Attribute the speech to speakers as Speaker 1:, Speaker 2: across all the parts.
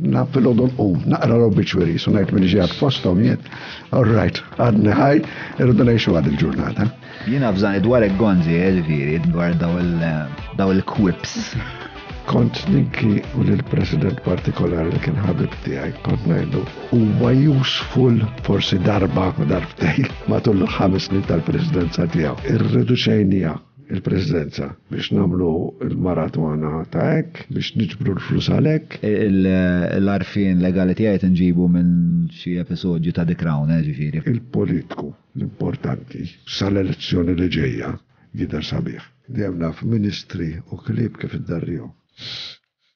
Speaker 1: Na fil-ħodu nqum, naqra l-obituary, sunajt minn ġiħat fostom jiet. All right, għadni ħaj, irridu nejxu għad il-ġurnata.
Speaker 2: Jina fżani dwar il-gonzi, ġviri, dwar daw il-quips.
Speaker 1: Kont ninki u l-president partikolari li kien ħabib tijaj, kont najdu, u useful forsi darba u darbtejn matul l-ħames snin tal-presidenza tijaw. Irridu xejnija, il-Presidenza biex nagħmlu l-maratona ta' hekk, biex niġbru l-flus għal
Speaker 2: hekk. L-għarfien legali tiegħi qed inġibu minn xi episodju ta' The Crown, jiġifieri.
Speaker 1: Il-politku l-importanti sal-elezzjoni li ġejja jidher sabiħ. Dejjem naf ministri u klieb kif
Speaker 2: iddarrihom.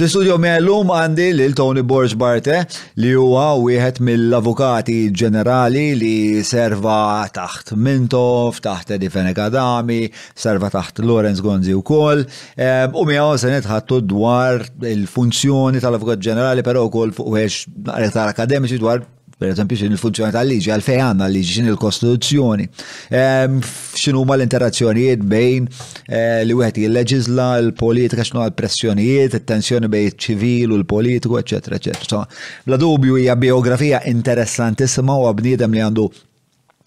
Speaker 2: Fl-istudio miegħi llum għandi lil Tony Borg Barte li huwa wieħed mill-avukati ġenerali li serva taħt Mintoff, taħt Edi Fenekadami, serva taħt Lorenz Gonzi wkoll, ehm, u miegħu se nitħattu dwar il-funzjoni tal-avukat ġenerali però wkoll fuq wiex aktar akademiċi dwar Per eżempju, xin il-funzjoni tal-liġi, għalfej għanna liġi, xin il-kostituzzjoni, ehm, xinu ma l-interazzjonijiet bejn eh, li wieħed jilleġizla l-politika, xinu għal-pressjonijiet, il-tensjoni bejn ċivil u l-politiku, eccetera, eccetera. Bla dubju hija biografija interessanti u għabnidem li għandu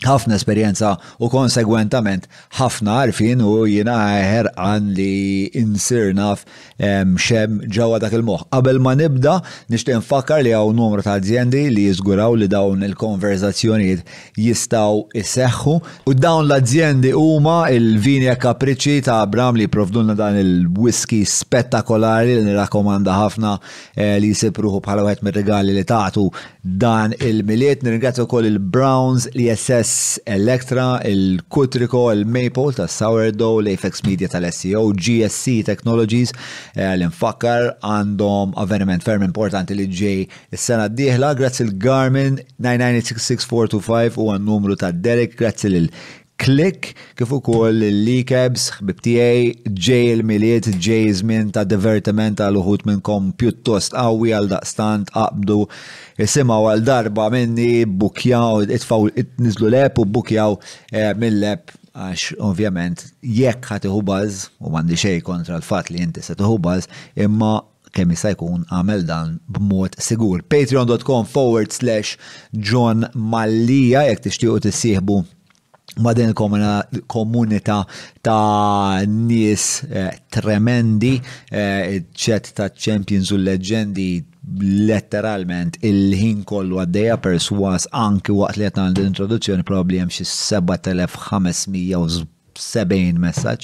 Speaker 2: ħafna esperjenza u konsegwentament ħafna għarfien u jina ħerqan li insir naf xem ġewwa dak il-moħħ. Qabel ma nibda, nixtieq nfakkar li hawn numru ta' azjendi li jiżguraw li dawn il-konverzazzjonijiet jistgħu jseħħu. U dawn l-azjendi huma il-Vini e Capricci ta' Abram li jipprovdulna dan il-whisky spettakolari li nirrakkomanda ħafna eh, li jsib ruħu bħala wieħed mir-rigali li tagħtu dan il-Milied. Nirringrazzja wkoll il-Browns, l-ESS, Electra, il-Cutrico, il-Maple tas-Sourdough, l-Apex Media tal-SEO, GSC Technologies eh, li nfakkar għandhom avveniment ferm importanti li ġej is-sena d-dieħla. Grazzi l-Garmin 9966425 u għan-numru ta' Derek. Grazzi lil Click, kif ukoll l-Ikebs, ħbib tiegħi, ġej il-Milied, ġej żmien ta' divertiment għal uħud minnkom pjuttost qawwi għaldaqstant aqbdu isimgħu għal darba minni, bbukkjaw, itfgħu, niżlu l-app u bbukkjaw mill-app għax ovvjament jekk ħa tieħu buzz, u m'għandi xejn kontra l-fatt li inti se tieħu buzz, imma kemm jista' jkun għamel dan b'mod sigur. Patreon.com forward slash John Mallija jekk tixtiequ tissieħbu ma' din il-komunità ta' nies eh, tremendi, eh, ċet ta' champions u leġendi letteralment il-ħin kollu għaddeja perswas anki waqt li għetna l-introduzzjoni probabli hemm xi 7570 messaġġ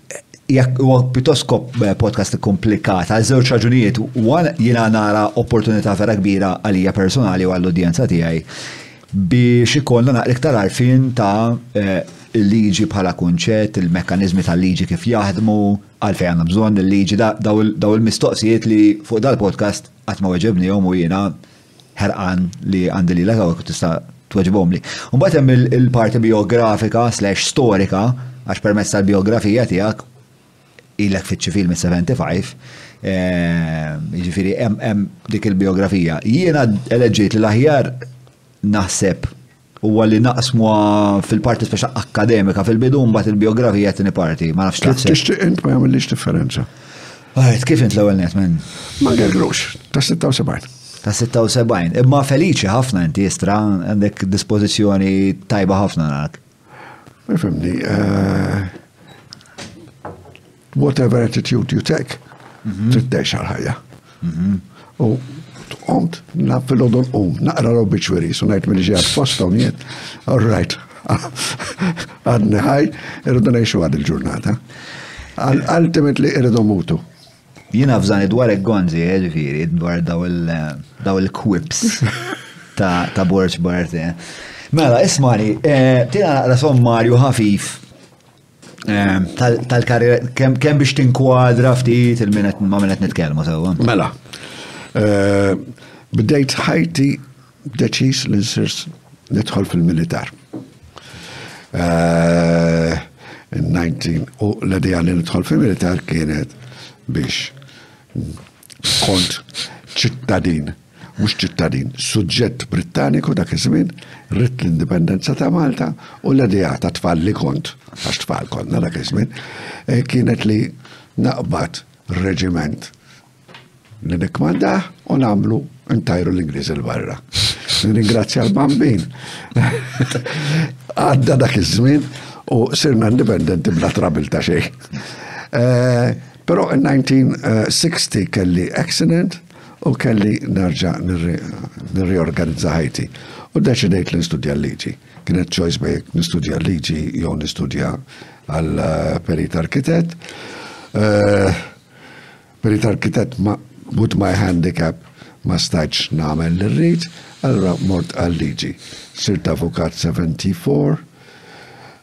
Speaker 2: jekk huwa pjuttost eh, podcast komplikat għal żewġ raġunijiet, wan jiena nara opportunità vera kbira għalija personali u għall-udjenza tiegħi biex ikollna naqra iktar għarfien ta' eh, il-liġi bħala kunċett, il-mekkanizmi tal-liġi kif jaħdmu, għalfej għandna bżonn il-liġi daw il-mistoqsijiet li fuq dal-podcast qatt ma weġibnihom u jiena Ħerqan li għandi lilek hawnhekk tista' tweġbhomli. Mbagħad hemm il-parti bijografika slash storika għax permezz tal-bijografija tiegħek ilek fiċ-ċivil mis-75, ehm, jiġifieri hemm dik il-bijografija. Jiena eleġġejt li l-aħjar naħseb Huwa li naqsmuha fil-parti speċa akkademika fil-bidu mbagħad il-biografija tieni parti, ma nafx
Speaker 1: taħseb. Tixtieq int ma jagħmilx differenza.
Speaker 2: Għajt, kif int l-ewwel net minn?
Speaker 1: Ma gergrux, ta' 76.
Speaker 2: Ta' 76. Imma feliċi ħafna inti jistra għandek dispożizzjoni tajba ħafna narak.
Speaker 1: Fimni, eh, Whatever attitude you take, mhm. trid tgħix għal-ħajja. Mhm. U tqomt naf fil-ħodu nqum, naqra l-obituaries u ngħid mill-ġi għad posta u njiet, all right, għadni ħaj, irridu ngħixu għad il-ġurnata. Ultimately irridu mutu.
Speaker 2: Jina fżani dwar il-gonzi, eh, ġifiri, dwar daw il-quips ta' Borċ Barti. Eh. Mela, ismani, eh, tina naqra sommarju ħafif Ehm, tal-karriera, kemm biex tinkwadra ftit il-minet ma' minet nitkellmu sewwa.
Speaker 1: Mela, ehm, bdejt ħajti deċis li nsirs nidħol fil-militar. Ehm, in-19 u l-idea li nidħol fil-militar kienet biex kont ċittadin, mhux ċittadin, suġġett Brittaniku dak iż-żmien, ritt l-indipendenza ta' Malta u l-idea ta' tfal li kont, għax tfal konna dak iż-żmien, eh, kienet li naqbad reġiment li nikmandaħ u namlu ntajru l-Ingliż il-barra. Ringrazzja l-bambin. Għadda dak iż-żmien u sirna indipendenti bla trabil ta' xejn. Eh, Però in-1960 kelli accident u kelli nerġa' nirriorganizza ħajti. U deċidejt li nistudja l-liġi. Kienet choice bej nistudja l-liġi jew nistudja għal eh, perit arkitett. Eh, perit arkitett ma' with my handicap ma stajċ namel l-rrit, allora mort għal-liġi. Sirt avukat 74,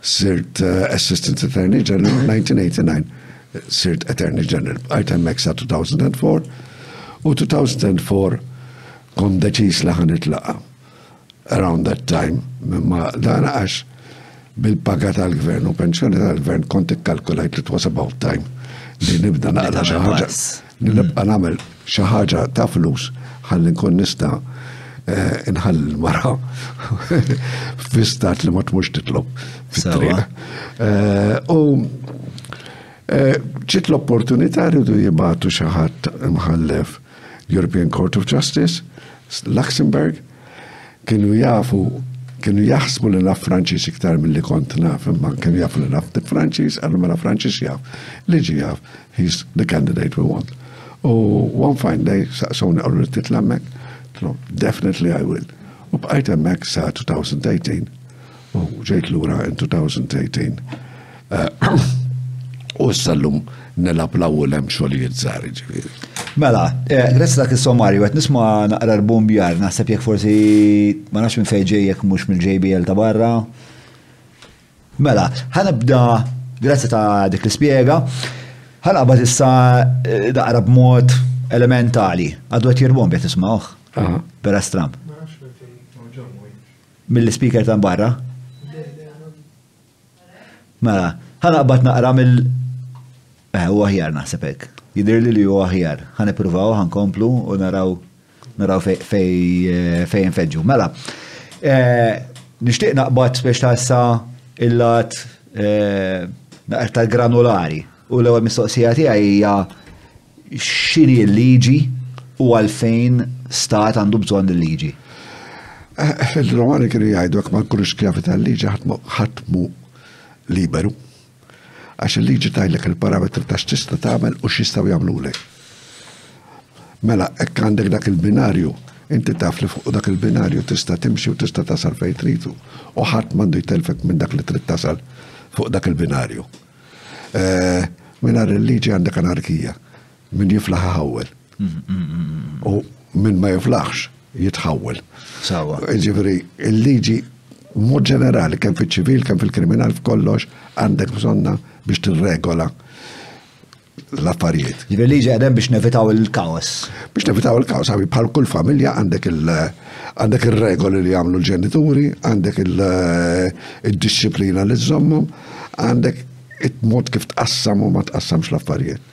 Speaker 1: Sirt Assistant Attorney General 1989. Sirt Attorney General. Bqajt hemmhekk sa 2004 u 2004 kon deċiż li ħan itlaqa. Around that time, ma dan għax bil-paga tal-gvern u pensjoni tal-gvern kont ikkalkulajt li it was about time li nibda naqra xi ħaġa. Li nibqa' nagħmel xi ħaġa ta' flus ħalli nkun nista' eh, nħall mara fi stat li ma tmux titlob. Eh, u eh, ġiet l-opportunità rridu jibatu xi ħadd mħallef European Court of Justice, Luxembourg, kienu jafu kienu jaħsbu li naf Franċis iktar mill-li kont naf, imma kienu jafu li naf Franċis, għallu mela Franċis jaf, li ġi jaf, He's the candidate we want. U one fine day, saqsawni għallu li titla mek, tlu, definitely I will. U bqajt emmek sa 2018, u ġejt l-ura in 2018. Eh, u s-sallum nelab l-awul hemm xogħlijiet żgħar ġifieri.
Speaker 2: Mela, eh, grazzi dak is-sommarju qed nisma' naqra l-bumbjar, naħseb jekk forsi ma nafx minn fejn ġejjek mhux mill-JBL ta' barra. Mela, ħanibda grazzi ta' dik l-ispjega. Ħanaqbad issa eh, daqra b'mod elementali. Għadu qed jirbom qed ismawh. Pera stram. Mill-speaker ta' barra. Mela, ħanaqbad naqra mill Eh, u aħjar naħseb hekk. Jidhirli li hu aħjar. Ħa nippruvaw, ħa nkomplu u naraw naraw fej eh, infeġġu. Mela, eh, nixtieq naqbad biex ta' issa il-lat eh, naqra tal-granulari u l-ewwel mistoqsija tiegħi hija x'inhi l-liġi u għalfejn stat għandu bżonn il-liġi.
Speaker 1: Eh, Il-Romani kienu jgħidu għak ma nkunux skjavi tal-liġi ħatmu liberu. Għax il-liġi tgħidlek il-parametri ta' x'tista' tagħmel u x'jistgħu jagħmlulek. Mela, hekk għandek dak il-binarju, inti taf li fuq dak il-binarju tista' timxi u tista' tasal fejn tridu u ħadd m'għandu jtelfek minn dak li trid tasal fuq dak il-binarju. Eh, Minar il-liġi għandek anarkija. Min jiflaħ ħawel. U min ma jiflaħx jitħawel.
Speaker 2: Sawa.
Speaker 1: Ġifieri, il-liġi mod ġenerali, kemm fil-ċivil, kemm fil-kriminal, f'kollox, għandek bżonna biex tirregola l-affarijiet.
Speaker 2: Ġifieri liġi għadem biex nevitaw il-kaos.
Speaker 1: Biex nevitaw il-kaos, għabi bħal kull familja għandek għandek il-regoli li għamlu l-ġenituri, għandek il-disciplina li żommhom, għandek it-mod kif tqassam u ma tqassamx l-affarijiet.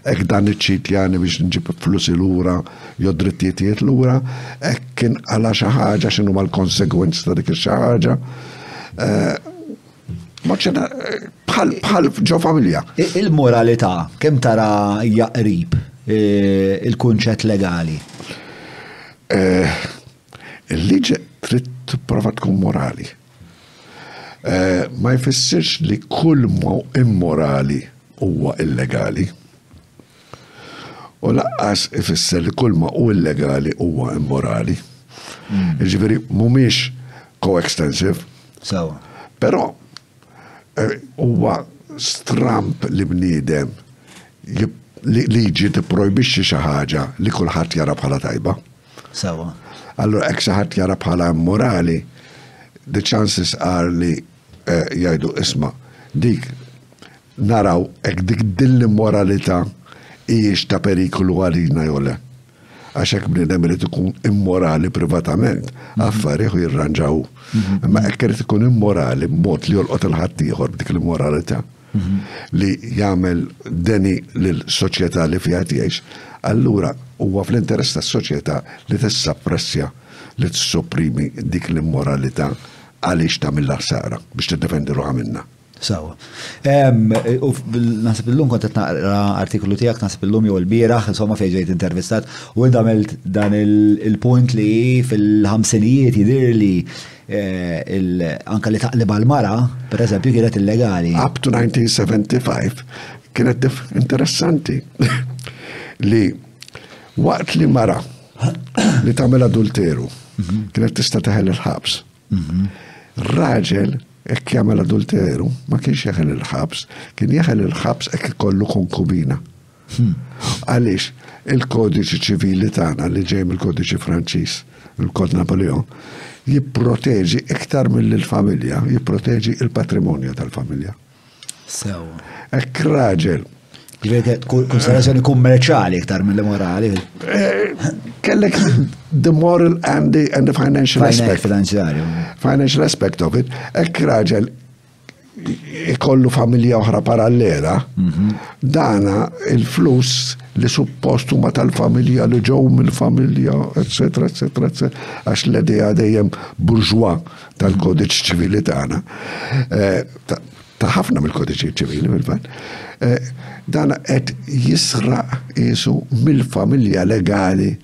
Speaker 1: Hekk dan iċċitjani biex nġib flusi lura jew drittijiet tiegħi lura, hekk kien qala' xi ħaġa x'inhuma l-konsegwenzi ta' dik ix-xi ħaġa. Bħal bħal ġo familja.
Speaker 2: Il-moralità kemm tara hija qrib il-kunċett legali?
Speaker 1: Il-liġi trid tipprova tkun morali. Eh, ma jfissirx li kull mu immorali huwa illegali. U laqqas ifisser li kull ma hu illegali huwa immorali. Hmm. Ġifieri mhumiex coextensive.
Speaker 2: Sawa.
Speaker 1: Però eh, huwa stramp li bniedem liġi tipprojbixxi xi ħaġa li kulħadd jara bħala tajba.
Speaker 2: Sewa.
Speaker 1: Allura hekk xi ħadd jara bħala immorali, the chances are li eh, jgħidu isma' dik naraw hekk dik din l-immoralità hijiex ta' perikolu għalina jew le. Għax hekk bniedem irid ikun immorali privatament, mhm. affarijiet jirranġaw. Mhm. Imma hekk irid ikun immorali b'mod li jolqot il-ħaddieħor b'dik l-immoralità. mhm. li jagħmel deni lil soċjetà li fiha tgħix, allura huwa fl-interess tas-soċjetà li tissappressja li tissopprimi dik l-immoralità għaliex tagħmilha ħsara biex tiddefendi ruħha minna.
Speaker 2: Sawa. U nasib illum kont qed naqra artiklu tiegħek nasib illum jew il-bieraħ, insomma fejn ġejt intervistat u għamilt dan il-punt li fil-ħamsinijiet jidir li Anka li taqlib għal-mara, per eżempju, kienet illegali.
Speaker 1: Up to 1975 kienet interessanti li waqt li mara li tagħmel adulteru mhm. kienet tista' teħel il-ħabs. Mhm. Raġel hekk jagħmel adulteru ma kienx jeħel il-ħabs, kien jeħel il-ħabs hekk ikollu konkubina. Għaliex il-Kodiċi Ċivili tagħna li ġej mill-Kodiċi Franċiż, il-Kod Napoleon, jipproteġi iktar mill-familja, jipproteġi il-patrimonju tal-familja.
Speaker 2: Sew.
Speaker 1: Ek raġel.
Speaker 2: Konsiderazzjoni kummerċali iktar mill-morali.
Speaker 1: Eh, kellek the moral and the, and the financial aspect. Financial aspect of it. Ek raġel ikollu familja oħra parallela, mhm. dana il-flus li suppostu ma tal-familja li ġew mill-familja, eccetera, eccetera, eccetera, għax l-edeja dejjem burġwa tal-kodiċ ċivili tagħna. Eh, ta' ħafna mill-kodiċi ċivili mill-fatt. Eh, dana qed jisraq isu mill-familja legali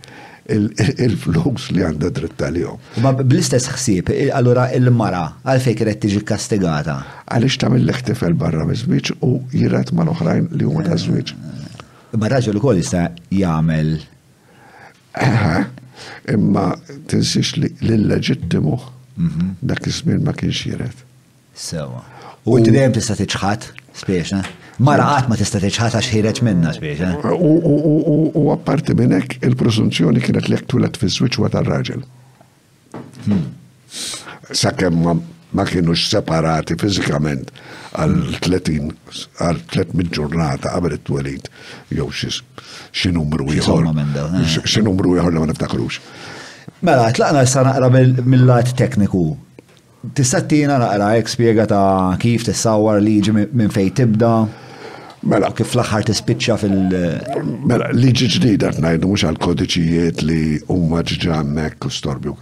Speaker 1: il-flus li għandha dritt għalihom.
Speaker 2: Ma bl-istess ħsieb, allura il-mara għalfejn kienet tiġi kastigata.
Speaker 1: Għaliex tagħmel tifel barra miż-żwieġ u jirat mal-oħrajn li huma ta' żwieġ.
Speaker 2: Ma raġel ukoll jista' jagħmel.
Speaker 1: Imma tinsiex li l-leġittimu mhm. dak iż-żmien ma kienx jiret.
Speaker 2: Sewa. U inti dejjem tista' tiċħad, spiex, eh? Mara qatt ma tista' tiċħad għax ħireġ minna, spiex, eh?
Speaker 1: U apparti minn hekk, il-presunzjoni kienet li jekk twiled fiż-żwieġ huwa tar-raġel. Hmm. Sakemm ma kienux separati fiżikament għal 30 għal 300 ġurnata qabel it-twelid jew xi numru ieħor.
Speaker 2: Eh.
Speaker 1: Xi numru ieħor li ma niftakrux.
Speaker 2: Mela, tlaqna issa naqra mill-lat tekniku Tista' ttina naqra hekk spjega ta' kif tissawwar liġi minn fejn tibda?
Speaker 1: Mela.
Speaker 2: Kif fl-aħħar tispiċċa fil-
Speaker 1: Mela, liġi ġdida qed ngħidu mhux għal kodiċijiet li huma ġġa hemmhekk u storbju.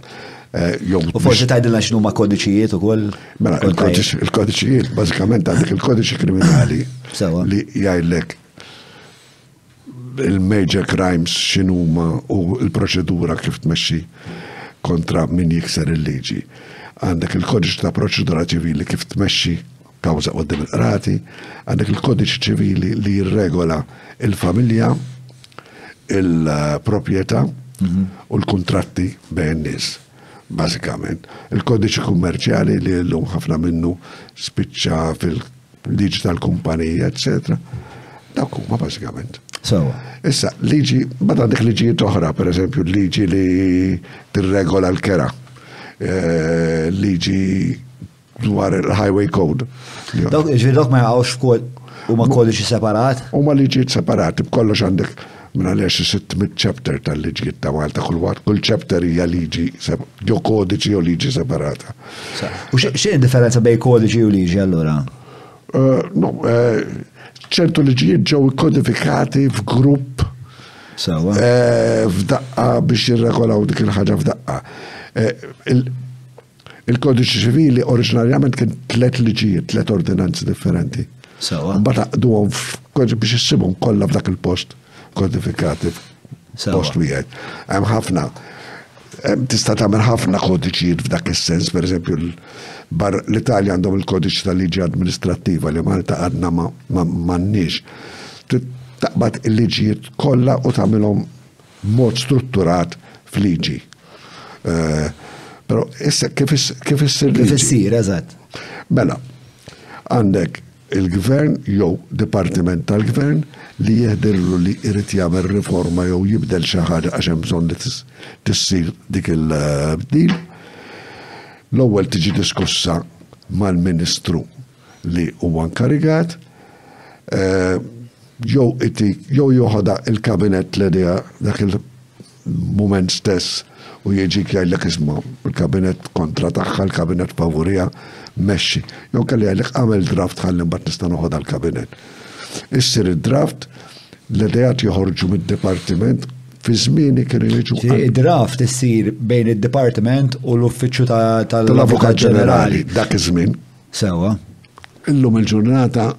Speaker 2: U forsi tgħidilna x'numa kodiċijiet ukoll?
Speaker 1: Mela, il-kodiċijiet, bażikament għandek il-kodiċi kriminali li jgħidlek il-major crimes x'inhuma u l-proċedura kif tmexxi kontra min jikser il-liġi. Għandek il-kodiċ ta' proċedura ċivili kif tmexxi kawża qoddim il-qrati, għandek il-kodiċ ċivili li jirregola il-familja, il-proprjetà mhm. u l-kontratti bejn nies bażikament. Il-kodiċi kummerċjali li l-lum ħafna minnu spiċċa fil liġi tal-kumpanija, eccetera. Dawk huma bażikament.
Speaker 2: Sewa.
Speaker 1: Issa, liġi, bada dik liġijiet oħra, per eżempju, liġi li tirregola l-kera, eh, liġi dwar il-highway code.
Speaker 2: Dawk, ġvidok ma jgħawx kol, u ma kodiċi separat?
Speaker 1: U ma liġijiet separati, b'kollox għandek Mela le xi sitt mitt chapter tal-liġijiet ta' Malta kull waħd, kull chapter hija liġi jew kodiċi jew liġi separata.
Speaker 2: U x'inhi differenza bejn kodiċi u liġi allura?
Speaker 1: Eh, no, eh, ċertu liġijiet ġew kodifikati f'grupp eh, f'daqqa biex jirregolaw dik il-ħaġa f'daqqa. Il-Kodiċi Ċivili oriġinarjament kien tliet liġijiet, tliet ordinanzi differenti.
Speaker 2: Sawa.
Speaker 1: Mbagħad aqduhom biex issibhom kollha f'dak il-post kodifikati post wieħed. Hemm ħafna tista' tagħmel ħafna kodiċijiet f'dak is-sens, pereżempju bar l-Italja għandhom il-kodiċi tal-liġi amministrattiva li Malta għadna m'għandniex. Taqbad il-liġijiet kollha u tagħmilhom b'mod strutturat f'liġi. Però issa kif issir liġi?
Speaker 2: Kif issir, eżatt.
Speaker 1: Mela, għandek il-gvern jew dipartiment tal-gvern li jihdirlu li jrid jagħmel riforma jew jibdel xi ħaġa għax hemm bżonn li tissir dik il-bdil. L-ewwel tiġi diskussa mal-Ministru li huwa nkarigat, jew itik jew joħodha il-kabinett l-idea dak il-mument stess u jiġik jgħidlek isma' il-kabinett kontra tagħha, il-kabinett favurija, mexxi. Jew kelli jgħidlek għamel draft ħalli mbagħad nista' noħodha l-kabinett. Issir id-draft, l-idejat joħorġu mid-dipartiment fi żmieni kien
Speaker 2: iriġu. Id-draft issir bejn id-dipartiment u l-uffiċċju
Speaker 1: tal-Avukat Ġenerali. Dak iż-żmien.
Speaker 2: Sewwa.
Speaker 1: Illum il-ġurnata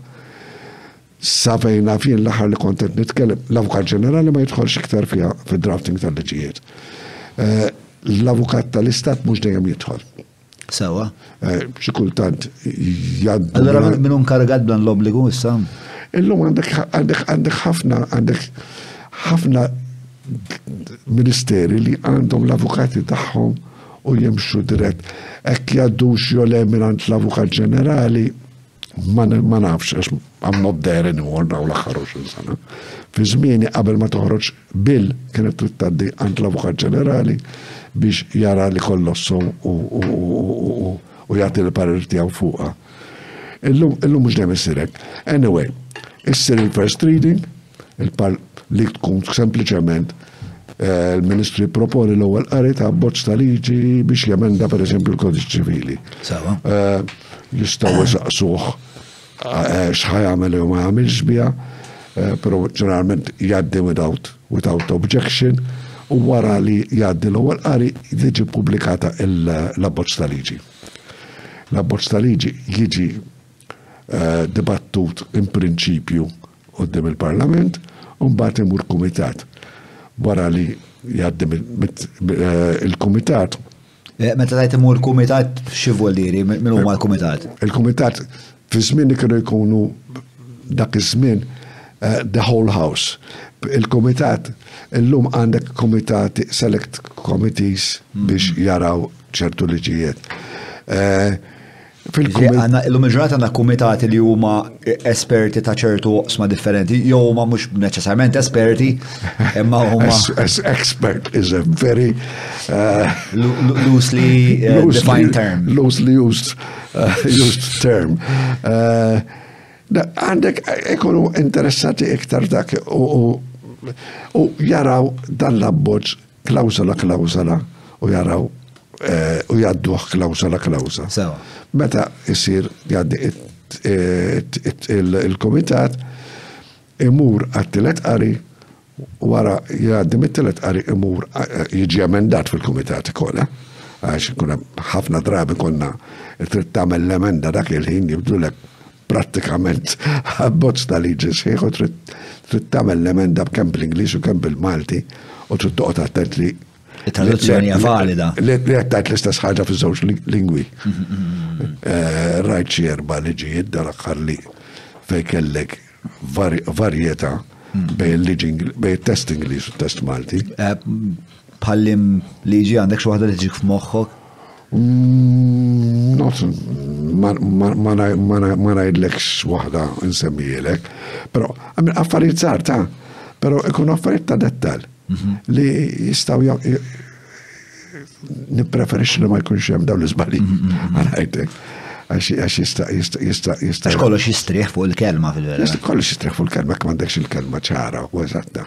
Speaker 1: sa fejn naf jien l-aħħar li kont qed nitkellem, l-Avukat Ġenerali ma jidħolx iktar fiha fid-drafting tal-liġijiet. Eh, L-Avukat tal-Istat mhux dejjem jidħol.
Speaker 2: Sewwa.
Speaker 1: Eh, Xi kultant jgħaddu.
Speaker 2: Allora
Speaker 1: minn-
Speaker 2: minn nkarigat dan l-obbligu issa?
Speaker 1: Illum għandek għandek għandek ħafna għandek ħafna ministeri li għandhom l-avukati tagħhom u jimxu dirett. Hekk jgħaddux jew le mingħand l-Avukat Ġenerali, ma nafx għax I'm not there anymore dawn l-aħħar 20 sena. Fi żmieni qabel ma toħroġ bill kienet trid tgħaddi għand l-Avukat Ġenerali biex jara li kollox so u jagħti l-parir tiegħu fuqha. Illum mhux dejjem isirek. Anyway, issir il-first reading, li tkun sempliċement eh, il-Ministru jipproponi l-ewwel qari ta' bozz ta' liġi biex jemenda pereżempju l-Kodiċ Ċivili.
Speaker 2: Sawa.
Speaker 1: Eh, jistgħu jisaqsuh eh, x'ħa jagħmel jew ma jagħmilx biha, però ġeneralment jgħaddi without without objection u wara li jgħaddi l-ewwel qari jiġi pubblikata l-abbozz ta' liġi. L-abbozz ta' liġi jiġi dibattut in prinċipju quddiem il-Parlament u mbagħad imur kumitat. Wara li jgħaddi il-kumitat.
Speaker 2: Eh, meta tajt imur kumitat xi voliri, min huma l-kumitat?
Speaker 1: Il-kumitat fi żmien kienu jkunu dak iż-żmien eh, the whole house. Il-kumitat illum għandek kumitat select committees biex hmm. jaraw ċertu liġijiet. Eh,
Speaker 2: Illum il-ġurnata għandna kumitati li huma esperti ta' ċertu oqsma differenti, jew huma mhux neċessarjament esperti, imma huma.
Speaker 1: Expert is a very uh,
Speaker 2: loosely uh, defined term.
Speaker 1: Loosely used, uh, used term. Għandek ikunu interessati iktar dak u jaraw dan l-abbozz klawżola klawżola u jaraw u jgħadduh klawżola klawżola.
Speaker 2: Sewa.
Speaker 1: Meta jsir jgħaddi il-kumitat imur għat-tielet qari wara jgħaddi mit-tielet qari imur jiġi emendat fil-kumitat ikolla għax kuna ħafna drabi konna trid tagħmel l-emenda dak il-ħin jibdulek prattikament abbozz ta' liġi sħiħ u trid tagħmel l-emenda b'kemm bl-Ingliż u kemm bil-Malti u trid toqgħod attent li
Speaker 2: Traduzzjoni valida.
Speaker 1: Li qed tgħid l-istess ħaġa fiż-żewġ lingwi. Eh, rajt xi erba' liġijiet dal-aħħar li fejn kellek varjetà bejn il-liġi bejn test Ingliż u test Malti.
Speaker 2: Eh, Bħallim liġi għandek xi waħda li tiġik f'moħħok?
Speaker 1: Ma ngħidlekx waħda nsemmijielek, però affarijiet żgħar ta' però ikun affarijiet ta' dettal mhm. li jistgħu nippreferix li ma jkunx hemm dawn l-iżbali. Mhm, mhm, Għalajtek. Għax jista' jista' jista' jista'.
Speaker 2: Għax kollox jistrieħ fuq il-kelma fil-vera.
Speaker 1: Kollox jistrieħ fuq il-kelma, kmandekx il-kelma ċara u eżatta.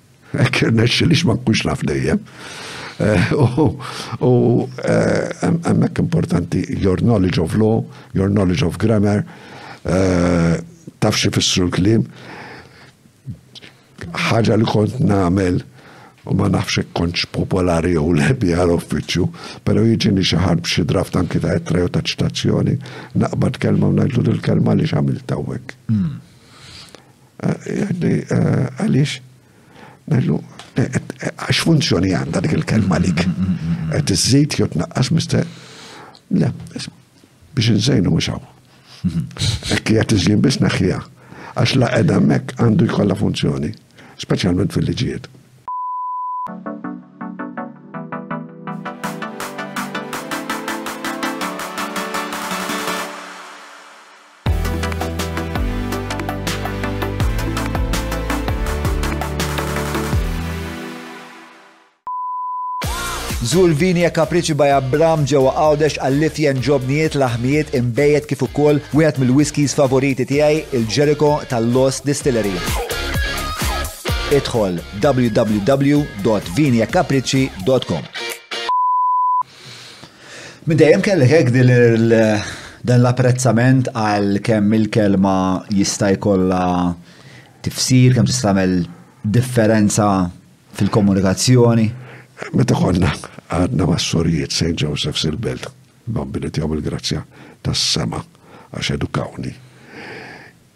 Speaker 2: Hekk
Speaker 1: irnexxi li ma nkunx naf dejjem. Eh, u eh, hemmhekk importanti your knowledge of law, your knowledge of grammar, eh, taf xi fissru l-kliem. Ħaġa li kont nagħmel u ma nafx kontx popolari jew le biha l-uffiċċju, però jiġini xi ħarb xi draft anki ta' etra jew ta' ċitazzjoni, naqbad kelma u ngħidlu l-kelma li x'għamil tawwek. Hmm. Għaliex? Ngħidlu, għax funzjoni għandha dik il-kelma lik. Qed iżżid jew tnaqqas mister. Le, biex inżejnu mhux hawn. Ekki qed iżjien biss naħħiha. Għax la qiegħda hemmhekk għandu jkollha funzjoni, speċjalment fil-liġijiet.
Speaker 2: Zur vini e kapriċi by Abram ġewwa Għawdex għall-lifjen ġobnijiet laħmijiet imbejjed kif ukoll wieħed mill-whiskies favoriti tiegħi il-Jericho tal-Lost Distillery. Idħol www.viniekapriċi.com Minn dejjem kellek hekk din dan l-apprezzament għal kemm il-kelma jista' jkollha tifsir, kemm tista' tagħmel differenza fil-komunikazzjoni?
Speaker 1: Meta konna għadna mas-sorijiet St. Joseph's il-Belt, bambini tiegħu mill-grazzja tas-sema għax edukawni.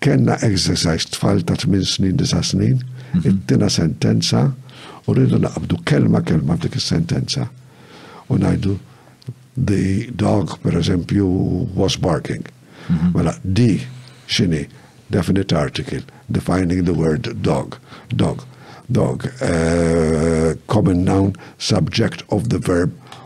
Speaker 1: Kellna exercise tfal ta' tmien snin, disa' snin, ittina sentenza u rridu naqbdu kelma kelma f'dik is-sentenza. U ngħidu the dog, per eżempju, was barking. Mhm. Mela, di xini, definite article, defining the word dog, dog, dog, uh, common noun, subject of the verb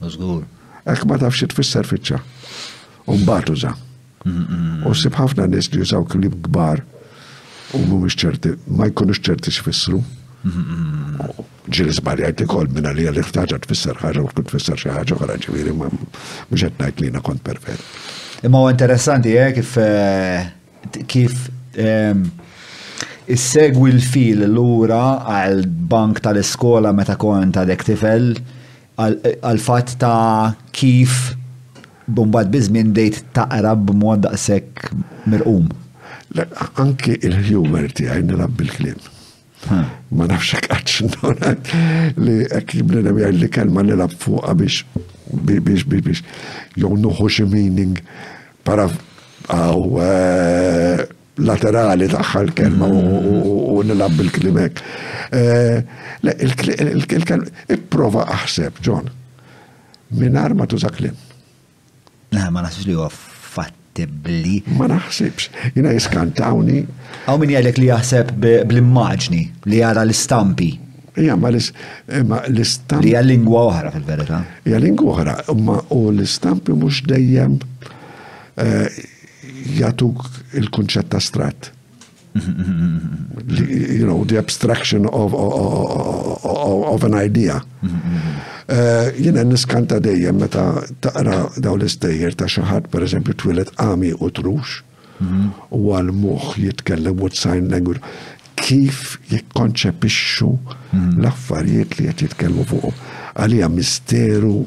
Speaker 1: Żgur. Hekk ma tafx xi tfisser fiċċa. U mbagħad uża. U sib ħafna nies li jużaw kliem kbar u mhumiex ċerti, ma jkunux ċerti x'fissru. Ġil żbaljajt ukoll minna li għalli ħtaġa tfisser ħaġa u tkun tfisser xi ħaġa oħra ġifieri ma mhux qed ngħid li kont perfett.
Speaker 2: Imma huwa interessanti eh, kif eh, kif ehm, issegwi l-fil lura għal bank tal-iskola meta kont għadek tifel għall-fatt ta' kif mbagħad biż-żmien bdejt taqra b'mod daqshekk mirqum.
Speaker 1: Anki il-humor tiegħi nilgħab bil-kliem. Ma nafx kaċ li hekk jibnedem jgħid li kelma nilgħab fuqha biex biex biex biex jew nuħu xi meaning para għaw eh, laterali tagħha l-kelma u nilab bil-klimek. Il-kelma, ipprova aħseb, John, minar ma tuża klim.
Speaker 2: Le, ma naħsibx li huwa fattibli.
Speaker 1: Ma naħsibx, jina jiskantawni.
Speaker 2: Għaw min jgħidlek li jaħseb bl-immaġni, li jara l-istampi.
Speaker 1: Ija, ma l-istampi.
Speaker 2: Li hija lingwa oħra fil-verità.
Speaker 1: Hija lingwa oħra, u l-istampi mhux dejjem eh, jagħtuk il-kunċett astrat. you know, the abstraction of, of, of an idea. Eh, jina niskanta dejjem meta taqra daw l-istejjer ta' xaħat, per eżempju, twilet għami u trux, u għal muħ jitkellem u sign language, kif jikkonċepixxu l-affarijiet li qed jitkellmu fuqhom. Għalija misteru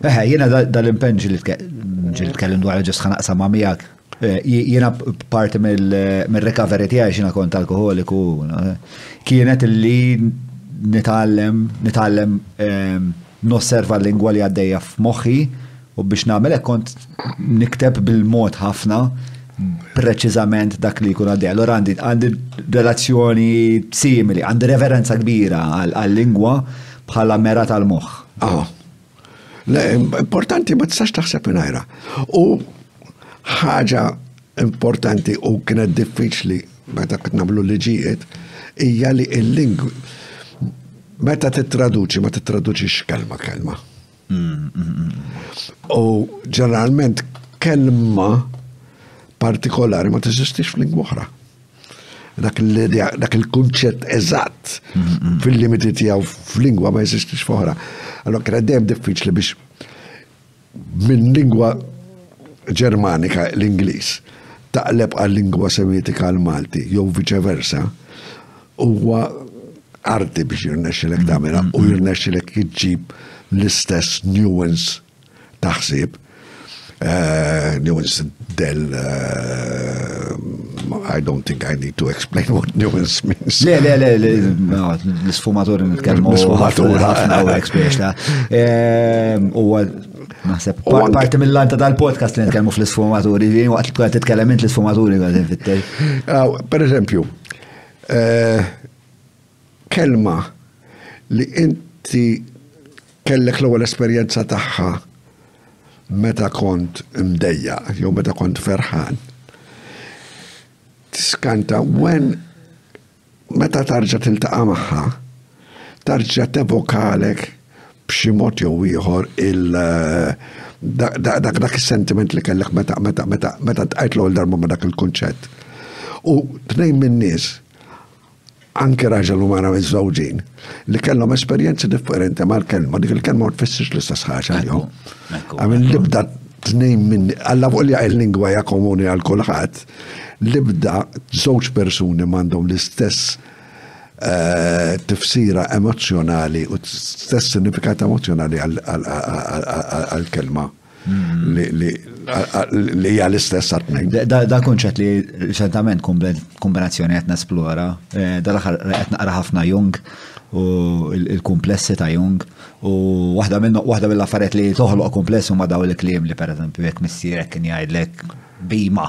Speaker 2: Eħe, jiena dal-impenn ġil tkellem dwar ġest ħanaqsa ma' miegħek. Eh, jiena parti mill-recovery tiegħi xina kont alkoholiku eh, kienet li nitgħallem nitgħallem ehm, nosserva l-lingwa li għaddejja f'moħħi U biex nagħmel hekk kont nikteb bil-mod ħafna preċiżament dak li jkun għaddej. Allora għandi għandi relazzjoni simili, għandi reverenza kbira għal-lingwa bħala mera tal-moħħ.
Speaker 1: Aħo. Le, importanti ma tistax taħseb minajra. U ħaġa importanti u kienet diffiċli meta qed nagħmlu liġijiet hija li l-lingwi meta titraduċi ma titraduċix kelma kelma. U ġeneralment kelma partikolari ma teżistix f'lingwa oħra. Dak il-kunċett eżatt fil-limiti tiegħu f'lingwa ma jeżistix f'oħra. Allora kien dejjem diffiċli biex minn lingwa Ġermanika l-Ingliż taqleb għal lingwa semitika l-Malti jew viċeversa. Huwa arti biex jirnexxilek tagħmilha u jirnexxilek iġġib l-istess nuance ta' ħsieb, eh, nuance del eh, I don't think I need to explain what nuance means.
Speaker 2: Le, le, le, le, l-sfumatur nitkellmu
Speaker 1: sfumatur
Speaker 2: ħafna u experience ta' eh, u Naħseb, parti mill-lanta tal-podcast li nitkellmu fl-sfumaturi, waqt li tkun titkellem int l-sfumaturi għadin fit-tej.
Speaker 1: Per eżempju, Kelma li inti kellek l-ewwel esperjenza tagħha meta kont mdejja jew meta kont ferħan. Tiskanta wen meta tarġa' tiltaqa' magħha tarġa' tevokalek b'xi mod jew ieħor il dak dak is-sentiment li kellek meta meta meta meta tqajt l-ewwel darba ma' dak il-kunċett. U tnejn min-nies anke raġel u mara miżżewġin li kellhom esperjenzi differenti mal-kelma, dik il-kelma ma tfissirx l-istess ħaġa jew. Għamil libda tnejn minn alla volja il-lingwa hija komuni għal kulħadd, libda żewġ persuni m'għandhom l-istess tifsira emozjonali u stess sinifikat emozjonali għal-kelma li hija l-istess għatnej.
Speaker 2: Da konċet li reċentament kombinazzjoni qed nesplora, eh, da l-aħħar qed naqra ħafna Jung u l-komplessi ta' Jung u waħda minn waħda mill-affarijiet li toħloq komplessi huma daw il-kliem li pereżempju jekk missierek kien jgħidlek bima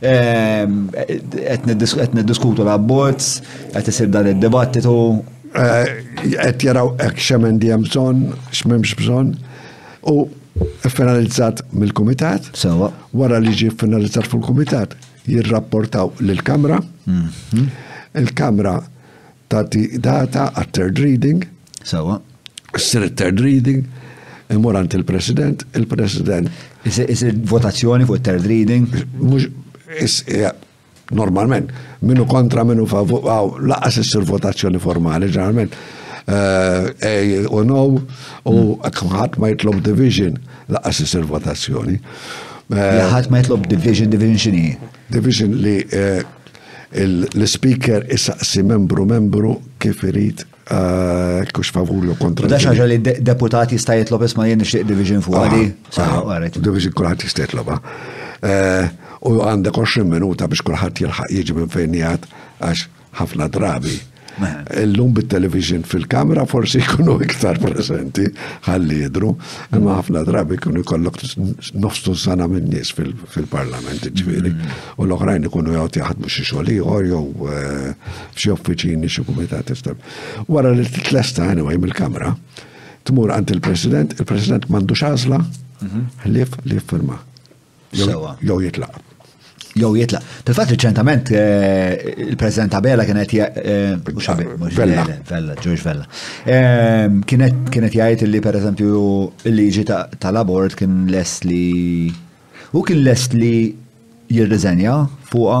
Speaker 2: Qed niddiskutu l-abbozz, qed isir dan id-dibattitu.
Speaker 1: Qed jaraw hekk x'emendi hemm bżonn, x'mhemmx bżonn. U finalizzat mill-kumitat.
Speaker 2: Sewa.
Speaker 1: Wara li ġie finalizzat fil-kumitat, jirrapportaw lill-Kamra. Mhm. Il-Kamra Tagħti data għat-third reading.
Speaker 2: Sewwa.
Speaker 1: Ssir it-third reading, imur għand il-President, il-President.
Speaker 2: Isir votazzjoni fuq it-third reading?
Speaker 1: Mhux normalment, minu kontra minu favur, għaw, laqas issir votazzjoni formali, ġeneralment, eh, u no, u kħat ma jitlob division, laqas issir votazzjoni. Kħat
Speaker 2: eh, ma jitlob division, division xini?
Speaker 1: Division li l-Ispeaker isaqsi membru membru kif irid kux favur jew kontra.
Speaker 2: Da xaġa li deputat jista' jitlob isma' jien nixtieq division fuq għadi. Ah, ah,
Speaker 1: division kulħadd jista' jitlobha. Eh, u għandek 20 minuta biex kulħadd jilħaq jiġi minn fejn jgħad għax ħafna drabi. Illum bit-television fil-kamra forsi jkunu iktar presenti ħalli jidru, imma ħafna drabi jkunu jkollok nofstu sana minn nies fil-parlament ġviri, mm. u l-oħrajn ikunu jgħot jaħdmu xi xogħol ieħor jew eh, xi uffiċini xi kumitat istab. Wara li titlesta anyway mill-kamra, tmur għand il-President, il-President m'għandux għażla mhm. ħlief li jiffirma. Jew
Speaker 2: jitlaq.
Speaker 1: Jew jitlaq.
Speaker 2: Fil-fatt riċentament eh, il-President Abela kienet eh,
Speaker 1: Vella,
Speaker 2: Vella, George Vella. Ehm, kienet jgħid li pereżempju il-liġi tal-abort kien lest li u kien lest li jirriżenja
Speaker 1: fuqha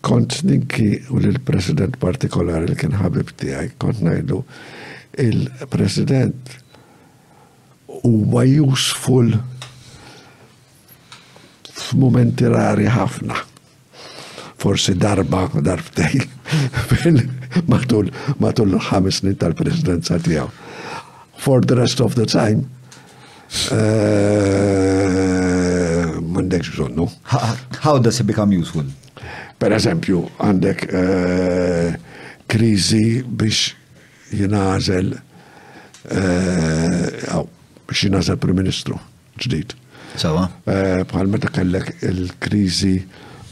Speaker 1: Kont ninki u lill-President partikolari li kien ħabib tiegħi, kont ngħidlu, il-President huwa useful f'mumenti rari ħafna. Forsi darba, darbtejn, matul matul ħames snin tal-presidenza tiegħu. For the rest of the time, M'għandekx bżonnu.
Speaker 2: How does it become useful?
Speaker 1: Per eżempju, għandek kriżi biex jinażel biex jinażel Prim Ministru ġdid.
Speaker 2: Sawa.
Speaker 1: Eh, bħal meta kellek il-krizi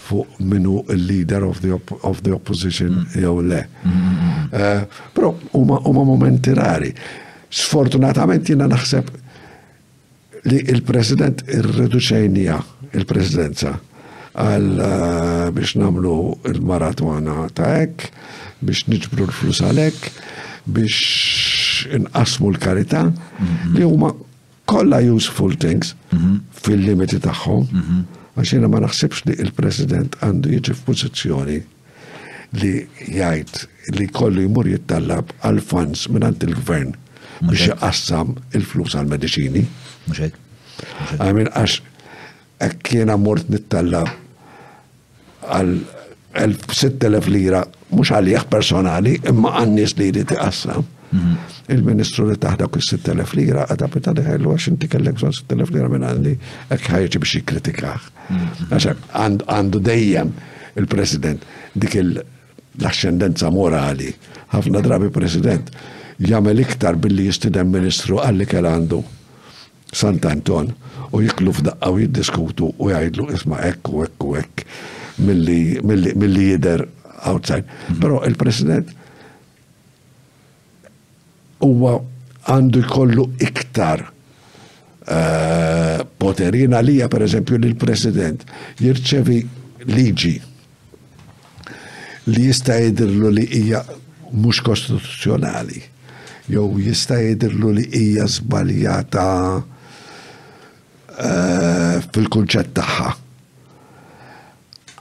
Speaker 1: fuq minu il-leader of the, op of the opposition mm. jew le. Mm, mm, eh, Pero huma momenti rari. Sfortunatament jiena naħseb li il-President irreduċejnija il-Presidenza għal eh, biex namlu il-maratwana ta' hekk, biex niġbru l-flus għal hekk, biex inqasmu l-karità mhm. li huma kollha useful things mhm. fil-limiti tagħhom. Mhm. Għax jiena ma naħsibx li il-President għandu jiġi f'pożizzjoni li jgħid li kollu jmur jittallab għal funds minnant il-gvern biex jqassam il-flus għal
Speaker 2: medicini. Muxek.
Speaker 1: Għamin għax kiena mort nittalla għal 6.000 lira mux għalih personali imma għannis li jrid iqassam. Il-Ministru li taħ dawk is-6,000 lira għadha meta diħellu għax inti kellek bżonn 6,000 lira minn għandi hekk ħajġi biex jikkritikah. Għax għandu dejjem il-President dik l-ascendenza morali. Ħafna drabi President jagħmel iktar billi jistidem Ministru għalli kell għandu Sant Anton u jiklu f'daqqa u jiddiskutu u jgħidlu isma' hekk u hekk u hekk milli jidher outside. Però il-President huwa għandu jkollu iktar eh, poter. Jien għalija, per eżempju, li l-President jirċevi liġi li jista' jidhirlu li hija mhux kostituzzjonali jew jista' jidhirlu li hija żbaljata eh, fil-kunċett tagħha.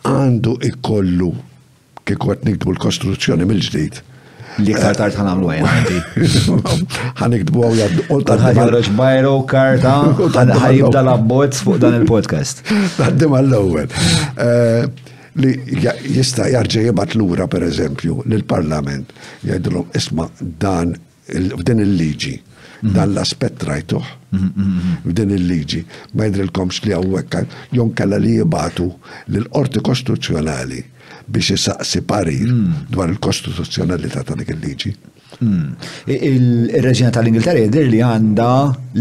Speaker 1: Għandu ikollu Kieku qed nikdbu l-kostruzzjoni mill-ġdid.
Speaker 2: Li iktar tard ħan għamlu għajna
Speaker 1: għandi. Ħan nikdbu għaw jgħaddu.
Speaker 2: Kulħadd Kulħadd jħarġ
Speaker 1: bajro karta
Speaker 2: ħan
Speaker 1: jibda
Speaker 2: l-abbozz fuq dan il-podcast.
Speaker 1: Għaddim għall-ewwel. Eh, Li ja- jista' jarġa' jibgħat lura pereżempju lill-Parlament jgħidilhom isma' dan F'din il-liġi, dan l-aspett rajtuh, f'din il-liġi, ma jidrilkomx li hawnhekk jon kalla li jibatu lill-Qorti Kostituzzjonali biex isaqsi parir dwar il-kostituzzjonalità ta' dik il-liġi.
Speaker 2: Ir-Reġina tal-Ingilterra jidher li għandha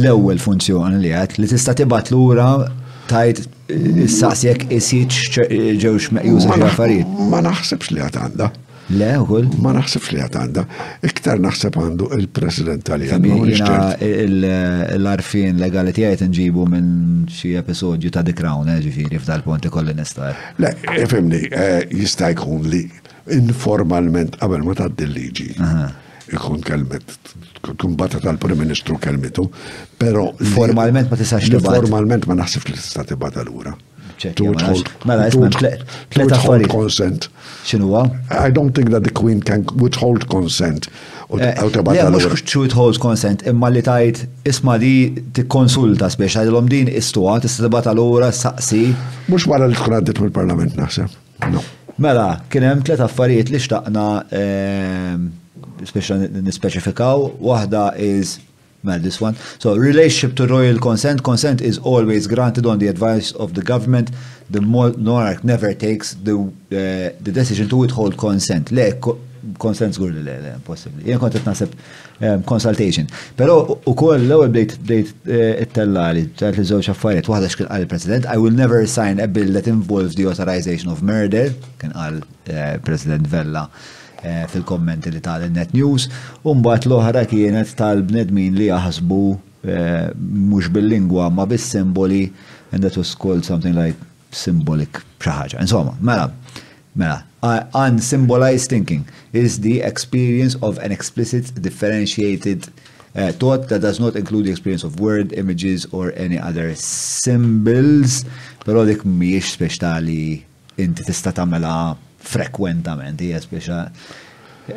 Speaker 2: l-ewwel funzjoni li għedt li tista' tibgħat lura tajt saqsjek isitx ġewx meqjusa xi affarijiet.
Speaker 1: Ma naħsibx li għad għandha.
Speaker 2: Le, ukoll?
Speaker 1: Ma naħsibx li għad għanda. Iktar naħseb għandu il-President Taljan.
Speaker 2: L-arfin legali tiegħi nġibu minn xi episodju ta' The Crown, eh, ġifieri f'dal punt ikolli nistar.
Speaker 1: Le, eh, fimni, eh, jista' jkun li informalment qabel ma tgħaddi l-liġi. Ikun kelmet, tkun bata tal-Prim Ministru kelmitu, però.
Speaker 2: Formalment ma tistax tibgħat.
Speaker 1: Formalment ma naħsibx li tista' tibgħat
Speaker 2: allura. Mela, isma' tlet affarijiet.
Speaker 1: Consent.
Speaker 2: X'inhuwa?
Speaker 1: I don't think that the Queen can withhold consent.
Speaker 2: Eh, le,
Speaker 1: mhux
Speaker 2: to withhold consent, imma li tajt isma' li tikkonsulta spiex tgħidilhom din istuha tista' tibgħatha lura saqsi.
Speaker 1: Mhux wara li tkun għaddiet mill-Parlament naħseb. No.
Speaker 2: Mela, kien hemm tliet affarijiet li xtaqna eh, nispeċifikaw, waħda is Mela this one. So relationship to royal consent, consent is always granted on the advice of the government, the monarch never takes the, uh, the decision to withhold consent. Le, consent zgur le, le, impossibli. Jien kont qed naħseb eh, consultation. Però ukoll l-ewwel bdejt bdejt eh, it-tellali, ċert li żewġ affarijiet, waħda x'kien qal il-President, I will never sign a bill that involves the authorization of murder, kien qal eh, President Vella fil-kommenti li ta l-Net News, u mbagħad l-oħra kienet tal-bnedmin li jaħsbu mhux bil-lingwa ma bis-simboli and that was called something like symbolic xi ħaġa. Insomma, mela, mela, unsymbolized thinking is the experience of an explicit differentiated uh, thought that does not include the experience of word, images or any other symbols, però dik mhijiex speċtali Inti tista' tagħmilha frekwentament, hija speċa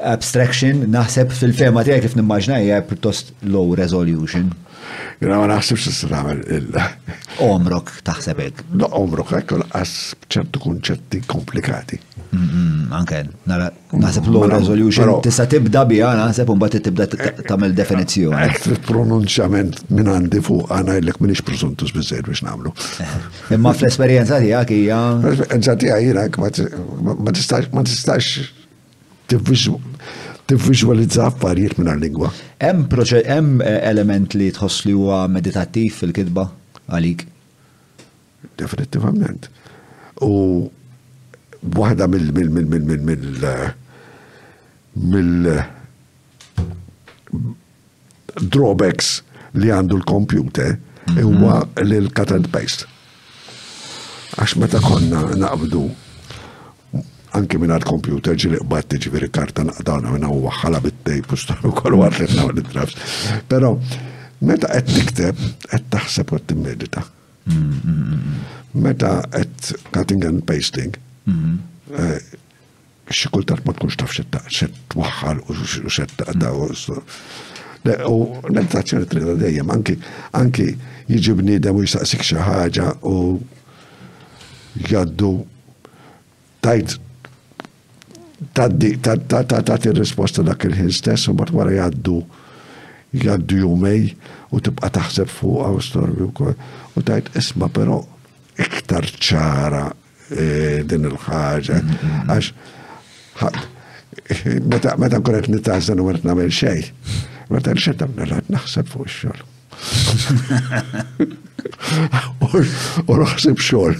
Speaker 2: abstraction, naħseb fil-fema tiegħek kif nimmaġna hija pjuttost low resolution.
Speaker 1: Jena ma naħsibx tista' tagħmel illa.
Speaker 2: Omrok taħseb hekk.
Speaker 1: No omrok hekk ċertu kunċetti komplikati.
Speaker 2: Anke nara Naħseb l
Speaker 1: mela,
Speaker 2: resolution tista' tibda biha naħseb u mbagħad tibda eh, eh, tagħmel definizzjoni.
Speaker 1: Eh, fil-pronunċjament minn għandi fuq għana jlek m'iniex presuntus biżejjed biex nagħmlu.
Speaker 2: Imma fl-esperjenza tiegħek hija.
Speaker 1: L-esperjenza tiegħi jiena ma tistax ma tistax tivviżwalizza affarijiet minn lingwa.
Speaker 2: Hemm hemm element li tħoss li huwa meditattiv fil-kitba għalik?
Speaker 1: Definittivament. U waħda mill mill mill mill mill mill mill drawbacks li għandu l-computer mhm. huwa li l-cut and paste. Għax meta konna naqbdu anke minn għal computer ġili qbatti ġiviri karta naqdawna minna u waħħala bit-tejp u staru kol għarret naw li drafs. Pero, meta qed tikteb, qed taħseb u qed timmedita. Meta qed cutting and pasting, eh, xi kultant ma tkunx taf xi twaħħal u xi taqda u U l-edukazzjoni trida dejjem, anki anki jiġi bniedem u jistaqsik xi ħaġa u jgħaddu tajt taddi tat ir-risposta dak il-ħin stess u mbagħad wara jgħaddu jgħaddu jumej u tibqa' taħseb fuq u storbi wkoll. U tajt isma' però iktar ċara eh, din il-ħaġa għax meta nkun qed nitażen u qed nagħmel xejn. Meta nxetem naħseb fuq ix-xogħol. U naħseb xogħol.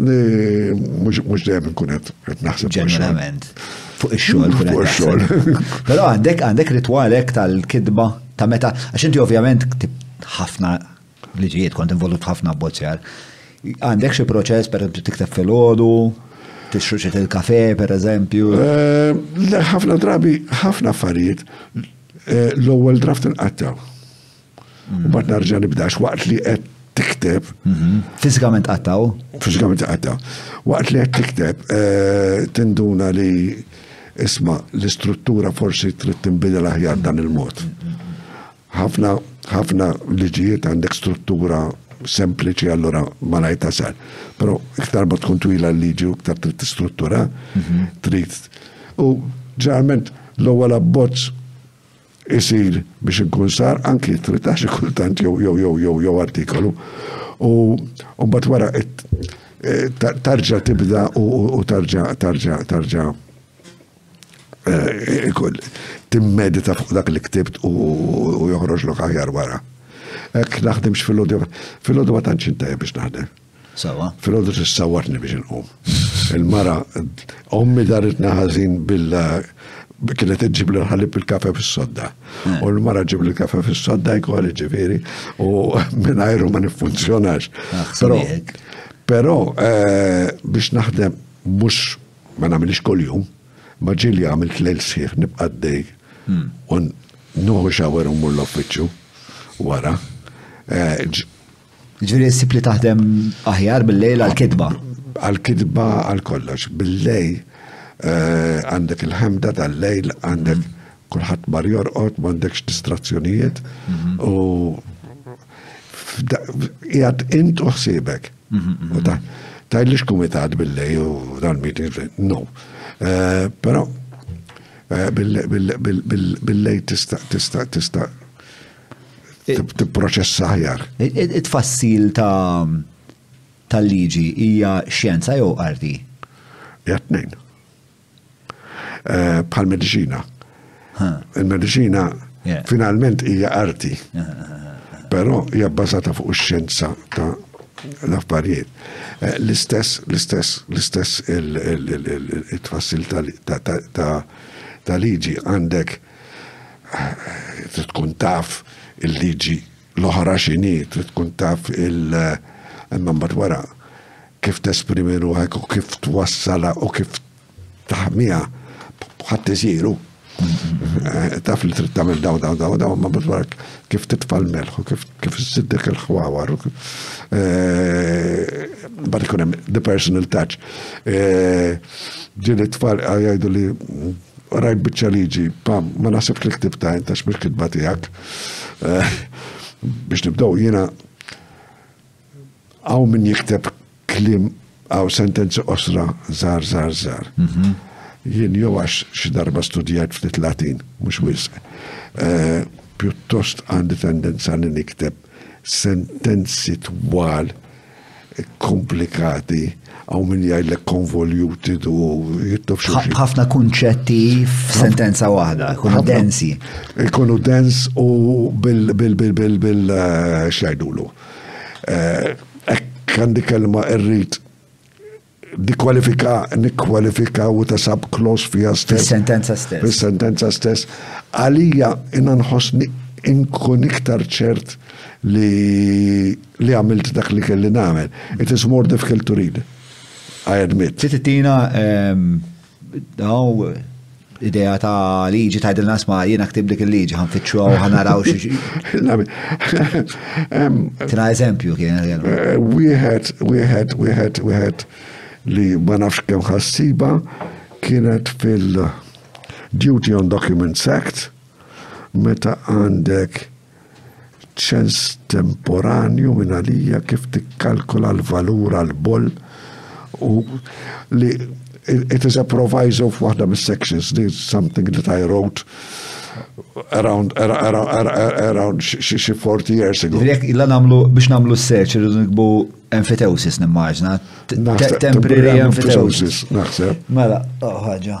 Speaker 1: Mhux dejjem nkun qed naħseb.
Speaker 2: Ġeneralment. Fuq ix-xogħol.
Speaker 1: Fuq
Speaker 2: ix-xogħol. Però għandek għandek ritwalek tal-kidba ta' meta għax inti ovvjament ħafna liġijiet kont involut ħafna bozzjar. Għandek xi proċess per tikteb fil-ħodu, tixruċet il-kafe per eżempju.
Speaker 1: Eh, ħafna drabi, ħafna affarijiet Eh, l-ewwel draft inqattaw. U bad narġa' nibdax waqt li qed tikteb. Mhm.
Speaker 2: Fiżikament qattaw?
Speaker 1: Fiżikament qattaw. Waqt li qed tikteb eh, tinduna li isma l-istruttura forsi trid tinbidel aħjar dan il-mod. Ħafna ħafna liġijiet għandek struttura sempliċi allora ma lajt tasal. Però iktar ma tkun twila l-liġi u iktar trid tistruttura, mhm. trid. U ġeneralment L-ewwel abbozz isir biex inkun sar anki tritax xi kultant jew jew jew jew jew artikolu u mbagħad wara eh, tarġa tibda u tarġa tarġa tarġa eh, timmedita fuq dak li ktibt u joħroġ l aħjar wara. Ek naħdimx fil-lodu, fil-lodu ma tantx biex naħdem.
Speaker 2: Sawa.
Speaker 1: Filgħodu tissawatni biex inqum. Il-mara, ommi daritna ħażin billa kienet iġġib l ħalib il-kafe fis-sodda. Eh. U l-mara ġib l-kafe fis-sodda jkoll ġifiri u minn ajru ma nifunzjonax. Però eh, biex naħdem mhux ma nagħmilx kuljum, ma ġili għamilt lejl sħiħ nibqa' dej hmm. u nuħu xawer u mur l-offiċċju wara. Eh,
Speaker 2: Ġviri ssib li taħdem aħjar bil-lejl għal-kidba.
Speaker 1: Għal-kidba għal-kollox, bil-lejl eh, għandek il-ħemda tal-lejl għandek kulħadd mar jorqod, m'għandekx distrazzjonijiet mhm. u jgħad int uħsibek. Mhm, mhm. Tajli x'kumitat bil-lej u dan meeting, no. Eh, Pero eh, bil-lej tista' tista' tista' tipproċessa aħjar.
Speaker 2: It-tfassil ta' tal-liġi hija xjenza jew arti?
Speaker 1: Ja tnejn. Eh, bħal medicina. Il-medicina finalment hija arti. Però hija bbażata fuq ix-xjenza ta' l-affarijiet. Eh, l-istess, l-istess, l-istess il-tfassil ta' liġi għandek trid tkun taf il-liġi l-oħra x'inhi, trid tkun taf il- imma mbagħad wara kif tesprimi ruħek u kif twassala u kif taħmija ħadd isiru. Eh, taf li trid tagħmel daw daw daw daw ma bżwar kif titfal melħ u kif kif issiddek il-ħwawar. Eh, bad ikun hemm the personal touch. Eh, ġieli tfal jgħidu li Rajt biċċa liġi, pam, ma naħsibx li ktib ta' intax mhux kitba tiegħek. Eh, biex nibdew jiena għaw min jikteb klim għaw sentenzi osra zar zar zar. Mhm. Jien jew għax xi darba studijajt ftit Latin, mhux wisq. Eh, pjuttost għandi tendenza li nikteb sentenzi twal komplikati, għaw min jgħidlek konvoljuti du jittof xulxin.
Speaker 2: ħafna kunċetti f'sentenza waħda, kunu densi.
Speaker 1: Kunu dens u bil-bil-bil-bil-xajdulu. Eh, eh, kandi kelma irrit dikkwalifika, nikkwalifika u ta' sub clause fija stess.
Speaker 2: Fis-sentenza stess.
Speaker 1: Fis-sentenza stess. Għalija inna nħossni inkun iktar ċert li li għamilt dak li kelli nagħmel. It is more difficult to read. I admit.
Speaker 2: Tititina ehm, Daw, idea ta' liġi ta' id-dilna sma' jena ktib dik il-liġi, għan fitxu għaw għan għaraw
Speaker 1: xiex.
Speaker 2: Tina eżempju kien.
Speaker 1: Eh, wieħed, wieħed, wieħed, wieħed li ma nafx kem ħassiba kienet fil-Duty on Documents Act meta għandek ċens temporanju minn għalija kif tikkalkula l-valur għal-boll u li it is a proviso f'waħda mis-sections, this is something that I wrote around, around, around xi 40 years ago.
Speaker 2: Jek, illa namlu, biex namlu s-search, rridu nikbu emfiteusis nimmaġna. Temporary emfiteusis,
Speaker 1: naħseb.
Speaker 2: Mela, oh, ħagġa.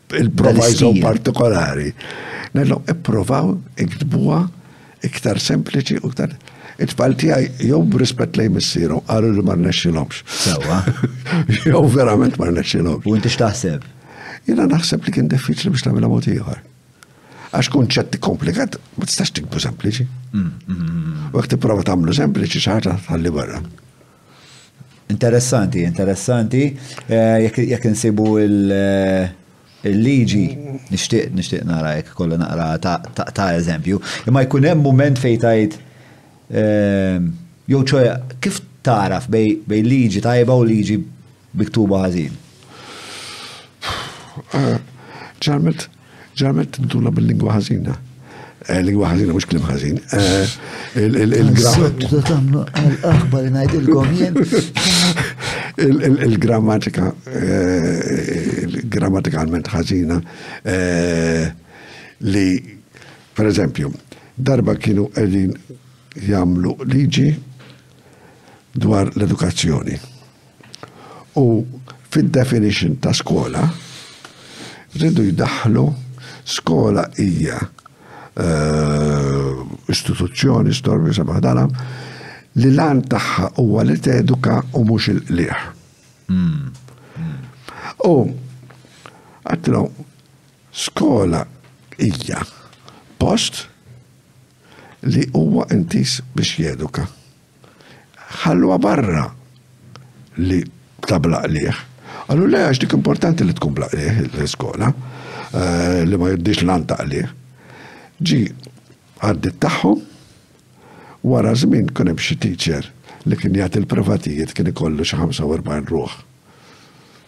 Speaker 1: il-proviso partikolari. Nellu, ipprovaw iktbuha iktar sempliċi u iktar. It-tfal tiegħi jew b'rispett lejn missieru qalu li ma rnexxilhomx.
Speaker 2: Sewwa.
Speaker 1: Jew verament ma rnexxilhomx.
Speaker 2: U inti x'taħseb?
Speaker 1: Jiena naħseb li kien diffiċli biex tagħmilha mod ieħor. Għax kunċett komplikat ma tistax tikbu sempliċi. Mm, mm, mm. U jekk tipprova tagħmlu sempliċi xi ħaġa tħalli barra.
Speaker 2: Interessanti, interessanti. Eh, jekk insibu eh, il-liġi, nixtieq nixtieq nara jekk kollu naqra ta' eżempju. Imma jkun hemm mument fejn tajt eh, jew ċoja kif taraf bej liġi tajba u liġi biktuba ħażin.
Speaker 1: Ġarmet, Ġeneralment tintuna bil-lingwa ħażina. Eh, lingwa ħażina mhux klim ħażin. Eh, Il-grammatika.
Speaker 2: Sodda tagħmlu aħbar ngħidilkom jien.
Speaker 1: Il-grammatika eh, grammatikalment ħażina eh, li per eżempju darba kienu qegħdin jagħmlu liġi dwar l-edukazzjoni. U fid-definition ta' skola rridu jdaħħlu skola hija istituzzjoni, storbi sema' dana, li l-għan tagħha huwa li teduka u mhux il-qligħ. U għattilhom skola hija post li huwa intiż biex jeduka. Ħalluha barra li ta' blaqliħ. Għallu le għax dik importanti li tkun blaqliħ l-iskola eh, li ma jiddix lan taqliħ. Ġi għaddit tagħhom wara żmien kun hemm xi teacher li kien jagħti l-privatijiet kien ikollu xi 45 ruħ.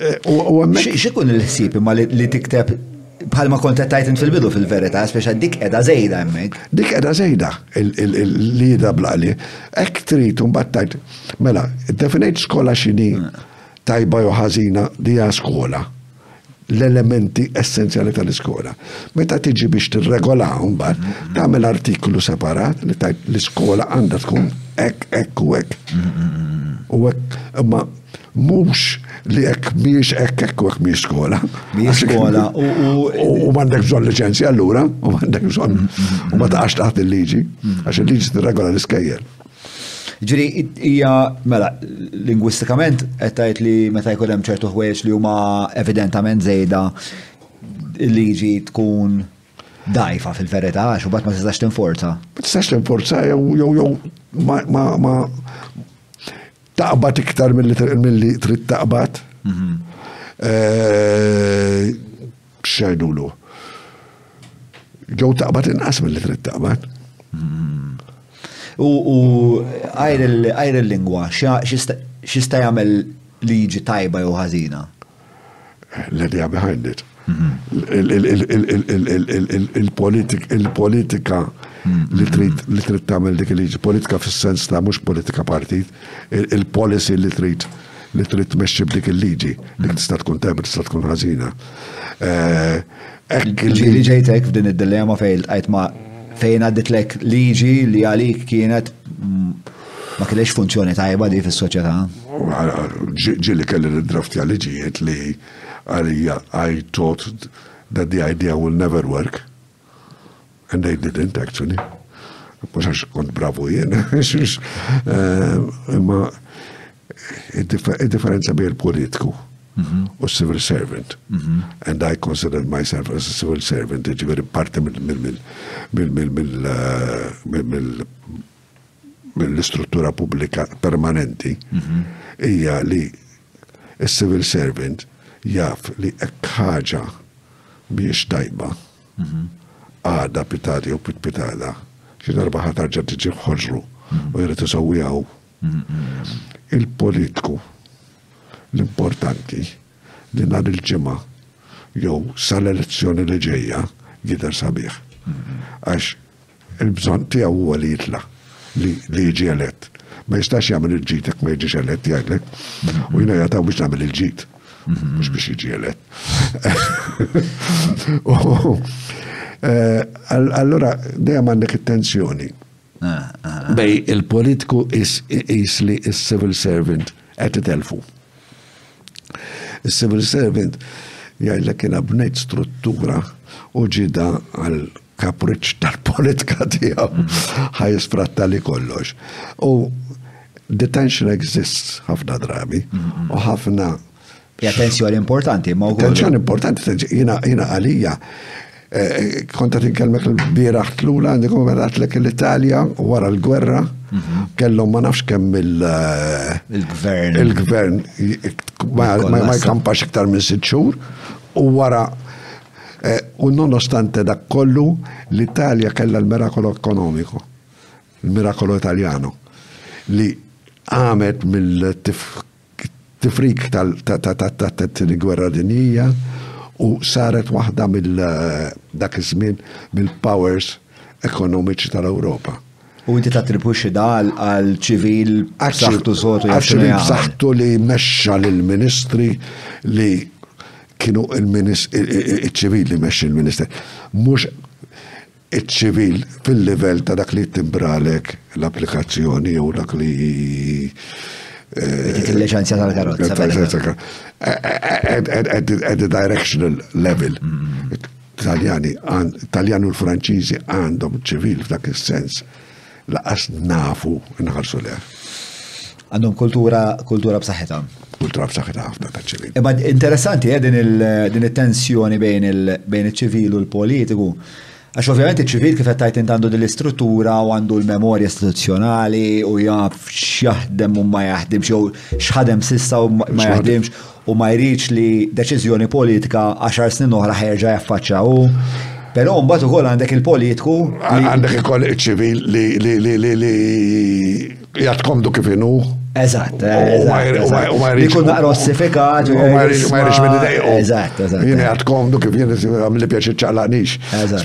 Speaker 2: X'ikun il-ħsieb imma li tikteb bħalma kont qed tajt fil-bidu fil-verità, speċa dik qiegħda żejda hemmhekk.
Speaker 1: Dik qiegħda żejda li jidha blaqli. Hekk trid imbagħad tajt. Mela, definejt skola x'inhi tajba jew ħażina li hija skola. L-elementi essenzjali tal-iskola. Meta tiġi biex tirregola mbagħad mm-hmm. tagħmel artiklu separat li tajt l-iskola għandha tkun hekk hekk u hekk. Mm-hmm. U hekk imma Mhux li jekk mhijiex hekk hekk u hekk mhijiex skola.
Speaker 2: Mhijiex skola u u
Speaker 1: m'għandek bżonn liċenzja allura u m'għandek bżonn u ma taqax taħt il-liġi għax il-liġi tirregola l-iskejjel.
Speaker 2: Ġiri, hija, mela, lingwistikament, għettajt li meta jkun hemm ċertu ħwejġ li huma evidentament zejda il-liġi tkun dajfa fil-verità, għax u bat ma tistax tinforza.
Speaker 1: Ma tistax tinforza, jew jew jew ma ma ma Taqbad iktar milli trid taqbad. Mhm. Eh, Xajdulu. Ġew taqbad inqas milli trid taqbad.
Speaker 2: Mhm. U għajr il-lingwa, xista jagħmel liġi tajba jew ħażina?
Speaker 1: L-idea behind it. Il-politika li trid li trid tagħmel dik il-liġi, politika fis-sens ta' mhux politika partit, il-policy li trid li trid tmexxi b'dik il-liġi, dik tista' tkun tajba tista' tkun ħażina. Hekk li
Speaker 2: ġejtek f'din id-dilemma fejn qajt ma' fejn għadditlek liġi li għalik kienet Ma kellix funzjoni tajba di fis-soċjetà.
Speaker 1: Ġieli kelli niddraftja liġijiet li għalija I thought that the idea will never work. And they didn't actually. Mux għax kont bravu jien. Imma il-differenza bejn il-politiku mhm. u civil servant. Mhm. And I consider myself as a civil servant, ġiviri parti mill mill-istruttura pubblika permanenti mhm. hija li s-civil servant jaf li hekk ħaġa biex tajba mhm. għada pitati u pit pitada xi darba ħatarġa tiġi ħoġru mhm. u jrid isawwijaw. Il-politiku l-importanti li nhar il-Ġimgħa jew sal-elezzjoni li ġejja jidher sabiħ. Għax il-bżonn tiegħu huwa li jitla' li jiġi elett. Ma jistax jagħmel il-ġid jekk ma jiġix elett jgħidlek. U jiena jagħtaw biex nagħmel il-ġid. Mhux biex jiġi elett. Eh, allura dejjem għandek it-tensjoni. Bej il-politiku is li s-civil servant qed itelfu. Is-civil servant jgħidlek kien abnejt struttura u ġida għal kapriċ tal-politika tiegħu ħaj spratta li kollox. U detention exists ħafna drabi u ħafna
Speaker 2: Hija tensjoni importanti, ma wkoll.
Speaker 1: Tensjoni importanti, jiena jiena għalija. Eh, Konta tinkelmek il-bieraħ tlula għandi kum għatlek l-Italja wara l-gwerra mhm. kellhom ma nafx kemm il- eh,
Speaker 2: gvern
Speaker 1: il-gvern ma jkampax iktar minn sitt xhur u wara eh, u nonostante dak kollu l-Italja kellha l-mirakolo ekonomiku, il-mirakolo Italjano li għamet mill-tif tifrik tat-tieni gwerra dinjija u saret waħda mill dak iż-żmien mill-powers ekonomiċi tal-Ewropa.
Speaker 2: U inti tattribwixxi dan għal ċivil b'saħħtu sotu
Speaker 1: għal
Speaker 2: ċivil
Speaker 1: b'saħħtu li mexxa lill-ministri li kienu il-ċivil li mexxi l-ministri. Mhux iċ-ċivil fil-livell ta' dak li jittimbralek l-applikazzjoni jew dak li
Speaker 2: Dik il-leċenzja tal-karozza.
Speaker 1: At the directional level. Taljani, Taljani u l-Franċiżi għandhom ċivil f'dak is-sens. Laqas nafu nħarsu leh.
Speaker 2: Għandhom kultura, kultura b'saħħitha.
Speaker 1: Kultura b'saħħitha ħafna ta' ċivil.
Speaker 2: Imma interessanti eh, din it-tensjoni bejn il-ċivil u l-politiku. Għax ovvjament iċ-ċivil kif qed tajt għandu din l-istruttura u għandu l-memorja istituzzjonali u jaf x'jaħdem u ma jaħdimx jew x'ħadem sissa u ma jaħdimx u ma jridx li deċiżjoni politika għaxar snin oħra ħerġa' jaffaċċja hu. Però mbagħad ukoll għandek il-politku.
Speaker 1: Għandek ikoll iċ-ċivil li jgħat komdu kif inhu.
Speaker 2: Eżatt, eżatt. Ikun naqra ossifikat.
Speaker 1: U ma jridx minn idejqu.
Speaker 2: Eżatt, eżatt.
Speaker 1: Jien jgħat komdu kif jien għamil li pjaċi ċaqlaqnix.
Speaker 2: Eżatt.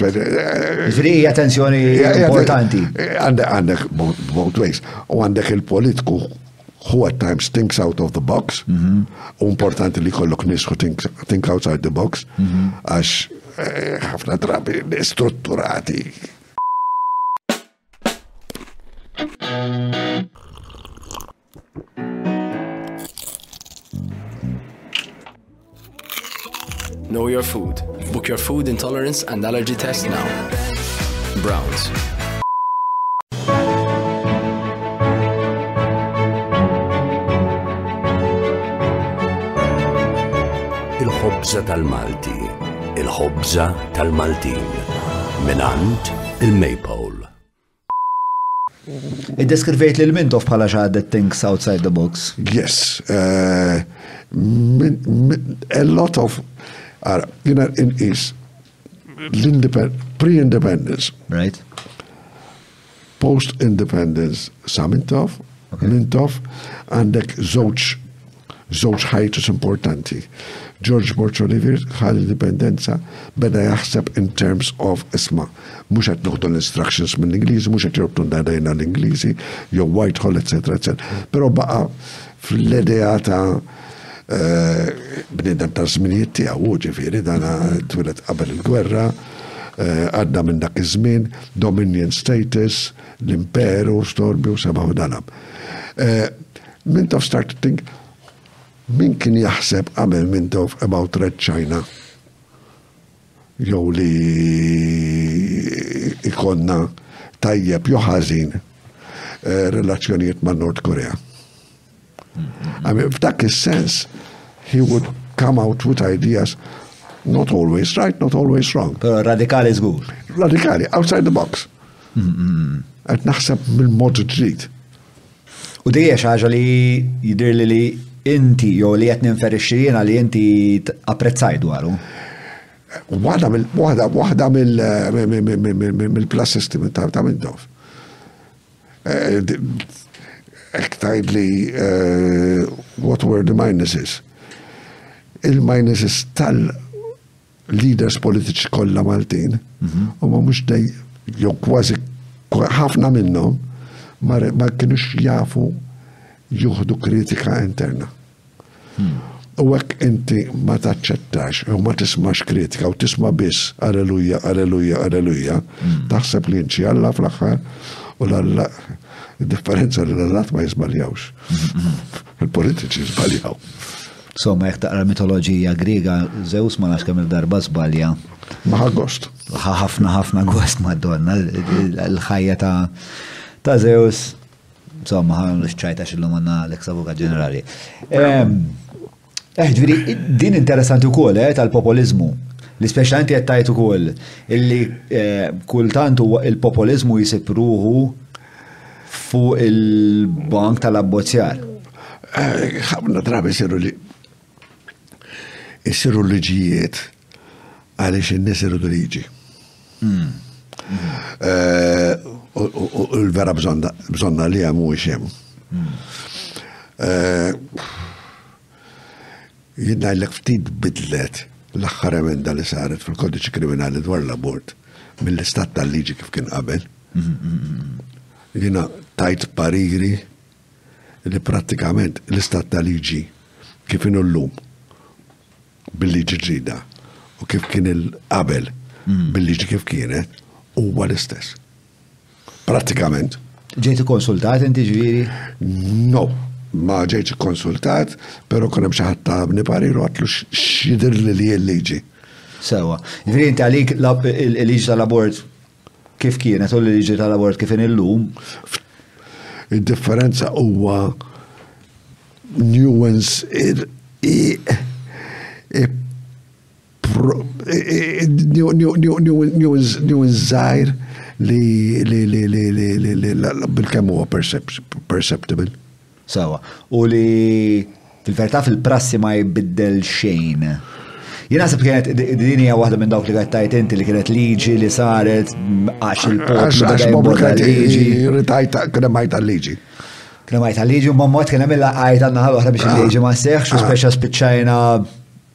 Speaker 2: Fri attenzjoni importanti.
Speaker 1: Għandek both ways. U għandek il-politku who at times thinks out of the box, mhm. u importanti li kollok nis who think outside the box, mhm. għax eh, ħafna drabi strutturati.
Speaker 3: Know your food. Book your food intolerance and allergy test now. Browns.
Speaker 4: il-ħobza tal-Malti, il-ħobza tal-Maltin, minant il-Maypole.
Speaker 2: Iddeskrivejt lil Mintoff bħala xi ħadd that thinks outside the box.
Speaker 1: Yes. eh, min- min- A lot of, ara, jina inqis l-independ- pre-independence,
Speaker 2: Right?
Speaker 1: post-independence,
Speaker 2: Samintoff,
Speaker 1: Mintoff għandek żewġ żewġ ħajtus importanti. George Borg Olivier ħal indipendenza beda jaħseb in terms of isma' mhux qed noħdu l-instructions mill-Ingliżi, mhux qed jorbtu ndadajna l-Ingliżi, jew Whitehall, etc. etc. Però baqa' fl-idea ta' eh, bniedem ta' żminijiet tiegħu, ġifieri dan twilet qabel il-gwerra, eh, għadda minn dak iż-żmien, dominion status, L-imperu, u storbi, u seba' u dana. Eh, Mintoff start to think, min kien jaħseb qabel Mintoff about Red China? Jew li ikonna tajjeb joħazin eh, relazzjonijiet ma' Nord Korea. I mean, f'dak is-sens, he would come out with ideas not always right, not always wrong.
Speaker 2: Pero radikali zgur.
Speaker 1: Radikali, outside the box. Għet naħseb mill-mod ġrid.
Speaker 2: U dejja xaġa li jidir li li inti, jew li għet ninferixxi jena li inti apprezzaj dwaru.
Speaker 1: Wahda mill-wahda, wahda mill-plus system ta' Mindoff. Ek tajd li what were the minuses? Il-minuses tal-leaders politiċi kollha Maltin, mhm. u ma mhux dej, jew kważi ħafna minnhom ma kienux jafu juħdu kritika interna. U hekk inti ma taċċettax jew ma tismax kritika u tisma' biss Alleluja, Alleluja, Alleluja, taħseb li int xi Alla fl-aħħar u l-Alla differenza li l-Alla ma jiżbaljawx. Il-politiċi jiżbaljaw.
Speaker 2: Somma jekk taqra mitoloġija Griega, Zeus ma nafx kemm il-darba żbalja.
Speaker 1: Ma gost.
Speaker 2: Ħafna ħafna gost Madonna, l-ħajja ta' ta' Zeus Insomma, għamlu xċajta xillum għanna l-ex-Avukat Ġenerali. Ehm, eh, ġviri, din interessanti u kol, eh, tal-populizmu. Li speċjalment qed tajt ukoll illi eh, kultant huwa il-populizmu jisib ruħu fuq il-bank tal-abbozzjar.
Speaker 1: Eh, ħafna drabi siru li jisiru liġijiet Għaliex in-nies iridu li jiġi. Hmm. Eh, u l-vera bżonna li hemm mhuwiex hemm. Hmm. Eh, jien ngħidlek ftit bidlet l-aħħar emenda li saret fil-kodiċi kriminali dwar l-abort mill-istat tal-liġi kif kien qabel. Hmm, Jina tajt pariri li pratikament l-istat tal-liġi kif inhu l-lum bil-liġi ġdida u kif kien il-qabel mm. bil-liġi kif kienet huwa l-istess. Pratikament.
Speaker 2: Ġejt konsultat inti ġviri?
Speaker 1: No, ma ġejt konsultat, pero kun hemm xi ħadd ta' nipari rotlu x'jidher li li l-liġi.
Speaker 2: Sewa. Ġviri inti għalik il-liġi tal-abort kif kienet u l-liġi tal-abort kif inhi llum.
Speaker 1: Id-differenza huwa nuance nuanzajr li bil-kemm huwa perceptible.
Speaker 2: Sewwa. U li fil-verità fil-prassi ma jbiddel xejn. Jien naħseb kienet din hija waħda minn dawk li qed tajt inti li kienet liġi li saret għax il-poplu beda
Speaker 1: jimboda
Speaker 2: liġi.
Speaker 1: Ritajt
Speaker 2: kien
Speaker 1: hemm għajta liġi. Kien
Speaker 2: hemm għajta liġi u ma mod kien hemm il-għajta naħa l-oħra biex il-liġi ma seħħx u speċa spiċċajna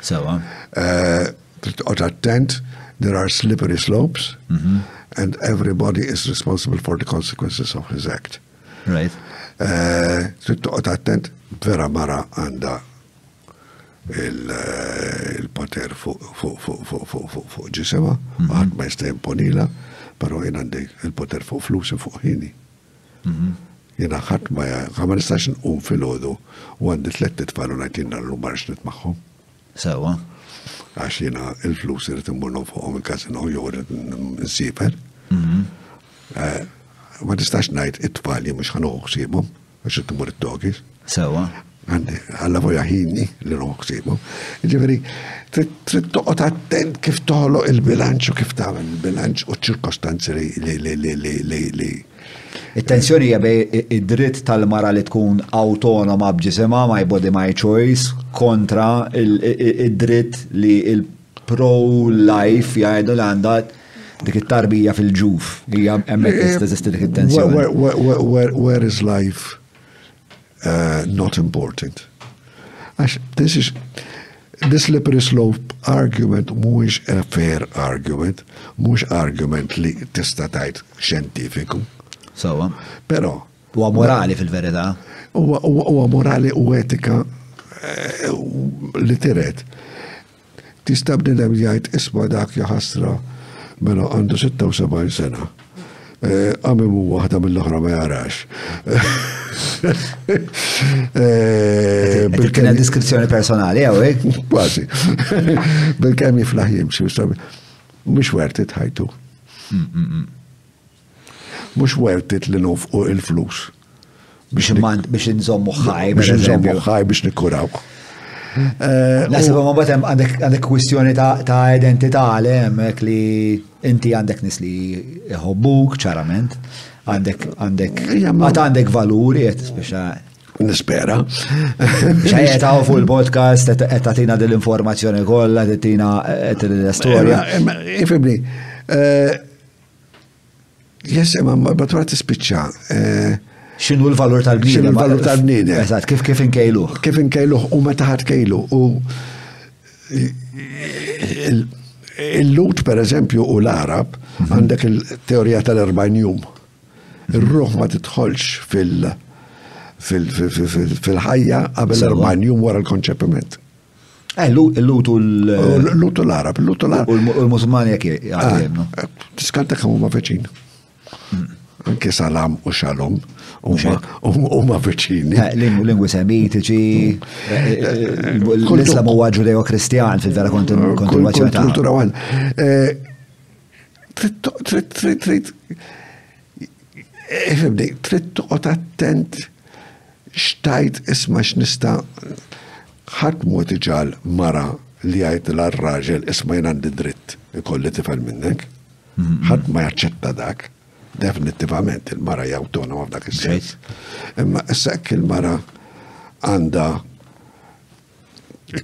Speaker 2: Sewa.
Speaker 1: Eh, Titqod attent, there are slippery slopes mhm. and everybody is responsible for the consequences of his act.
Speaker 2: Right.
Speaker 1: Eh, Titqod attent, vera mara għanda eh, il-poter fuq ġisema, mhm. għad ma jista' imponila, pero jien għandi il-poter fuq flus fuq ħini. Jiena ħadd ma jgħin, ma nistax nqum filgħodu u għandi tlett itfal u ngħid jien nhar illum
Speaker 2: ma rridx nidt magħhom. Sewwa.
Speaker 1: Għax jiena il-flus irid immur nonfoqhom il-casino jew irid nsieper. Eh, ma tistax ngħid it-tfal jien mhux ħanuħu ħsiebhom għax irid immur it-togis.
Speaker 2: Sewwa.
Speaker 1: Għandi, għalla voja ħinni li nħuqsibu. Ġifiri, trid toqgħod attent kif toħloq il-bilanċ u kif tagħmel il-bilanċ u ċirkostanzi li li li li li li.
Speaker 2: It-tensjoni hija bej id-dritt tal-mara li tkun awtonoma b'ġisimha my body my choice kontra id-dritt li il pro-life jgħidu li għandha dik it-tarbija fil-ġuf. Hija hemmhekk teżisti dik it-tensjoni.
Speaker 1: Where is life? Uh, not important. Għax, this is, this slippery slope argument mhuwiex a fair argument, mhux argument li tista' tajt xjentifiku.
Speaker 2: Sawa.
Speaker 1: Però.
Speaker 2: Huwa morali fil-verità.
Speaker 1: Huwa morali u etika eh, li tiret Tista' bniedem jgħid isma' dak jaħasra mela għandu 76 sena. Għamim u waħda mill-oħra ma jarax. Bil-kena
Speaker 2: diskrizzjoni personali għawek?
Speaker 1: Quasi. Bil-kem jiflaħ jimxi, mux werti tħajtu. Mm, mm, mm. Mhux worth it li nofqu il-flus.
Speaker 2: Biex inżommu ħaj.
Speaker 1: Biex
Speaker 2: inżommu
Speaker 1: ħaj biex nikkurawk. Eh,
Speaker 2: Nasib ma batem għandek kwistjoni ta' identità għalem li inti għandek nis li jħobbuk ċarament, għandek għandek għat għandek valuri għet speċa.
Speaker 1: Nispera.
Speaker 2: ċajet għaw fuq il-podcast, għet għatina dell-informazzjoni kolla, għatina għet l-istoria.
Speaker 1: Ifibni, eh, Yes, ma ma tura tispiċċa. Eh,
Speaker 2: X'inhu l-valur tal-bniedem?
Speaker 1: X'inhu l-valur tal-bniedem?
Speaker 2: Eżatt, kif kif inkejlu?
Speaker 1: Kif inkejlu u meta ħadd kejlu u il-lut per eżempju u l-Arab mhm. għandek il-teorija tal-40 jum. Ir-ruħ ma titħolx fil- fil-ħajja qabel 40 jum wara l-konċepiment.
Speaker 2: Eh, l-lutu l-
Speaker 1: L-lutu l-Arab,
Speaker 2: l-lutu
Speaker 1: l-Arab.
Speaker 2: U l-Musulmani jek jgħadem.
Speaker 1: Ah, Tiskanta kemm huma veċin. Mm. Anke salam u xalom huma veċini.
Speaker 2: Eh, lingwi semitiċi, eh, l-Islam huwa ġudeo-kristjan fil-vera kontinuazzjoni ta'
Speaker 1: kultura għan. Trid Ifimni, trid toqgħod attent xtajt isma x'nista' ħadd mod iġal mara li jgħidilha r-raġel isma' jien għandi dritt ikolli tifel minnek. Ħadd ma jaċċetta dak. Definittivament il-mara hija awtonoma f'dak is-sens. Imma issa hekk il-mara għandha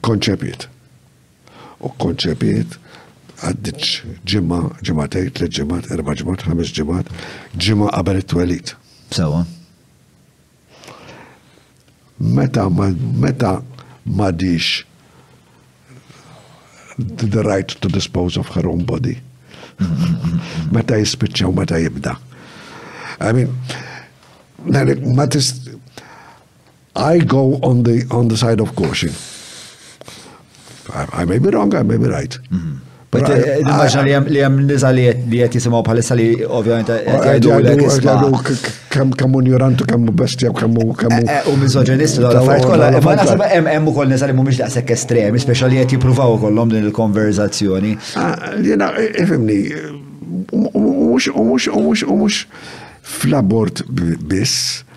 Speaker 1: konċepit. u kkonċepiet għaddiċ ġimgħa, ġimgħatejn, tliet ġimgħat, erba' ġimgħat, ħames ġimgħat, ġimgħa qabel it-twelid.
Speaker 2: Sewa.
Speaker 1: Meta meta m'għadix the right to dispose of her own body. Meta jispiċċa u meta jibda. I mean, ma tist I go on the, on the side of caution. I, I may be wrong, I may be right. Mm -hmm.
Speaker 2: Immaġna li jem li jem niza li jett jisimaw bħalissa li ovvijament jgħidu l-ek
Speaker 1: Kem kem unjurantu, kem bestja, kem u kem u.
Speaker 2: Eh, eh, u mizogenisti l għafajt kolla. Ma nasib jem jem u koll niza li mu miex daqsek estremi, speċa li jett jipruvaw kollom din il-konverzazzjoni.
Speaker 1: Ah, jena, ifimni, u mux, u mux, u mux, u mux, flabort biss,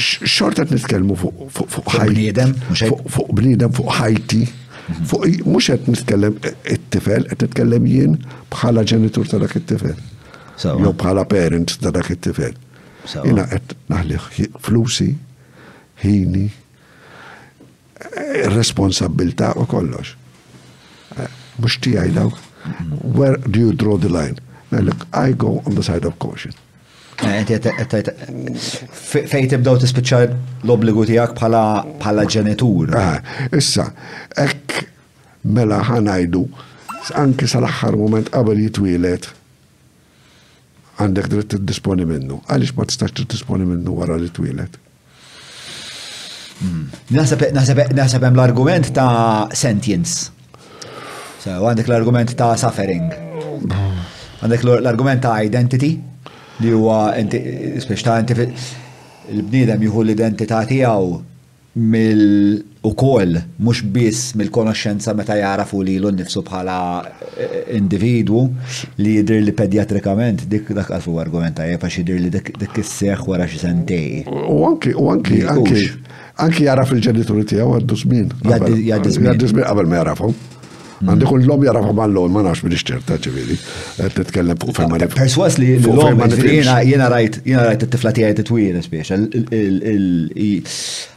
Speaker 1: Xorta t-nitkelmu fuq
Speaker 2: bniedem,
Speaker 1: fuq bniedem, fuq ħajti. Mux għet nitkellem it-tifel, għet nitkellem jien bħala ġenitur ta' dak it-tifel. Jew bħala parent ta' dak it-tifel. Jina għet naħliħ flusi, ħini, Responsabbiltà u kollox. Mhux tiegħi dawk. Where do you draw the line? Look, I go on the side of caution.
Speaker 2: Fejn tibdaw tispiċċa l-obbligu tiegħek bħala ġenitur.
Speaker 1: Ah, issa, hekk mela ħanajdu anke sal-aħħar moment qabel jitwielet għandek dritt tiddisponi minnu. Għaliex ma tistax tiddisponi minnu wara li twieled? Hmm.
Speaker 2: Naħseb hemm l-argument ta' sentience. So, għandek l-argument ta' suffering. Għandek l-argument ta' identity li huwa speċta inti il-bniedem jieħu l-identità tiegħu mill ukoll mhux biss mill-konoxxenza meta jagħraf hu lilu nnifsu bħala individwu li jidhir li pedjatrikament dik dak għalf huwa argument tajjeb għax jidhir li dik dik isseħħ wara xi sentej.
Speaker 1: U anki u anki anki anki jagħraf il-ġenituri tiegħu għaddu żmien. Jgħaddi żmien. Jgħaddi żmien qabel ma jagħrafhom. Għandu kun l-om jara ma l-om, ma nafx minix ċerta ċivili. Għed t-tkellem fuq ferma nifri.
Speaker 2: Perswas li l-om jena rajt, jena rajt t-tifla tijaj t-twil, spiex.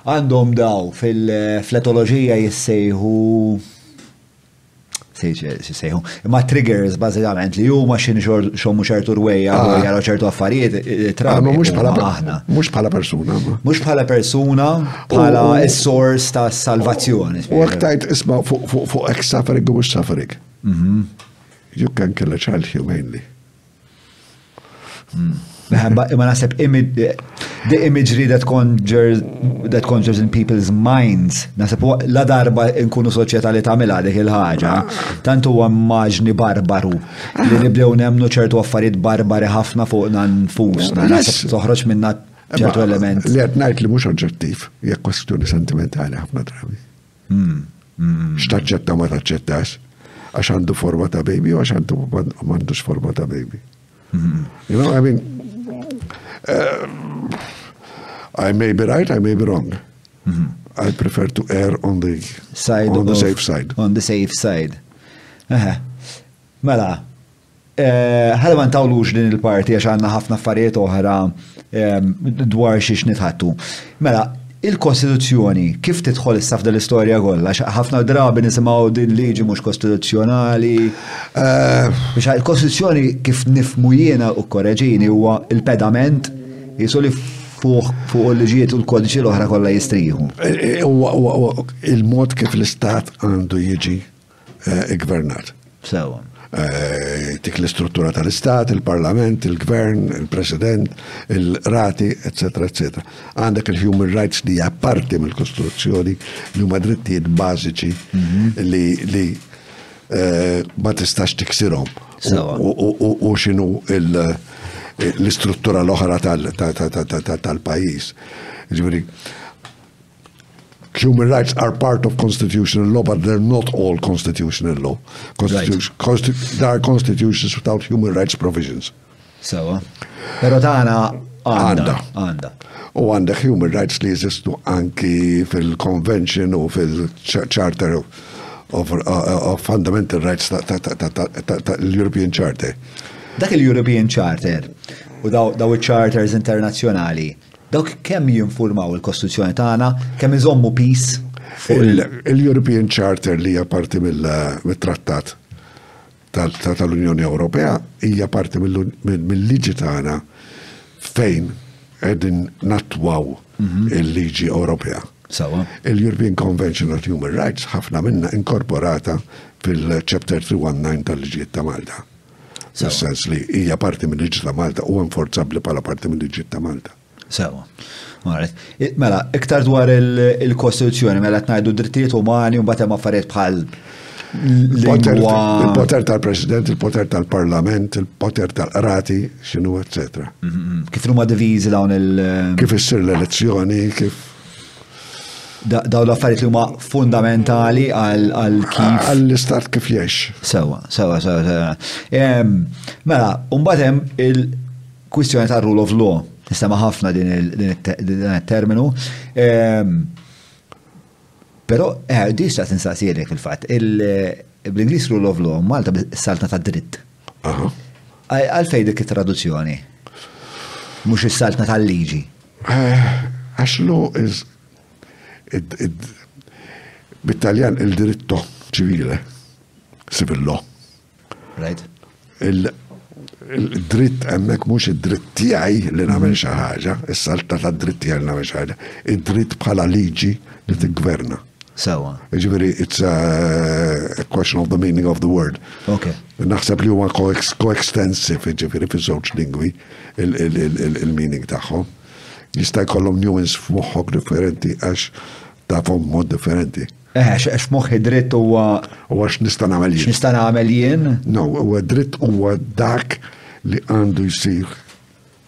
Speaker 2: Għandhom daw fil-fletologija jissejħu sejħu. Ma triggers bazzikament li huma xin xommu ċertu rweja u ah. jaraw ċertu affarijiet. Eh,
Speaker 1: eh, ma mux bħala persuna.
Speaker 2: Mux bħala persuna. Bħala s-sors ta' salvazzjoni.
Speaker 1: U għak tajt isma fuq ek suffering u mux suffering. Mhm. You can kill a child humanely. Mm.
Speaker 2: Ma nasib the imagery that conjures that conjures in people's minds. Nasib la darba nkunu soċjetà li tagħmilha dik il-ħaġa, tant huwa maġni barbaru li nibdew nemnu ċertu affarijiet barbari ħafna fuqna nfusna. Nasib toħroġ minna ċertu element.
Speaker 1: Li qed ngħid li mhux oġġettiv, hija kwestjoni sentimentali ħafna drabi. Hmm, hmm, hmm. X'taċċetta ma taċċettax għax għandu forma ta' baby u għax għandu m'għandux forma ta' baby. You know, I mean, uh, I may be right, I may be wrong. I prefer to err on the
Speaker 2: side
Speaker 1: on the safe side.
Speaker 2: On the safe side. Mela, Ħalli ma ntawlux din il-parti għax għandna ħafna affarijiet oħra dwar xiex nitħattu. Mela, il-Kostituzzjoni kif tidħol issa f'din l-istorja kollha? Ħafna drabi nisimgħu din liġi mhux kostituzzjonali. Biex il-Kostituzzjoni kif nifmu jiena u korreġini huwa il-pedament jisu li fuq fuq il-liġijiet u l-kodiċi l-oħra kollha jistrieħu.
Speaker 1: Il-mod kif l-istat għandu jiġi eh, gvernat.
Speaker 2: Sewa.
Speaker 1: Eh, dik l-istruttura tal-istat, il-parlament, il-gvern, il-president, il-rati, etc. etc. Għandek il-human rights li parti mill-kostruzzjoni li huma drittijiet bażiċi mhm. li eh, ma tistax tiksirhom. U xinu l-istruttura l-oħra tal-pajis. Ġviri, Human rights are part of constitutional law, but they're not all constitutional law. Constitution, right. consti there are constitutions without human rights provisions.
Speaker 2: Sawa. Pero tagħna għanda. Għanda.
Speaker 1: U għandek human rights li jeżistu anki fil-convention u fil-charter of, of, uh, of fundamental rights tal-European Charter.
Speaker 2: Dak il-European Charter u daw il-charters internazzjonali Dawk kemm jinfurmaw il-Kostituzzjoni tagħna, kemm iżommu pis
Speaker 1: Il-European Charter li hija parti mill-trattat tal-Unjoni Ewropea hija parti mill-liġi tagħna fejn qegħdin nattwaw mhm. il-liġi Ewropea. Il-European Convention on Human Rights ħafna minna inkorporata fil-Chapter 319 tal-liġijiet ta' Malta. Fis-sens li hija parti mill-liġi ta' Malta u enforzabbli bħala parti mill-liġi ta' Malta.
Speaker 2: Sewa. Mela, iktar dwar il-Kostituzzjoni, mela tnajdu drittijiet umani u mbagħad hemm affarijiet bħal
Speaker 1: Il-poter tal-President, il-poter tal-Parlament, il-poter tal-Qrati, xinu, etc.
Speaker 2: Mm-hmm. Kif huma diviżi dawn il-
Speaker 1: Kif issir l-elezzjoni, kif
Speaker 2: daw l-affarijiet li huma fundamentali għal kif.
Speaker 1: Għall-istat kif jiex.
Speaker 2: Sewa, sewa, sewa, sewa. Mela, mbagħad hemm il-kwistjoni ta' rule of law. Nistema' ħafna din il-terminu. Però eh, di sa tinsasilek fil-fatt. Bl-Ingliż rule of law, Malta saltna ta' dritt.
Speaker 1: Aha.
Speaker 2: Għalfej dik it-traduzzjoni? Mhux is-saltna tal-liġi.
Speaker 1: Eh, għax lo is bit-Taljan il-diritto ċivile, civil law.
Speaker 2: Right.
Speaker 1: Il-dritt hemmhekk mhux id-dritt tiegħi li nagħmel xi ħaġa, is-salta tad-dritt tiegħi li nagħmel xi ħaġa, id-dritt bħala liġi li tiggverna.
Speaker 2: Sewa.
Speaker 1: Ġifieri it's a question of the meaning of the word.
Speaker 2: Okay.
Speaker 1: Naħseb li huma coextensive ġifieri fiż-żewġ lingwi il-meaning tagħhom. Jista' jkollhom nuance f'moħħok differenti għax tafhom mod differenti.
Speaker 2: Eh, għax moħħi dritt huwa.
Speaker 1: U għax nista' nagħmel jien.
Speaker 2: Nista' nagħmel jien?
Speaker 1: No, huwa dritt huwa dak li għandu jsir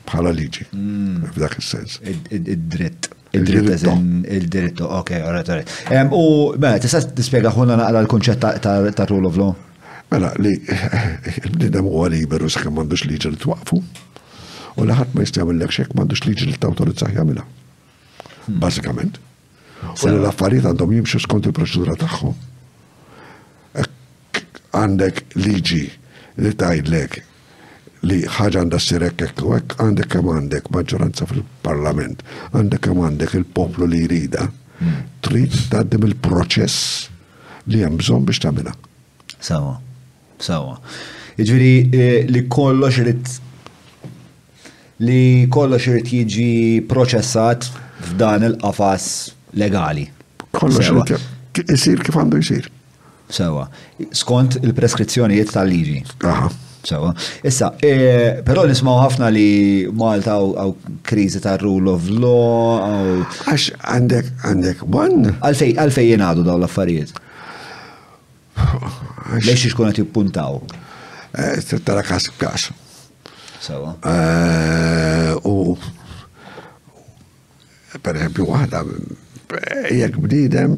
Speaker 1: bħala liġi, mm.
Speaker 2: f'dak il-sens. Id-dritt. Id-dritt, il-dritt, ok, għarret, għarret. U, mela, tista' tispjega ħuna naqra l-kunċett ta' rule of law?
Speaker 1: Mela, li l-bnidem huwa liberu sa' kemm m'għandux liġi li twaqfu, u li ħadd ma jista' jagħmellek xek m'għandux liġi li tawtorizzah jagħmilha. Hmm. Bażikament. U li l-affarijiet għandhom jimxu skont il-proċedura tagħhom. Għandek liġi li tajdlek li ħaġa għandha ssir hekk hekk u hekk għandek kemm għandek maġġoranza fil-Parlament, għandek kemm għandek il-poplu li jrida, hmm. trid tgħaddim il-proċess li hemm bżonn biex tagħmilha.
Speaker 2: Sawa, sawa. Jiġifieri eh, li kollox irid li kollox irid jiġi proċessat f'dan il-qafas legali.
Speaker 1: Kollox isir kif għandu jsir.
Speaker 2: Sewa, skont il-preskrizzjonijiet tal-liġi.
Speaker 1: Aha.
Speaker 2: Sewa. Issa, e, però nismaw ħafna li Malta għaw krizi ta' rule of law, għaw.
Speaker 1: Għax għandek, għandek, one.
Speaker 2: Għalfej, għalfej jenadu daw l-affarijiet. Lex xkun għati puntaw.
Speaker 1: Eh, tara kas kas.
Speaker 2: Sewa.
Speaker 1: Eh, u, per eżempju, għada, jek bnidem,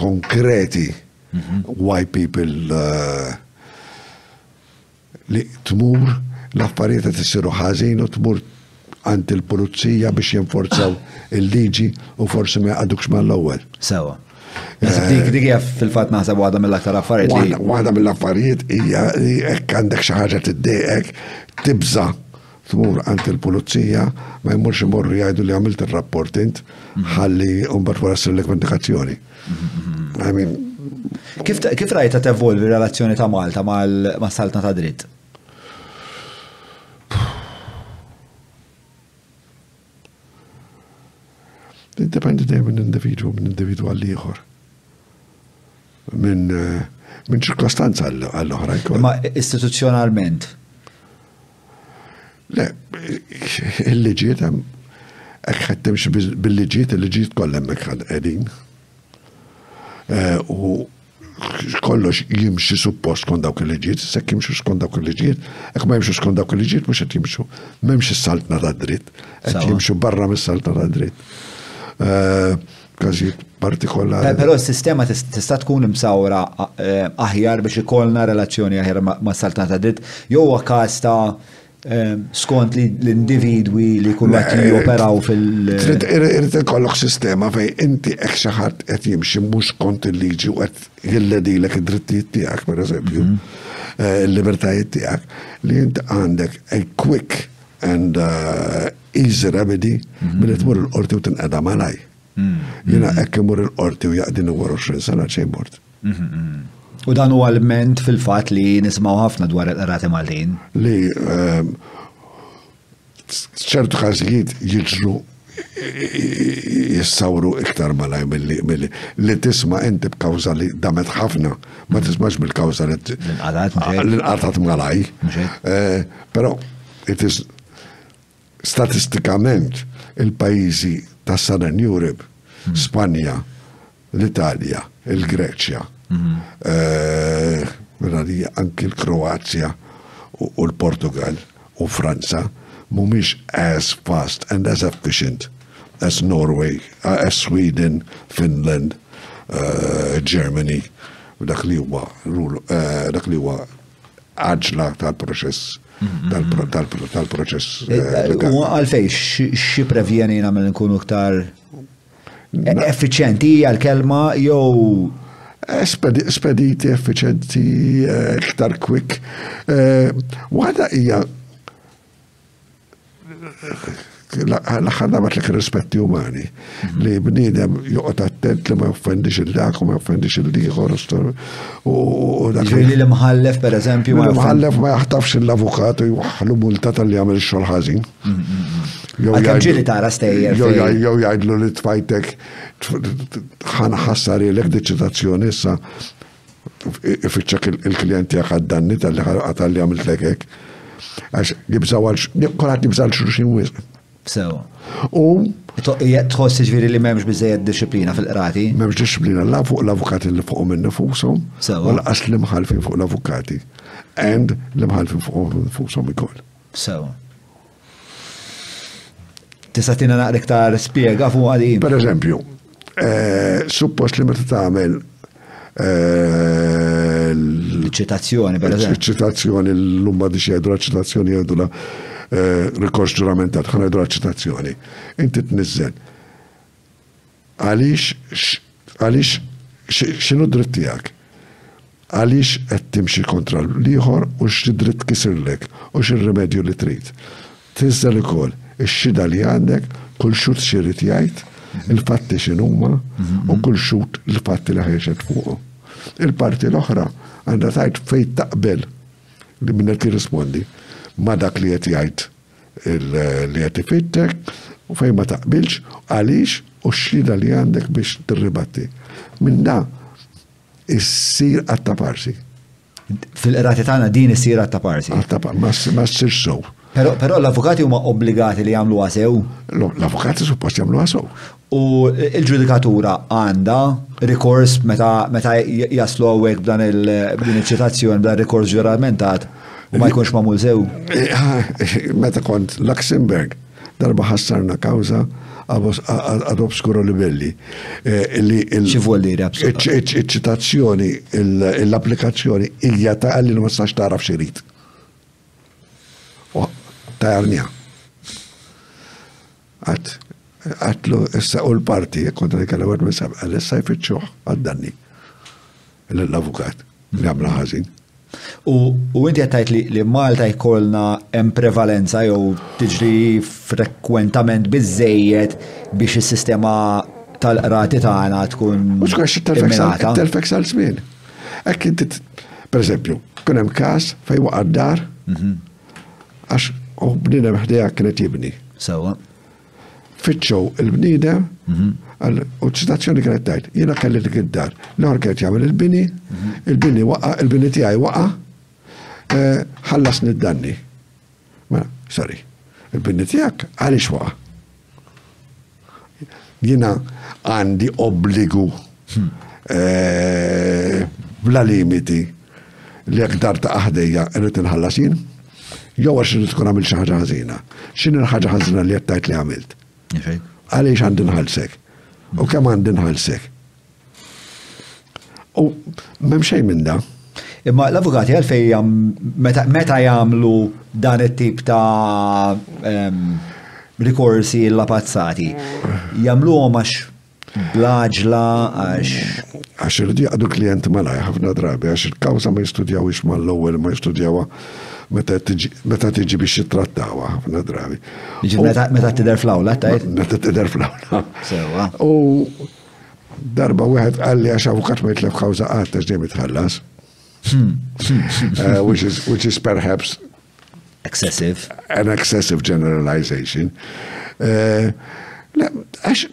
Speaker 1: konkreti why people li tmur l-affarijiet qed isiru ħażin u tmur għand il-pulizija biex jinforzaw il-liġi u forsi ma jaqadux mal-ewwel.
Speaker 2: Sewa. Dik dik hija fil-fatt naħseb waħda mill-aktar affarijiet.
Speaker 1: Waħda mill-affarijiet hija li hekk għandek xi ħaġa tiddejqek, tibża tmur għand il-pulizija, ma jmurx imorru jgħidu li għamilt il-rapport int, mhm. ħalli umbat wara s-sillek indikazzjoni. Mhm.
Speaker 2: Kif, kif rajta tevolvi relazzjoni ta' Malta ma' saltna ta' dritt?
Speaker 1: Dependi dejjem minn individwu, minn individwu għal ieħor. Minn eh, minn ċirkostanza għall-oħra.
Speaker 2: Ma istituzzjonalment,
Speaker 1: Le, il-liġiet hemm hekk qed timxi bil-liġiet, il-liġiet kollha hemmhekk qegħdin. Eh, u kollox jimxi suppost skont dawk il-liġiet, se jimxu skont dawk il-liġiet, hekk ma jimxu skont dawk il-liġiet mhux qed jimxu. M'hemmx is-saltna tad-dritt, qed jimxu barra mis-saltna tad-dritt. Eh, Każijiet partikolari.
Speaker 2: Però s-sistema tista' tkun imsawra eh, aħjar biex ikollna relazzjoni aħjar ma' saltana ta' dritt jew każ ta' eh, skont li l-individwi li jkunu qed joperaw fil-
Speaker 1: Irid ikollok sistema fejn inti hekk xi ħadd qed jimxi mhux kont il-liġi u qed jilledilek id-drittijiet tiegħek pereżempju, mhm. eh, il-libertajiet tiegħek li int għandek a quick and uh, Easy remedy, billi tmur il-qorti u tinqeda malaj. Jiena hekk imur il-qorti u jaqdini wara 20 sena xejn mort.
Speaker 2: U dan huwa l-ment fil-fatt li nisimgħu ħafna dwar il-qrati Maltin.
Speaker 1: Li ehm, ċertu każijiet jiġru jissawru iktar malaj mill-li li tisma inti b'kawza li damet ħafna, ma tismax bil-kawza li
Speaker 2: l-inqatat
Speaker 1: malaj. Eh, Pero, it is Statistikament, il-pajjiżi tas-Southern Europe, Spanja, l-Italja, il-Greċja, anki l-Kroazja u l-Portugall u Franza, mhumiex as fast and as efficient as Norway, as Sweden, Finland, Germany, dak li huwa għaġla tal-proċess mm-hmm. tal-proċess. Eh, eh, eh,
Speaker 2: u għalfej, xie prevjeni namel nkunu ktar effiċenti għal-kelma jew
Speaker 1: spediti effiċenti ktar quick. Waħda hija l-aħħar dabat li kien rispetti umani mhm. li bniedem joqgħod attent li ma joffendix il dak u ma joffendix il liħor u dak
Speaker 2: li l-imħallef pereżempju ma
Speaker 1: l-imħallef ma jaħtafx l-avukat u jwaħħlu multa tal-li għamil xogħol ħażin.
Speaker 2: Mhm,
Speaker 1: mhm,
Speaker 2: ġili tara stejjer.
Speaker 1: Jew jgħidlu li tfajtek ħana ħassar ilek diċitazzjoni issa ifittxek il-klient tiegħek għad-danni tal-li ħarqa tal-li għamilt lekek. Għax nibżaw għal kolħat nibżaw għal xulxin wisq.
Speaker 2: Sewa.
Speaker 1: U.
Speaker 2: Tħoss ġviri li memx bizzejed disciplina fil-qrati?
Speaker 1: Memx disciplina la fuq l-avukati li fuq minn nifusom.
Speaker 2: Sewa.
Speaker 1: U laqas l-imħalfin fuq l-avukati. And l-imħalfin fuq nifusom ikoll.
Speaker 2: Sewa. Tista' tina naqra iktar spjega fuq għalin.
Speaker 1: Per eżempju, eh, suppost li meta tagħmel eh,
Speaker 2: ċitazzjoni, per eżempju.
Speaker 1: ċitazzjoni l-lumma di xedu ċitazzjoni jgħidu la eh, rikors ġuramentat, ħana jgħidu ċitazzjoni. Inti tnizzel Għaliex, għaliex, x'inhu d-dritt tiegħek? Għaliex qed timxi kontra l-ieħor u x'dritt kisirlek u x'ir-rimedju li trid? Tniżżel ukoll ix-xhieda li għandek, kull xhud x'irid jgħid, il-fatti x'inhuma u kull xhud l-fatti li ħejxet fuqu. Il-parti l-oħra għandha tgħid fejn taqbel li minnek jirrispondi ma' dak li qed jgħid li qed ifittek u fejn ma taqbilx, għaliex u x-xhieda li għandek biex tirribatti. Minn da issir għatta parsi.
Speaker 2: Fil-qrati tagħna din issir għatta parsi.
Speaker 1: Għatta parsi, ma ssir sow.
Speaker 2: Però l-avukati huma obbligati li jagħmlu
Speaker 1: għasew? L-avukati suppost jagħmlu għasew.
Speaker 2: U l-ġudikatura għandha rikors meta meta jaslu hawnhekk b'dan il-din iċ-ċitazzjoni b'dan rikors ġuramentat u ma jkunx magħmul sew.
Speaker 1: Meta kont Luxemburg darba ħassarna kawża ad obskuro livelli. Xivolli Iċ-ċitazzjoni, l-applikazzjoni hija ta' li ma sax taraf xirid. Ta' jarnija. Għad, qatlu issa u l-parti, jekk kont nitkellem għad minn sabqa, li issa jfittxuh għad-danni. L-avukat, għamla ħażin.
Speaker 2: U inti qed tgħid li Malta jkollna hemm prevalenza jew tiġri frekwentament biżejjed biex is-sistema tal-qrati tagħna tkun.
Speaker 1: Mhux
Speaker 2: kollox
Speaker 1: it-telfex għal żmien. Hekk inti, pereżempju, kien hemm każ fejn waqa' dar mhm. Għax u bnidem ħdejha kien qed jibni.
Speaker 2: Sewwa.
Speaker 1: Fitxew il-bniedem mhm. u ċitazzjoni kienet tajt, jiena kelli dik id-dar. L-għor kienet jagħmel il-bini, mhm. il-bini waqa, il-bini tiegħi waqa, eh, ħallas nid-danni. Mela, sorry, il-bini tiegħek għaliex waqa. Jiena għandi obbligu eh, bla limiti li jekk dar ta' aħdejja irrid inħallas jien. Jew għax irid tkun għamil xi ħaġa ħażina. X'in il-ħaġa ħażina li qed tgħid li għamilt? Għaliex għandi nħallsek? U kemm għandi nħallsek? U m'hemm xejn minn da.
Speaker 2: Imma l-avukati għalfej meta jagħmlu dan it-tip ta' rikorsi l-apazzati, jagħmluhom għax blaġla għax.
Speaker 1: Għax irridu jaqdu klient malaj ħafna drabi, għax il-kawsa ma jistudjaw ix mal-ewwel ma jistudjawha meta tiġi biex jittrattawa ħafna drabi.
Speaker 2: Meta tidher fl-awla, tajt?
Speaker 1: Meta tidher fl-awla.
Speaker 2: Sewa.
Speaker 1: U Darba wieħed qal li għax avukat ma jitlef kawża qatt għax dejjem itħallas. Hmm. Uh, which is which is perhaps
Speaker 2: excessive.
Speaker 1: An excessive generalization. Uh, għax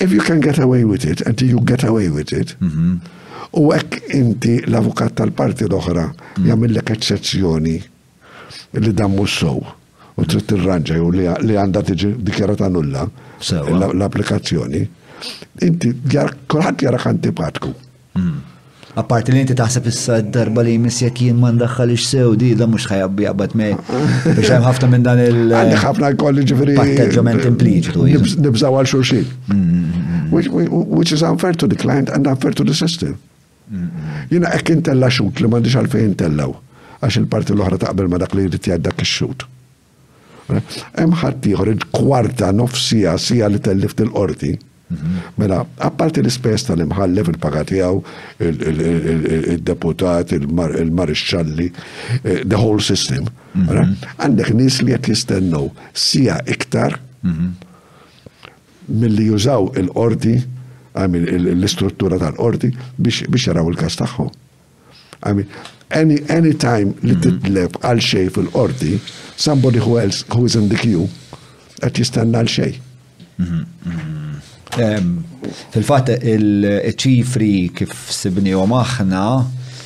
Speaker 1: if you can get away with it, and you get away with it, mhm. u għek inti l-avukat tal-parti l-oħra mm. jamillek eċċezzjoni li dan mhux sew u trid tirranġa jew li għandha tiġi dikjarata nulla l-applikazzjoni, inti kulħadd jarak antipatku. Hmm.
Speaker 2: Apparti li inti taħseb issa darba li jmiss jekk jien ma ndaħħal sew di da mhux ħajabbi qabad mej. Biex hemm ħafna minn dan il-
Speaker 1: Għandi ħafna jkolli ġifieri.
Speaker 2: Patteġġament impliċitu.
Speaker 1: Nibżaw għal xulxin. Mm-hmm. Which is unfair to the client and unfair to the system. Jiena hekk intella' xhud li m'għandix għalfejn intellgħu għax il-parti l-oħra taqbel ma' dak li jrid jgħid dak ix-xhud. Hemm ħaddieħor il-kwarta, nofs siegħa, siegħa li tellift il-qorti. Mela, apparti l-ispejjeż tal-imħallef, il-paga tiegħu, il-deputat, il-marixxalli, eh, the whole system. Għandek nies li qed jistennew siegħa iktar milli jużaw il-qorti, I mean l-istruttura tal-qorti biex jaraw il-każ tagħhom. I mean, any, any time li mhm. titleb għal xej fil-qorti, somebody who else who is in the queue, għat jistenna għal xej.
Speaker 2: Mhm, mhm. Fil-fat il-ċifri kif sibnijom aħna,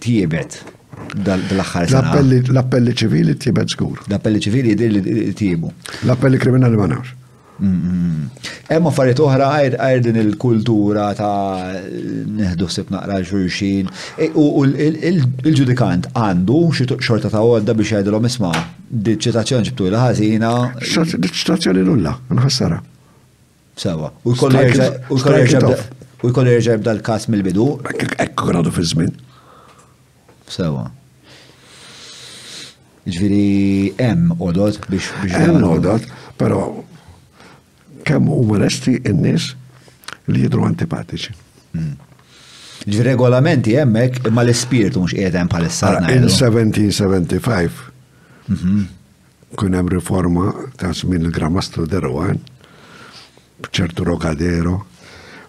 Speaker 2: tjibet dal-aħħar sena.
Speaker 1: L-appelli ċivili tjibet żgur.
Speaker 2: L-appelli ċivili jidir li tjibu.
Speaker 1: L-appelli kriminali ma nafx.
Speaker 2: Hemm affarijiet oħra għajr din il-kultura ta' neħdu sib naqra xulxin. E, u il-ġudikant għandu xi xorta ta' għodda biex jgħidilhom isma' diċitazzjoni ġibtu l-ħażina.
Speaker 1: Diċitazzjoni nulla, nħassara.
Speaker 2: Sawa, u jkollu jerġa' jibda l-kas mill-bidu.
Speaker 1: Ekk għadu fi żmien.
Speaker 2: Sawa. Ġviri, hemm odot biex biex.
Speaker 1: Hemm odot, però kemm u molesti n-nies li jidru antipatiċi. Hmm.
Speaker 2: Ġviri regolamenti hemmhekk imma l-ispirtu mhux qiegħed hemm bħalissa.
Speaker 1: In 1775 mhm. Kun hemm riforma ta' żmien il-Gramastru Derwan, b'ċertu rogadero,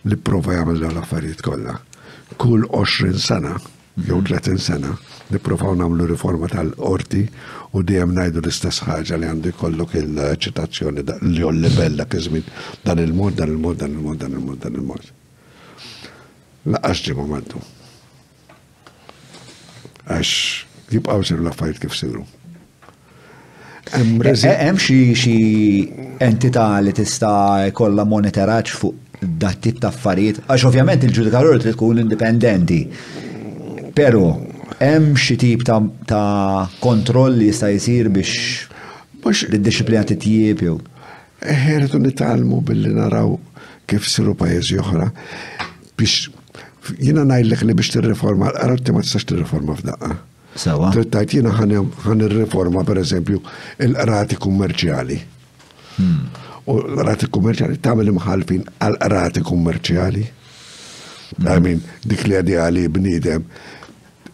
Speaker 1: li prova jagħmel dawn l-affarijiet kollha. Kull 20 sena, jew 30 sena, nipprovaw nagħmlu riforma tal-qorti u dejjem ngħidu l-istess ħaġa li għandu jkollok il-ċitazzjoni li jol livell dak iż-żmien dan il-mod, dan il-mod, dan il-mod, dan il-mod, dan il-mod. Laqax ġimgħa maddu. Għax jibqaw siru l-affarijiet kif siru. Hemm
Speaker 2: xi entità li tista' jkollha monitoraġġ fuq dat tip ta' affarijiet, għax ovvjament il-ġudikatur trid tkun indipendenti. Però hemm xi tip ta' kontroll li jista' jsir biex id-disciplina titjieb jew.
Speaker 1: Eh, irridu nitgħallmu billi naraw kif siru pajjiżi oħra biex jiena ngħidlek li biex tirriforma l-qarti ma tistax tirriforma f'daqqa.
Speaker 2: Sewa.
Speaker 1: Trittajt jiena ħan irriforma pereżempju il-qrati kummerċjali. Hmm. U l-qrati kummerċjali tagħmel imħalfin għal qrati kummerċjali. Hmm. I mean, dik li għadi għali bniedem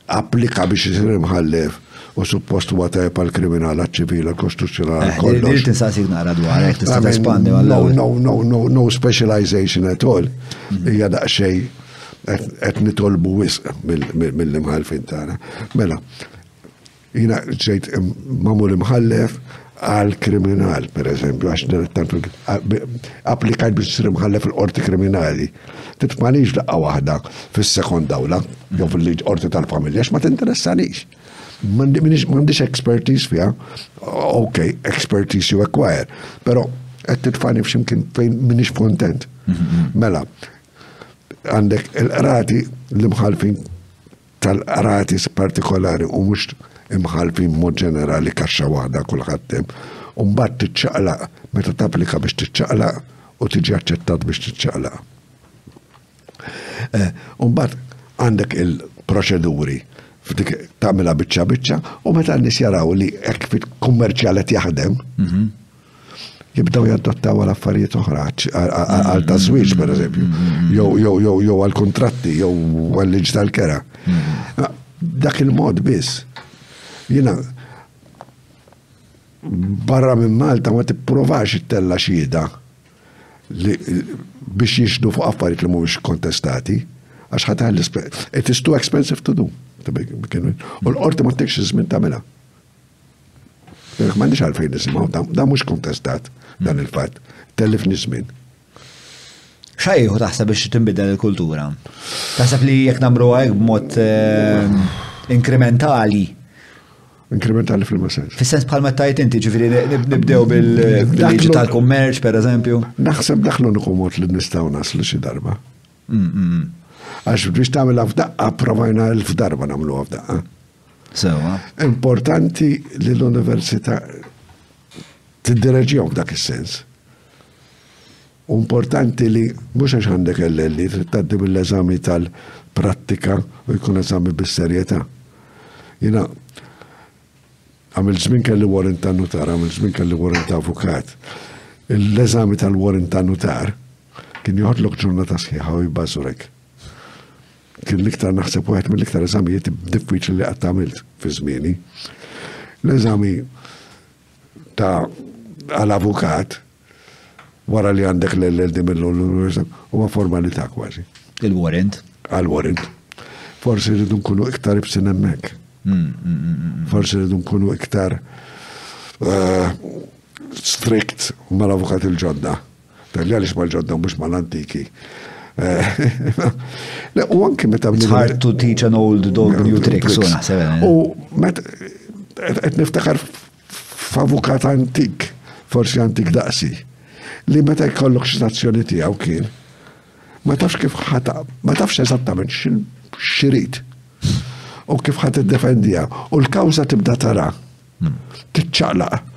Speaker 1: applika biex isir imħallef u suppost huwa tajb għal kriminal għal ċivil għal kostituzzjonali
Speaker 2: eh,
Speaker 1: kollox.
Speaker 2: Irrid insaqsik naqra dwar hekk tista' tespandi
Speaker 1: għal
Speaker 2: No,
Speaker 1: no, no, no, no specialization at all. Mhm. Hija daqsxejn qed nitolbu wisq mill-imħalfin tagħna. Mela, Jiena ġejt magħmul imħallef għal kriminal, per eżempju, għax direttantu applikajt biex sir imħallef il-qorti kriminali. Titmanix daqqa waħda fis-sekond dawla, jew fil-liġ qorti tal-familja, ma tinteressanix. M'għandix expertise fiha, ok, expertise you acquire, pero qed titfani f'ximkien fejn minix kontent. Mhm. Mela, għandek il-qrati l-imħalfin tal-qratis partikolari u mhux imħallfin mod ġenerali kaxxa waħda kulħadd hemm. U mbagħad tiċċaqlaq meta tapplika biex tiċċaqlaq u tiġi aċċettat biex tiċċaqlaq. Eh, u mbagħad għandek il-proċeduri f'dik tagħmilha biċċa biċċa u meta n-nies jaraw li hekk fit-kummerċjal qed jaħdem, mhm. jibdaw jaddottaw għal affarijiet oħra, għal ta' żwieġ per eżempju, jew għal kontratti, jew għal liġ tal-kera. Dak il-mod biss. Jina, barra minn Malta ma tipprovax it-tella xhieda biex jixdu fuq affarijiet li mhumiex kontestati, għax ħadd it is too expensive to do. U l-qorti ma tekx iż-żmien tagħmilha. M'għandix għalfejn nisimgħu da mhux kontestat dan il-fatt. Tellif nismin.
Speaker 2: Xajħu taħseb biex tinbidel il-kultura? Taħseb li jekk namru għajk b'mod ehm, inkrementali?
Speaker 1: Inkrementali fil sens.
Speaker 2: Fis-sens bħal meta inti ġifieri nibdew bil-liġi tal-kummerċ, per eżempju.
Speaker 1: Naħseb daħlu nukumot li nistgħu naslu xi darba. Mm, mm, mm. Għax biex tagħmel f'daqqa provajna l-f'darba nagħmlu f'daqqa.
Speaker 2: Sewa.
Speaker 1: Importanti li l-Università tiddireġjom dak is-sens. Importanti li mhux għax għandek l-elli trid tgħaddi mill-eżami tal-prattika u jkun eżami bis-serjetà. Jina, għamil żmien kelli warrant ta' nutar, għamil żmien kelli warrant ta' avukat. L-eżami tal-warrant ta' nutar kien joħodlok ġurnata sħiħa u jbażurek. Kien l-iktar naħseb wieħed mill-iktar eżamijiet diffiċli li qatt għamilt fi żmieni. L-eżami ta' għal-avukat wara li għandek l-LLD mill-Università huwa formalità kważi.
Speaker 2: Il-warrant?
Speaker 1: Għal-warrant. Forsi rridu nkunu iktar ibsin hemmhekk. Mm, mm, mm, Forsi rridu nkunu iktar eh, strict mal-avukat il-ġodda. Tgħidli għaliex mal-ġodda mhux mal-antiki. Le, u anki meta
Speaker 2: It's hard to teach an old dog new tricks, u naħseb. Eh.
Speaker 1: U met, qed niftakar f'avukat antik, forsi antik daqsi, li meta jkollok x'nazzjoni tiegħu kien, ma tafx kif ħata, ma tafx eżattament x'irid u kif ħat id-defendija u l-kawża tibda tara. Hmm. Tiċċaqlaq.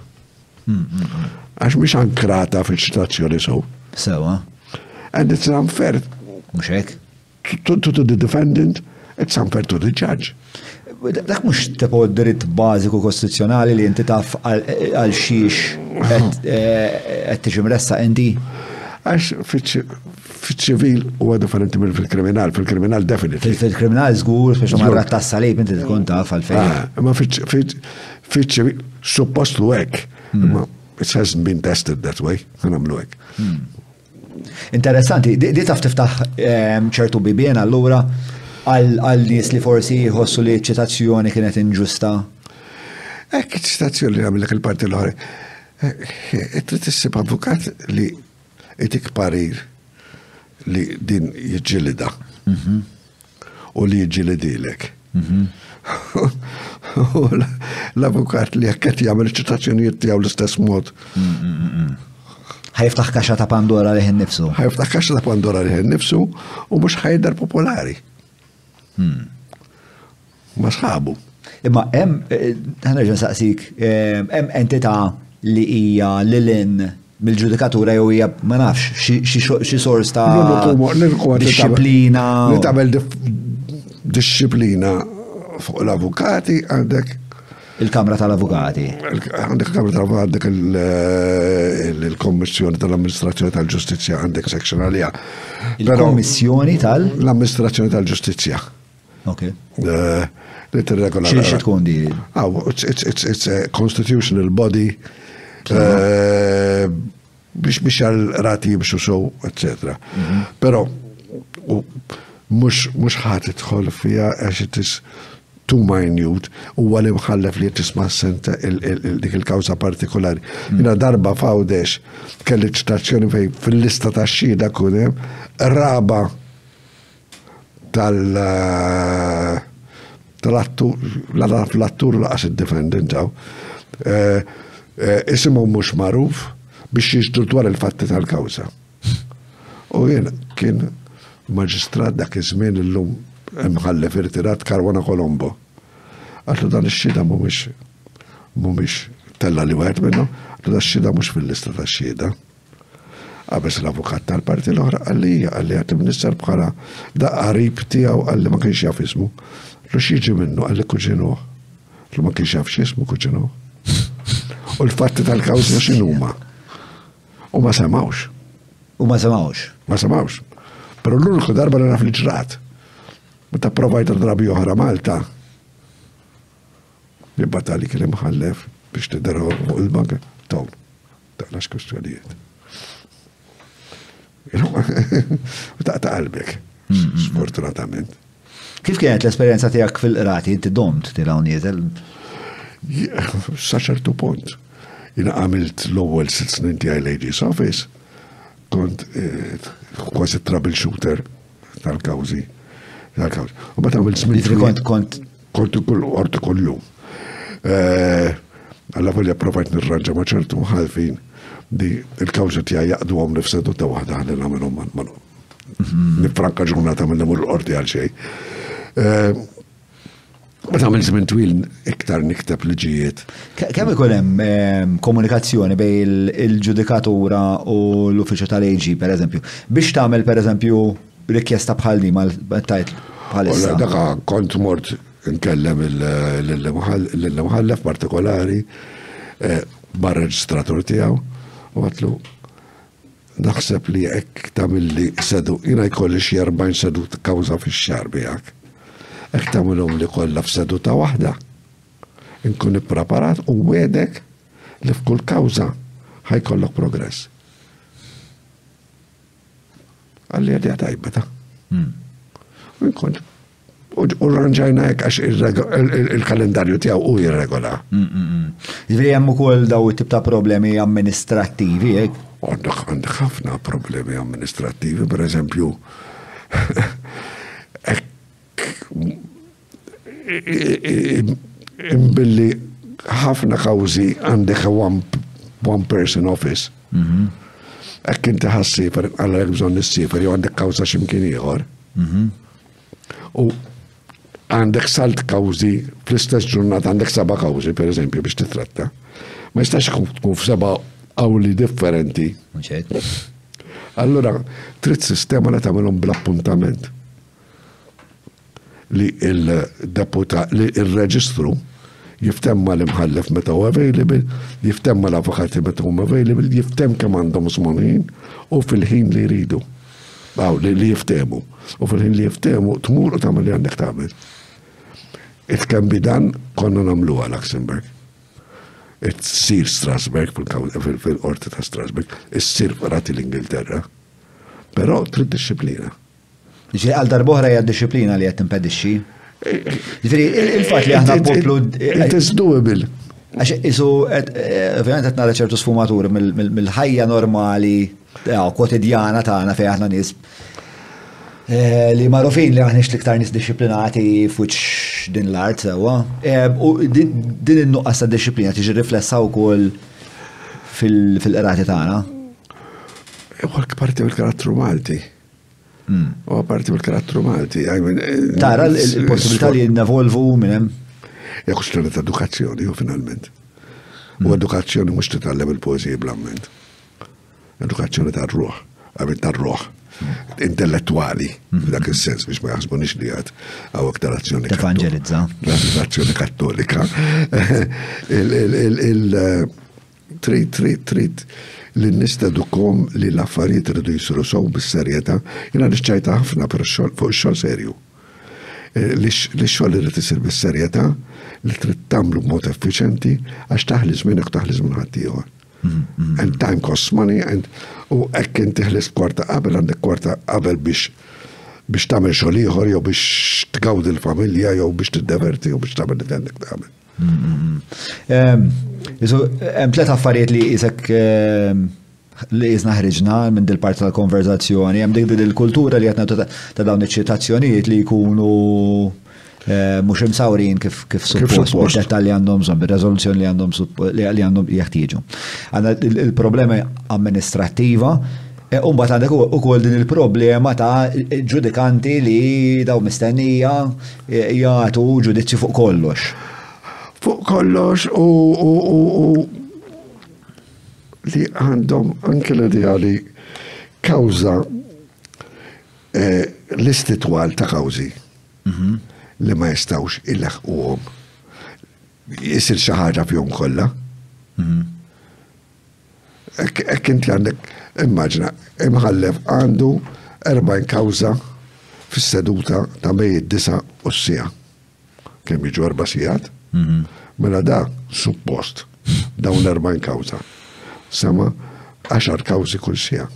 Speaker 1: Għax mhix ankrata fil-ċitazzjoni sew.
Speaker 2: Sewa.
Speaker 1: And it's unfair.
Speaker 2: Mhux hekk.
Speaker 1: To the defendant, it's unfair to the judge.
Speaker 2: Dak mhux tepo dritt bażiku kostituzzjonali li inti taf għal xiex qed eh, tiġi mressa inti?
Speaker 1: Għax fiċ-ċivil huwa differenti minn fil-kriminal, fil-kriminal definitely.
Speaker 2: Fil-kriminal żgur, biex ma rat tas-salib inti tkun taf għalfejn.
Speaker 1: Ah, ma Fiċi, suppostlu hekk, hmm. imma it hasn't been tested that way, għan għamlu hekk. Hmm.
Speaker 2: Interessanti, di taf tiftaħ ehm, ċertu bibien allura għal nies li forsi jħossu li ċitazzjoni kienet inġusta.
Speaker 1: Ekk ċitazzjoni li għamilek il-parti l-ħore. Eh, trid issib avukat li itik parir li din jġilida. Mhm. u li jġilidilek. L-avukat li jekk qed jagħmel ċitazzjonijiet tiegħu l-istess mod.
Speaker 2: Ħajftaħ kaxxa ta' Pandora li nifsu.
Speaker 1: Ħajftaħ kaxxa ta' Pandora li nifsu u mhux ħajder popolari. Hmm. Ma sħabu.
Speaker 2: Imma hemm eh, ħanerġa' nsaqsik, eh, hemm entità li hija lilin mill-ġudikatura jew hija ma nafx xi sors ta' disciplina.
Speaker 1: Li tagħmel disciplina fuq l-avukati għandek
Speaker 2: il-Kamra tal-Avukati.
Speaker 1: Għandek il-Kamra tal-Avukati, għandek eh, il-Kommissjoni tal-Amministrazzjoni tal-Ġustizzja, għandek section għalija.
Speaker 2: Il-Kommissjoni tal?
Speaker 1: L-Amministrazzjoni tal-Ġustizzja.
Speaker 2: Ok.
Speaker 1: Eh, li t-regola.
Speaker 2: Xie tkun di?
Speaker 1: Ah, it's a constitutional body eh, biex biex għal rati jimxu sow, etc. Mhm. Pero, mux ħat tħol fija għax it is too minute u għalim ħallef li tisma senta dik il-kawza partikolari. Mhm. Jina darba fawdex kelli ċitazzjoni fej fil-lista ta' xida kunem raba tal tal-attur, la naf l-attur laqas id-defendant għaw, eh, eh, isimu mux maruf biex jiġdu dwar il-fatti tal-kawza. U jien kien maġistrat dak iż-żmien illum imħalli firtirat Karwana Kolombo. Għatlu dan ix-xhieda mhumiex mhumiex tella li wieħed minnhom, għatlu dan ix-xhieda mhux fil-lista tax-xhieda. Qabeż l-avukat tal-parti l-oħra qal li hija qalli għad imnissar bħala da qarib tiegħu qalli ma kienx jaf ismu. Lu x'jiġi minnu qalli kuġinuh. Lu ma kienx jaf x'ismu kuġinuh. U l-fatti tal-kawża x'inhuma? U ma semawx.
Speaker 2: U ma semawx.
Speaker 1: Ma semawx. Però l-uniku darba li naf li ġrat. Meta provajt drabi oħra Malta, li batali kien imħallef biex tidher fuq il-banka, tawn. Taqrax kustjonijiet. U taqta qalbek, sfortunatament.
Speaker 2: Kif kienet l-esperienza tijak fil-qrati, inti domt tira u niezel?
Speaker 1: Saċertu punt. Jina għamilt l-ewwel sitt snin tiegħi ladies office, kont eh, kważi troubleshooter tal-kawżi. Tal-kawżi. U meta għamilt
Speaker 2: żmien. Kont kont.
Speaker 1: Kont kull qorti kollu. Eh, Alla volja provajt nirranġa ma' ċertu ħalfin di il-kawża tiegħi jaqdu għom nifsedu ta' waħda ħalli nagħmilhom man. Mhm. Nifranka ġurnata minn imur l-qorti għal xejn. Eh, Ma tagħmel żmien twil iktar nikteb liġijiet.
Speaker 2: Kemm ikun hemm ehm, komunikazzjoni bejn il-ġudikatura u l-uffiċċju tal-AG, per eżempju, biex tagħmel per eżempju rikjesta bħal di mal-tajt bħalissa.
Speaker 1: Daka kont mort nkellem l-mħallef partikolari eh, bar-reġistratur tiegħu u għatlu Naħseb li hekk tagħmilli sedu, jiena jkolli xi 40 sedu kawża fix-xahar miegħek. Hekk tagħmilhom li kollha f'sedu ta' waħda. Inkun ippreparat u wedek li f'kull kawża ħajkollok progress. Għalli għadja tajba ta' hmm. Inkun U ranġajna hekk għax il-kalendarju tiegħu u jirregola.
Speaker 2: Mm, mm, mm. Ġifieri hemm ukoll daw it-tip ta' problemi amministrattivi hekk?
Speaker 1: Għandek għandek ħafna problemi amministrattivi, per eżempju, billi ħafna kawzi għandek one person office. Mhm. Ekk inti ħassifer, għalla jek bżon nissifer, jew għandek kawza ximkien ieħor. Mhm. U għandek salt kawzi fl-istess ġurnata għandek seba kawzi, per eżempju, biex titratta. Ma jistax tkun f'seba għawli differenti. Allora, trid sistema li tagħmilhom bl-appuntament li il-deputa li il-reġistru jiftemma l-imħallef meta u available, jiftemma l-avukati meta u available, jiftem kemm għandhom smonin u fil-ħin li jridu. Għaw, li jiftemu. U fil-ħin li jiftemu, tmur u tamel li għandek tamel. It can be done, konna namlu għal Luxemburg. It sir Strasburg, fil-qorti ta' Strasburg, it sir rati l-Ingilterra. Pero trid disciplina.
Speaker 2: Ġi għal darbohra hija disciplina li qed impedixxi. Ġifieri il-fatt li aħna poplu.
Speaker 1: It is doable.
Speaker 2: Għax isu, eh, ovvijament qed nara ċertu sfumaturi mill-ħajja normali kwotidjana tagħna fejn aħna nies eh, li marufin li aħna l-iktar nis disciplinati fuċ din l-art sewa. Eh, u din il-nuqqas ta' disciplina tiġi riflessa u kol fil-qrati tagħna.
Speaker 1: Uħal parti mill-karattru Malti. Hmm. U parti mill-karattru Malti. Eh,
Speaker 2: Tara l-possibilità li nevolvu minn hemm.
Speaker 1: Jekk xtuna ta' edukazzjoni, u finalment. U hmm. edukazzjoni mhux titgħallem il-poeżija bl-amment. edukazzjoni tar-ruħ, għamil tar-ruħ, intellettuali, mhm. f'dak il-sens biex ma jaħsbu nix li għad għaw aktar azzjoni
Speaker 2: kattolika.
Speaker 1: L-azzjoni kattolika. Trit, trit, trit li nistadu kom li l-affarijiet rridu jisru sow bis-serjeta, jina nixċajta ħafna per xol fuq xol serju. Eh, li xol irrid isir bis-serjeta, li trid tagħmlu b'mod effiċenti għax taħli żminek taħli żmien ħaddieħor. And time costs money and u hekk inti ħlist kwarta qabel għandek kwarta qabel biex biex tagħmel xogħol ieħor jew biex tgawdi l-familja jew biex tiddeverti jew biex tagħmel li għandek tagħmel.
Speaker 2: Ehm, hemm tliet affarijiet li isek ehm, li jizna ħriġna minn dil parti tal-konverzazzjoni, hemm dik il-kultura li qed ta' dawn iċ-ċitazzjonijiet li jkunu Eh, mhux imsawrin kif kif suppost bid-dettalji għandhom bżonn, bir-reżoluzzjoni li għandhom li għandhom jeħtieġu. Għandna il-problema amministrattiva e, u mbagħad għandek ukoll din il-problema ta' ġudikanti li daw mistennija e, jagħtu ġudizzju fuq kollox.
Speaker 1: Fuq kollox u li għandhom anke l-ideali kawża e, l-istitwal ta' kawżi. mhm. li ma jistawx il-laħquhom. Jisir xaħġa fjom kolla. Mhm. Ek inti għandek, immaġna, imħallef għandu 40 kawza fis-seduta ta' bej id-disa u s-sija. Kem jiġu erba sijat? Mhm. Mela da, suppost, dawn 40 kawza. Sama, 10 kawzi kull sija.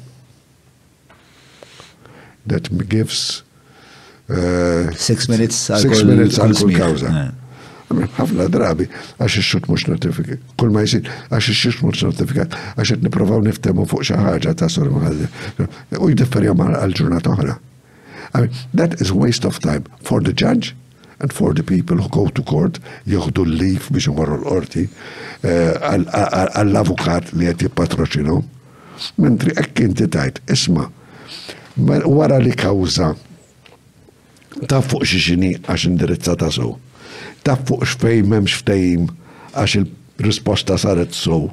Speaker 1: that gives uh,
Speaker 2: six minutes għal
Speaker 1: six minutes għal
Speaker 2: kull
Speaker 1: kawza. Ħafna drabi għax ix-xut mhux notifikat. Kull ma jsir għax ix-xut mhux notifikat għax qed nippruvaw niftehmu fuq xi ħaġa ta' sur maħalli. U jdifferja għal ġurnata oħra. I mean, that is waste of time for the judge And for the people who go to court, jieħdu l-leave biex imorru l-qorti, għall-avukat li qed jippatroċinhom. Mentri hekk inti tajt, isma' wara li kawża taf fuq xi xini għax indirizzata sew. Taf fuq x'fejn m'hemmx ftehim għax il Risposta saret so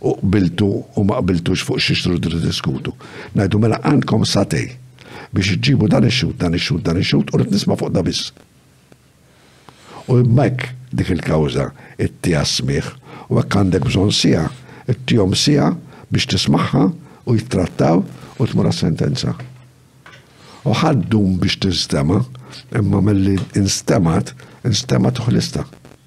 Speaker 1: u qbiltu u ma qbiltux fuq xiex tridu tiddiskutu. Ngħidu mela għandkom satej biex iġġibu dan ix-xhud, dan ix-xhud, dan ix-xhud u rrid nisma' fuq da biss. U imma hekk dik il-kawża ittiha smigħ u hekk għandek bżonn siegħa, ittihom siegħa biex tismagħha u jittrattaw u tmur għas-sentenza. U ħa ddum biex tinstema' imma milli instemgħet, instemgħet u ħlistha.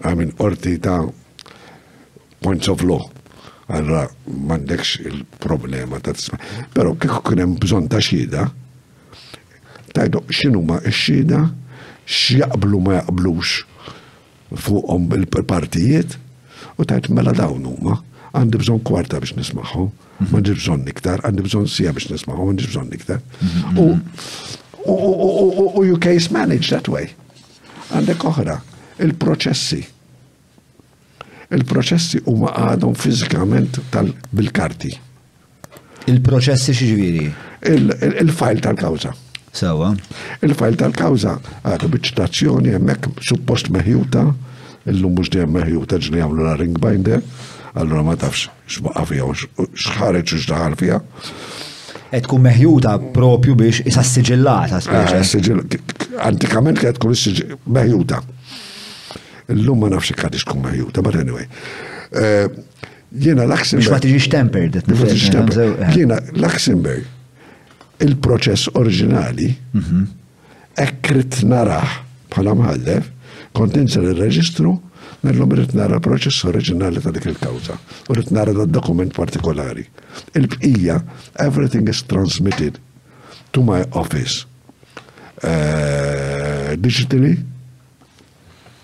Speaker 1: Għamin qorti ta' points of law. Allora m'għandekx il-problema ta' tisma. Però kieku kien hemm bżonn ta' xhieda, tajdu x'inhuma x-xhieda, x'jaqblu ma jaqblux fuqhom il-partijiet, u tajt mela dawn huma għandi bżon kwarta biex nismaħħom, mhm. ma ġibżon bżon niktar, għandi bżon sija biex nismaħħom, ma ġibżon bżon niktar. Mhm. U you case manage that way. Għandek oħra, il-proċessi. Il-proċessi huma għadhom fiżikament bil-karti.
Speaker 2: Il-proċessi
Speaker 1: x'ġifieri? Il-fajl tal-kawża.
Speaker 2: Sewa.
Speaker 1: Il-fajl tal-kawża għadu biċ-ċitazzjoni hemmhekk suppost meħjuta, illum mhux dejjem meħjuta ġni jagħmlu la ring binder, allura ma tafx x'baqa' fiha u x'ħareġ u x'daħal fiha.
Speaker 2: Qed tkun meħjuta propju biex isa
Speaker 1: siġillata speċi. Eh, antikament qed tkun meħjuta. Illum ma nafx ikka tkun meħjuta, but anyway. Eh, jiena Luxemburg.
Speaker 2: Biex
Speaker 1: ma tiġix
Speaker 2: tempered.
Speaker 1: Jiena Luxemburg il-proċess oriġinali mhm. Hekk ridt narah bħala mħallef, kont ninżel ir-reġistru, minnhom irrid nara proċess oriġinali ta' dik il-kawża u rrid nara dad-dokument partikolari. Il-bqija, everything is transmitted to my office eh, digitally,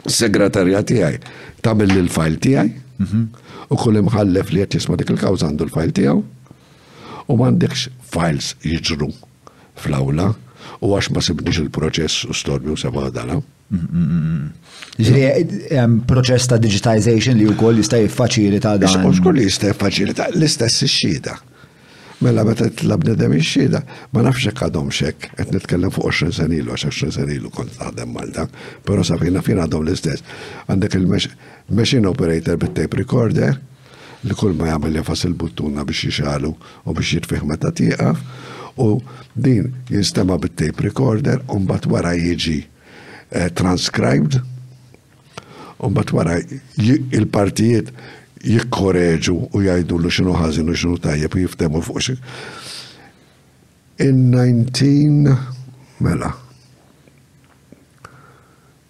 Speaker 1: segretarja tiegħi tagħmel l-fajl tiegħi mhm. u kull imħallef li qed jisma' dik il-kawża għandu l-fajl tiegħu u m'għandekx files jiġru fl-awla u għax ma sibniex il-proċess u storbi u sema
Speaker 2: għadala. Ġifieri proċess ta' digitization li wkoll jista' jiffaċilita dan.
Speaker 1: U xkolli jista' jiffaċilita l-istess ix-xhieda. Mela meta titlab nedem ix-xhieda, ma nafx hekk għadhom xek, qed nitkellem fuq 20 sen ilu għax 20 sen ilu kont naħdem Malta, però sa fejna fina għadhom l-istess. Għandek il-machine operator bit-tape recorder, li kull ma jagħmel jafas il-buttuna biex jixalu u biex jitfih meta tieqaf u din jinstema' bit-tape recorder u mbagħad wara jiġi eh, transcribed u mbagħad wara il-partijiet jikkoreġu u jgħidu l xinu ħażin u xinu tajjeb u jiftemu fuq xi. In 19 mela.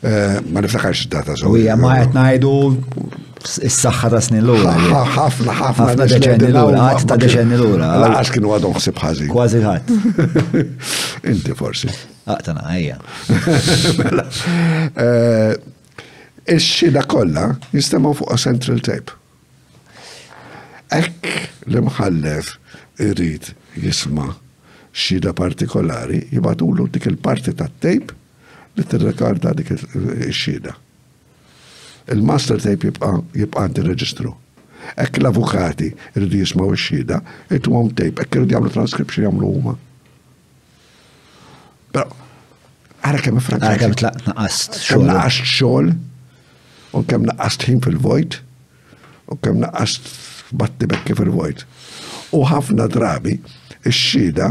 Speaker 1: Eh, ma niftakarx data
Speaker 2: so. Ija ma qed ngħidu s-saħħa ta' snin l-ura.
Speaker 1: Ħafna, ħafna
Speaker 2: deċenni l-ura, għat ta' deċenni l-ura.
Speaker 1: Laqas kienu għadhom xsib ħażin.
Speaker 2: Kważi ħadd.
Speaker 1: Inti forsi.
Speaker 2: Aqtana, ejja.
Speaker 1: Mela, eh, ix-xida kollha jistemaw fuq central tape. Ek l-imħallef irrid jisma' xida partikolari, jibatulu dik il-parti tat-tape li tirrekarda dik ix-xhieda. Il-master tape jibqa' jibqa' għand ir-reġistru. Hekk l-avukati jridu jismaw ix-xhieda, ituhom tape, hekk jridu jagħmlu transcription jagħmlu huma. Għara kemm
Speaker 2: ifranka.
Speaker 1: Għara
Speaker 2: kemm tlaqt naqast xogħol.
Speaker 1: Naqast xogħol, u kemm naqast ħin fil-vojt, u kemm naqast batti bekki fil-vojt. U ħafna drabi,
Speaker 5: ix-xhieda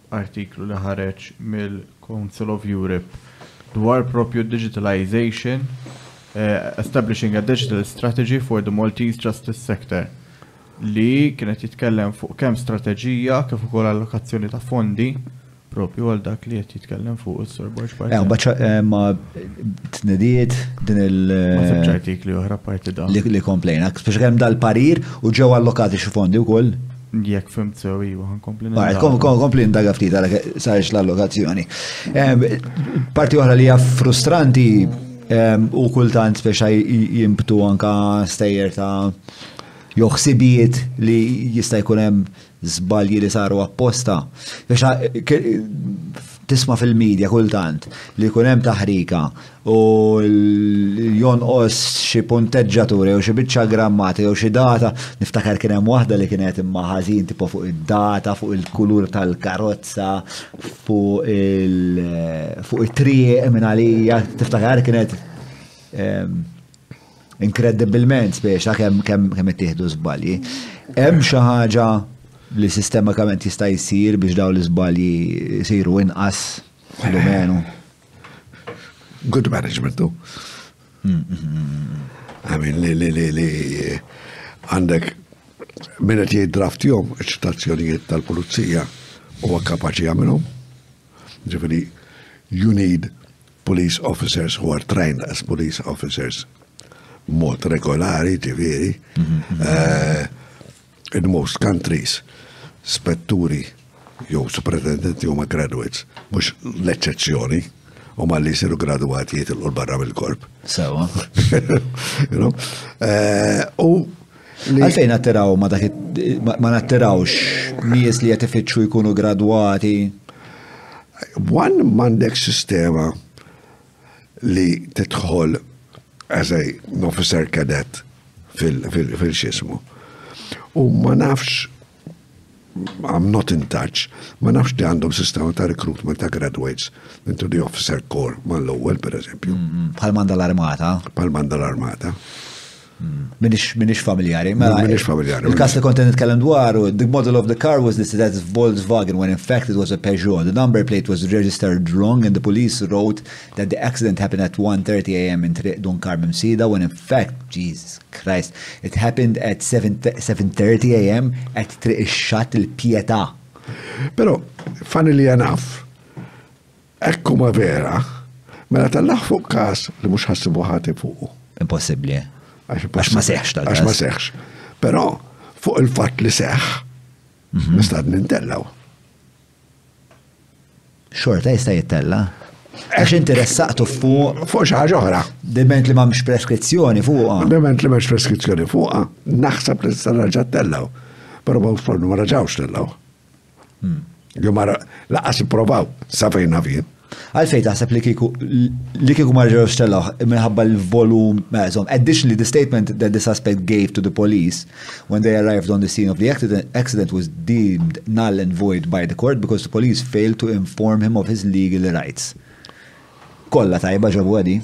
Speaker 5: artiklu li ħareġ mill-Council of Europe dwar propju digitalization, establishing a digital strategy for the Maltese justice sector, li kien qed jitkellem fuq kemm strateġija kif ukoll allokazzjoni ta' fondi propju għal dak li qed jitkellem fuq is-Sur Borg
Speaker 2: Park. Ew, baċċa ma tnidiet din
Speaker 5: il- Ma
Speaker 2: sibx
Speaker 5: artikli oħra parti dan.
Speaker 2: Li komplejna, speċi kemm dal-parir u ġew allokati xi fondi wkoll.
Speaker 5: Jekk fimt sew, iwa,
Speaker 2: nkompli nindaga. Nkompli nindaga ftit għalek sarx l-allokazzjoni. Parti oħra li hija frustranti u kultant speċa jimbtu anka stejjer ta' joħsibijiet li jista' jkun hemm żbalji li saru apposta. Tisma' fil-media kultant li jkun hemm taħrika u jonqos xi punteġġatur jew xi biċċa grammatika jew xi data, niftakar kien hemm waħda li kienet imma ħażin tipo fuq id-data, fuq il-kulur tal-karozza, fuq il-triq minn għalija, tiftakar kienet ehm, Inkredibbilment speċa kemm kemm kemm ittieħdu żbalji. Hemm xi ħaġa li sistemikament jista' jsir biex dawn l-iżbalji jsiru inqas l-umenu.
Speaker 1: Good management tu. Għamin li li li li għandek minna ti draft jom eċitazzjonijiet tal-pulizija u għakapaċi għamilom. Ġifiri, you need police officers who are trained as police officers mod regolari ġiviri eh, in most countries spetturi jew superintendenti huma graduates mhux l-eċċezzjoni u ma li jisiru graduati jitilqu barra mill-korp.
Speaker 2: Sewa.
Speaker 1: Eh, u
Speaker 2: Għalfejn attiraw ma dak ma nattirawx nies li qed ifittxu jkunu gradwati?
Speaker 1: Wan m'għandek sistema li tidħol as a officer cadet fil-xismu. U ma nafx I'm not in touch, ma nafx li għandhom sistema ta' recruitment ta' graduates into the officer corps mal-ewwel per eżempju.
Speaker 2: Mm, mm, bħal manda l-armata.
Speaker 1: Bħal manda l-armata.
Speaker 2: Mm, minix, minix familjari. Mela,
Speaker 1: minix familjari.
Speaker 2: Il-kas li konten nitkellem dwaru, the model of the car was listed as Volkswagen when in fact it was a Peugeot. The number plate was registered wrong and the police wrote that the accident happened at 1.30 am in Triq Dunkar Mimsida when in fact, Jesus. Christ. It happened at 7:30 a.m. at Triq ix-Xatt il-Pietà.
Speaker 1: Però, funny li janaf, ekku ma vera, mela tal-laħ fuq kas li mhux ħassibu ħati fuq.
Speaker 2: Impossibbli.
Speaker 1: Għax
Speaker 2: ma seħx tal
Speaker 1: Għax ma seħx. Però fuq il-fatt li seħ, mhm. nistad nintellaw.
Speaker 2: xorta jista' jittella. Għax inti ressaqtu fuq.
Speaker 1: Fuq xi ħaġa oħra.
Speaker 2: Diment li m'hemmx preskrizzjoni fuqha.
Speaker 1: Diment li m'hemmx preskrizzjoni fuqha, naħseb li tista' raġa' tellaw. Però ma fornu ma raġawx tellaw. Hmm. Jew ma laqas ipprovaw sa fejn nafien.
Speaker 2: Għalfejn taħseb li kieku li kieku ma ġewx telgħu minħabba l-volum meqsum. Mela, Additionally, the statement that the suspect gave to the police when they arrived on the scene of the accident was deemed null and void by the court because the police failed to inform him of his legal rights. Kollha tajba
Speaker 1: ġabuha din.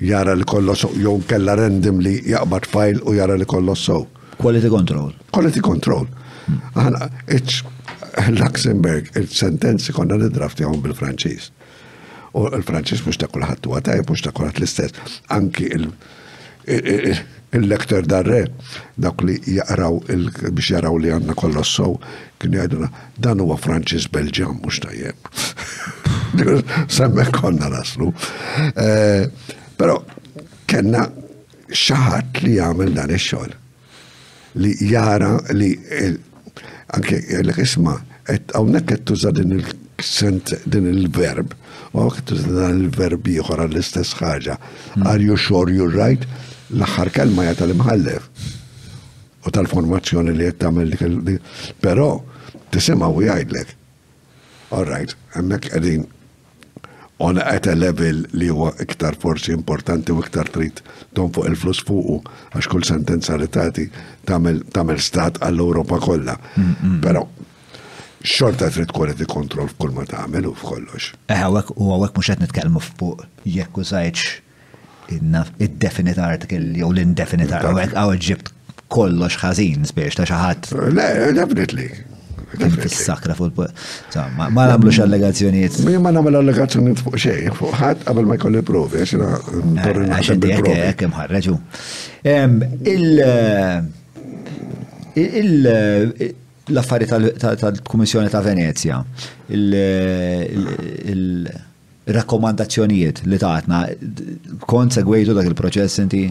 Speaker 1: Jara li kollox sew jew inkella randomly jaqbad file u jara li kollox sew.
Speaker 2: Quality control.
Speaker 1: Quality control. Aħna Luxembourg il-sentenzi konna nidraftihom bil-Franċiż. U l-Franċiż mhux ta' kulħadd huwa tajjeb, mhux ta' kulħadd l-istess. Anki il- il-lektor dar-re, dak li jaqraw biex jaraw li għanna kollox sow, kien jgħiduna, Dan huwa Franċis Belġan mhux tajjeb. Semmek konna naslu. Eh, però kellna xaħat li jagħmel dan ix-xogħol. Li jara li anke jgħidlek isma' hawnhekk qed tuża din il sent din il-verb, u għak tuża il-verb ieħor għall-istess ħaġa. Hmm. Are you sure you're right? L-aħħar kelma jagħta l-imħallef. u tal-formazzjoni li qed tagħmel dik il però tisimgħu u jgħidlek. All right, hemmhekk qegħdin on at a level li huwa iktar forsi importanti u iktar trid ton fuq il-flus fuqu għax kull sentenza li tagħti tagħmel stat għall-Ewropa kollha. Però xorta trid tkun qed kontroll f'kull ma tagħmel u f'kollox.
Speaker 2: Eħawek u hawnhekk mhux qed nitkellmu fuq jekk użajtx id-definite article jew l-indefinite article. Għaw ġibt kollox ħażin spiex ta' xaħat.
Speaker 1: Le, definitely.
Speaker 2: Sakra fuq Ma nagħmlux allegazzjonijiet.
Speaker 1: Ma nagħmel allegazzjonijiet fuq xejn, fuq ħadd qabel ma jkolli provi għax jiena
Speaker 2: ndorri
Speaker 1: naħseb bil-provi.
Speaker 2: Hekk hemm ħarreġu. L-affari tal-Kummissjoni ta' Venezja, rakkomandazzjonijiet li tatna, kont segwejtu dak il-proċess inti?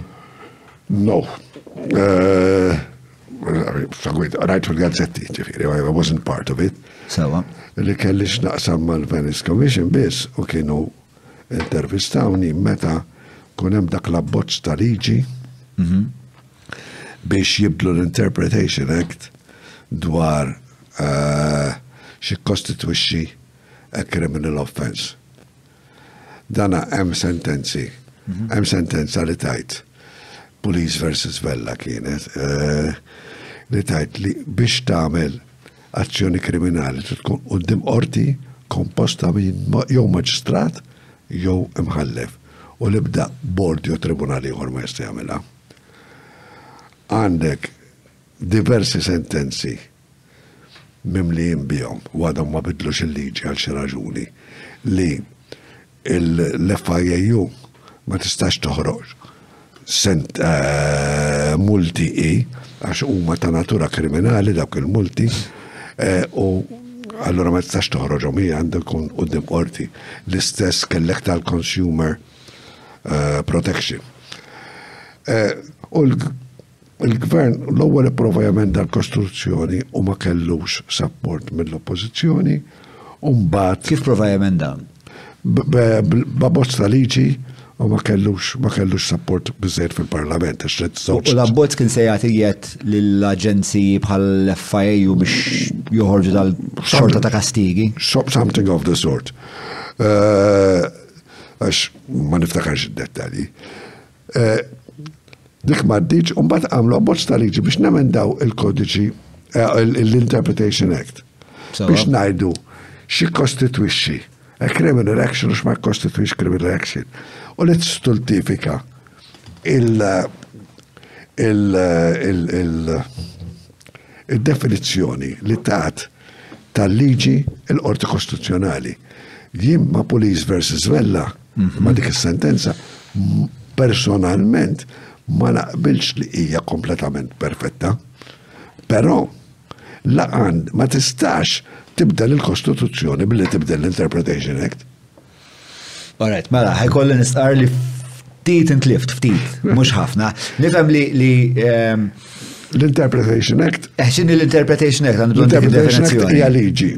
Speaker 1: No. Eh, segwejt, rajt fil-gazzetti, ġifiri, I wasn't part of it.
Speaker 2: Sewa.
Speaker 1: Li kelli x'naqsam mal-Venice Commission biss u kienu intervistawni meta kunem dak l-abbozz ta' liġi mhm. biex jibdlu l-Interpretation Act dwar eh, xi kostitwixxi a criminal offence. Dana hemm sentenzi, mhm. hemm sentenza li tajt Police versus Vella kienet eh, li tajt li biex tagħmel azzjoni kriminali tkun qudiem qorti komposta minn jew maġistrat jew imħallef u li bda bord jew tribunali ieħor ma jista' jagħmilha. Għandek diversi sentenzi mimlijin bihom, u għadhom ma biddlux il-liġi għal xi raġuni, li l-FIAU ma tistax toħroġ sent eh, multi i għax huma ta' natura kriminali dawk il-multi eh, u allura ma tistax toħroġhom hija għandu jkun qudiem qorti. L-istess kellek tal-consumer eh, protection. U Il-Gvern l-ewwel ipprova jemenda l-kostruzzjoni u ma kellux sapport mill-Oppożizzjoni u mbagħad
Speaker 2: Kif prova jemenda?
Speaker 1: B'abbozz ta' liġi u ma kellux ma kellux sapport biżejjed fil-Parlament għax
Speaker 2: rid
Speaker 1: żewġ.
Speaker 2: U l-abbozz kien se jagħti jedd lill-aġenziji bħall-FIA u biex joħorġu dal-xorta ta' kastigi.
Speaker 1: Something of the sort. Għax ma niftakarx id-dettalji. Eh, dik maddiċ, un bat għamlu għabbozz ta' liġi biex nemendaw il-kodiċi, eh, l-Interpretation Act. Biex najdu, xie kostitwixi, a eh, criminal action u xma kostitwix criminal action. U li t-stultifika il-definizjoni li taħt tal-liġi il-qorti kostituzjonali. Jimma police versus vella Ma dik is-sentenza personalment ma naqbilx li hija kompletament perfetta, però laqan ma tistax tibdel il-Kostituzzjoni billi tibdel l-Interpretation Act.
Speaker 2: Alright, mela, ħajkolli nistqar li ftit intlift, ftit, mhux ħafna. Nifhem li li ehm,
Speaker 1: l-Interpretation Act.
Speaker 2: Eħxini eh, l-Interpretation Act għandu
Speaker 1: l-Interpretation Act hija liġi.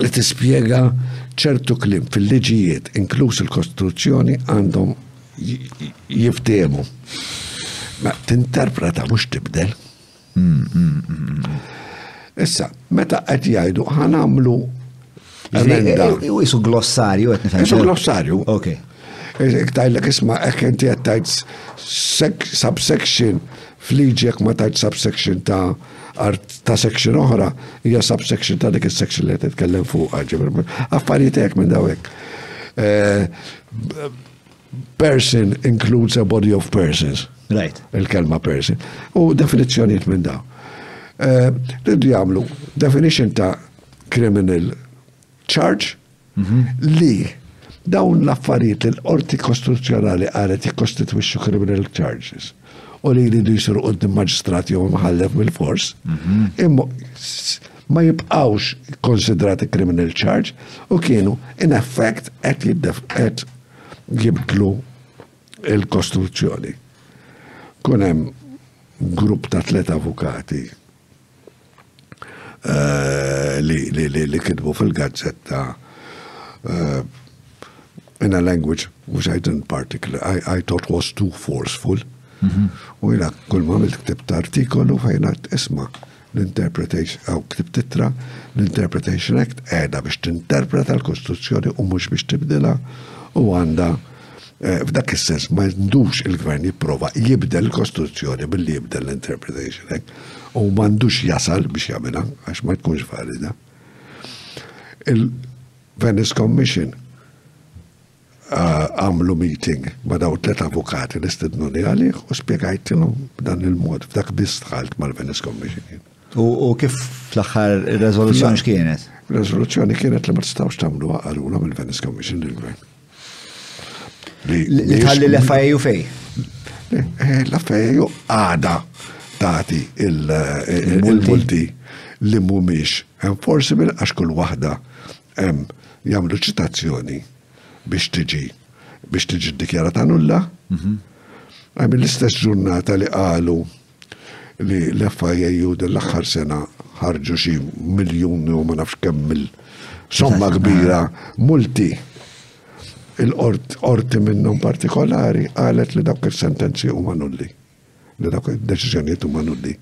Speaker 1: li tispjega ċertu klim fil-liġijiet, inkluż il-Kostituzzjoni, għandhom jiftehmu. Ma tinterpreta mhux tibdel. Mm, mm, mm, Issa, meta qed jgħidu ħanamlu emenda.
Speaker 2: Eh, eh, isu glossarju qed nifhem.
Speaker 1: Isu glossarju.
Speaker 2: Ok.
Speaker 1: Eh, tajlek isma' hekk inti qed tajt subsection fliġek ma tajt subsection ta' art ta' section oħra hija subsection ta' dik is-section li qed titkellem fuqha, ġifieri affarijiet hekk minn dawek. Eh, person includes a body of persons.
Speaker 2: Right.
Speaker 1: Il-kelma person. U definizzjonijiet minn daw. Eh, Rridu jagħmlu definition ta' criminal charge li dawn l-affarijiet li l-qorti kostituzzjonali qalet jikkostitwixxu criminal charges u li jridu jsiru qudiem maġistrat jew imħallef mill-fors, mhm. imma ma jibqawx konsidrati criminal charge u kienu in effect qed jibdlu il-Kostituzzjoni. Kunem grupp ta' tlet avukati eh, li kitbu fil-gazzetta eh, in a language which I didn't particular, I, I thought was too forceful. Mhm. U jina kull ma milt ktibt artikolu fejna isma l-interpretation, għaw ktib titra, l-interpretation act għeda biex t-interpreta l-Kostituzzjoni u mux biex tibdila u għanda Eh, f'dak is-sens ma jindux il-gvern jipprova jibdel il-kostruzzjoni billi jibdel l-interpretation hekk u ma jindux jasal biex jagħmilha għax ma tkunx valida. Il-Venice Commission eh, għamlu meeting ma daw tlet avukati li stidnu li għalih u spiegajtilhom b'dan il-mod f'dak biss dħalt mal-Venice Commission.
Speaker 2: U kif fl-aħħar ir-reżoluzzjoni x'kienet?
Speaker 1: Rezoluzzjoni kienet li ma tistgħux tagħmluha għaluna mill-Venice Commission il-gvern.
Speaker 2: Li tħalli l-FIU fej?
Speaker 1: Eh, L-FIU għada tati il-multi li mumiex enforceable għax kull wahda jamlu ċitazzjoni biex tiġi biex tiġi dikjarata nulla. Mhm. Għamil l-istess ġurnata li għalu li l-FIAU din l-aħħar sena ħarġu xi miljun u ma nafx kemm mill somma kbira multi il-qorti minnhom partikolari qalet li dawk is-sentenzi huma nulli. Li dawk id-deċiżjonijiet huma nulli.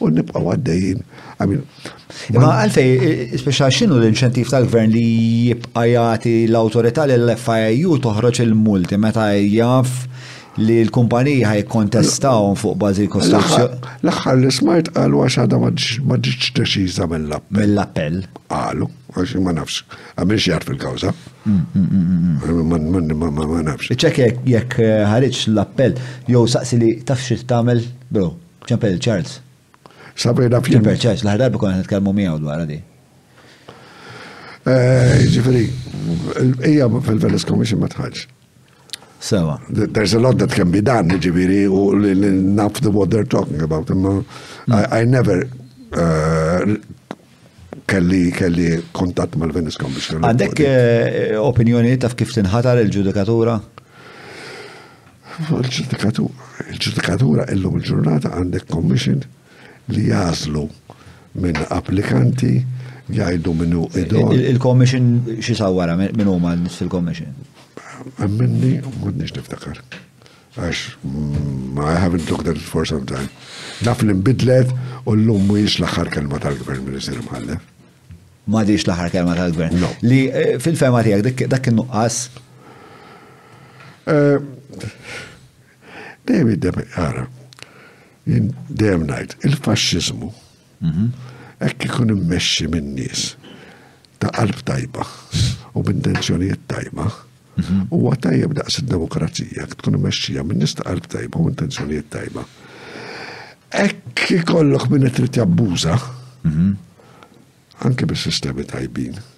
Speaker 1: U nibqgħu għaddejjin.
Speaker 2: Imma għalfej, speċa xinu l-inċentiv tal-gvern li jibqajati l-autorità li l-FIU toħroġ il-multi meta jaf li l-kumpanija ħaj kontestaw fuq bazi kostruzzjoni.
Speaker 1: L-axħar li smajt għalu għax għada maġġiċ deċiża mill-appell.
Speaker 2: Mill-appell.
Speaker 1: Għalu, għax ma nafx, għamil xjar fil-kawza. Ma nafx.
Speaker 2: Iċċek jek eh, ħariċ l-appell, jow saqsi li tafx tamel, bro, ċempel Charles.
Speaker 1: Sabina f'jien.
Speaker 2: Kieper ċaċ, l-ħar darba konna nitkellmu miegħu dwar di.
Speaker 1: Eh, ġifiri, ija fil-Venice Commission ma tħħaġ.
Speaker 2: Sewa.
Speaker 1: There's a lot that can be done, ġifiri, u l-naf the what they're talking about. I, I never uh, kelli kelli kontatt mal-Venice Commission.
Speaker 2: Għandek eh, opinjoni taf kif tinħatar il-ġudikatura?
Speaker 1: Il-ġudikatura illum il-ġurnata għandek commission li jażlu minn applikanti jgħidu minnu
Speaker 2: idon. Il-commission xi sawara minn huma fil-commission?
Speaker 1: Minni, m'għandniex niftakar. Għax, mm, I haven't looked at it for some time. Naf li nbidlet u l-lum mhuwiex l-aħħar kelma tal-gvern mill isir mħallef.
Speaker 2: Ma diġ l-aħħar kelma tal-gvern.
Speaker 1: No.
Speaker 2: Li eh, fil-fema tiegħek dak kien nuqqas.
Speaker 1: Eh, dejjem id-dem, għara, dejjem ngħid, il-faxxiżmu Hekk ikun immexxi minn nies ta' qalb tajba u b'intenzjonijiet tajba, mhm. huwa tajjeb daqs id-demokrazija tkun immexxija minn nies ta' qalb tajba u intenzjonijiet tajba. Hekk ikollok minn qed trid jabbuża, mhm. anke bis-sistemi tajbin.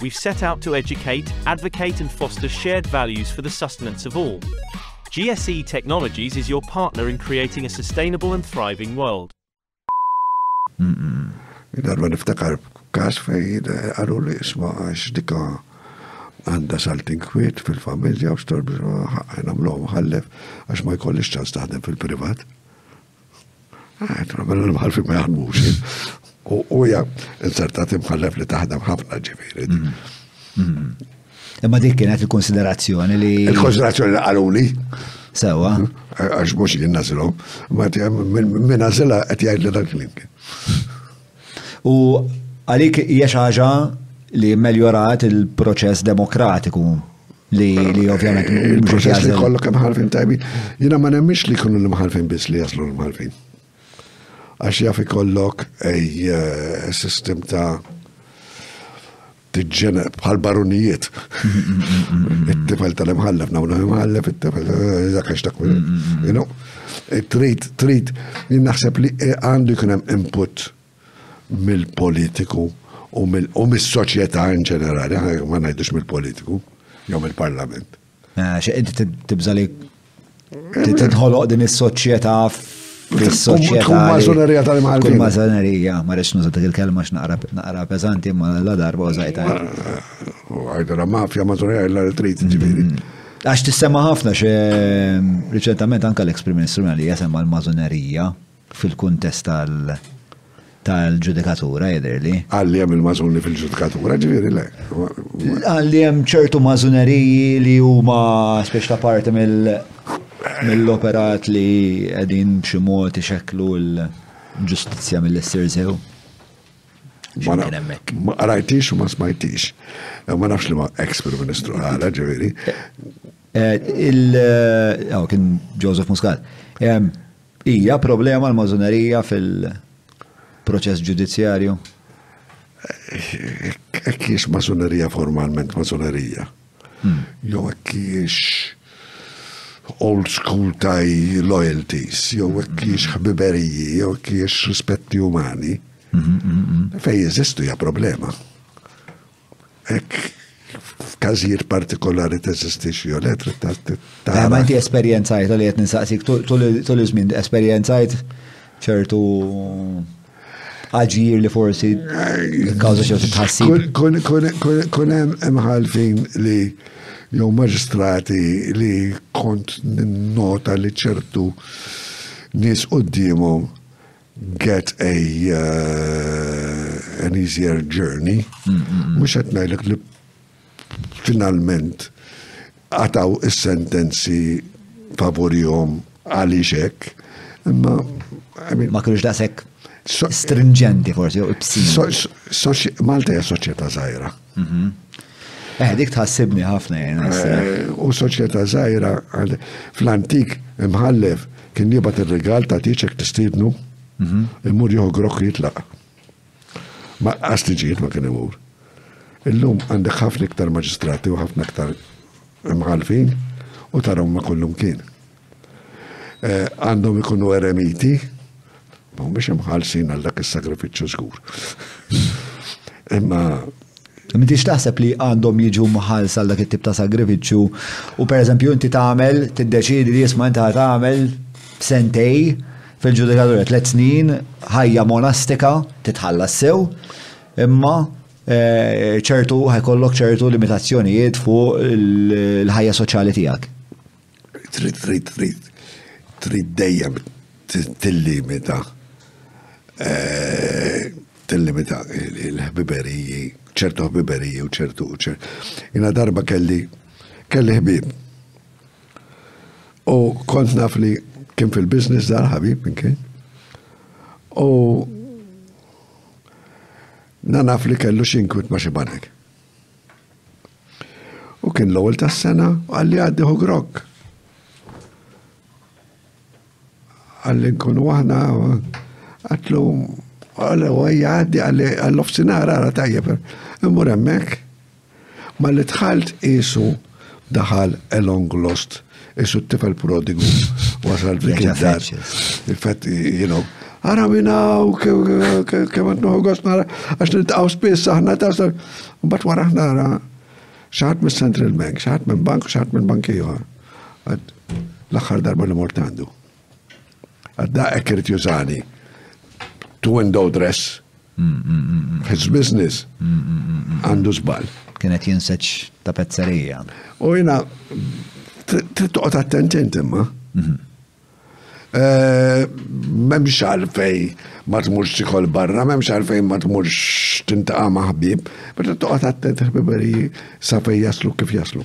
Speaker 6: we've set out to educate, advocate and foster shared values for the sustenance of all. GSE Technologies is your partner in creating a sustainable and thriving world.
Speaker 1: Darba niftakar kas fej għalu li isma għax dika għanda salting kwiet fil-familja u storb għamlu ħallef għax ma jkollix ċans taħdem fil-privat. Għetra, mela l-mħalfin ma jaħdmux. U uja, insertat imħallef li taħdem ħafna ġifiri. Mm-hmm. Mm-hmm.
Speaker 2: Imma dik kienet il-konsiderazzjoni li.
Speaker 1: Il-konsiderazzjoni li għaluli.
Speaker 2: Sewa.
Speaker 1: Għax mux jien nazilom. Ma minn nazila għet jgħid li dan klink.
Speaker 2: U għalik hija ħaġa li meljorat il-proċess demokratiku li li ovvjament mhux
Speaker 1: qed li kollok hemm ħarfin tajbin. Jiena ma nemmix li jkunu l-imħarfin biss li jaslu l-imħarfin. Għax jaf ikollok ej eh, sistem ta' tiġġena bħal barunijiet. It-tifel tal-imħallef, nawna imħallef, it-tifel zakax ta' kull. Trid, trid, naħseb li eh, għandu jkun hemm input mill-politiku u mis-soċjetà in ġenerali, ma ngħidux mill-politiku, jew mill-parlament.
Speaker 2: Eh, Xi inti tibża li tidħoloq din is-soċjetà fis-soċjetà.
Speaker 1: Tkun mażonerija tal-Malti.
Speaker 2: Tkun mażonerija, ma rridx nuża dik il-kelma x'naqra peżanti imma la darba użajta.
Speaker 1: Għajdu la mafja mażonerija illa li trid ġifieri. Mm.
Speaker 2: Għax tissemma ħafna xe riċentament anka l-ex-Prim Ministru li jasemma l-mażonerija. fil-kuntest tal-ġudikatura, jidhirli.
Speaker 1: Qal li hemm il-magħżuni fil-ġudikatura, ġifieri le.
Speaker 2: Qal li hemm ċertu magħżuneriji li huma speċi ta' parti mill-operat li qegħdin b'xi mod ixekklu l-ġustizzja mill-issir sew.
Speaker 1: Ma rajtix u ma smajtix. Eh, ma nafx li ma ex-Prim Ministru għala, ġifieri.
Speaker 2: Eh, il-għaw eh, kien Joseph Muscat. Hija problema l-mażunerija fil-proċess ġudizzjarju?
Speaker 1: Hekk hiex mażunerija formalment mażunerija. Hmm. Jew hekk hiex old school taj loyalties, jew hekk hiex ħbiberiji, jew hekk hiex rispetti umani. Mhm, mhm, mhm. Fej jeżistu hija problema. Ek, f'każijiet partikolari teżisti xi jolet
Speaker 2: li ta' ta' ma inti esperjenzajt li qed ninsaqsik tul iż-żmien esperjenzajt ċertu aġir li forsi kawża ċertu tħassib.
Speaker 1: Kun hemm imħalfin li jew maġistrati li kont nota li ċertu nies qudiemhom get a uh, an easier journey. Mux qed ngħidlek li finalment għataw is-sentenzi favorihom għaliex hekk. Imma
Speaker 2: ma kienux daqshekk stringenti forsi u ibsin.
Speaker 1: Malta hija soċjetà żgħira. Mhm.
Speaker 2: Eh, dik tħassibni ħafna jena.
Speaker 1: Eh, u soċjetà żgħira fl-antik imħallef kien jibat ir-rigal ta' tiċek tistidnu, mhm. imur jew grok jitlaq. Ma qastiġijiet ma kien imur. Illum għandek ħafna iktar maġistrati u ħafna iktar imħalfin u tarom ma kollum kien. eh, għandhom ikunu eremiti, ma mhumiex imħallsin għal dak is-sagrifiċċju żgur. Imma
Speaker 2: Mintix taħseb li għandhom jiġu mħals għal dak it-tip ta' sagrifiċċju u per eżempju inti tagħmel tiddeċidi li jisma' inti tagħmel sentej fil-ġudikatura tliet snin ħajja monastika titħallas sew imma eh, ċertu ħajkollok ċertu limitazzjonijiet fuq il-ħajja soċjali tiegħek.
Speaker 1: Trid, trid, trid, trid dejjem tillimita eh, tillimita il-ħbiberiji, ċertu ħbiberiji u ċertu Jina darba kelli kelli ħbib. U kont naf li kien fil-biznis dar ħabib minn kien. U na naf li kellu xinkut ma xi banek. U kien l-ewwel tas-sena u qalli għaddi ħu grokk. Qalli nkunu aħna għatlu għalli għajja għaddi għalli għall-ofsinar għara tajjeb. Immur hemmhekk ma li tħalt isu daħal elong lost Isu t-tifel prodigu wasal dik id-dar. Il-fat, you know, għara minna u kemant nuħu għost nara, għax nintqaw spiss aħna ta' sar. Bat wara ħna għara, xaħat minn Central Bank, xaħat minn bank, xaħat minn bank iħor. L-axħar darba li mortandu. Għadda hekk irid jużani. Two window dress. His business. Għandu żball.
Speaker 2: Kienet jinseċ ta' pezzerija.
Speaker 1: U jina, trid toqgħod attent inti ma. Mhm. Eh, m'hemmx għalfej ma tmurx tikol barra, m'hemmx għalfej ma tmurx tintaqa' ma' ħbieb, meta toqgħod attent ħbiberi sa fejn jaslu kif jaslu.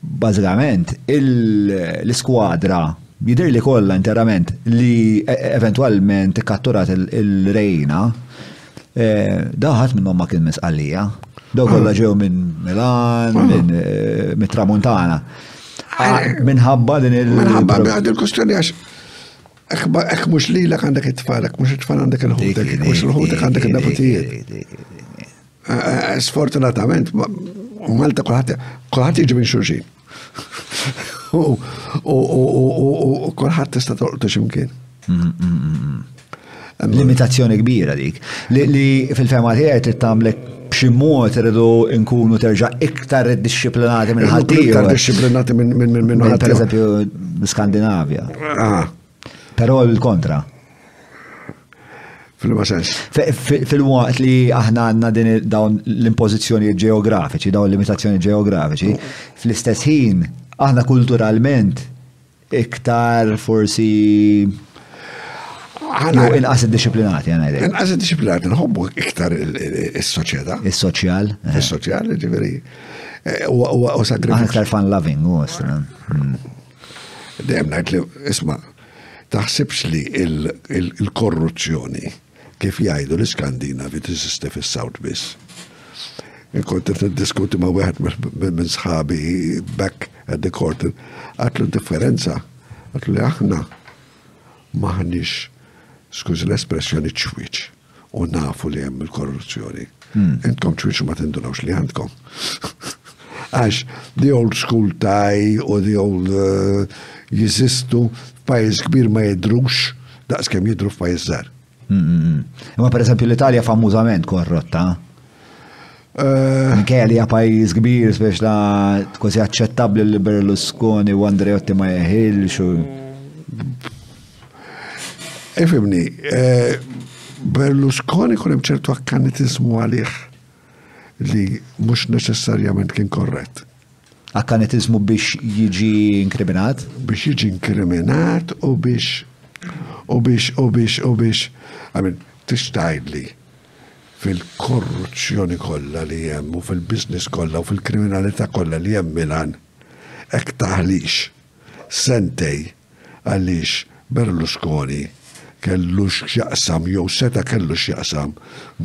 Speaker 2: Bażikament, l-iskwadra jidhirli kollha interament li e- e- eventwalment ikkatturat il-rejna, eh, da ħadd minnhom ma kien minn Sqallija. Daw kollha mm. ġew minn Milan, mm. minn eh, mit-Tramuntana. Ah, eh, minħabba din il-
Speaker 1: Minħabba għad il-kustjoni għax Ek mux li l għandek it-tfal, ek mux it-tfal għandek il-ħutek, ek mux il-ħutek għandek il-nabutijiet. Eh, sfortunatament, u Malta kulħadd kulħadd jiġi minn xulxin. U kulħadd tista' tolqtu x'imkien. Mm, mm, mm,
Speaker 2: Limitazzjoni kbira dik. Li fil-fema tiegħi trid tagħmlek b'xi mod irridu nkunu terġa' iktar disciplinati minn ħaddieħor.
Speaker 1: Iktar disciplinati minn minn minn.
Speaker 2: Per eżempju, Skandinavja.
Speaker 1: Ah.
Speaker 2: Però il-kontra.
Speaker 1: Fil-ma sens.
Speaker 2: Fil-waqt li aħna għanna din dawn l-impożizzjoni ġeografiċi, dawn l-limitazzjoni ġeografiċi, fl-istess ħin aħna kulturalment iktar forsi
Speaker 1: Għana
Speaker 2: inqas disciplinati għana id
Speaker 1: Inqas disciplinati nħobbu iktar il-soċieta.
Speaker 2: Il-soċjal. Eh.
Speaker 1: Il-soċjal, ġiviri. Eh, u sagri.
Speaker 2: Iktar fan loving, u għastra.
Speaker 1: Dejjem ngħid li isma' taħsibx li il-korruzzjoni kif jgħidu l-Iskandinavi tiżisti fis-South biss. Inkont qed niddiskuti ma' wieħed minn sħabi back at the court għatlu differenza għatlu li aħna maħniex skuż l-espressjoni ċwiċ. u nafu li hemm il-korruzzjoni. Hmm. Intkom ċwieċ ma tindunawx li għandkom. Għax, the old school tie u the old uh, jizistu f'pajis kbir ma jidrux daqs kem jidru f'pajis zar.
Speaker 2: Hmm, hmm, Imma per eżempju l-Italja famużament korrotta. Minkejja li hija pajjiż kbir biex la kważi aċċettabbli li Berlusconi u Andreotti ma jeħilx.
Speaker 1: Ifimni, eh, Berlusconi kun hemm ċertu akkanitizmu għalih li mhux neċessarjament kien korrett.
Speaker 2: Akkanitizmu biex jiġi inkriminat?
Speaker 1: Biex jiġi inkriminat u biex u biex u biex u biex, għamin, tixtajdli. fil-korruzzjoni kollha li hemm u fil-business kollha u fil-kriminalità kollha li hemm Milan, hekk taħlix sentej għaliex Berlusconi kellu x'jaqsam jew seta' kellu x'jaqsam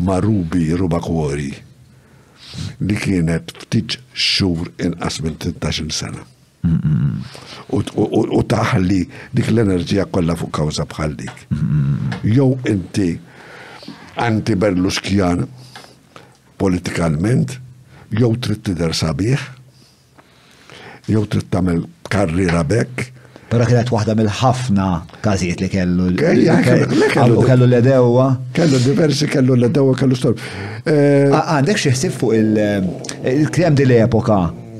Speaker 1: ma' Ruby Rubacuori li kienet ftit xhur inqas minn tlittax-il sena. U taħli dik l-enerġija kollha fuq kawża bħal dik. Jew inti anti Berluskjan politikalment, jew trid tidher sabiħ, jew trid tagħmel karriera bekk,
Speaker 2: Pero kienet waħda mill-ħafna każijiet li kellu.
Speaker 1: Kellu kellu
Speaker 2: l-edewa.
Speaker 1: Kellu diversi, kellu l-edewa, kellu storb. Eh,
Speaker 2: għandek xi ħsib fuq il-krem eh, dil-epoka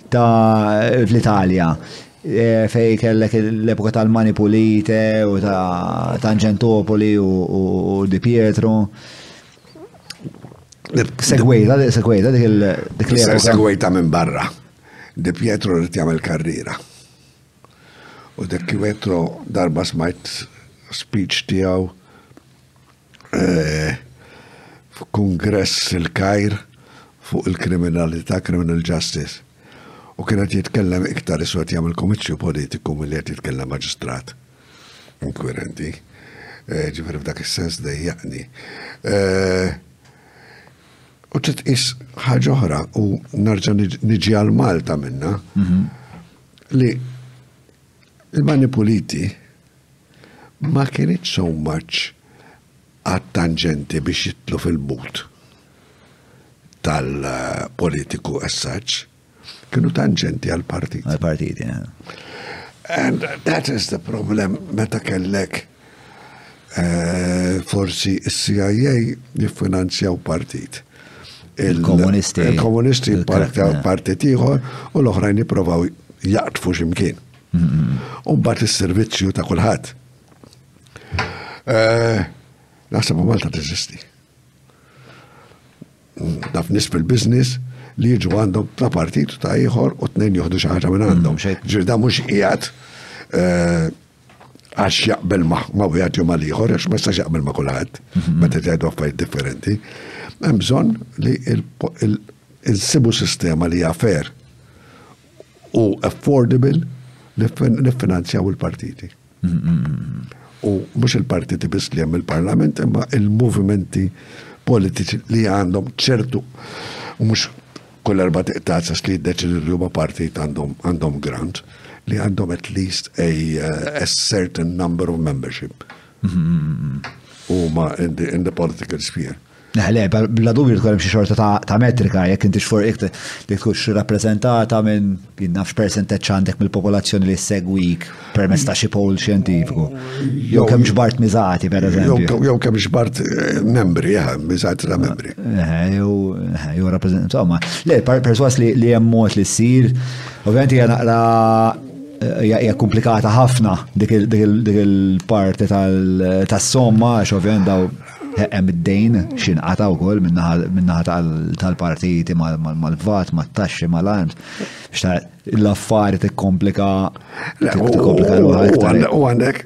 Speaker 2: ta' fl-Italja eh, fej kellek l-epoka tal-Mani Pulite u ta' Tangentopoli u Di Pietro. Segwejta, segwejta dik l-epoka.
Speaker 1: Segwejta minn barra. Di Pietro rrit jagħmel karriera. U Di Pietro darba smajt speech tiegħu f'kungress il-Kajr fuq il-kriminalità, criminal justice, u kien qed jitkellem iktar isu qed jagħmel komiċċju politiku milli qed jitkellem maġistrat inkwirenti. Eh, Ġifieri f'dak is-sens dejjaqni. Eh, u titqis ħaġa oħra u narġa' niġi għal Malta minna mhm. li il-mani puliti Ma kinitx so much għat-tanġenti biex jidħlu fil-but tal-politiku as such, kienu tanġenti għal-partit.
Speaker 2: Għal-partiti,
Speaker 1: And that is the problem meta kellek eh, forsi s-CIA jiffinanzjaw partit
Speaker 2: il-komunisti.
Speaker 1: Il-komunisti partit ieħor u l-oħrajn jipprovaw jaqtfu ximkien. Umbat il-servizzju ta' kulħadd. Eh, naħseb u Malta teżisti. Daf nis fil-biznis li jiġu għandhom ta' partit ta' ieħor u t-nejn juhdu xaħġa minn għandhom.
Speaker 2: Mm,
Speaker 1: Ġirda mux ijat eh, għax jaqbel ma' u jgħat jum għal-ieħor, għax ma' jistax jaqbel ma' kulħadd, mhm. ma' t-tgħidu għaffajt differenti. Hemm bżonn li il-sibu sistema li għafer u affordable li finanzjaw il-partiti. U mux il-partiti bis li hemm il-parlament, imma il-movimenti politiċi li għandhom ċertu, u mux kull erba tiqtazas li jiddeċidu li huma partit għandhom grant, li għandhom at least a, uh, a certain number of membership. U ma in the, in the political sphere.
Speaker 2: Le, bla dubju tkun hemm xi xorta ta' metrika jekk intix for ikt li tkunx rappreżentata minn jien nafx percentage għandek mill-popolazzjoni li segwik permezz ta' xi poll xjentifiku. Jew kemm ġbart miżati pereżempju.
Speaker 1: Jew kemm ġbart eh, membri, eh, miżati ta' membri.
Speaker 2: Eh, jew jew rappreżentant. Insomma, le perswas li hemm mod li ssir, ovvjament hija naqra hija komplikata ħafna dik il-parti tas-somma għax ovvjament daw Hemm id-dejn x'inqata' wkoll min-naħa tal-partiti mal-VAT, mat-taxxi, mal-arms. L-affari tikkomplika. Tikkomplika l-ħajja.
Speaker 1: U għandek.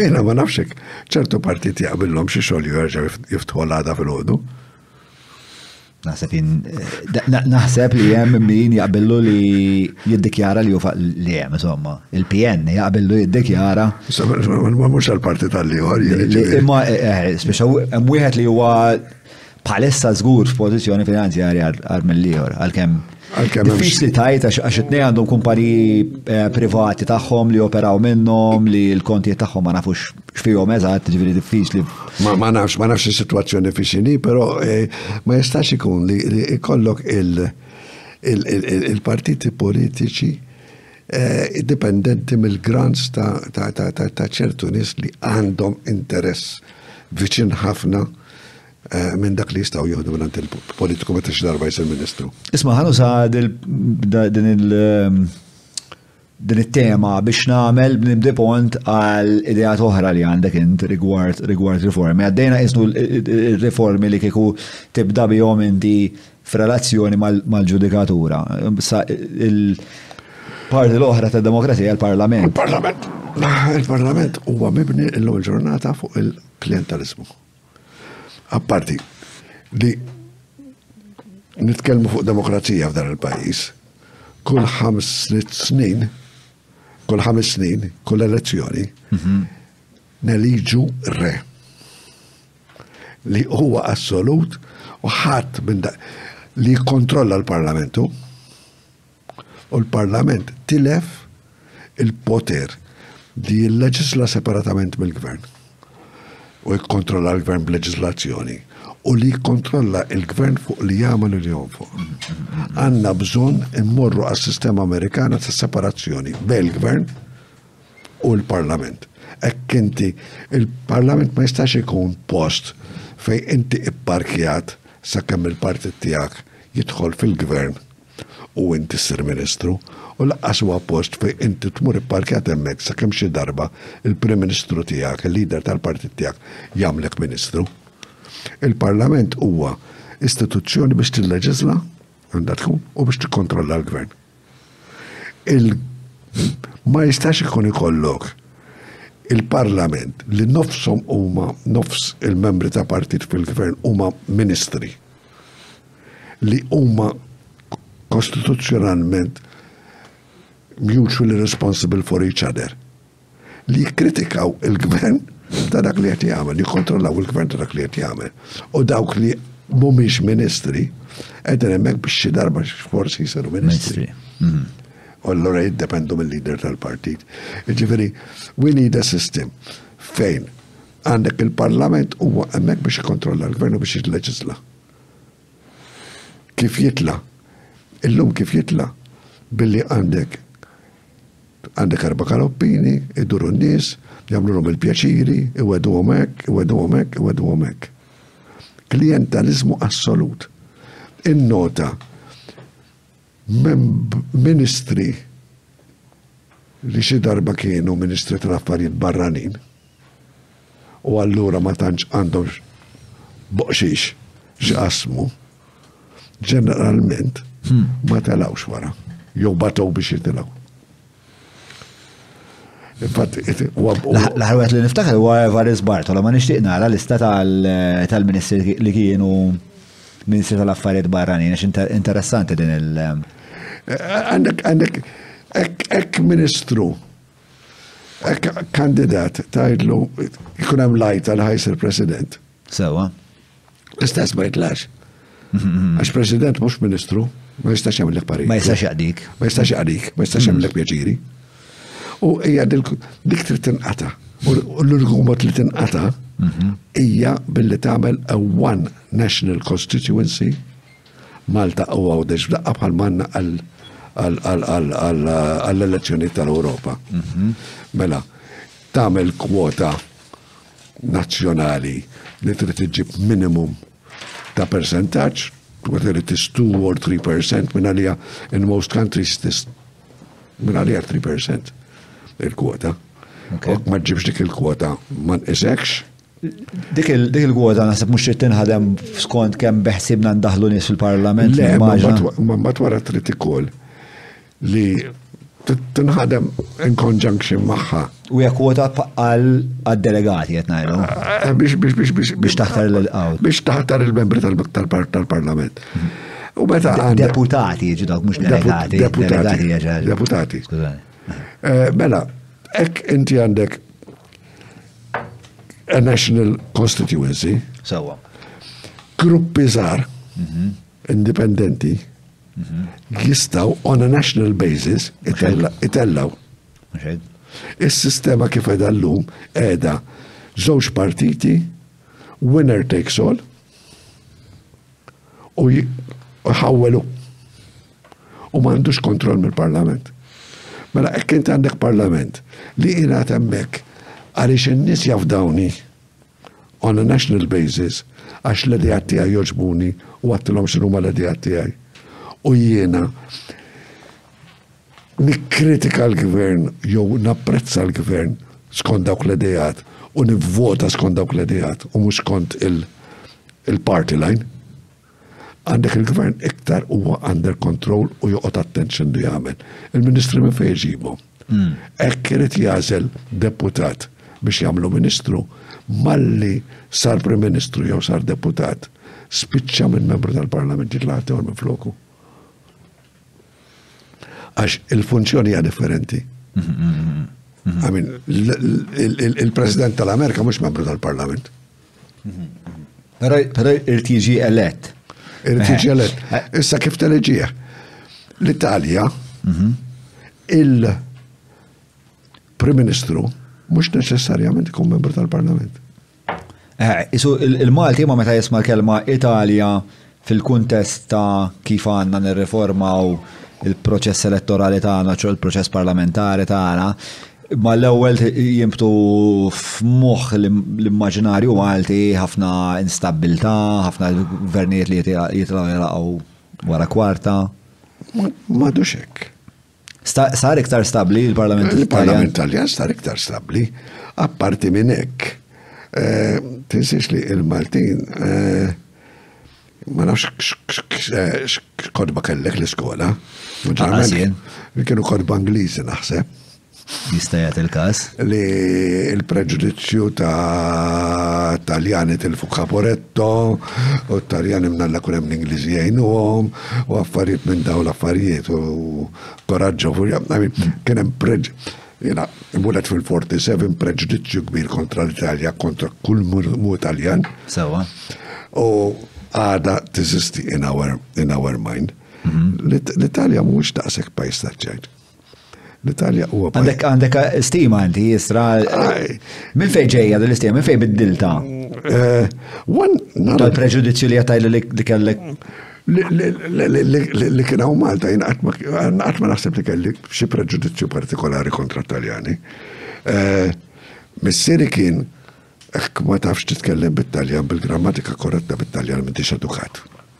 Speaker 1: Jiena ma nafxek, ċertu partiti jaqbillhom xi xogħol jerġgħu jiftħu l-għada fil-ħodu.
Speaker 2: Naħseb jien, naħseb li jem min jaqbillu li jiddikjara li jufa li jem, insomma, il-PN jaqbillu jiddikjara.
Speaker 1: Mux għal-parti tal-liħor.
Speaker 2: Imma, eh, eh, speċa, jem wieħed li huwa palessa zgur f'pozizjoni finanzjarja għal mill-liħor,
Speaker 1: għal-kem. Fix
Speaker 2: li tajt, għax it għandhom kumpani eh, privati taħħom li operaw minnom, li l-kontijiet taħħom ma nafux xfijom eżatt, ġviri diffiċli.
Speaker 1: Ma ma nafx, ma nafx il-situazzjoni fi xini, pero eh, ma jistax ikun li kollok il-partiti politiċi eh, dipendenti mill-grants ta' ċertu nis li għandhom interess viċin ħafna Eh, minn dak li jistaw jihdu minn il-politiku meta xi darba jisir ministru.
Speaker 2: Isma' ħanu sa din il- ehm, din it-tema biex nagħmel b'nibdi pont għal ideat oħra li għandek int rigward rigward riformi. Għaddejna isnu riformi li kieku tibda bihom inti f'relazzjoni mal-ġudikatura. Il-parti l-oħra ta' demokrazija l-parlament.
Speaker 1: Il-parlament. Il-parlament huwa mibni l-lum ġurnata fuq il-klientalizmu. Apparti li nitkellmu fuq demokrazija f'dan il-pajjiż, kull ħams snin, kull ħames snin, kull elezzjoni, mhm. neliġu re li huwa assolut u ħadd minn li kontrolla l-parlamentu u l-Parlament tilef il-poter li jilleġisla separatament mill-Gvern u jikkontrolla l-Gvern b'leġislazzjoni u li jikkontrolla il-Gvern fuq li jagħmel u li jonfoq. Għandna bżonn immorru għas-sistema Amerikana ta' separazzjoni bejn il-Gvern u l-Parlament. Ekk inti, il-Parlament ma jistax ikun post fej inti ipparkjat sa' kemm il-partit tijak jidħol fil-gvern u int issir Ministru, u lanqas huwa post fejn inti tmur ipparkjat hemmhekk sakemm xi darba l-Prim Ministru tiegħek, il-Leader tal-Partit tiegħek, jagħmlek Ministru. Il-Parlament huwa istituzzjoni biex tilleġiżla, għandha tkun, u biex tikkontrolla l-Gvern. Il ma jistax ikun ikollok il-Parlament li nofshom huma nofs il-membri ta' partit fil-Gvern huma ministri. li huma kostituzzjonalment mutually responsible for each other li jikkritikaw il-gvern ta' dak li qed jagħmel, jikkontrollaw il-gvern ta' dak li qed jagħmel. U dawk li mhumiex ministri qed hemmhekk biex xi darba forsi jsiru ministri. Mhm. U allura jiddependu mill-leader tal-partit. Ġifieri, we need a system fejn Għandek il-Parlament huwa hemmhekk biex ikkontrolla l-Gvern u biex jilleġisla. Kif jitla? Illum kif jitla? Billi għandek għandek erba' kaloppini, iduru n-nies, jagħmlulhom il-pjaċiri, iwedu hekk, iwedu hekk, iwedu hekk. Klientalizmu assolut. In-nota Minn Ministri li xi darba kienu Ministri tal-Affarijiet Barranin u allura ma tantx għandhom boqxix x'qasmu, ġeneralment hmm. ma telawx wara, jew batow biex jitilgħu.
Speaker 2: L-aħħar wieħed li niftakar huwa Evarist Bartolo, ma nixtieq nara lista tal-ministri li kienu ministri tal-affarijiet barranin, għax interessanti din il-
Speaker 1: Għandek, għandek, ek ministru, ek kandidat tajdlu jkun hemm lajta li ħajsir president.
Speaker 2: Sewa.
Speaker 1: L-istess ma jitlax. Għax president mhux ministru, ma jistax jagħmlek parir.
Speaker 2: Ma jistax jaqdik.
Speaker 1: Ma jistax jaqdik, ma jistax jagħmlek pjaċiri. U hija dik trid tinqata. U l-uniku mod li tinqata mhm. hija billi tagħmel a one national constituency Malta u għawdex f'daqqa bħal manna għall-elezzjoni tal-Europa. Mhm. Mela, tagħmel kwota nazzjonali li trid iġġib minimum ta' percentaġġ, whether it is 2 or 3% minn għalija in most countries this minn għalija 3% il-kwota. Ok, ma ġibx dik il-kwota ma nqisekx.
Speaker 2: Dik il-kwota naħseb mhux trid tinħadem skont kemm beħsibna ndaħlu nies fil-Parlament.
Speaker 1: Le, ma matwara trid ikoll li tinħadem in conjunction maħħa.
Speaker 2: U jek u għal-delegati jett najdu.
Speaker 1: Eh, eh, biex biex biex biex
Speaker 2: biex taħtar il-għaw.
Speaker 1: Biex taħtar il-membri tal-parlament. U meta
Speaker 2: Deputati ġidak, mux delegati.
Speaker 1: Deputati. Deputati. Eh, mela, ek inti għandek a national constituency.
Speaker 2: Sawa.
Speaker 1: Gruppi zar, mhm. indipendenti, jistaw on a national basis itellaw. Is-sistema kif edha l-lum edha żewġ partiti, winner takes all, u jħawwelu. U m'għandux kontroll mill-parlament. Mela, ekk inti għandek parlament li jina temmek għaliex in-nies jafdawni. on a national basis għax l-ideat tiegħi jogħġbuni u għattilhom x'inhuma l-ideat tiegħi. U jiena nikkritika l-gvern jew napprezza l-gvern skont dawk l-idejat u nivvota skont dawk l-idejat u mhux skont il-party line. Għandek il-gvern iktar huwa under control u joqgħod attention li jagħmel. Il-ministri minn fejn iġibhom. Hekk irid jagħżel deputat biex jagħmlu Ministru, malli sar Prim Ministru jew sar deputat, spiċċa minn Membru tal-Parlament jitla' ħaddieħor minfloku. Għax il-funzjoni hija differenti. Il-President tal-Amerika mhux Membru tal-Parlament.
Speaker 2: Pero irrid jiġi elett. Irrid
Speaker 1: jiġi elett. Issa kif teleġieħ? L-Italja, mhm. il-Prim Ministru, mhux neċessarjament ikun membru tal-Parlament.
Speaker 2: Eh, isu il-Malti ma meta jisma' kelma Italja fil-kuntest ta' kif għandna nirriformaw il-proċess elettorali tagħna, ċo il-proċess parlamentari tagħna, ma l-ewwel jimbtu f'moħħ l-immaġinarju Malti ħafna instabbiltà, ħafna gvernijiet li jitilgħu wara kwarta.
Speaker 1: M'għadux hekk.
Speaker 2: Sar iktar stabbli l-Parlament Taljan?
Speaker 1: Il-Parlament Taljan sar iktar stabbli, apparti minn hekk. Eh, tinsiex li il-Maltin eh, ma nafx x'kodba kellek l-iskola. Li kienu kodba Ingliżi naħseb.
Speaker 2: Jista' jagħti il-każ.
Speaker 1: Li l-preġudizzju ta' Taljani tilfu Caporetto u Taljani mnalla kun hemm l-Ingliżi jgħinuhom. u affarijiet minn dawn l-affarijiet u koraġġu u jamnami kien hemm preġ jena mulet fil-47 preġudizzju kbir kontra l-Italja kontra kull mu Italjan.
Speaker 2: Sewa.
Speaker 1: U għada tiżisti in our, in our mind. Mhm. L-Italja mhux daqshekk pajjiż taċċajt. L-Italja huwa
Speaker 2: Għandek għandek stima inti jisra. Minn fejn ġejja din l-istima, minn fejn bid-dilta? Eh, Tal-preġudizzju li għatajli li kellek.
Speaker 1: Li kien hawn Malta jien qatt ma naħseb li kelli xi preġudizzju partikolari kontra Taljani. Eh, missieri kien hekk ma tafx titkellem bit-Taljan bil-grammatika korretta bit-Taljan m'intix edukat.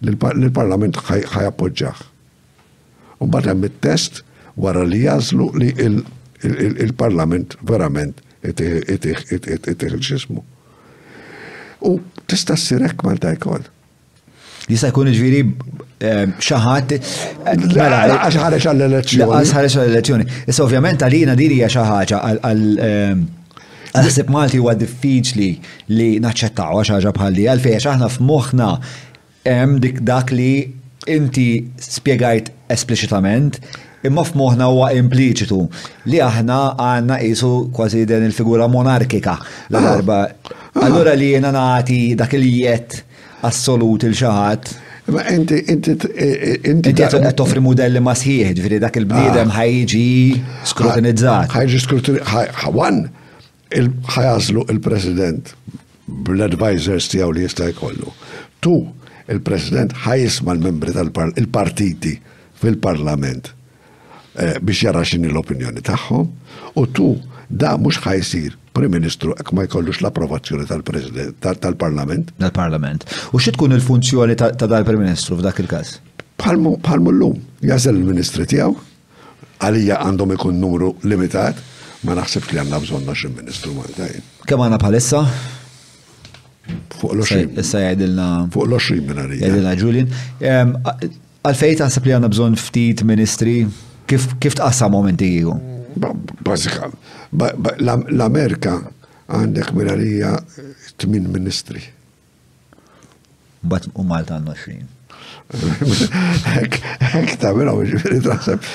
Speaker 1: li l-Parlament ħa jappoġġah. Mbagħad hemm it-test wara li jażlu li il-Parlament verament itih il-xismu. U tista' ssir hekk Malta jkoll.
Speaker 2: Jista' jkun ġviri eh, xaħat.
Speaker 1: Eh, mela, eh, għax ħareġ għall-elezzjoni.
Speaker 2: Għax ħareġ għall-elezzjoni. Issa ovvjament għalina diri hija xi ħaġa għal Għasib Malti huwa diffiċli li naċċettaw għax ħaġa bħalli għalfej għax aħna f'moħħna hemm dik dak li inti spjegajt espliċitament imma f'moħna huwa impliċitu li aħna għanna qisu kważi din il-figura monarkika la darba. Allura li jiena nagħti dak il-jiet assolut il xi ħadd.
Speaker 1: Ma inti inti
Speaker 2: inti qed toffri mudelli ma sħiħ, ġifieri dak il-bniedem ah. ħajġi skrutinizzat.
Speaker 1: Ħajġi skrutinizzat. Ħawan ħajażlu il-President bl-advisors tiegħu li jista' jkollu. Tu il-President ħajisma l-membri tal-partiti fil-Parlament. eh, biex jara x'inhi l-opinjoni tagħhom u tu da mhux ħajsir Prim Ministru hekk ma jkollux l-approvazzjoni tal-President tal-Parlament.
Speaker 2: Tal-Parlament. U xi tkun il-funzjoni ta' dal-Prim Ministru f'dak il-każ?
Speaker 1: Bħalmu llum, jażel il-Ministri tiegħu, għalija għandhom ikun numru limitat, ma naħsibx li għandna bżonn 20 Ministru Malta.
Speaker 2: Kemm għandna bħalissa?
Speaker 1: Fuq l-20.
Speaker 2: Issa jgħidilna.
Speaker 1: Fuq l-20 minn għalija.
Speaker 2: Jgħidilna Julian. Għalfejn taħseb li għandna bżonn ftit ministri? Kif, kif tqassamhom
Speaker 1: inti jieħu? Bażikal. L-Amerika għandek minn għalija tmin ministri.
Speaker 2: Bat u Malta għandna 20.
Speaker 1: Ek ta' minna ġifiri taħseb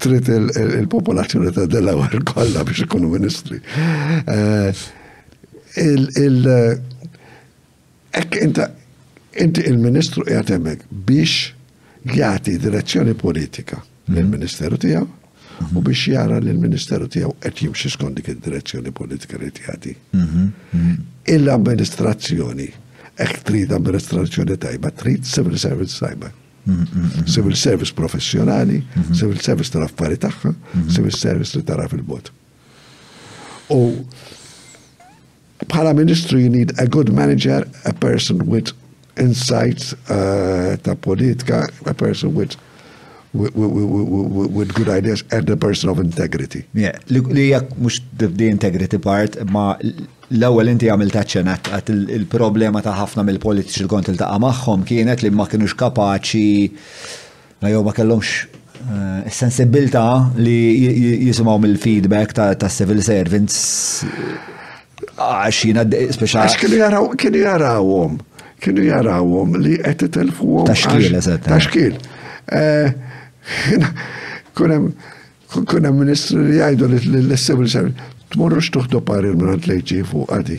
Speaker 1: trid il-popolazzjoni ta' Delaware kollha biex ikunu ministri. Eh, Hekk inta, inti il-Ministru qiegħed hemmhekk biex jagħti direzzjoni politika lill-Ministeru tiegħu u biex jara li l-Ministeru tiegħu qed jimxi skont dik id-direzzjoni politika li jagħti. Mhm, mhm. Il-amministrazzjoni hekk trid amministrazzjoni tajba, trid civil service tajba. Mhm, civil service professjonali, civil service tal-affari tagħha, civil service li tara fil-bot. U Bħala Ministru you need a good manager, a person with insights uh, ta' politika, a person with with good ideas and a person of integrity.
Speaker 2: Yeah, li jek mux the integrity part, ma l-ewwel inti għamil taċċenat għat il-problema ta' ħafna mill-politiċi l-kont il-taqa' magħhom kienet li ma kienux kapaċi Jew ma kellhomx eh, is-sensibbiltà li jisimgħu mill-feedback ta' civil servants għax jiena speċjali.
Speaker 1: Għax kienu jaraw kienu jarawhom kienu jarawhom li qed itelfuhom.
Speaker 2: Taxkil, eżatt.
Speaker 1: Taxkil. Eh, kunem kunem ministru li jgħidu li l-civil servants tmorrux tuħdu parir minn lejċi fuq għadi.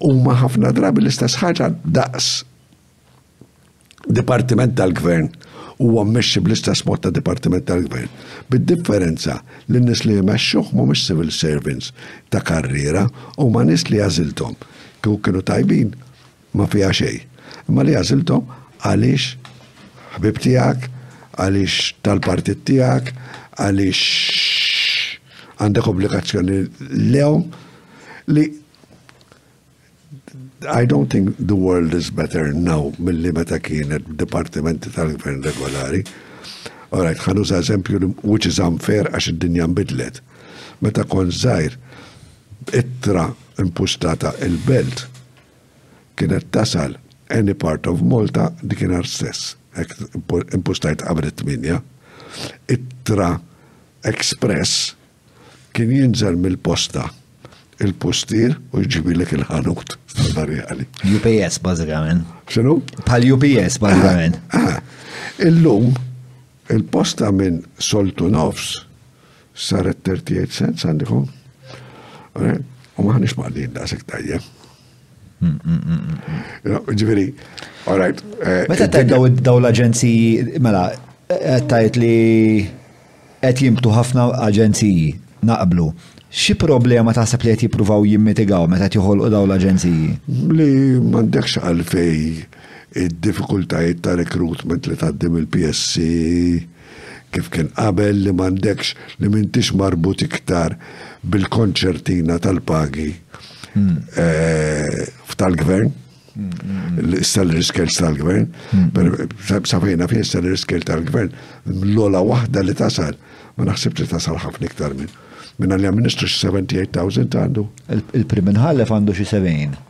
Speaker 1: huma ħafna drabi l-istess ħaġa daqs dipartiment tal-gvern huwa mmexxi bl-istess mod ta' dipartiment tal-gvern. Bid-differenza li n-nies li jmexxuh mhumiex civil servants ta' karriera u ma' nies li għażilthom. Kieku kienu tajbin, ma fiha xejn, imma li għażilthom għaliex ħbieb tiegħek, għaliex tal-partit tiegħek, għaliex għandek obbligazzjoni lehom li I don't think the world is better now mill-li meta kienet dipartimenti tal-gvern regolari. Alright, ħanu za eżempju which is unfair għax id-dinja nbidlet. Meta kon zaħir, ittra impustata il-belt, Kienet tasal any part of Malta dikinhar stess, hekk impostajt qabel it-tmienja. Ittra express kien jinżel mill-posta il-postier u jġibilek il-ħanut tal-Barjali.
Speaker 2: UPS bażikament.
Speaker 1: X'inhu?
Speaker 2: Bħal UPS
Speaker 1: bażikament. Illum Il-posta minn soltu nofs saret 38 cents għandikom. Eh, u maħnix maħdin da sek tajjeb. Mm, mm, mm, Ġveri, all right. Eh,
Speaker 2: Meta tajt daw l-aġenziji, mela, eh, tajt li qed jimtu ħafna aġenziji naqblu. Xi problema taħseb li qed jippruvaw jimmitigaw meta tieħolqu daw l-aġenziji?
Speaker 1: Li m'għandekx għalfej id-diffikultajiet ta' recruitment li tgħaddi mill-PSC kif kien qabel li m'għandekx li m'intix marbut iktar bil-konċertina tal-pagi hmm. eh, f'tal-gvern l-salary scales tal-gvern, safejna fie salary scale tal-gvern, l-ola wahda li tasal, ma naħsib li tasal ħafna iktar minn. Minna li għamministru xie 78,000 għandu.
Speaker 2: Il-prim nħallef għandu xie 70.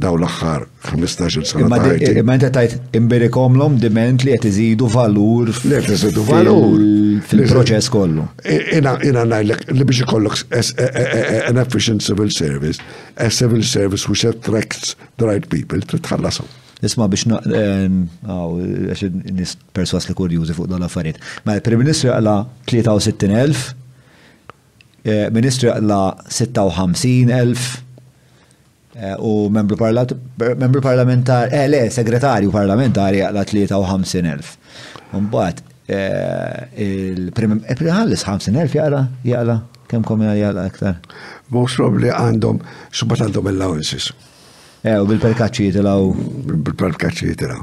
Speaker 1: daw l-aħħar 15-il sena.
Speaker 2: Imma di-
Speaker 1: ħajti.
Speaker 2: imma inti tajt imbirikomlhom diment li qed iżidu valur
Speaker 1: f- Le
Speaker 2: tiżidu
Speaker 1: valur.
Speaker 2: fil- fil-proċess kollu.
Speaker 1: Ina ina ngħidlek li biex ikollok s- s- e- e- e- e- an efficient civil service, a civil service which attracts the right people, trid tħallasu.
Speaker 2: Isma biex na- em, għaw, għax nis perswas li kurjużi fuq dan l-affarijiet. Ma il-Prim Ministru għala 63,000, eh, Ministru għala 56,000, Eh, u membru membru parlamentar, eh le, segretarju parlamentari għala 53.000. Umbat, eh, il-prim, eh, ħallis 50.000 jaqla, jaqla, kem komunal jaqla aktar?
Speaker 1: Most probably għandhom, xubbat għandhom allowances.
Speaker 2: Eh, u bil-perkaċċi jitilaw. Bil-perkaċċi jitilaw.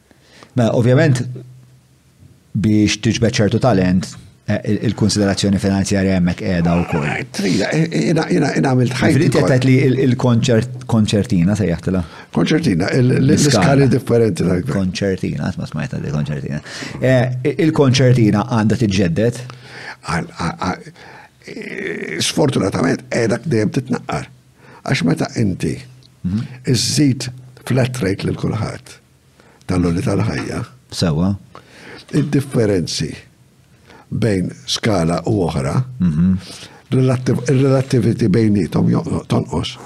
Speaker 2: Mela, ovvjament, biex tiġbed ċertu talent, eh, il-konsiderazzjoni finanzjarja hemmhekk qiegħda wkoll.
Speaker 1: Eh, Trija, eh,
Speaker 2: għamilt
Speaker 1: ħajti.
Speaker 2: Frit qed li il-konċertina se jaħtila.
Speaker 1: Konċertina, l-iskali differenti tal
Speaker 2: Konċertina, għatma smajta li konċertina. Il-konċertina għandha tiġġedded?
Speaker 1: Sfortunatament qiegħda dejjem titnaqqar. Għax meta inti mhm. iżżid flat rate lil kulħadd tal-loli tal-ħajja.
Speaker 2: Sewa.
Speaker 1: Id-differenzi bejn skala u oħra, mhm. il-relativity bejnietom tonqos.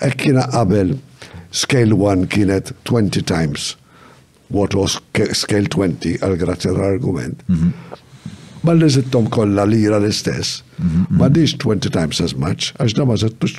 Speaker 1: Ek kiena qabel scale 1 kienet 20 times what was scale 20 għal grazzja tal-argument. Mhm. Ma li zittom kolla li jira l-istess, mhm, ma diġ 20 times as much, għax da ma zittux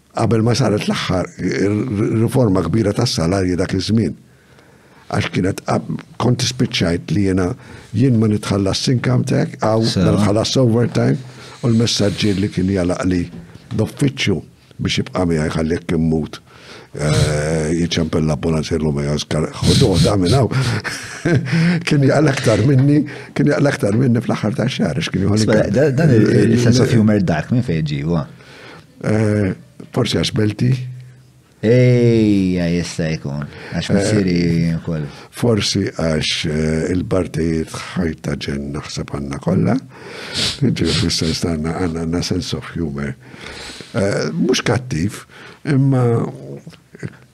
Speaker 1: Qabel ma saret l-aħħar riforma kbira tas-salarji dak iż-żmien. Għax kienet kont spiċċajt li jiena jien ma nitħallas income tax, għaw nitħallas overtime u l-messaġġier li kien jalaq li l-uffiċċju biex jibqa' miegħi jħallek kimmut eh, jiċempel l-abbonanzi l ma jaskar ħoduħ da minn hawn. Kien jaqal aktar minni, kien jaqal aktar minni fl-aħħar ta' xahar,
Speaker 2: x'kien jħolli. Dan il-sense of humor dak minn fejn ġiwa.
Speaker 1: Eh, forsi għax belti.
Speaker 2: Ejja, jista jkun. Għax eh, missiri jkoll.
Speaker 1: Forsi għax eh, il-partijiet ħajta ġen naħseb għanna kolla. Ġiri fil-sens għanna għanna sense of humor. Mux kattiv, imma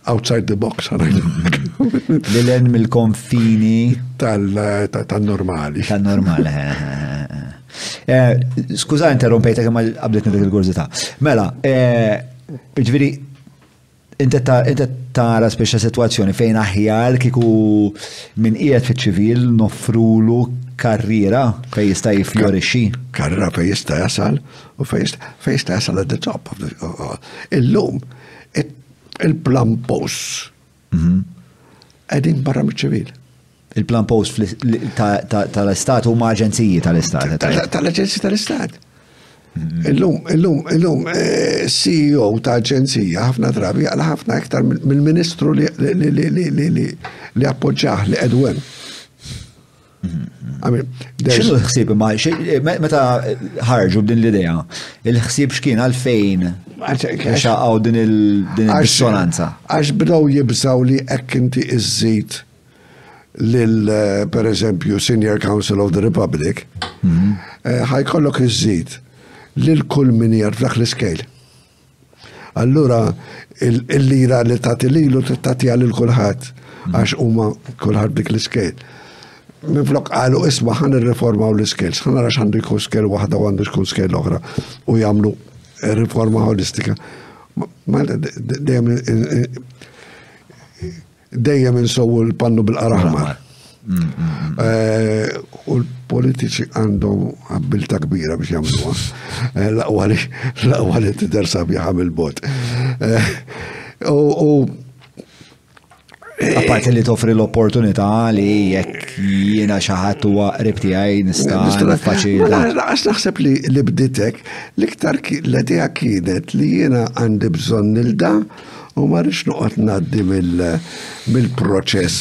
Speaker 1: outside the box, Li
Speaker 2: l-en mill-konfini.
Speaker 1: Tal-normali.
Speaker 2: Tal-normali. Skuza, interrompejta kemm għabditni dik il-gurzita. Mela, ġviri, inti tara speċa situazzjoni fejn aħjar kiku minn qiegħed fiċ-ċivil nofrulu karriera fej jista' jifjorixxi.
Speaker 1: Karriera fej jista' jasal u fej jista' jasal at the top. Illum, Il-plan post. Mhm. Qegħdin barra miċ-ċivil.
Speaker 2: Il-plan post tal-Istat huma aġenziji tal-Istat.
Speaker 1: Tal-aġenziji tal-Istat. Mhm. Illum, illum, illum, eh, CEO ta' aġenzija ħafna drabi għal ħafna iktar mill-ministru li appoġġaħ li edwem.
Speaker 2: Xinu l-ħsib ma meta ħarġu b'din l-idea, il-ħsib x'kien għalfejn xaqaw din il-dissonanza?
Speaker 1: Għax bdew jibżaw li hekk inti iżżid lil eh, per eżempju Senior Council of the Republic, mhm. eh, ħajkollok iżżid lil kull min jgħid dak l-iskejl. Allura il-lira li tagħti lilu tagħtiha lil kulħadd għax huma kulħadd dik l-iskejl. Minn flok qalu isma' ħan irriformaw l-iskejl, ħan nara x'għandu jkun skejl waħda u għandu jkun skejl oħra u jagħmlu riforma holistika. Ma dejjem Dejjem insewwu l-pannu bil-qara aħmar. Mm, mm, mm. Eh, u l-politiċi għandhom abbilta kbira biex jagħmluha. Eh, laqwa li laqwa li tidher sabiħa mill-bot. Eh, u
Speaker 2: Apparti li toffri l-opportunità li jekk jiena xaħat huwa qrib tiegħi nista' faċilità.
Speaker 1: Laqas naħseb li bditek l-iktar l-idea kienet li jiena għandi bżonn nilda U ma rridx noqgħod ngħaddi mill-proċess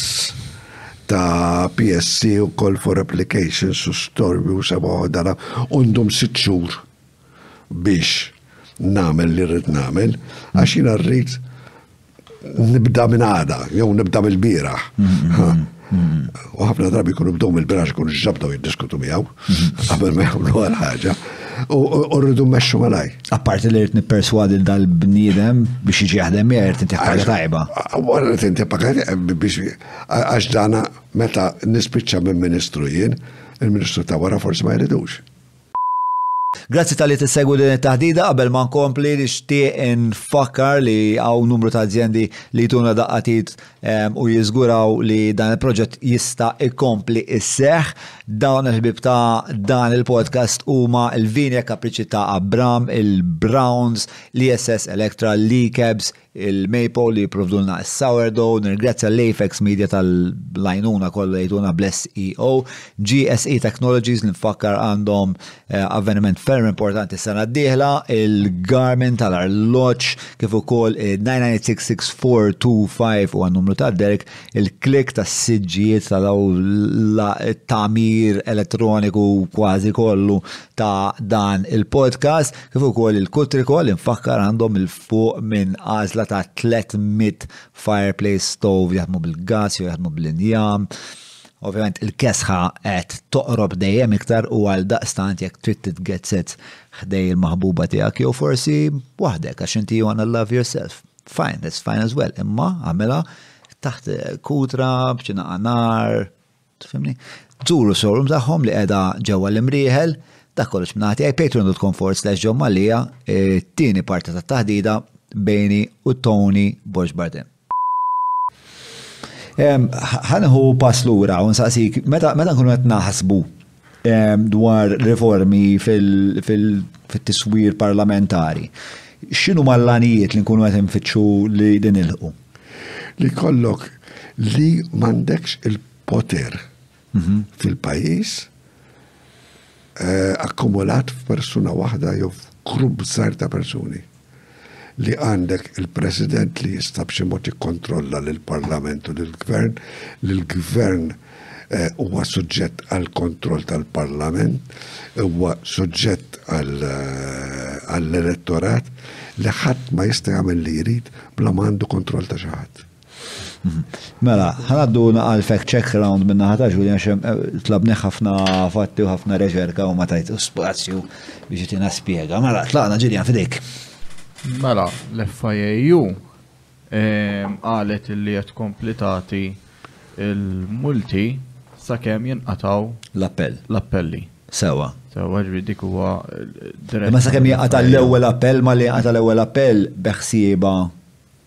Speaker 1: ta' PSC u call for applications u storbi u seba' dara undum sitt xhur biex namel li rrid namel, għax jina rrid nibda minn għada, jew nibda mill-biraħ. Mm-hmm. U ħafna drabi jkunu bdew mill-birax jkunu ġabdew jiddiskutu miegħu qabel ma jagħmlu għal ħaġa. U rridu mmexxu malaj.
Speaker 2: Apparti li rrid nipperswadi l dal-bniedem biex jiġi jaħdem miegħi rrid inti ħaġa tajba.
Speaker 1: Wara li inti paga biex għax dana meta nispiċċa minn ministru jien, il-ministru ta' wara forsi ma jridux.
Speaker 2: Grazzi tal-li tissegwi din it-taħdida qabel ma nkompli nixtieq infakkar li hawn numru ta' azjendi li jtuna daqqatit ehm, u jiżguraw li dan il-proġett jista' ikompli isseħ. Dawn il-ħbib ta' dan il-podcast huma l-Vinja Kapriċi ta' Abram, il-Browns, l-ISS Electra, l-Cabs, il-maple li jipprovdulna s-sourdough, nirgrazzja l-Apex Media tal-għajnuna kollha jgħiduna Bless EO, GSE Technologies li nfakkar għandhom eh, avveniment ferm importanti s-sena d-dieħla, il-Garmin tal-arloġġ kif ukoll 9966425 u għan-numru ta' Derek, il-klik tas-siġġijiet ta' daw l-tamir elettroniku kważi kollu ta' dan il-podcast, kif ukoll il-Kutriko li nfakkar għandhom il fuq minn għażla ta' 300 fireplace stove jaħdmu bil-gass jew jaħdmu bl-injam. Ovvjament il-kesħa qed toqrob dejjem iktar u għal daqstant jekk trid titgezzet ħdej il-maħbuba tiegħek jew forsi waħdek għax inti you wanna love yourself. Fine, that's fine as well, imma għamilha taħt kutra b'ċinaqa nar, Tfimni? Zuru showroom tagħhom li qiegħda ġewwa l-imrieħel, dak kollox minn ħati għaj patreon.com forward slash John Mallia, it-tieni parti tat-taħdida bejni u Tony Borg Bardem. Ħanħu pass lura u nsaqsik, meta nkunu qed naħsbu dwar riformi fil-tiswir parlamentari. X'inhu mal-lanijiet li nkunu qed infittxu li din ilħu?
Speaker 1: Li kollok li m'għandekx il-poter mhm. fil-pajjiż eh, akkumulat f'persuna waħda jew f'grupp żgħar ta' persuni. li għandek il-President li jista' b'xi mod jikkontrolla lill-Parlament u lill-Gvern, li l-Gvern eh, huwa suġġett għal kontroll tal-Parlament, huwa suġġett eh, għall-elettorat li ħadd ma jista' jagħmel li jrid bla ma għandu kontroll ta' xi ħadd.
Speaker 2: Mela, ħanaddu għal fact check round minna ħata Julian xem eh, tlabni ħafna fatti u ħafna reċerka u ma tajt spazju biex jitina spiega. Mela, tlaqna Julian fidejk.
Speaker 5: Mela, l-FIAU eh, għalet li jett komplitati il-multi sa' kem jinqataw
Speaker 2: l-appell.
Speaker 5: L-appelli.
Speaker 2: Sewa.
Speaker 5: Sewa ġri dik huwa eh,
Speaker 2: Ma sa' kem jinqata l-ewel appell ma li jinqata l-ewel appell beħsieba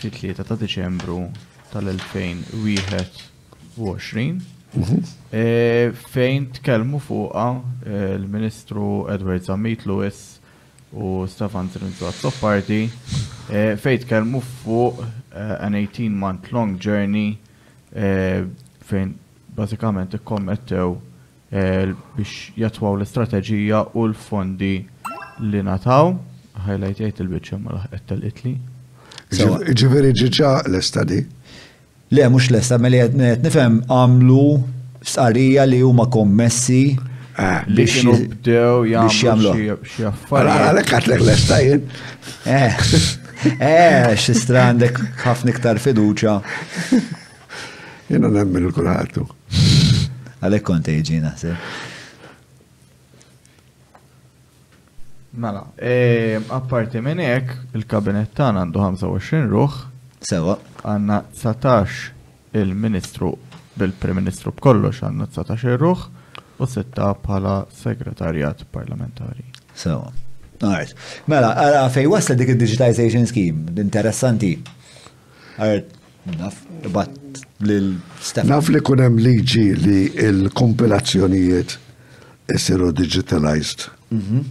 Speaker 5: fit-3 ta' Diċembru tal-2021 fejn tkellmu fuqha l-Ministru Edward Zammit Lewis u Stefan Zrinzo Azzopardi fejn tkellmu fuq an 18 month long journey fejn bażikament ikkommettew biex jattwaw l-istrateġija u l-fondi li ngħataw. Highlight jgħid il-biċċa ma laħqet
Speaker 2: telqitli.
Speaker 1: Ġifieri ġiġa lesta di?
Speaker 2: Le, mhux lesta, meli qed nifhem għamlu stqarrija li huma kommessi
Speaker 5: eh.
Speaker 2: biex jibdew
Speaker 5: jagħmlu xi affarijiet.
Speaker 1: Għalhekk għatlek lesta jien.
Speaker 2: Eh, eh xi strandek ħafna iktar fiduċja.
Speaker 1: Jena nemmen il-kulħatu.
Speaker 2: Għalek konta jġi naħseb.
Speaker 5: Mela, e, apparti minn hekk, il-kabinet tagħna għandu 25 ruħ.
Speaker 2: Sewa.
Speaker 5: Għandna 19 il-Ministru bil-Prim Ministru b'kollox għandna 19 ruħ u sitta bħala segretarjat parlamentari.
Speaker 2: Sewa. Alright. Mela, għara fej wasla dik il-digitization scheme, interessanti. Naf, bat lil Stefan.
Speaker 1: Naf li kun hemm liġi li l-kompilazzjonijiet isiru digitalized. Mhm.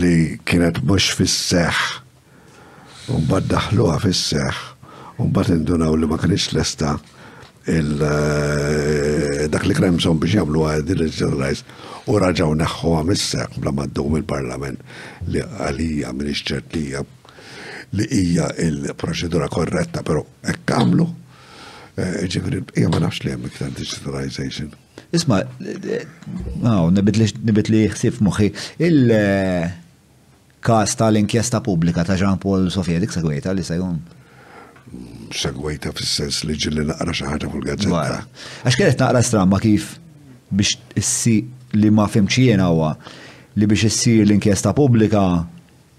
Speaker 1: Li kienet mhux fis-seħ, u mbagħad daħluha fis-seħ, u mbagħad indunaw li ma kienx lesta il eh, dak li krem son biex jamlu għal digitalize u raġaw naħħu għamisseq bla maddum il-parlament li għalija minn iċċertija li hija l-proċedura korretta, però hekk għamlu. Eh, ġifieri hija ma nafx li hemm iktar digitalization.
Speaker 2: Isma, għaw, nibit li xsif moħi, il-kas eh, tal-inkjesta pubblika ta' Jean Paul Sofia dik segwejta li segun.
Speaker 1: Segwejta fis-sens li ġilli naqra xi ħaġa fuq
Speaker 2: gazzetta. Għax kienet naqra stramma kif biex issi li ma fimċiena huwa li biex issir l-inkjesta pubblika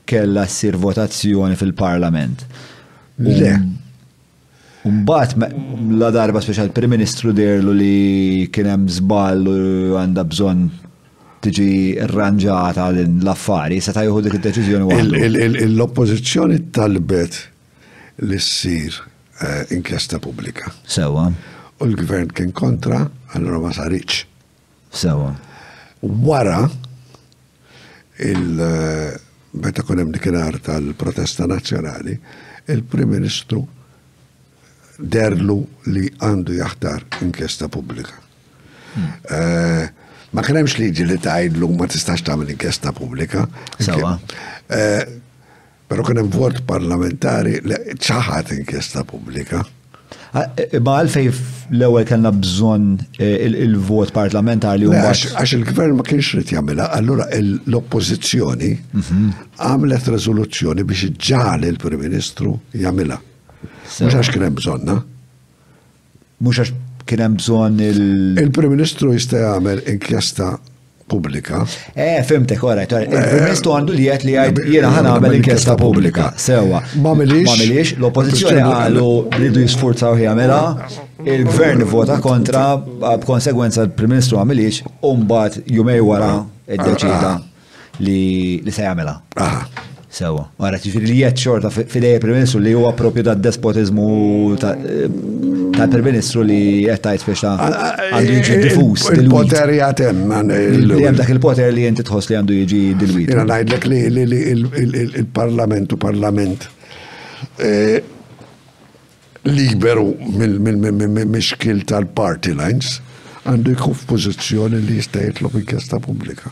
Speaker 2: Kellha ssir votazzjoni fil-Parlament.
Speaker 1: Le.
Speaker 2: Mbagħad la darba speċjal Prim Ministru dirlu li kien hemm żball u għandha bżonn tiġi rranġata l-affari, se ta' jieħu dik id-deċiżjoni waħda.
Speaker 1: L-oppożizzjoni talbet li ssir eh, inkjesta pubblika.
Speaker 2: Sewa.
Speaker 1: U l-gvern kien kontra, allura ma saritx.
Speaker 2: Sewa.
Speaker 1: Wara il-meta kun hemm dikinar tal-protesta nazzjonali, il-Prim Ministru derlu li għandu jaħtar inkjesta pubblika. Hmm. Eh, ma kien hemmx liġi li tgħidlu ma tistax tagħmel inkjesta pubblika.
Speaker 2: Sewa.
Speaker 1: Eh, Pero kien hemm vot parlamentari li ċaħat inkjesta pubblika.
Speaker 2: Ma għalfej l-ewwel kellna bżonn e, il-vot parlamentari u
Speaker 1: Għax il-gvern ma kienx rid jagħmilha, allura l-oppożizzjoni mhm. għamlet rezoluzzjoni biex iġġali l-Prim Ministru jagħmilha. Mhux għax kien hemm bżonna.
Speaker 2: Mhux għax kien hemm bżonn il.
Speaker 1: Il-Prim Ministru jista' jagħmel inkjesta pubblika.
Speaker 2: Eh, fimtek, ora, eh, il-Prim Ministru għandu li jgħid li jgħid eh, jiena ħana għamel inkjesta pubblika. Sewa.
Speaker 1: Ma milix,
Speaker 2: l-oppożizzjoni qalu rridu jisfurzaw jagħmilha, il-gvern vota kontra b'konsegwenza l-Prim Ministru għamilix u mbagħad jumej wara id-deċida. li se jagħmilha.
Speaker 1: Aha.
Speaker 2: Sewa. Ara ġifieri li jgħid xorta fidej il-Prim Ministru li huwa propju da despotiżmu ta' Prim Ministru li qed tgħid biex ta' għandu jiġi diffuż.
Speaker 1: Il-poter jagħt
Speaker 2: hemm. Hemm dak il-poter li inti tħoss li għandu jiġi dilwit.
Speaker 1: Jiena ngħidlek li il-Parlament u Parlament eh, liberu mill-mixkil tal-party lines, għandu jkun f'pożizzjoni li jista' jitlob inkjesta pubblika.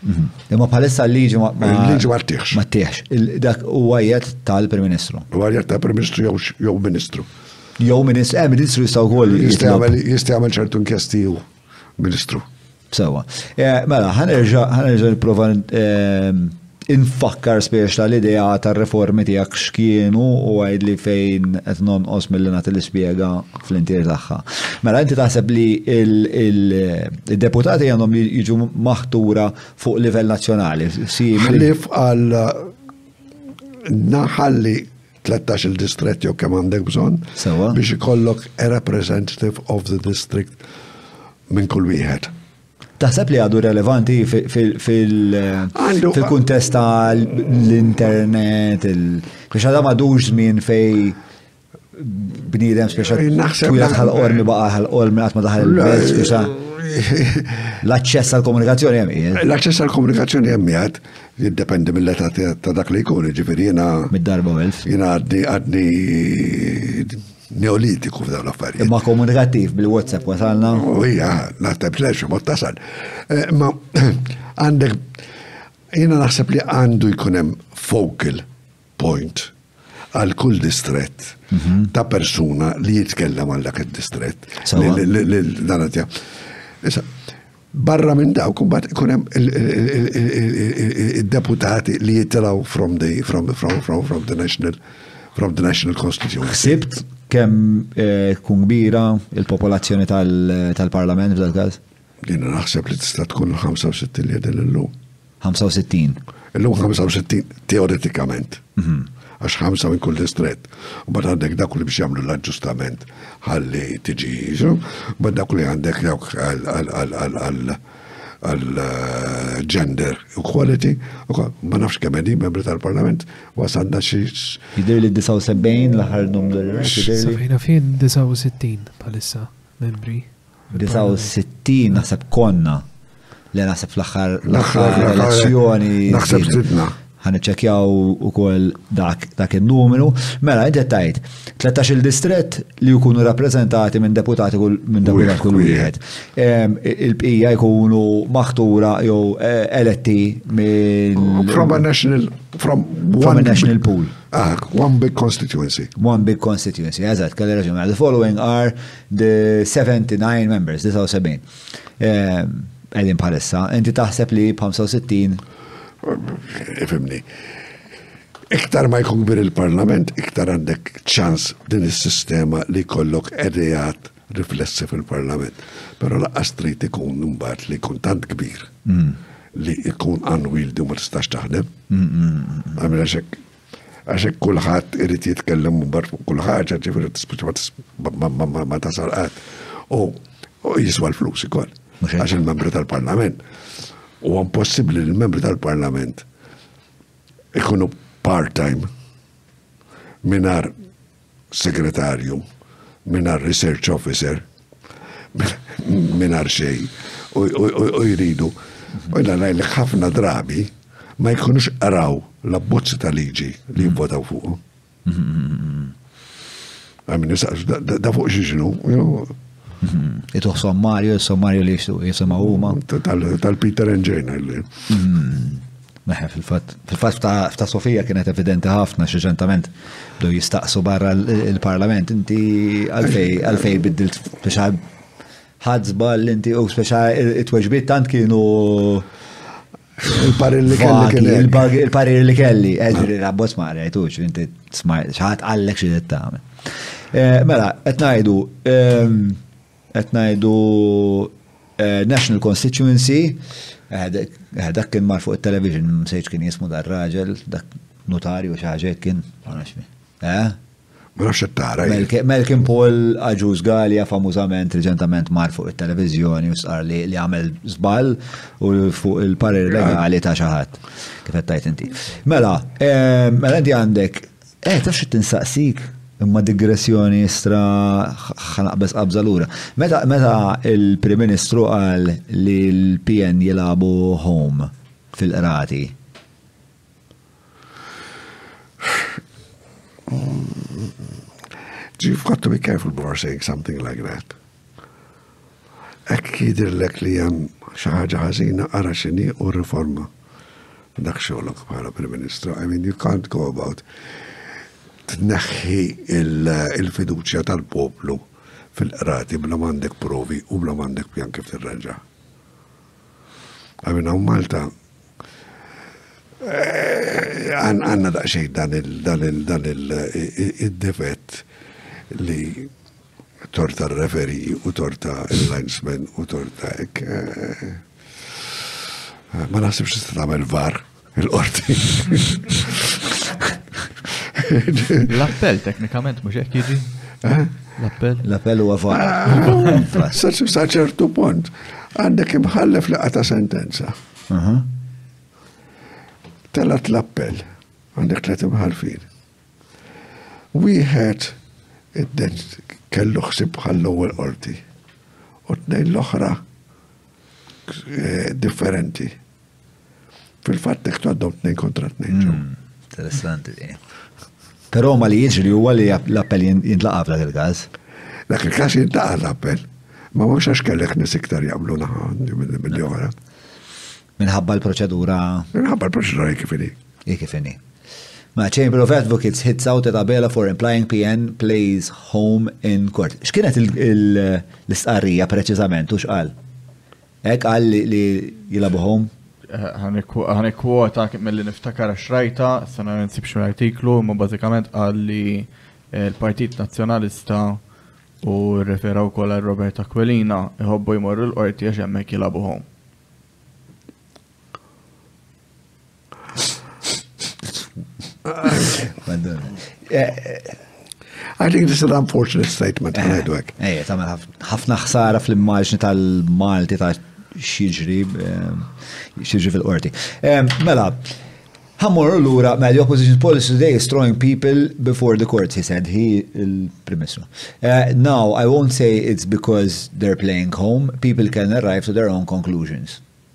Speaker 1: Mhm.
Speaker 2: Imma bħalissa l-liġi ma.
Speaker 1: L-liġi ma tiħx.
Speaker 2: Ma tiħx. Dak u għajet tal-Prim Ministru.
Speaker 1: U għajet tal-Prim Ministru jew Ministru.
Speaker 2: Jew Ministru, eh, Ministru jistaw għol.
Speaker 1: Jista' għamel ċertu inkjesti jew Ministru.
Speaker 2: Sewa. Eh, mela, ħanerġa' ħanerġa' nipprova eh, infakkar spiex tal-idea tar-reformi tiegħek x'kienu u għajd li fejn qed nonqos mill-li nagħti l-ispjega fl-intier tagħha. Mela inti taħseb li il-deputati għandhom jiġu maħtura fuq livell nazzjonali.
Speaker 1: Ħlif għal naħalli 13 il-distrett jew kemm għandek bżonn biex ikollok a representative of the district minn kull wieħed.
Speaker 2: Taħseb li għadu relevanti fil-kuntest ta' l-internet, biex għadha madux żmien fej bniedem speċa
Speaker 1: naħseb
Speaker 2: għal ormi baqa għal ormi għatma daħal il-belt speċa l-aċċess għal komunikazzjoni hemm
Speaker 1: L-aċċess għal komunikazzjoni hemm Jiddependi mill-età ta' dak li jkun, ġifieri jiena.
Speaker 2: Mid-darba u elf.
Speaker 1: Jiena għadni għadni neolitiku f'dawn l-affarijiet.
Speaker 2: Imma komunikattiv bil-WhatsApp wasalna.
Speaker 1: U hija, naħseb tlex mod tasal. Eh, ma għandek jiena naħseb li għandu jkun hemm focal point għal kull distrett mhm. ta' persuna li jitkellem għal dak id-distrett. Issa, barra minn daw, kumbat kunem il-deputati li jitraw from the, from, from, from, from the national, from the national constitution.
Speaker 2: Sibt kem eh, kun kbira il-popolazzjoni tal-parlament f'dal każ?
Speaker 1: Jiena naħseb li tista' tkun il-65 li qegħdin illum.
Speaker 2: 65.
Speaker 1: Illum 65 teoretikament. Mhm. Għax 5 minn kull distret. U bad għandek dak li biex jagħmlu l-aġġustament ħalli tiġi jiġu, bad dak li għandek dawk għal-gender eh, equality, ma nafx kemm qegħdin membri tal-Parlament, wasanna xi.
Speaker 2: Jidher li 79 l-aħħar numru.
Speaker 7: Fejna fin 69 palissa membri.
Speaker 2: 69 naħseb konna li naħseb fl-aħħar
Speaker 1: l-aħħar
Speaker 2: elezzjoni.
Speaker 1: Naħseb sidna.
Speaker 2: Ħan iċċekjaw ukoll dak dak in-numru. Mela inti tajt 13 il-distrett li jkunu rappreżentati minn deputati kull minn deputat kull
Speaker 1: wieħed.
Speaker 2: Il-bqija jkunu maħtura jew eh, eletti minn
Speaker 1: from a national from one
Speaker 2: national pool.
Speaker 1: Ah, one big constituency.
Speaker 2: One big constituency, eżatt, kelli raġun. The following are The 79 members, 79. Għedin bħalissa, inti taħseb li 65?
Speaker 1: Ifimni. Iktar ma jkun bir il-parlament, iktar għandek ċans din is-sistema li kollok edijat riflessi fil-parlament. Pero laqqas trid ikun numbat li jkun tant kbir mm. li jkun unwieldi u ma tistax taħdem. Mm, mm, Għamil xek Għax hekk kulħadd irid jitkellem bar fuq kull ħaġa, ġifieri tispiċċa ma tasal qatt. U jiswa l-flus
Speaker 2: ikoll.
Speaker 1: Għax il-membri tal-Parlament. U impossibbli li l-membri tal-Parlament ikunu part-time minar segretarju, mingħajr research officer, mingħajr xejn, u jridu. U jina ngħidlek ħafna drabi ma jkunux qaraw l-abbozzi ta' liġi li jibbodaw fuqhom. Għamil nisaqx, da fuq xiex
Speaker 2: Itu sommarju, sommarju li jixtu jisimaw huma.
Speaker 1: Tal-Peter and Jane għalli.
Speaker 2: Meħe, fil-fat, fil-fat ta' Sofija kienet evidenti ħafna xeġentament do jistaqsu barra il-parlament, inti għalfej, għalfej biddilt speċa ħadżba l-inti u speċa it-tweġbiet tant kienu
Speaker 1: Il-parir li kelli kien
Speaker 2: Il-parir li kelli, eġri eh, rabbos ma għarajtux, inti smajt, xaħat għallek xie t-tagħmel. Eh, mela, qed ngħidu ehm, qed ngħidu eh, National Constituency, dak kien mar fuq it-television, msejġ kien jismu dar raġel, dak notarju xi ħaġa kien, ma nafx
Speaker 1: Ma nafx qed
Speaker 2: tara. Melkin Paul Aġuż Galja famużament reċentament mar fuq it-televiżjoni u sqar li li għamel żball u fuq il-parir legali ta' xi ħadd kif qed tajt inti. Mela, eh, mela inti għandek eh tafx tinsaqsik imma digressjoni istra ħanaqbeż qabża lura. Meta meta il-Prim Ministru qal li l-PN jilagħbu home fil-qrati.
Speaker 1: You've got to be careful before saying something like that. Ek jidirlek li jem xaħġa ħazina għara xini u riforma. Dak xolok bħala Prim Ministru. I mean, you can't go about tneħħi il-fiduċja tal-poplu fil-qrati bla mandek provi u bla mandek pjan kif tirranġa. Għamina u Malta. Eh, għanna daqxej dan il-defett li torta referi u torta l-linesman u torta ek. Eh, eh, ma nasibx tista' tagħmel var Il-qorti.
Speaker 5: L-appell teknikament mhux hekk jiġi. Eh? L-appell?
Speaker 2: L-appell huwa vara.
Speaker 1: Sa ċertu punt għandek imħallef li qata' sentenza. Telat l-appell għandek tlet imħalfin. Wieħed kellu ħsib bħal l-ewwel qorti u tnejn l-oħra eh, differenti. Fil-fatt tekst għaddhom tnejn kontra tnejn. Hmm,
Speaker 2: interessanti. Però ma li jiġri huwa li l-appell jintlaqa' f'dak il-każ.
Speaker 1: Dak il-każ jintlaqa' l-appell. Ma mhux għax kellek nies iktar jagħmlu naħa mill oħra.
Speaker 2: Minħabba l-proċedura.
Speaker 1: Minħabba l-proċedura kif inhi.
Speaker 2: Kif inhi. Ma Chamber of Advocates hits out at Abela for implying PN plays home in court. X'kienet l-istqarrija preċiżament u x'qal? Hekk qal li jilagħbuhom. Ħa
Speaker 5: nikkwota milli niftakar għax rajtha, se nara nsib xi artiklu, imma bażikament qal li l-Partit Nazzjonalista u rrefera wkoll għal Robert Aquilina jħobbu jmorru l-Qorti għax hemmhekk
Speaker 2: jilagħbuhom.
Speaker 1: I think this is an unfortunate statement eh, għedwek. Ej,
Speaker 2: eh, tamel ħafna ħsara fl-immaġni tal-Malti ta' xieġri, eh, xieġri fil-qorti. Mela, ħammur l-ura, mela, the opposition policy today is throwing people before the court, he said, he il-primissru. Now, I won't say it's because they're playing home, people can arrive to their own conclusions.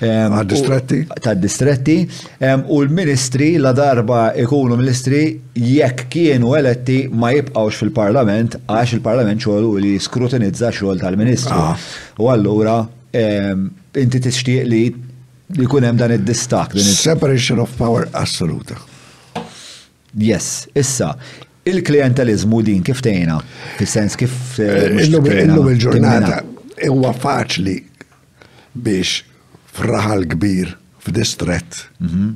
Speaker 1: Għad-distretti.
Speaker 2: Tad-distretti. U l-ministri la darba ikunu ministri jekk kienu eletti ma jibqawx fil-parlament għax il-parlament xogħlu li skrutinizza xogħol tal-ministru.
Speaker 1: Ah.
Speaker 2: U allura inti tixtieq li jkun hemm dan id-distak.
Speaker 1: Separation of power assoluta.
Speaker 2: Yes, issa, il-klienteliżmu din kif tgħinha? Fis-sens kif. Eh,
Speaker 1: illum il-ġurnata huwa faċli biex fraħal kbir f'distret mhm.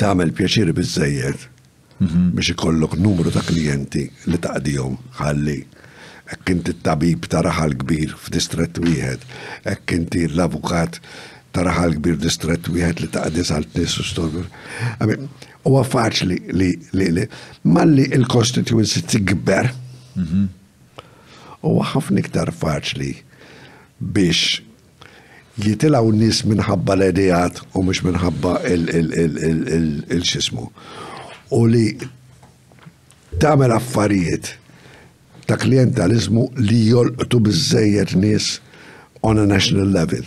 Speaker 1: tagħmel pjaċir biżejjed mhm. biex ikollok numru ta' klijenti li taqdihom ħalli Hekk inti t-tabib ta' raħal kbir f'distrett wieħed, hekk inti l-avukat ta' raħal kbir f'distrett wieħed li taqdi salt nies u storbi. Huwa faċli li li malli il-constituency tikber, mhm. huwa ħafna iktar faċli biex jitilaw nis minħabba l-edijat u mux minħabba il-xismu. U li tagħmel affarijiet ta' klijentaliżmu li jolqtu biżżejjed nies on a national level.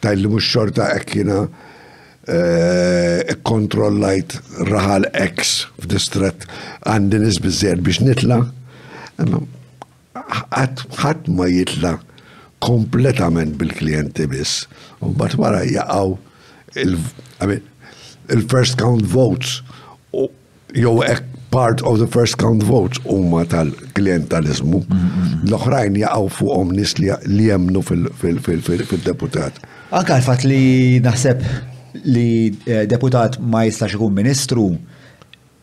Speaker 1: Tajt li mhux xorta hekk jiena eh, kontrollajt raħal X f'distrett għandi nies biżżejjed biex nitla' Ħadd ma jitla' kompletament bil-klijenti biss, u mbagħad wara jaqgħu il-first count votes jew hekk part of the first count votes huma tal-klijentaliżmu. L-oħrajn jaqgħu fuqhom nies li jemmnu fil-deputat.
Speaker 2: Anke l-fatt li naħseb li deputat ma jistax ikun ministru,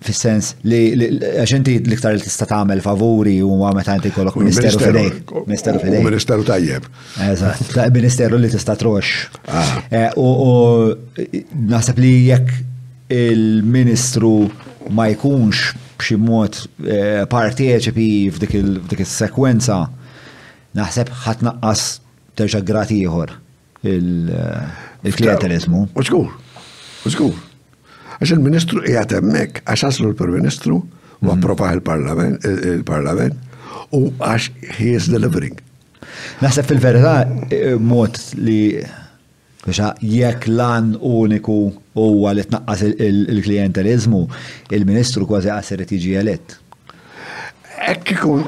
Speaker 2: Fis-sens li għax inti l-iktar li tista' tagħmel favuri huma meta inti jkollok ministeru fidejk. Ministeru fidejk.
Speaker 1: Ministeru tajjeb.
Speaker 2: Eżatt, ministeru li tista' trox.
Speaker 1: Ah.
Speaker 2: Eh, u naħseb li jekk il-ministru ma jkunx b'xi mod eh, parteċipi f'dik is-sekwenza, naħseb ħadd naqqas terġa' grad ieħor. il-klientelizmu.
Speaker 1: U żgur, u żgur. Għax il-Ministru qiegħed hemmhekk għax aslu l-Prim Ministru u mhm. approvaħ il-Parlament il-Parlament u għax he is delivering.
Speaker 2: Naħseb fil-verità eh, mod li jekk lan uniku huwa li tnaqqas il-klientelizmu, il-Ministru kważi għasir tiġi elett.
Speaker 1: Ekk ikun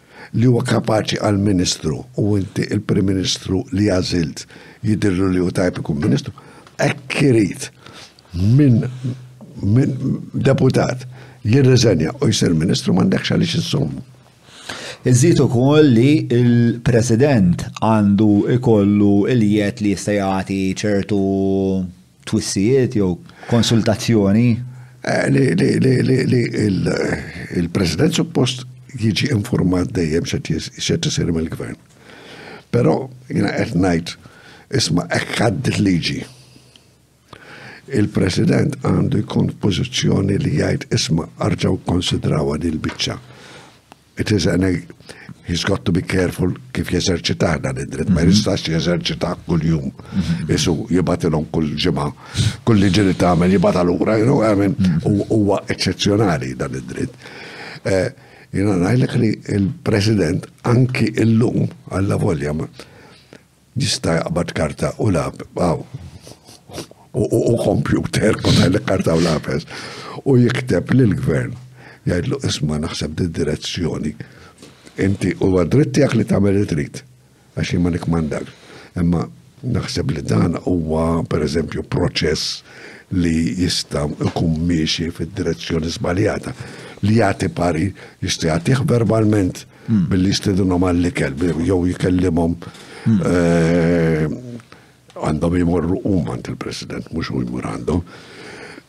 Speaker 1: li huwa kapaċi għal Ministru u inti il-Prim Ministru li għażilt jidhirlu li hu tajb ikun Ministru, hekk irid minn min deputat jirriżenja u jsir Ministru m'għandekx għaliex insommu.
Speaker 2: Iżid ukoll li l-President għandu ikollu il-jed li jista' jagħti ċertu Twissijiet jew konsultazzjoni?
Speaker 1: Eh, li il-President suppost jiġi informat dejjem xe tisir mill-gvern. Però jina qed ngħid isma' hekk għadd liġi Il-President għandu jkun f'pożizzjoni li jgħid isma' arġaw konsidraw din il-biċċa. It is an he's got to be careful kif jeżerċitah dan id-dritt, ma mhm. jistax jeżerċitah kull-jum. Mhm. Isu jibatilhom kull ġimgħa, kull liġi li tagħmel jibata lura, mhm. huwa eċċezzjonali dan id-dritt. Eh, Jina ngħidlek li il-President anki illum għalla volja Jista' jaqbad karta u lab, għaw, u kompjuter, kompjuter karta u lapes, u jikteb li l-gvern jgħidlu isma naħseb di direzzjoni. Inti u għadritti għak li tamel li trid, għax jimma nikmandak. Imma naħseb li dan huwa per eżempju proċess li jista' jkun miexi fid-direzzjoni żbaljata. Li jagħti pari jista' jagħtih verbalment Billi jistedinhom għall-ikel, jew jikellimhom għandhom jmorru huma għand il-President, mhux hu jmur għandhom.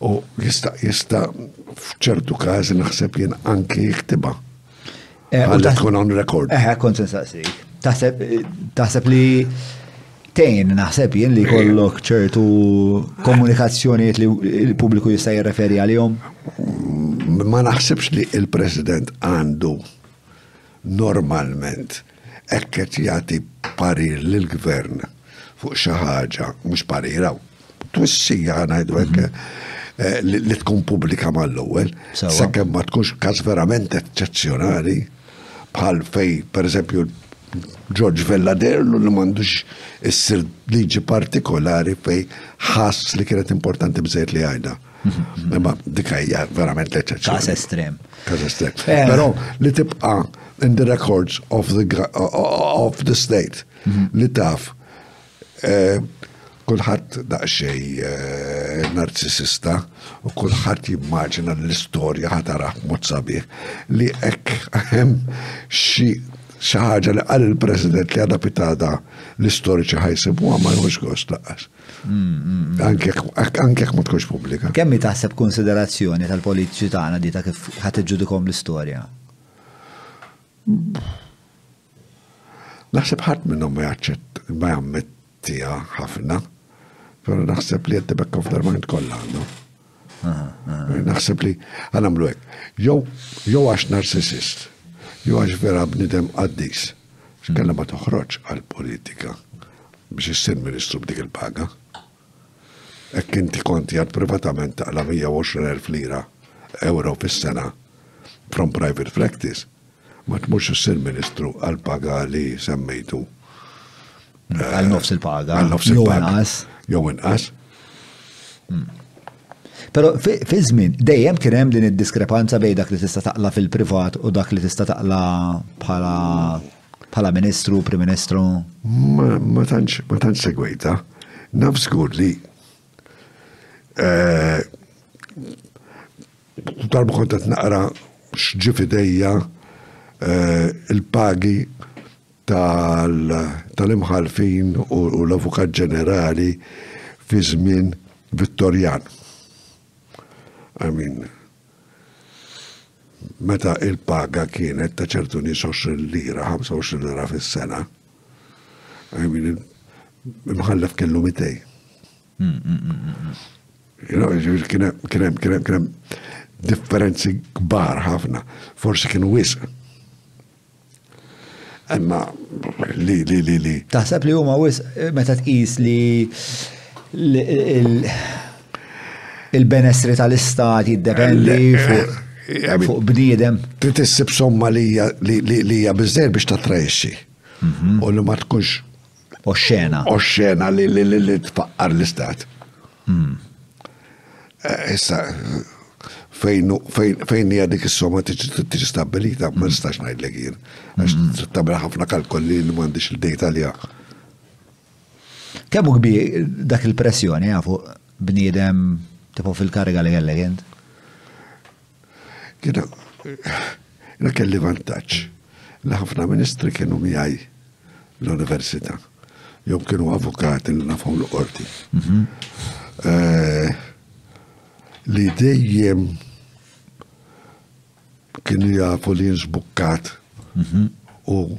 Speaker 1: U jista' jista' f'ċertu każ naħseb jien anki jktiba.
Speaker 2: Eh,
Speaker 1: Għalli tkun on record.
Speaker 2: Eh, kont nsaqsik. Taħseb li tejn naħseb jien li kollok ċertu komunikazzjonijiet li l-pubbliku jista' jirreferi għalihom?
Speaker 1: Ma naħsibx li il-President għandu normalment ekket jagħti parir lill-gvern fuq xi ħaġa mhux pariraw. twissija ngħidu hekk eh, li tkun pubblika mal-ewwel, sakemm ma tkunx każ verament eċċezzjonali bħal fej pereżempju George Vella derlu li m'għandux issir liġi partikolari fej ħass li kienet importanti bżejt li għajda. Mhm. Imma dika hija verament l-eċċezzjoni.
Speaker 2: Każ estrem.
Speaker 1: Każ estrem.
Speaker 2: Eh.
Speaker 1: Però li tibqa' in the records of the, of the state mhm. li taf Kulħadd daqsxejn narċisista u kulħadd jimmaġina li l-istorja ħa taraħ b'mod sabiħ li hekk hemm xi xi ħaġa li qal il-President li għadha pitada l-istoriċi ħajsibuha ma jħux gost laqqas. Anke ma tkunx pubblika.
Speaker 2: Kemm taħseb konsiderazzjoni tal-politiċi tagħna di ta' kif ħadd iġġudikom l-istorja?
Speaker 1: Naħseb ħadd minnhom ma jaċċett ma jammettija ħafna, però naħseb li qed tibek konfdermajn kollha għandhom. Naħseb li għanamlu hekk. Jew jew għax narcissist, jew għax vera bnidem qaddis. X'kella ma toħroġ għal politika biex issir ministru b'dik il-paga. Hekk inti konti għad privatament taqla' 120,000 lira, ewro fis-sena from private practice, ma tmurx issir Ministru għall-paga li semmejtu.
Speaker 2: Għal nofs il-paga.
Speaker 1: Għal nofs il-paga. Jew inqas. Hmm.
Speaker 2: Pero fi żmien dejjem kien hemm din id-diskrepanza bejn dak li tista' taqla fil-privat u dak li tista' taqla bħala Bħala Ministru, Prim Ministru?
Speaker 1: Ma tantx, ma tantx segwejta. Naf żgur li eh, darba kont qed naqra x'ġi fidejja eh, il-pagi tal-imħalfin u l-Avukat Ġenerali fi żmien Vittorjan. I mean, meta il-paga kienet ta' ċertu nies 20 lira, 25 lira fis-sena, imħallef kellu mitej. Kienem differenzi kbar ħafna, forsi kienu wisq. Imma li li li li.
Speaker 2: Taħseb li huma wis meta tqis li il-benessri tal-istat jiddependi fuq fuq bniedem.
Speaker 1: Trid issib somma li hija biżżejjed biex tattraexxi. Mhm. U li ma tkunx.
Speaker 2: Oxxena.
Speaker 1: Oxxena li tfaqqar l-istat. Issa, fejn hija dik is-somma tiġi stabbilita, ma nistax ngħidlek jien. Għax trid tagħmel ħafna kalkoli li m'għandix il-dejta li hawn.
Speaker 2: Kemm hu kbir dak il-pressjoni fuq bniedem tipo fil-kariga li kellek int?
Speaker 1: Jena kelli vantaġġ li ħafna ministri kienu miegħi l-università. Jew kienu avukati li nafhom l-qorti. Mhm. Eh, li dejjem kienu jafu li jinsbukkat mhm. u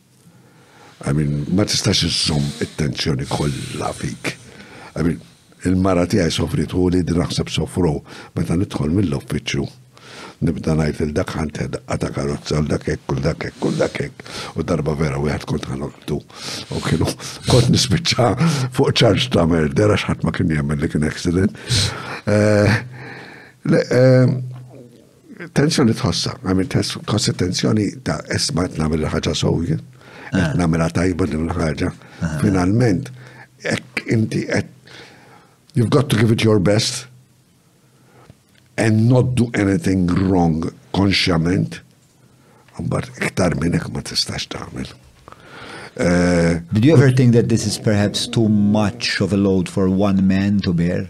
Speaker 1: I mean, ma tistax iżżomm it-tensjoni kollha fik. I mean, il-mara tiegħi sofrit u li naħseb sofru meta nidħol mill-uffiċċju nibda ngħid il dak ħanted għata karozza u dak hekk u dak hekk u dak hekk u darba vera wieħed kont ħanolqtu u kienu kont nispiċċa fuq ċarġ ta' merdera x'ħadd ma kien jemmen li kien accident. Eh, eh, Tensjoni tħossa, għamil tħossa tensjoni ta' esma qed nagħmel ħaġa sowja, qed eh. nagħmilha tajba din il-ħaġa. Eh. Finalment, hekk inti qed you've got to give it your best and not do anything wrong konxjament, għambar iktar minnek ma tistax tagħmel. Eh,
Speaker 2: Did you ever think that this is perhaps too much of a load for one man to bear?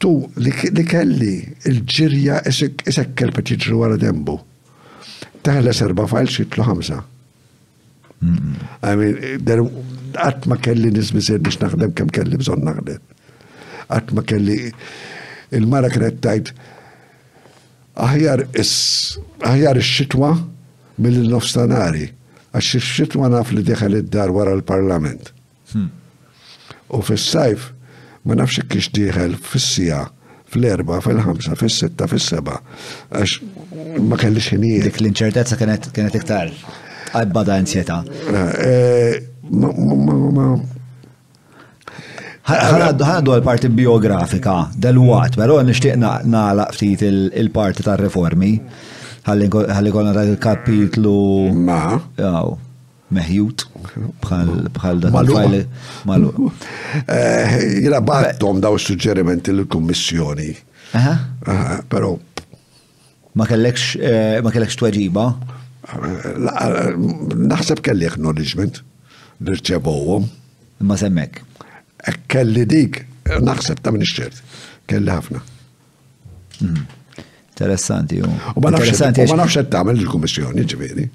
Speaker 1: Tu, li kelli l-ġirja isekkel qed jiġri wara denbu. Teħles erba' fajls jitlu ħamsa. I mean, qatt ma kelli nisbisir biex naħdem kemm kelli bżonn naħdem. Qatt ma kelli il-mara kienet tajt aħjar is aħjar ix-xitwa mill-nofstanari għax ix-xitwa naf li deħel id-dar wara l-parlament. Hm. U fis-sajf, ma nafx jekk kienx dieħel fis-siegħa, fl-erbgħa, fil-ħamsa, fis-sitta, fis-sebgħa, għax ma kellix ħinijiet.
Speaker 2: Dik l-inċertezza kienet iktar
Speaker 1: tqajba ta' ansjetà.
Speaker 2: Ħadu għal-parti biografika dal-waqt, pero nishtiq naqla ftit il-parti tal-reformi. Għalli konna dak il-kapitlu.
Speaker 1: Ma.
Speaker 2: meħjut bħal
Speaker 1: dan
Speaker 2: il-fajl malu.
Speaker 1: Eh, jina battom daw suġġerimenti l-Kommissjoni. Pero.
Speaker 2: Ma kellekx, eh, ma kellekx tweġiba?
Speaker 1: Eh, naħseb kelli acknowledgement li rċevowhom.
Speaker 2: Ma semmek.
Speaker 1: Kelli dik, naħseb ta' minn ixċert. Kelli ħafna. Hmm.
Speaker 2: Interessanti.
Speaker 1: U ma nafx qed tagħmel il-Kummissjoni, ġifieri.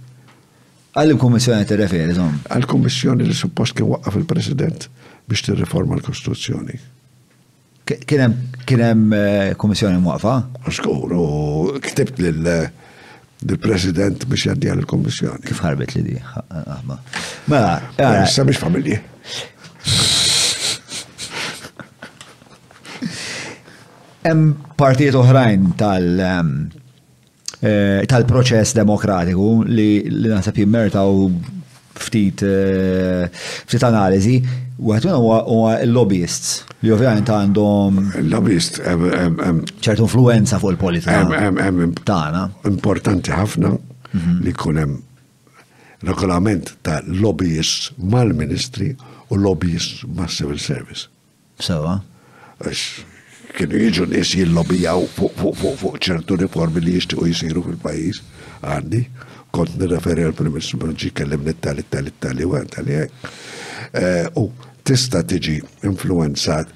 Speaker 2: Għal il-Kummissjoni qed
Speaker 1: tirreferi, żomm? Għall-Kummissjoni li suppost kien waqqaf il-President biex tirriforma l-Kostituzzjoni.
Speaker 2: Kien hemm eh, Kummissjoni mwaqfa?
Speaker 1: Żgur, u ktibt lil il-President biex jaddi għal il-Kommissjoni.
Speaker 2: Kif ħarbet li di, aħma. Mela, eh,
Speaker 1: issa biex familji.
Speaker 2: Hemm partijiet oħrajn tal- ehm, eh, tal-proċess demokratiku li naħseb jimmertaw ftit eh, ftit analiżi, wieħed minn huwa l-lobbyists li ovvjament għandhom
Speaker 1: lobbyist
Speaker 2: ċertu influenza fuq il-politika tagħna.
Speaker 1: Importanti ħafna mhm. li jkun hemm regolament ta' lobbyist mal-ministri u lobbyist ma' civil service.
Speaker 2: Sewwa.
Speaker 1: Għax kienu jiġu nies jillobijaw fuq ċertu riformi li jixtiequ jsiru fil-pajjiż għandi, kont nirreferi għall-Prim Ministru meta ġie jkellimni t-tali, t-tali, t-tali, u t-tali hekk. Eh, u tista' tiġi influwenzat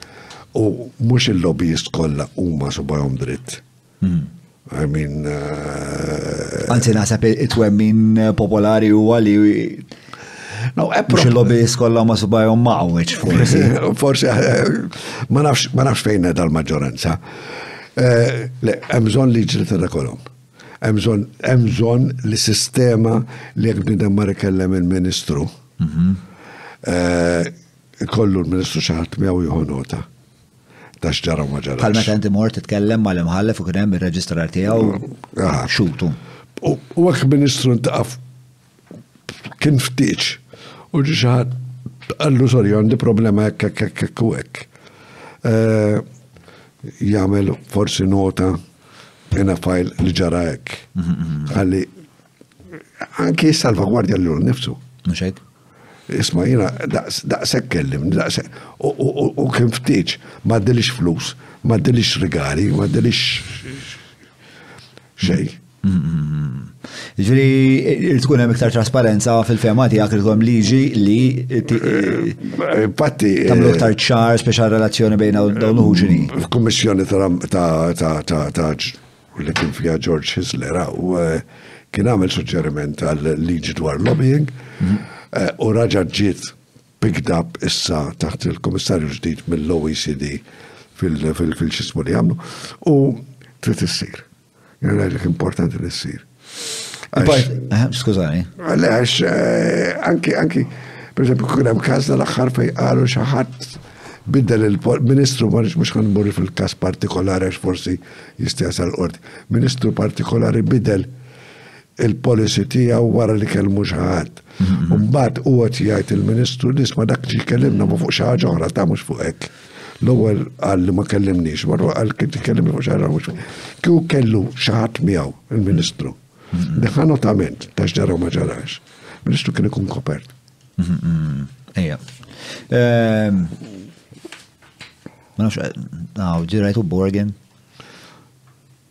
Speaker 1: u mhux il-lobbyist kollha huma subajhom dritt. Hmm. I mean. Uh,
Speaker 2: Anzi, naħseb it-twemmin popolari huwa li.
Speaker 1: No, Mux
Speaker 2: il-lobbyist kollha ma subajhom maqweġ, forsi.
Speaker 1: Forsi, eh, ma nafx fejn dal-maġġoranza. Eh, le, hemm bżonn li ġri ta' kolom. Hemm bżonn li sistema li jekk bnidem ma ikellem il-Ministru. Mhm. Eh, kollu l-Ministru xi ħadd miegħu jieħu nota. ta' x'ġara u ma ġara.
Speaker 2: Bħal meta inti mort titkellem mal-imħallef u kien hemm ir-reġistrar tiegħu xutu.
Speaker 1: U hekk ministru ntaqaf kien ftiċ u ġi xi ħadd qallu sorry għandi problema hekk hekk hekk hekk u hekk. Eh, jagħmel forsi nota in a file li ġara hekk. Ħalli Anki salvagwardja l nifsu.
Speaker 2: Muxek.
Speaker 1: Isma jina daqsek kellim, daqsek. U kien ftiċ, ma dilix flus, ma dilix rigali, ma dilix xej.
Speaker 2: Ġri, il-tkun hemm iktar trasparenza fil-fema tiegħek li tkun liġi li eh,
Speaker 1: patti
Speaker 2: tagħmlu
Speaker 1: eh,
Speaker 2: iktar ċar speċa relazzjoni bejn dawn uħuġini.
Speaker 1: F'kummissjoni ta' u li kien fiha George Hisler, u eh, kien għamel suġġeriment għal liġi dwar lobbying, mhm. eh, u raġa ġiet picked up issa taħt il-komissarju ġdid mill-OECD fil-xismu li għamlu, u trid issir. Jena li importanti li ssir.
Speaker 2: Eh, skużani.
Speaker 1: Le, għax, eh, anki, anki, per esempio, kuna hemm każ tal-aħħar fej qalu xi ħadd biddel il-ministru ma mhux kan morri fil-każ partikolari għax forsi jista' jasal qorti. Ministru partikolari bidel il-policy tiegħu wara li kelmu xi ħadd. Mhm. Mbagħad huwa jgħid il-ministru nisma' dak li kellimna ma fuq xi ħaġa oħra ta' mhux fuq hekk. L-ewwel qal li ma kellimniex, marru qal kien tikellem fuq xarra mhux. Kieku kellu xi ħadd miegħu il-Ministru. Deħa notament ta' x'ġara ma ġarax. Ministru kien ikun kopert.
Speaker 2: Ejja. Ehm, ma nafx, għaw, eh, ġirajtu Borgen?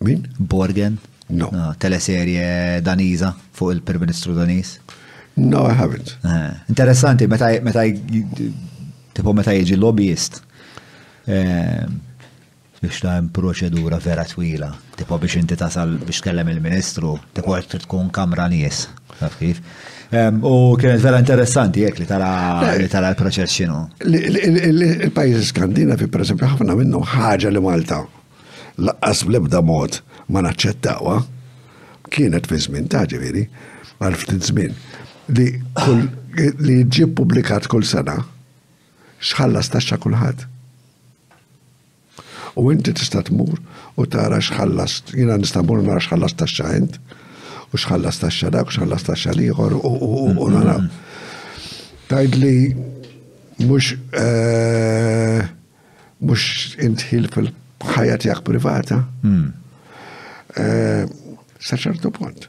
Speaker 1: Min?
Speaker 2: Borgen?
Speaker 1: No.
Speaker 2: Ah, teleserje Daniża fuq il-Prim Ministru Daniż?
Speaker 1: No, I haven't.
Speaker 2: Eh, interessanti, meta meta tipo meta jiġi lobbyist. Eh, biex ta' proċedura vera twila, tipo biex inti tasal biex kellem il-ministru, tipo għed tkun kamra nies. Naf kif. U kienet vera interessanti jek li tara li tara l-proċess xinu.
Speaker 1: Il-pajjiżi Skandinavi, per esempio, ħafna minnu ħaġa li Malta laqqas bl-ebda mod ma naċċettawa kienet fi żmien ta' ġifieri għal ftit żmien li li ġib publikat kull sena xħallas taxxa kulħadd. U inti tista' tmur u tara x'ħallast, jiena nista' mmur nara x'ħallast taxxa int, u x'ħallast taxxa dak, u x'ħallast taxxa l-ieħor, u nara. Tajd li mhux eh, mhux intħil fil-ħajja tiegħek privata. Hmm. Eh, sa ċertu punt.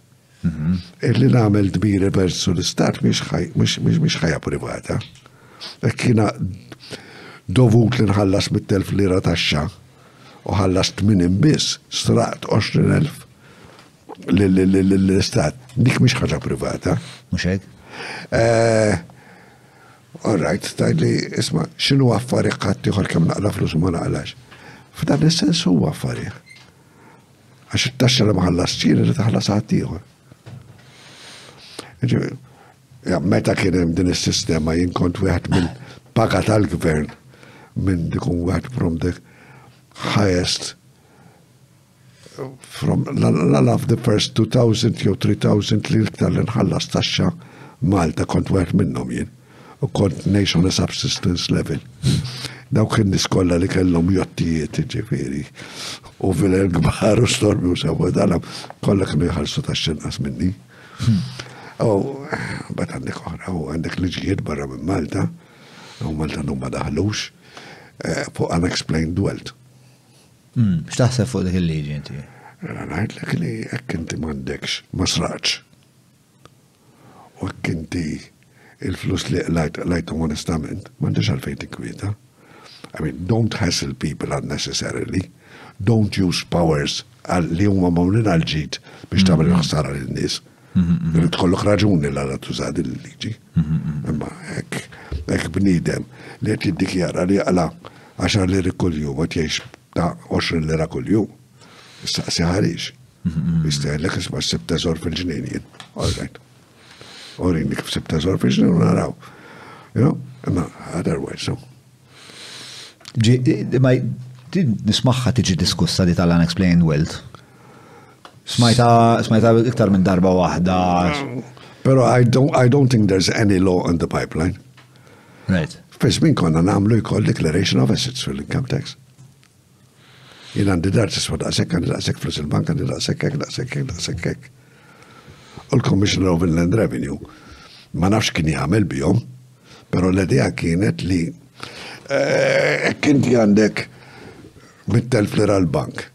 Speaker 1: Illi nagħmel dmiri versu l-istat mhix ħajja privata. Hekk jiena dovut li nħallas mit-telf lira taxxa u ħallas tminin biss, straqt 20,000 l-istat. Dik mhix ħaġa privata.
Speaker 2: Mhux hekk?
Speaker 1: Eh, all right, tajli, isma, xinu affari ħadd ieħor kemm naqla flus u ma naqlax. F'dan is-sens huwa affari. Għax it-taxxa li ma ħallasx jien irid taħlas ħadd ieħor. Meta kien hemm din is-sistema jien kont wieħed minn paga tal-gvern minn dikun wieħed from the highest from l of the first 2000 jew 3000 li iktar li nħallas taxxa Malta kont wieħed minnhom jien. u kont ngħix on a subsistence level. Dawk kien niskolla li kellhom jottijiet ġifiri. U fil-er gbar u storbi u sewa dalam kollha kienu jħallsu ta' xinqas minni. U bat għandek oħra u għandek liġijiet barra minn Malta u Malta nu ma daħlux eh, fuq unexplained wealth.
Speaker 2: Hmm, x'taħseb fuq dik il-liġi inti?
Speaker 1: Mela ngħidlek li hekk inti m'għandekx ma sraċ. u hekk inti l-flus li qlajt qlajthom onestament, m'għandekx għalfejn tinkwieta. I mean, don't hassle people unnecessarily, don't use powers li huma magħmulin għal ġid biex tagħmel il-ħsara lin-nies. Irid tkollok raġuni l għala tuża din il-liġi. Imma hekk hekk bniedem li qed jiddikjara li jaqla' għaxar liri kuljum qed jgħix ta' 20 lira kuljum. Staqsi ħarix. Istejlek isma s-sib teżor fil-ġnien jien. All right. Orini kif sib teżor fil-ġnien naraw. You know, imma otherwise, so.
Speaker 2: Ma nismaħħa tiġi diskussa di tal-unexplained wealth. Smajta, smajta iktar minn darba waħda.
Speaker 1: Pero I don't, I don't think there's any law on the pipeline.
Speaker 2: Right.
Speaker 1: Fis minn konna namlu jkoll declaration of assets fil-income tax. Jien għandi dar tiswa daqshekk, għandi daqshekk flus il-bank, għandi daqshekk hekk, daqshekk hekk, daqshekk hekk. U l-Commissioner of Inland Revenue ma nafx kien jagħmel bihom, però l-idea kienet li eh, kien għandek mit-telf lira l-bank.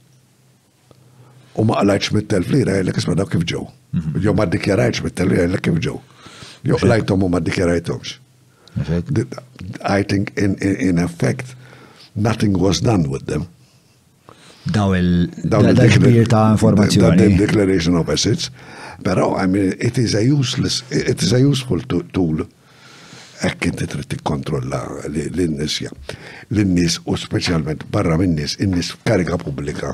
Speaker 1: u ma qlajtx mit-telf lira jgħidlek isma' dawk kif ġew. Mhm. Jew ma ddikjarajtx mit-telf lira jgħidlek kif ġew. Jew qlajthom u ma ddikjarajthomx. I think in, in, in effect nothing was done with them.
Speaker 2: Daw il-kbir ta' informazzjoni.
Speaker 1: Daw il-declaration of assets. Pero, I mean, it is a useless, it is a useful tool Hekk inti trid tikkontrolla lin-nies lin-nies u speċjalment barra min-nies in-nies f'kariga pubblika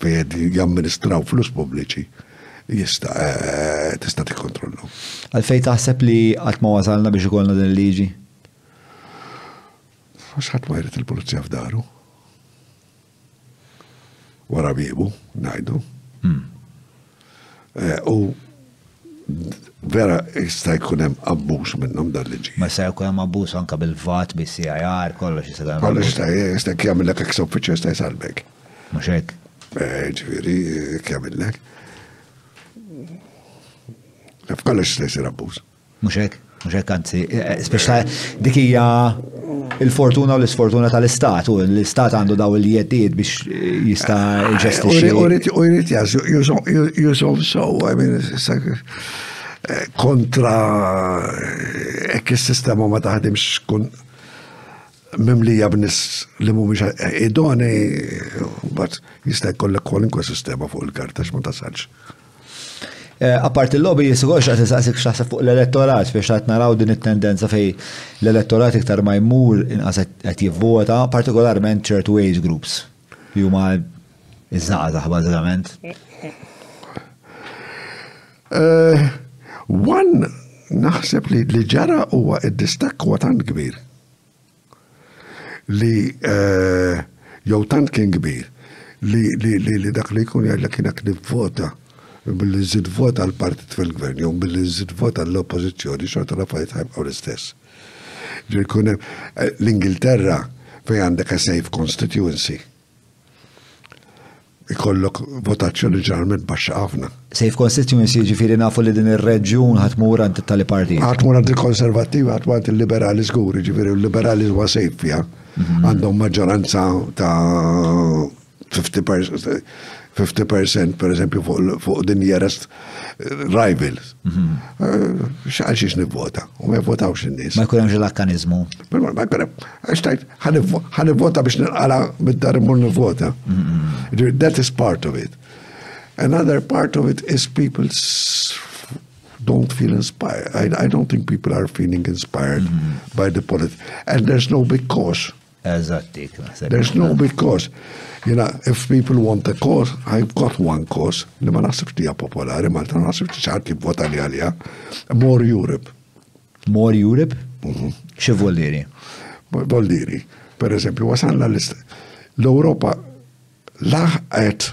Speaker 1: fejn qed jamministraw flus pubbliċi jista' eh, tista' tikkontrollu.
Speaker 2: Għalfejn taħseb li qatt ma wasalna biex ikollna din il-liġi?
Speaker 1: Għax ħadd ma jrid il-pulizija f'daru. wara biebu, ngħidu. Hmm. Eh, u vera jista' jkun hemm abbuż minnhom dan li ġi.
Speaker 2: Ma jista' jkun hemm abbuż anke bil-vat, bis-CIR, kollox jista' jkun.
Speaker 1: Kollox jista' jista' jagħmilek ex uffiċċju jista' jsalbek.
Speaker 2: Mhux hekk.
Speaker 1: Eh, ġifieri jagħmilek. F'kollox jista' jsir abbuż.
Speaker 2: Mhux hekk, mhux hekk anzi, speċta dik hija il-fortuna u l-isfortuna tal-istat, u l-istat għandu daw il-jeddijiet biex jista ġestixi.
Speaker 1: U jrid jazu, jużom sow, eh, kontra eh, ekk il-sistema ma taħdimx kun mimlija b'nis li mhumiex eh, idoni, bat jista' jkollok kwalunkwe sistema fuq il-karta x'ma tasalx.
Speaker 2: Eh, apparti l-lobby jisgħox għat jisaqsik xtaħseb fuq l-elettorat, biex għat naraw din it-tendenza fej l-elettorat iktar ma jmur inqas għat jivvota, partikolarment ċertu age groups li huma iż-żgħażagħ bażikament.
Speaker 1: Eh, one naħseb li li ġara huwa id-distakk huwa tant kbir. li jew tant kien kbir li dak li jkun jgħidlek kien qed nivvota billi żid vota għal partit fil-gvern jew billi żid vota għall oppożizzjoni xorta l-affarijiet ħajbqgħu l-istess. Ġifieri jkun hemm eh, l-Ingilterra fejn għandek a safe constituency. ikollok votazzjoni ġeneralment baxxa ħafna.
Speaker 2: Safe constituency jiġifieri nafu li din ir-reġjun ħadd mur għand it-tali partit.
Speaker 1: Ħadd mur għand il-Konservattivi, ħadd mur għand il-Liberali żgur, jiġifieri l-Liberali huwa safe fiha. Mhm. Għandhom maġġoranza ta' 50% per eżempju fuq din jerest rival. Mhm. Eh, Xaqal xiex nivvota, u ma jivvotawx in-nies.
Speaker 2: Ma jkun hemm l-akkanizmu.
Speaker 1: Ma jkun hemm, għax tajt, ħanivvota biex nilqala mid-dar imur nivvota. Mhm. That is part of it. Another part of it is people don't feel inspired. I, I don't think people are feeling inspired mm -hmm. by the politics. And there's no big cause.
Speaker 2: Eżatti, naħseb.
Speaker 1: There's no big cause. Jena, if people want a cause, I've got one cause li ma naħsibx li popolari, ma ta' naħsibx li ċaħat li vota li għalija. More Europe.
Speaker 2: More Europe? Mhm.
Speaker 1: Xie volliri? Volliri. Per eżempju, wasanna l-Europa laħqet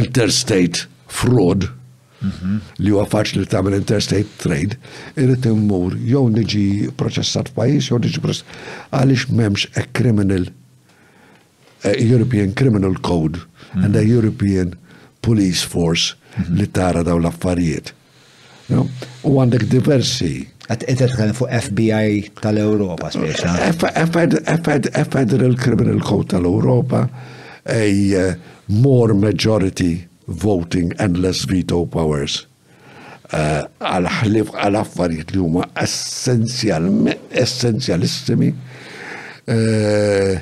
Speaker 1: interstate fraud mhm. li huwa faċli li tagħmel interstate trade, irid immur jew niġi proċessat f'pajjiż jew niġi proċessat għaliex m'hemmx a criminal a European Criminal Code and a mhm. European Police Force mhm. li tara daw l-affarijiet. U għandek diversi.
Speaker 2: Għat tkellem fuq FBI tal-Europa, speċa.
Speaker 1: Federal Criminal Code tal-Europa, a eh, more majority voting and less veto powers eh, għal ħlif għal affarijiet li huma essenzjalissimi eh,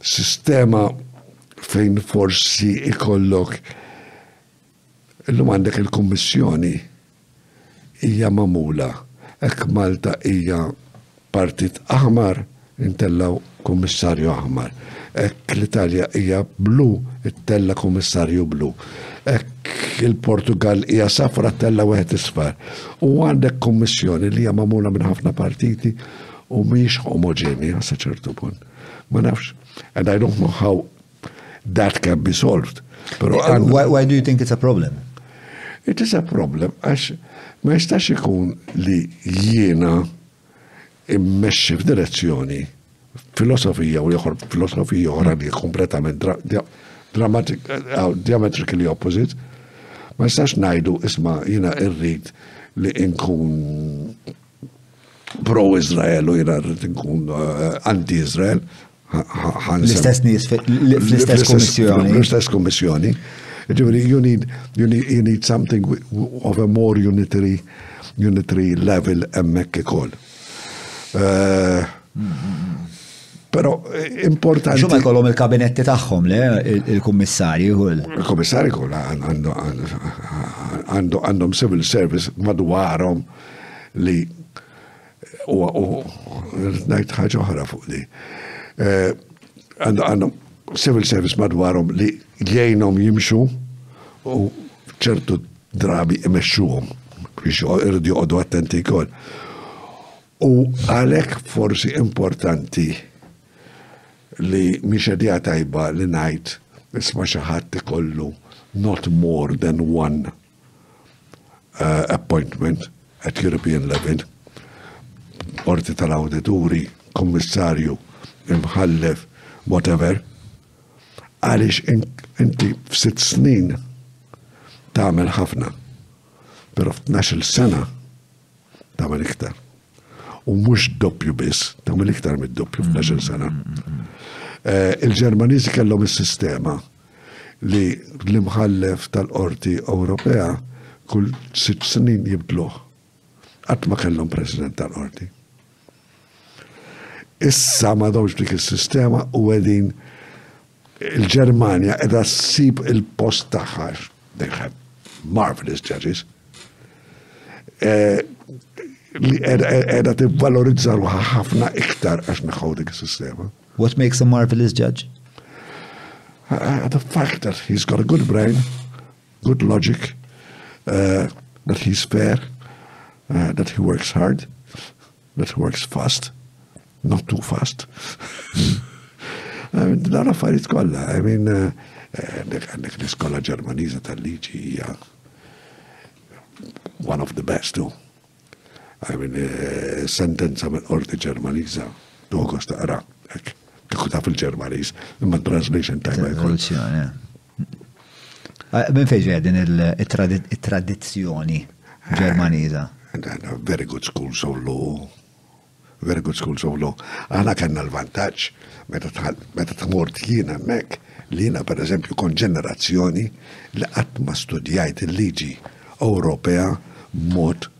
Speaker 1: sistema fejn forsi ikollok Illum għandek il-Kummissjoni hija magħmula hekk Malta hija partit aħmar intellgħu kummissarju aħmar. Hekk l-Italja hija blu ttella' kummissarju blu. Hekk il-Portugall hija safra ttella' wieħed isfar. U għandek kummissjoni li hija magħmula minn ħafna partiti u mhix omoġenja sa ċertu punt. Ma nafx, and I don't know how That can be solved. Pero eh, għandu.
Speaker 2: Why, why do you think it's a problem?
Speaker 1: It is a problem għax ma jistax ikun li jiena immexxi f'direzzjoni filosofija u joħor filosofija oħra li kompletament dramatik, eh, diametrically opposite. Ma jistax najdu isma jina irrid li inkun pro-Izrael u jina rrit nkun eh, anti-Izrael,
Speaker 2: L-istess nies fl-istess kummissjoni.
Speaker 1: L-istess kummissjoni. Ġifieri you need you need you need something of a more unitary unitary level hemmhekk ikoll. Eh, però eh, importanti.
Speaker 2: Xumma jkollhom il-kabinetti tagħhom le il-kummissarji
Speaker 1: kull. Il-kummissarji kull għandhom civil service madwarhom li U ngħid ħaġa oħra fuq di. Eh, għandhom civil service madwarhom li jgħinhom jimxu u ċertu drabi imexxuhom biex irridu joqogħdu attenti wkoll. U għalhekk forsi importanti li mhix idea tajba li ngħid isma' xi ħadd ikollu not more than one eh, appointment at European level, orti tal-awdituri, kommissarju, imħallef, whatever, għalix inti f'sitt snin tagħmel ħafna. Pero f'tnax-il sena tagħmel iktar. U mhux doppju biss, tagħmel iktar mid-doppju f'dax sena. Eh, Il-Ġermaniżi kellhom is-sistema li l-imħallef tal-Qorti Ewropea kull sitt snin jibdluh. Qatt ma kellhom President tal-Qorti. Issa ma domx dik is-sistema u għedin Il-Ġermanja qiegħda ssib il-post tagħha. They have marvelous judges. Eh, li qiegħda tivvalorizza ruħha ħafna iktar għax naħħu dik is-sistema.
Speaker 2: What makes a marvelous judge?
Speaker 1: Uh, the fact that he's got a good brain, good logic, uh, that he's fair, uh, that he works hard. that works fast, not too fast. Dar affarijiet kollha, I mean, għandek l-iskola Ġermaniża tal-liġi hija one of the best too. I mean, eh, sentenza minn qorti Ġermaniża, togos taqra, tkun taf il-Ġermaniż, imma translation tajba jkun.
Speaker 2: Minn fejn ġejja din it-tradizzjoni Ġermaniża?
Speaker 1: Very good school so low. Very good school so low. Aħna kellna l-vantaġġ meta tmur jiena hemmhekk li jiena pereżempju kon ġenerazzjoni li qatt ma studjajt il-liġi Ewropea b'mod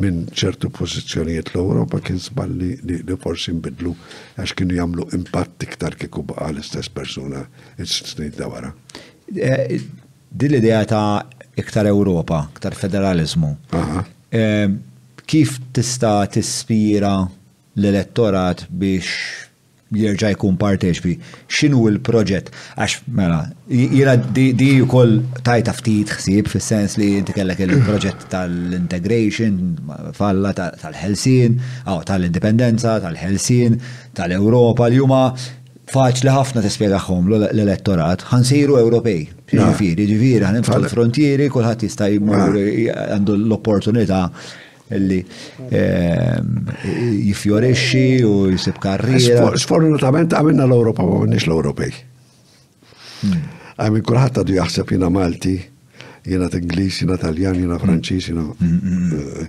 Speaker 1: minn ċertu pożizzjonijiet l-Ewropa kien żball li, li, li forsi nbidlu għax kienu jagħmlu impatt iktar kieku baqa' l-istess persuna s-snin ta' wara.
Speaker 2: Eh, din l-idea ta' iktar Ewropa, iktar federalizmu. Eh, kif tista' tispira l-elettorat biex jerġa' jkun parteċpi, x'inhu l-proġett? Għax mela, jiena di wkoll tajta ftit ħsieb fis-sens li inti kellek il-proġett tal-integration, falla tal-ħelsien, aw tal-indipendenza, tal-ħelsien, tal-Ewropa li huma faċli ħafna tispjegahom l-elettorat, ħansiru Ewropej. Ġifieri, ġifieri,
Speaker 1: ħanimfħu
Speaker 2: l-frontieri, kulħadd jista' jmur għandu l-opportunità Illi jifjorixxi u jisib karriera.
Speaker 1: Sfortunatament għamilna l-Ewropa ma minnix l-Ewropej. Hmm. Għamil kulħadd għadu jaħseb jiena Malti, jiena Ingliż, jiena Taljan, jiena hmm. Franċiż, jiena hmm, eh,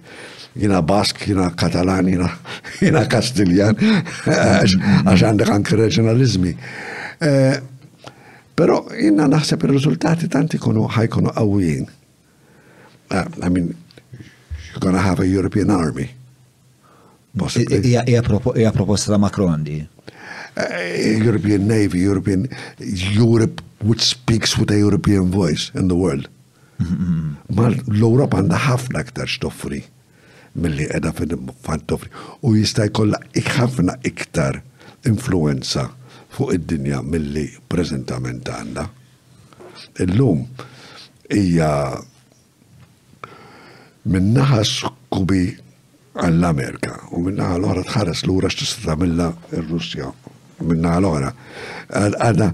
Speaker 1: jiena Bask, jiena Katalan, jiena Kastiljan, għax għandek anke reġjonaliżmi. Eh, Pero jina naħseb il-rizultati tanti kunu ħajkunu għawijin. Ah, I mean, you're gonna have a European army.
Speaker 2: Ija proposta ta' Macron di.
Speaker 1: Eh, European Navy, European Europe which speaks with a European voice in the world. Ma l-Europa għandha ħafna aktar xtoffri mill-li edha fil-fantoffri u jista' jkollha ħafna iktar influenza fuq id-dinja mill-li prezentament għandha. Illum hija minn naħa skubi għall-Amerika u minn naħa l-oħra tħares lura x'tista' tagħmilha r-Russja minn naħa l-oħra. Għadha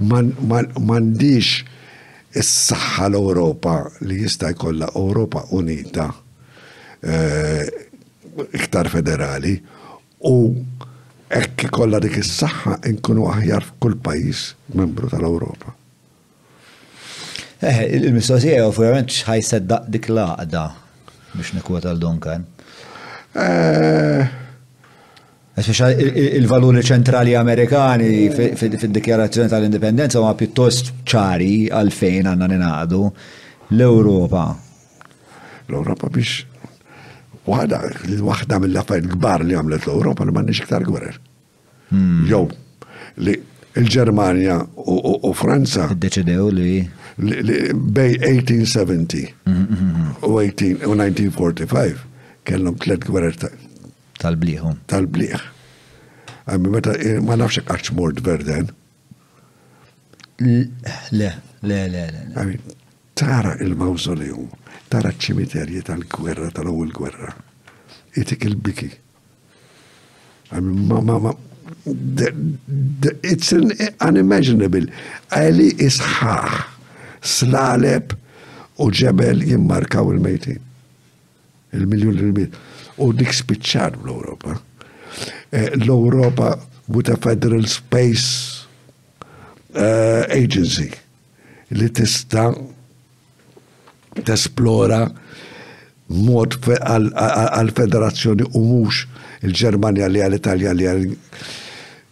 Speaker 1: m'għandix is-saħħa l-Ewropa li jista' jkollha Ewropa unita eh, iktar federali u hekk ikollha dik is-saħħa nkunu aħjar f'kull pajjiż membru tal-Ewropa.
Speaker 2: Eh, il-mistoqsija jew verament x'ħaj seddaq dik l-għaqda
Speaker 1: biex
Speaker 2: nikwot għal Duncan. Eh, il-valuri ċentrali Amerikani fid-dikjarazzjoni tal-indipendenza huma pjuttost ċari għalfejn għandna ninaqdu l-Ewropa
Speaker 1: L-Ewropa biex waħda waħda mill-affarijiet kbar li għamlet l-Ewropa li m'għandniex iktar gwerer. Hmm. Jew li il-Ġermanja u Franza.
Speaker 2: Deċidew li.
Speaker 1: Bej 1870 mhm, mhm, mhm. u 1945 kellhom tliet gwerer
Speaker 2: tal-bliħum.
Speaker 1: Tal-bliħ. Għammi meta eh, ma nafx qaċ mort verden.
Speaker 2: Le, le, le, le.
Speaker 1: Tara il-mawżoleum, tara ċ-ċimiterji tal-gwerra, tal-ewwel gwerra. Itik il-biki. It's unimaginable. Għali isħaħ, slaleb u ġebel jimmarkaw il-mejtin. Il-miljon il-mit. U dik spiċċar l-Europa. Eh, L-Europa with a federal space eh, agency. li tista' tesplora mod għal-federazzjoni u mhux il-Ġermanja li għal-Italja li għal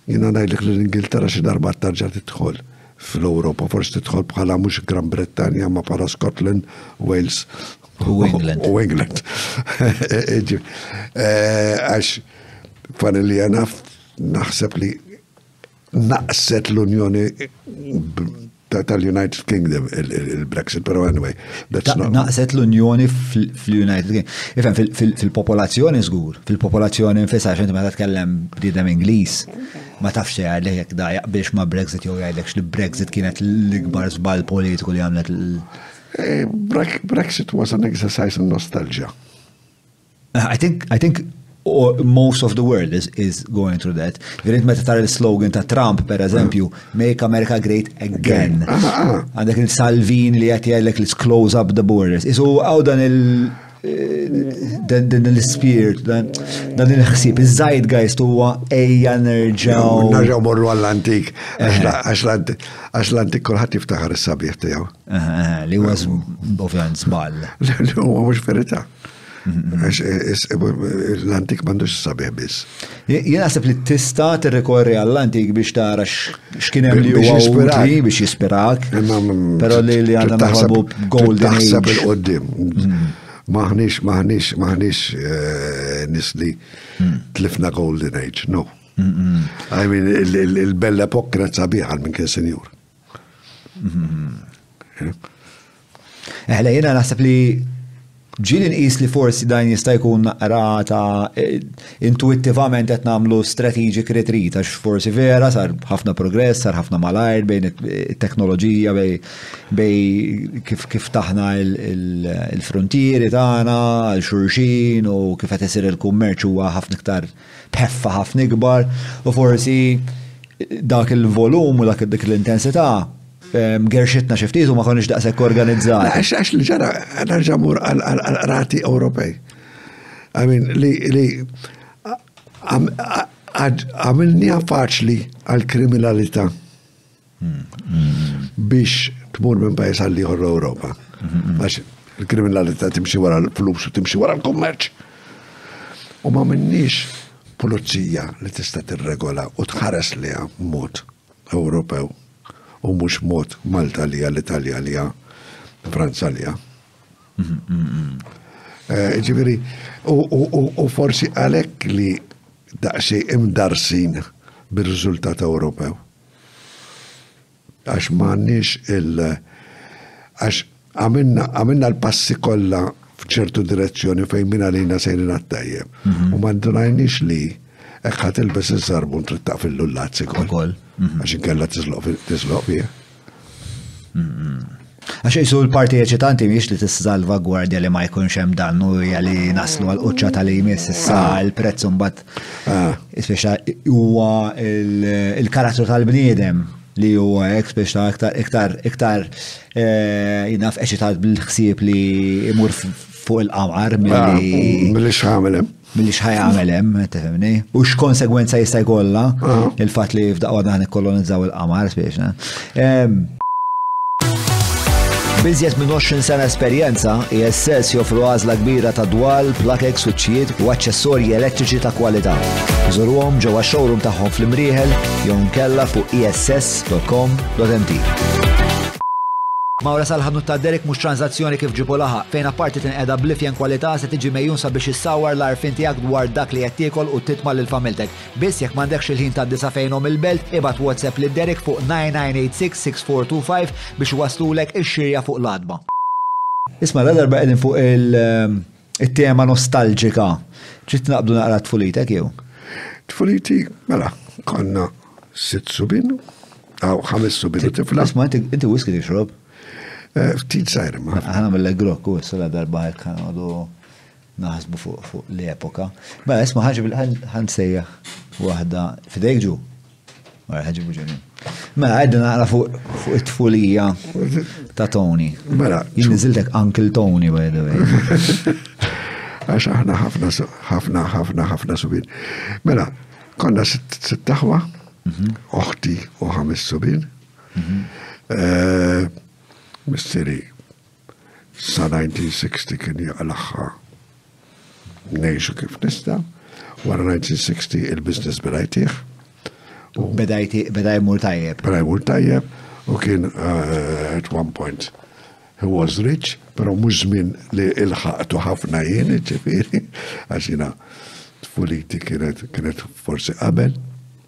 Speaker 1: jina najdlek li l-Ingilterra xi darba tarġa titħol fl-Europa, forsi titħol bħala mhux Gran Britannia ma bħala Scotland, Wales
Speaker 2: u England.
Speaker 1: U England. Eh, għax fan li jana naħseb li naqset l-Unjoni tal-United Kingdom il-Brexit, pero anyway.
Speaker 2: Naqset l-Unjoni fl-United Kingdom. Ifem, fil-popolazzjoni zgur, fil-popolazzjoni nfisa, xent ma tkellem bidem Inglis, ma tafx jgħid li jek da jaqbiex ma Brexit jew jgħidlek li Brexit kienet l-ikbar zbal politiku li għamlet l-
Speaker 1: eh, Brexit was an exercise in nostalgia.
Speaker 2: I think, I think or most of the world is, is going through that. Irrid meta tara l-slogan ta' Trump, per eżempju, Make America Great Again.
Speaker 1: Ah, ah, ah.
Speaker 2: Għandek il-Salvin li għet jgħallek let's close up the borders. Isu għaw dan il- eh, dan l-spirit, dan il-ħsib, iż-żajt għajst huwa ejja nerġaw.
Speaker 1: Nerġaw morru għall-antik, għax l-antik kolħat jiftaħar s
Speaker 2: sabiħ tijaw. Li huwa ovvjament żball.
Speaker 1: Li huwa mhux verità. Għax eh, is- eh, l-antik m'għandux sabiħ biss.
Speaker 2: Jien naħseb li tista' tirrikorri għall-antik biex tara x- x'kien hemm li
Speaker 1: Biex
Speaker 2: huwa
Speaker 1: jispirak.
Speaker 2: utli biex jispirak. Imma mm, Però li li għandna trid
Speaker 1: taħseb-
Speaker 2: naħsbu golden trid
Speaker 1: taħseb
Speaker 2: age. Mm.
Speaker 1: il-qoddim. Maħniex, maħniex, maħniex eh, nis li Mm. tlifna golden age, no. I mean, il- il- il-bella epok kienet sabiħa għal minn kien senjur.
Speaker 2: Eħle, jena naħseb li ġili nqis li forsi dan jista' jkun naqra ta' eh, intuittivament qed nagħmlu strategic retreat għax forsi vera sar ħafna progress, sar ħafna malajr bejn it-teknoloġija bej kif kif taħna il-frontieri tagħna għal xurxin u kif qed isir il-kummerċ huwa ħafna iktar b'ħeffa ħafna ikbar u forsi dak il-volum u dak dik l-intensità gerxitna xi ftit u ma konniex daqshekk organizzati.
Speaker 1: Għax għax li ġara nerġa' mur għall-qrati Ewropej. I mean li għamilniha faċli għall-kriminalità. biex tmur minn pajjiż għal ieħor l-Ewropa. Għax il-kriminalità timxi wara l-flus u timxi wara l-kummerċ. U ma minnix pulizija li tista' tirregola u tħares li mod Ewropew u mhux mod Malta li l-Italja li Franza li eh, Ġifieri, u forsi għalhekk li daqsi imdarsin bir-riżultat Ewropew. Għax m'għandniex il- għax għamilna l-passi kollha f'ċertu direzzjoni fejn min għalina sejrin għat-tajjeb. Mhm. U ma ndunajniex li hekk ħadd ilbes iż-żarbun trid taqfillu
Speaker 2: l-lazzi
Speaker 1: koll. Mhm. Għax inkella tiżloq fih.
Speaker 2: Għax jisu l-parti eċitanti miex li tissalva gwardja li ma jkunx hemm dannu hija li naslu għal quċċa tal-imis issa ah. il-prezz mbagħad
Speaker 1: ah.
Speaker 2: speċa huwa il-karattru tal-bniedem li huwa hekk speċa iktar iktar iktar eh, jinaf eċitat bil-ħsieb li imur fuq il-qamar ah, milli.
Speaker 1: Milli xħamilem.
Speaker 2: Billi xħaj għamel hemm, tifhimni? U x'konsegwenza jista' jkollha ah. il-fatt li f'daqwa dan ikkolonizzaw il-qamar spiex. Eh? Biżjed minn 20 sena esperjenza, ISS e joffru għażla kbira ta' dwal, plakek, suċċijiet u aċċessorji elettriċi ta' kwalità. Żuruhom ġewwa showroom tagħhom fl-imrieħel jew nkella fuq iss.com.mt. E Mawra sal-ħanut ta' Derek mhux tranzazzjoni kif ġibu laħa. fejn apparti tinqeda bl-ifjen kwalità se tiġi megħjun sabiex issawwar l-għarfien tiegħek dwar dak li qed tiekol u titma' lil familtek. Biss jekk m'għandekx il-ħin tgħaddi sa fejn omm il-belt, ibgħat WhatsApp lil Derek fuq 99866425 biex iwasslulek ix-xirja fuq l-għatba. Isma' ladarba qegħdin fuq il-tema nostalġika, trid tnaqqdu naqra t-tfulitek jew?
Speaker 1: Tfuliti, mela, konna sitt subin, għaw ħames subin u tifla.
Speaker 2: Isma' inti whisky tixrob?
Speaker 1: Ftit sajr ma.
Speaker 2: Ħana mill-grokk u s-sala darba hekk ħanodu naħsbu fuq l-epoka. Mela, isma ħagġi bil-ħan sejjaħ wahda fidejk ġu. Mela, ħagġi buġuni. Mela, għedda naqra fuq it-tfulija ta' Tony.
Speaker 1: Mela.
Speaker 2: Jinniziltek Uncle Tony, by the way.
Speaker 1: Għax aħna ħafna, ħafna, ħafna, ħafna subin. Mela, konna sittaħwa, mhm. oħti u ħames subin. Mhm. Eh, Misteri, sa 1960 kien jaqlaħħa nejxu kif nista, wara 1960 il-biznis beda
Speaker 2: jtiħ. Beda jmur tajjeb.
Speaker 1: Beda jmur tajjeb, u kien eh, at one point he was rich, pero mux zmin li il-ħaqtu ħafna jien, ġifiri, għaxina t-fuliti kienet forsi qabel.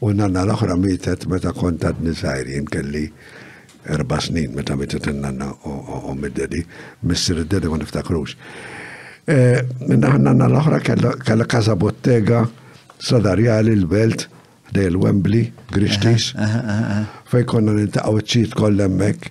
Speaker 1: U n-nanna l-oħra mietet meta kont għadni żgħir jien kelli erba' snin meta mietet in-nanna u mid-dedi, missier id-dedi ma niftakrux. Eh, nanna l-oħra kella kaza bottega sadarjali l-belt dej l-Wembley, Grixtix, fej konna nintaqaw ċit kollemmek.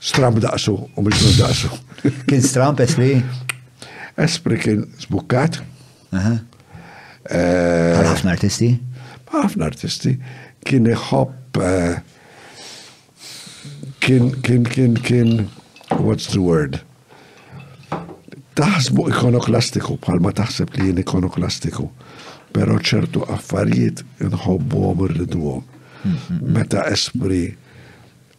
Speaker 1: Stramp daqsu u biex mhux daqsu.
Speaker 2: Kien stramp esli?
Speaker 1: Espri kien zbukkat. Eh,
Speaker 2: Għal ħafna artisti?
Speaker 1: ħafna artisti. Kien iħobb eh, kien kien kien kien what's the word? Taħsbu ikonoklastiku bħalma taħseb li jien ikonoklastiku, però ċertu affarijiet inħobbuhom irriduhom. Meta espri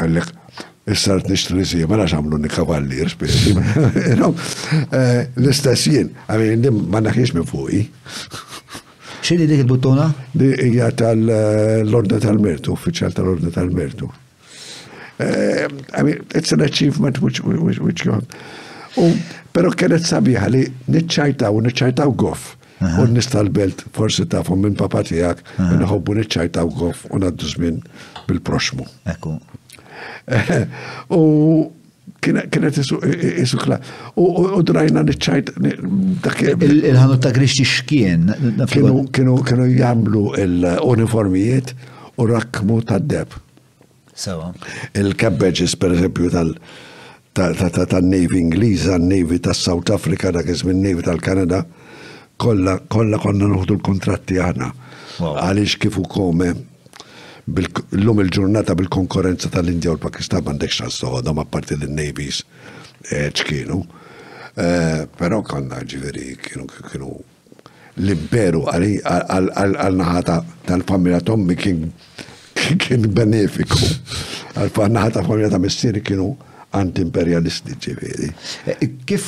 Speaker 1: Għallek, issa rt nixtri sieba għax għamluni kavallier spiss. Eh, l-istess jien, għamil dim ma naħiex minn fuqi.
Speaker 2: Xini dik il-buttuna?
Speaker 1: Di hija tal-Ordna eh, tal-Mertu, uffiċjal tal-Ordna tal-Mertu. Eh, I mean, it's an achievement which, which, which you want. U, pero kienet sabiħa li nitċajtaw, nitċajtaw goff. U n-nies tal-belt forsi tafhom minn papa tiegħek inħobbu niċċajtaw goff u ngħaddu żmien bil-proxmu.
Speaker 2: Ekku.
Speaker 1: U kienet isukla. U drajna
Speaker 2: nċajt. Il-ħanut ta' grixti xkien.
Speaker 1: Kienu jamlu l-uniformijiet u rakmu ta'
Speaker 2: deb. Sewa.
Speaker 1: Il-cabbages, per eżempju, tal- tan-Navy Ingliża, n-Navy tas-South Africa, dak iż-żmien Navy tal-Kanada, kollha kollha konna noħdu l-kuntratti aħna. Għaliex kif ukome l-lum il-ġurnata bil-konkurrenza tal-Indja u l-Pakistan m'għandek xans toħodhom apparti l-Navies eh, ċkienu. Eh, però konna ġifieri kienu kienu L-imperu għan-naħa tal-familja ta' ommi kien benefiku. Għan-naħa tal-familja ta' missieri kienu anti-imperjalisti
Speaker 2: ġifieri. Kif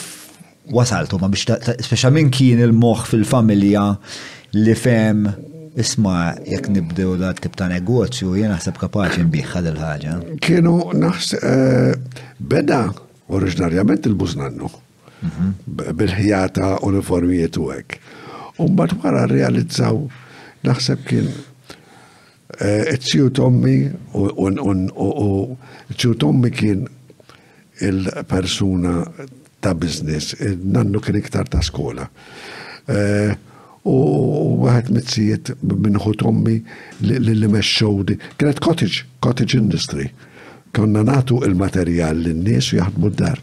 Speaker 2: wasaltu ma biex speċa min kien il-moħħ fil-familja li fem isma jekk nibdew da tip ta' negozju jien naħseb kapaċi nbiħħa lil ħaġa.
Speaker 1: Kienu naħs eh, beda oriġinarjament il-bużnannu. mhm. bil-ħjata uniformijiet u hekk. U mbagħad wara rrealizzaw naħseb kien eh, it-tiju tommi u t-tiju tommi kien il-persuna ta' biznis, nannu kien iktar ta' skola. Eh, u għahet mitzijiet minnħu tommi li meċċodi, kienet cottage, cottage industry. Konna natu il-materjal l-nies u jaħdmu d-dar.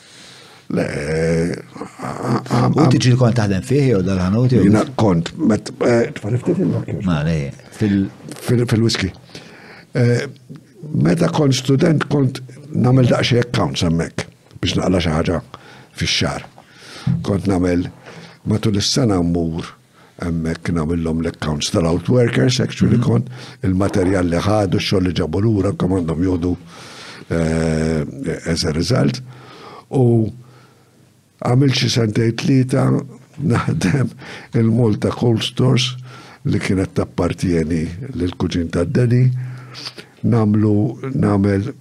Speaker 1: Le.
Speaker 2: U tiġi kont taħdem fih jew dal-ħanut jew.
Speaker 1: Jina kont, met, eh, tfariftit il-lokju.
Speaker 2: Ma,
Speaker 1: le, fil-whisky. Eh, meta kont student kont namel daqxie accounts hemmhekk biex naqla xi ħaġa fix-xar. Kont namel matul is-sena mmur Hemmhekk nagħmillhom l-accounts tal-outworkers, actually kont, il-materjal li ħadu, x-xogħol li ġabu lura, kemm għandhom jgħodu as a result. U għamil xi sentej tlieta naħdem il-Malta Cold Stores li kienet tappartjeni l-kuġin ta' Deni, namlu namel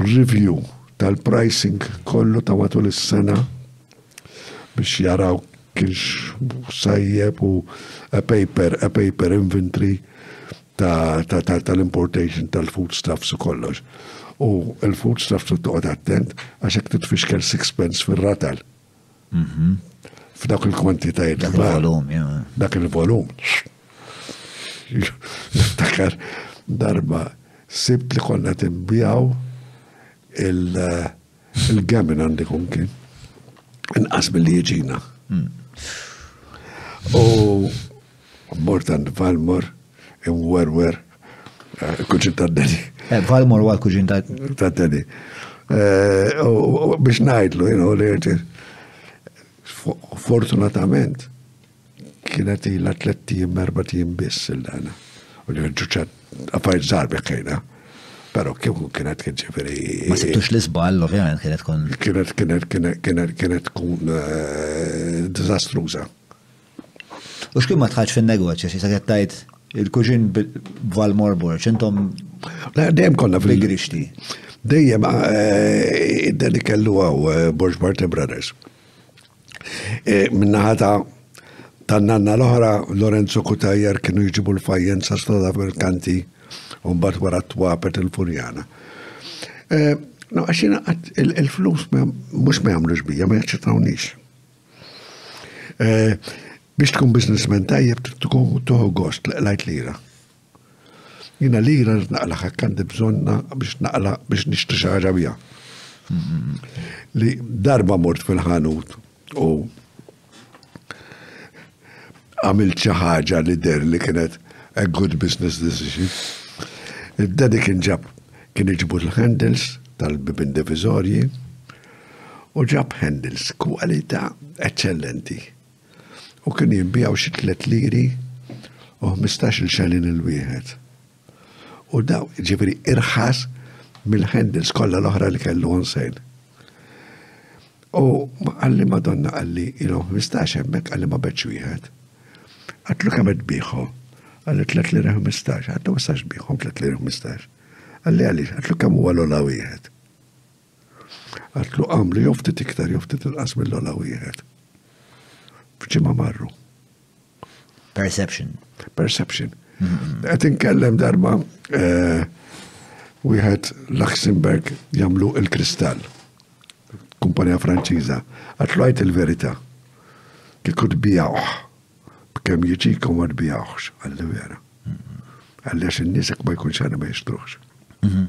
Speaker 1: review tal-pricing kollu ta' matul is-sena biex jaraw kienx sajjeb u a paper, a paper inventory tal-importation tal-foodstuffs u kollox. U l-foodstuffs u toqgħod attent għax hekk titfixkel sixpence fir-ratal. Mhm. F'dak il-kwantitajiet.
Speaker 2: Dak il-volum,
Speaker 1: Dak il-volum. Niftakar darba sibt li konna timbijaw il-gamin għandi kun kien. Inqas mill-li jġina. Hmm. U mort għand Valmor imwerwer Kuġin ta' Deni.
Speaker 2: Eh, Valmor huwa l-kuġin ta'
Speaker 1: ta' Deni. Eh, biex ngħidlu, jenu li rti. Fortunatament, kienet il tlet tim, erba tim biss il-dana. U li ġuċat, għafajt zarbi kajna. Pero kif kienet kien ġifiri.
Speaker 2: Ma sittux l-izbal, ovvijament, kienet kun.
Speaker 1: Kienet, kienet, kienet, kienet, kienet kun eh, dizastruza.
Speaker 2: U x'kien ma tħadx fin-negozju, xi saket tajt il-kuġin b'Val Morbor,
Speaker 1: x'intom. Dejjem konna
Speaker 2: fil-grixti.
Speaker 1: Dejjem eh, id li kellu għaw eh, Borġ Bartle Brothers. Eh, Minnaħata tan-nanna l-oħra Lorenzo Kutajer kienu jġibu l-fajjen sa' strada fil-kanti un bat wara t-twapet il-furjana. No, għaxina il-flus mux ma jamlu ġbija, ma jaċċetawniex. Eh, biex tkun businessman tajjeb tkun tuħu gost lajt lira. Jina lira rrit naqla ħakk għandi bżonna biex naqla biex nixtri xaħġa bija. Li darba mort fil-ħanut u għamil ċaħġa li der li kienet a good business decision. Id-dedi kien ġab kien iġbu l-handles tal-bibin divizorji u ġab handles kwalità eċċellenti u kienu jinbiegħu xi tliet liri u ħmistax-il xellin il-wieħed. U daw, ġifieri irħas mill-handles kollha l-oħra li kellu on sale. U għalli madonna għalli ilhom 15 hemmhekk għalli ma beċ wieħed. Għatlu kemm qed bieħu. Għalli 3 lira 15, għatlu ma sax bieħhom 3 lira 15. Għalli għaliex, għatlu kemm huwa l-ola wieħed. Għatlu għamlu jew ftit iktar jew ftit inqas mill-ola wieħed. F'ġimgħa marru.
Speaker 2: Perception.
Speaker 1: Perception. Qed inkellem darba eh, wieħed Luxemburg jagħmlu il-kristall. Kumpanija Franċiża. Għatlu għajt il-verità. Kieku tbijawh. B'kemm jiġikom ma tbijawhx għall-vera. Għalli għax in-nies ma jkunx għana ma jixtruħx. Mhm.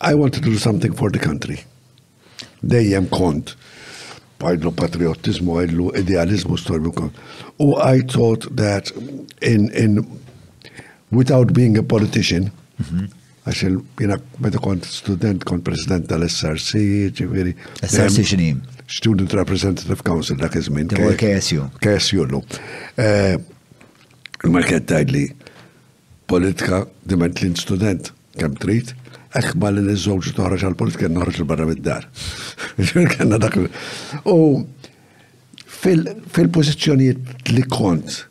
Speaker 1: I want to do something for the country. Dejjem kont għajlu patriotizmu, għajlu idealizmu storju kon. U I thought that in, in without being a politician, mhm. għax il jina meta kont student kont president tal-SRC, ġiviri.
Speaker 2: SRC xinim?
Speaker 1: Student Representative Council dak iż-żmien.
Speaker 2: KSU.
Speaker 1: KSU l-lum. Eh, Il-market tajd li Politika, diment li int student, kemm trid, hekk ma li niżżewġ noħroġ għall-politika noħroġ il barra mid-dar. Kellna dak. U fil-pożizzjonijiet li kont,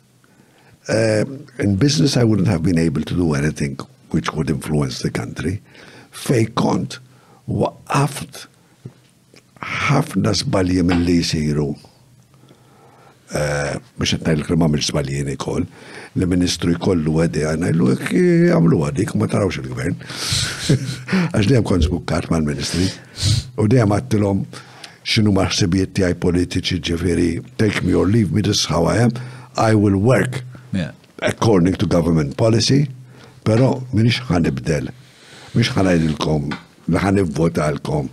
Speaker 1: eh, in business I wouldn't have been able to do anything which would influence the country, fej kont waqaft ħafna żbalji milli jsiru eh, biex qed ngħidlek li m'għamilx żbaljien ikoll, li ministru jkollu għedi għajna jlu jagħmlu għadik ma tarawx il-gvern. Għax dejjem kont żbukkat mal-ministri u dejjem għattilhom xinu maħsibiet tiegħi politiċi ġifiri, take me or leave me, this is how I am, I will work
Speaker 2: yeah.
Speaker 1: according to government policy, pero minix ħanibdel, minix ħanajdilkom li ħanivvotalkom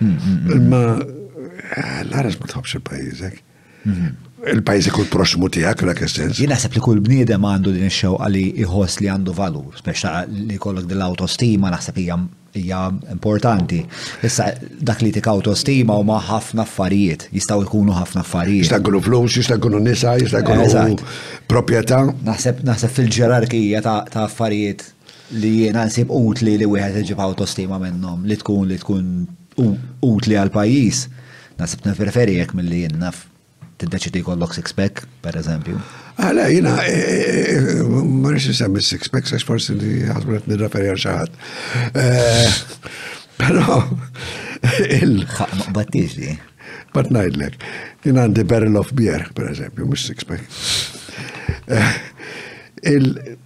Speaker 1: Imma l-ħares ma tħobx il-pajjiżek. Il-pajjiżek u l-proxmu tiegħek f'dak is-sens.
Speaker 2: Jien naħseb li kull bniedem għandu din ix-xewqa li jħoss li għandu valur, speċa li kollok din l-autostima naħseb hija hija importanti. Issa dak li tik autostima huma ħafna affarijiet, jistgħu jkunu ħafna affarijiet.
Speaker 1: Jista' jkunu flus, jista' jkunu nisa, jista'
Speaker 2: jkunu
Speaker 1: proprjetà.
Speaker 2: Naħseb naħseb fil-ġerarkija ta' affarijiet li jiena nsib utli li wieħed iġib autostima minnhom li tkun li tkun utli għal pajjiż. Nasib nirreferi jekk milli jien naf tiddeċidi jkollok six pack, per eżempju.
Speaker 1: Għala, ah, jina, eh, eh, eh, ma nix nisemmi six pack, sax forsi li għazmunet nirreferi għal xaħat. Pero, il.
Speaker 2: Xaqma battix li.
Speaker 1: Bat najdlek, jien għandi barrel of beer, per eżempju, mux six pack. Il-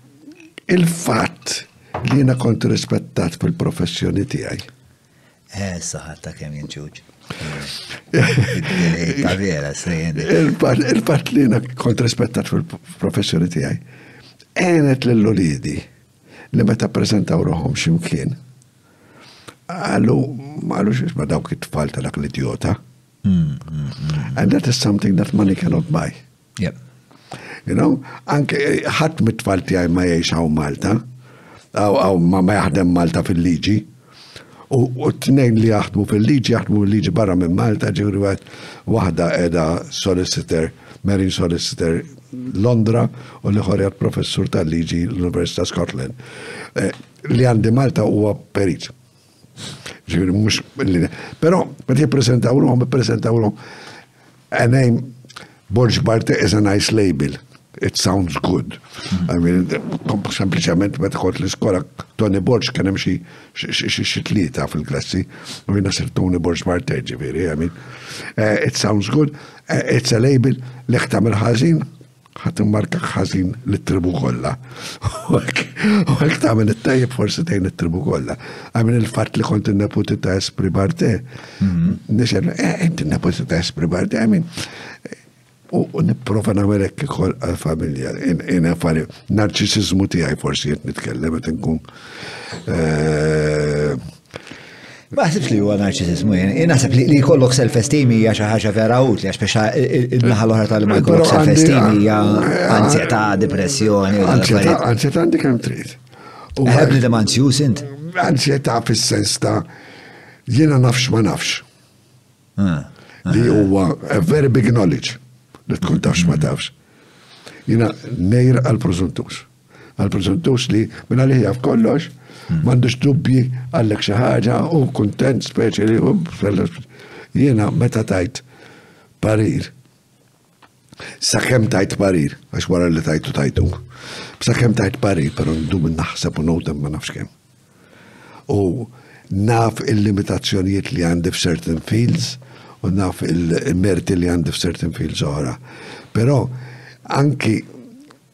Speaker 1: Il-fatt li jiena kont rispettat fil-professjoni tiegħi.
Speaker 2: Eh, saħat ta' kemm jinġuġ. Ta' vera,
Speaker 1: Il-fatt li jiena kont rispettat fil-professjoni tiegħi. Għenet l-lulidi li meta prezentaw roħom ximkien. Għallu, għallu xiex ma dawk it-tfal ta' dak l-idiota. Mm, mm, mm. And that is something that money cannot buy. You know, anke ħadd mit-tfal tiegħi ma jgħix hawn Malta, għaw ma ma jaħdem Malta fil-liġi. U t-tnejn li jaħdmu fil-liġi, jaħdmu fil-liġi barra minn Malta, ġivri għed, wahda edha solicitor, marine solicitor Londra, u li ħorjat professur tal-liġi l-Università Scotland. Eh, li għandi Malta huwa perit. Ġifieri mhux li. Però meta jippreżentawlhom, ippreżentawlhom a name Borg Barte is a nice label. It sounds good. Mm-hmm. I mean, sempliċement meta kont l-iskola Tony Borg kien hemm xi tlieta fil-klassi u jiena sir Tony Borg Barte ġifieri, I mean, eh, it sounds good, eh, it's a label li ħtam il-ħażin ħat immarkak ħażin l-tribu kollha. U għek tagħmel it-tajjeb forsi tgħin it-tribu kollha. Għamil il-fatt li kont in-neputi ta' Espri Barte. Mhm. Nixen, eh, int in-neputi ta' Espri Barte, għamin. U nipprova nagħmel hekk ukoll għall-familja. In affari narċisizmu tiegħi forsi qed nitkellem qed inkun eh,
Speaker 2: Ma ħsibx li huwa narċisizmu jien. Jien naħseb li jkollok self-esteem hija xi ħaġa vera utli għax biex il-naħa l-oħra tal ma jkollok self-esteem hija anzjetà, depressjoni.
Speaker 1: Anzjetà għandi kemm trid. U
Speaker 2: għabli dem anzjuż int?
Speaker 1: Anzjetà fis-sens ta' jiena nafx ma nafx.
Speaker 2: Ah, ah.
Speaker 1: Li huwa a very big knowledge li tkun tafx ma tafx. Jiena nejr għal-preżuntux. għal preżuntus li minna li jaf kollox, hmm. m'għandux dubji għallek xi ħaġa u kuntent speċi li hu jiena meta tajt parir. Sakemm tajt parir, għax wara li tajtu tajtu. Sakemm tajt parir, però ndum naħseb u notem ma nafx kemm. U naf il-limitazzjonijiet li għandi f'certain fields u naf il-merti li għandi f'certain fields oħra. Però anki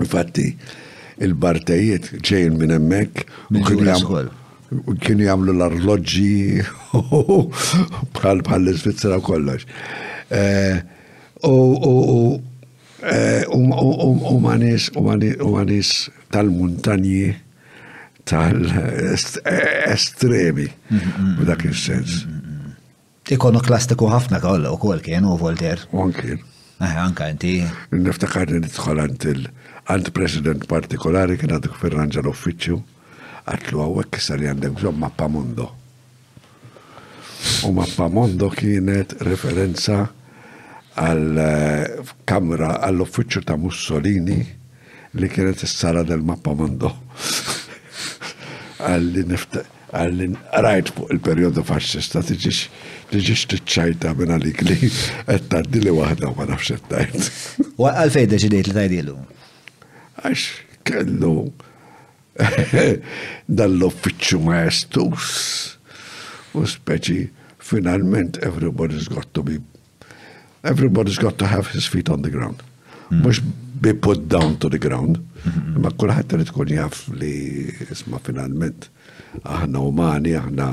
Speaker 1: Infatti, il-bartejiet ġejn minn hemmhekk u kien jagħmlu l-arloġġi bħal bħal l-Iżvizzera u kollox. Eh, eh, u ma nies u ma nies tal-muntanji tal-estremi, b'dak il-sens.
Speaker 2: Ikonoklastiku ħafna koll u koll kien
Speaker 1: u Voltaire. U anki.
Speaker 2: Eh, anka inti.
Speaker 1: Niftakar li nidħol għand il għand president partikolari kien għaduk fil-ranġa l-uffiċċju għatlu għawek issa li għandek bżon mappa mondo. U mappa mondo kienet referenza għal eh, kamra għall-uffiċċju ta' Mussolini li kienet s sala del mappa mondo. Għalli nifta. Għal li nqrajt fuq il-perjodu faxxista tiġix tiġix tiċċajta minn għalik li qed tgħaddi li waħda u ma nafx qed tgħid.
Speaker 2: U għalfejn deċidejt li tgħidilu?
Speaker 1: Għax kellu dan l-uffiċċju maestus u speċi finalment everybody's got to be Everybody's got to have his feet on the ground. Hmm. Mux be put down to the ground. Hmm. Ma kullħat li tkun jaf li isma finalment aħna umani, aħna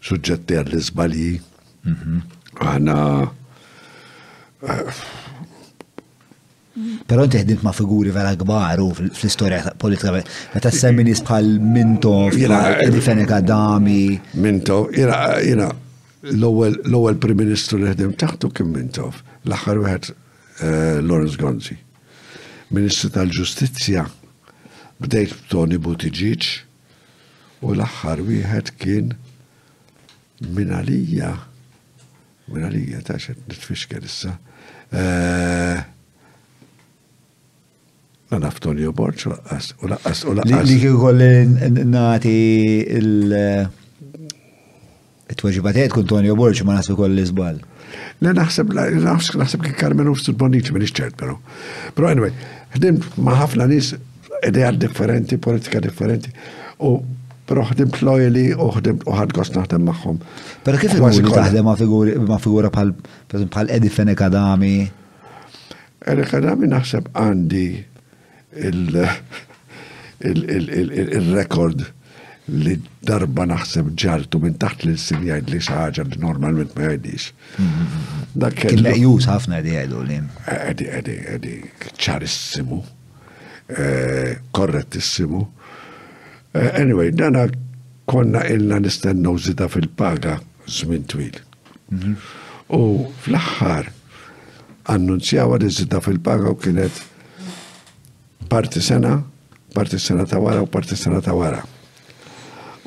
Speaker 1: suġġetti għall-izbalji, hmm. aħna
Speaker 2: eh, Però inti ħdimt ma' figuri vera kbar u fl-istorja politika meta semmi nies bħal Minto, Edifenek Adami.
Speaker 1: Minto, jina, jina, l-ewwel Prim Ministru li ħdim taħtu kien Minto, l-aħħar wieħed eh, Lawrence Gonzi. Ministru tal-Ġustizzja bdejt Tony Buttigieg u l-aħħar wieħed kien min għalija Minn għalija ta' xed nitfixkel issa. Eh, ma naf Tony Oborċ, u laqqas, u laqqas, u laqqas.
Speaker 2: Li kif kolli nati il- eh, it-tweġiba tiegħek kun Tony Oborċ ma nasbi kolli żball.
Speaker 1: Le naħseb, naħseb kien Carmen Ufsud Bonnici, minix ċert pero. Pero anyway, ħdimt ma ħafna nis Idea differenti, politika differenti. U però ħdimt lojali u ħdimt u ħad gost naħdem magħhom.
Speaker 2: Però kif
Speaker 1: kważi
Speaker 2: taħdem ma' figuri ma' figura bħal bħal Edi Fene Kadami?
Speaker 1: Edi Kadami naħseb għandi il-rekord li darba naħseb ġaltu minn taħt li s-sin jgħid li xaħġa li normalment ma jgħidix. Dak
Speaker 2: kien meqjus ħafna li jgħidu li.
Speaker 1: Edi, edi, edi, ċarissimu. eh, korrettissimu. Eh, anyway, dana konna illa nistennu zida fil-paga żmien twil. Mhm. U fl-aħħar annunzjawa li zida fil-paga u kienet parti sena, parti sena ta' wara u parti sena ta' wara.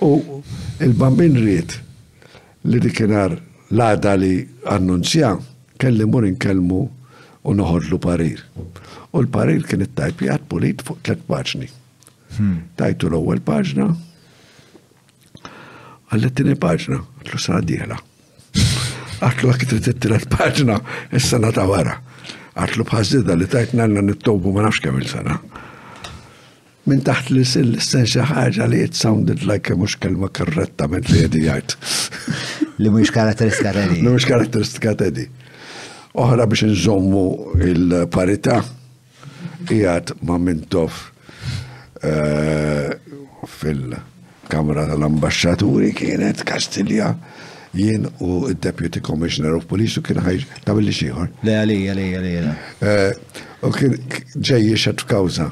Speaker 1: U il-bambin rrit li dikinhar l-għada li annunzja kelli mmur inkellmu u noħodlu parir. U l-parir kien it-tajpjat pulit fuq tliet paġni. Hmm. Tajtu l-ewwel paġna, għallettini paġna, għatlu sena diħla. Għatlu għak trid it-tret paġna, s-sena ta' wara. Għatlu bħazzida li tajt nanna nittobu ma nafx kemm il-sena. Minn taħt l-isten xi ħaġa li it sounded like mhux kelma korretta minn li qegħdi jgħid.
Speaker 2: Li mhux karatteristika tedi. Li
Speaker 1: mhux karatteristika tedi. Oħra biex nżommu il-parità qiegħed ma' mintof eh, fil-Kamra tal-Ambaxxaturi kienet Kastilja jien u il-Deputy Commissioner of Police u kien ħajġ tabilli xieħor.
Speaker 2: Le, għalija, għalija, għalija.
Speaker 1: Eh, u kien ġejji xed f'kawza.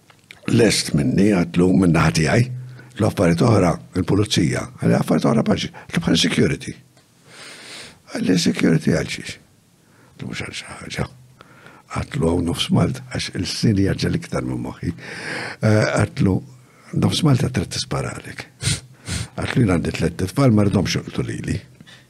Speaker 1: lest minni għatlu minn naħa tiegħi, l affarijiet oħra il-pulizija, għalli affarijiet oħra paċi, għatlu bħal security. Għalli security għal xiex. Għatlu mhux għal xi ħaġa. Għatlu hawn nofs Malta għax il-sini għagġa l-iktar minn moħħi. Eh, għatlu nofs Malta trid tisparalek. Għatlu jien għandi tliet tfal ma rdomx joqtu lili.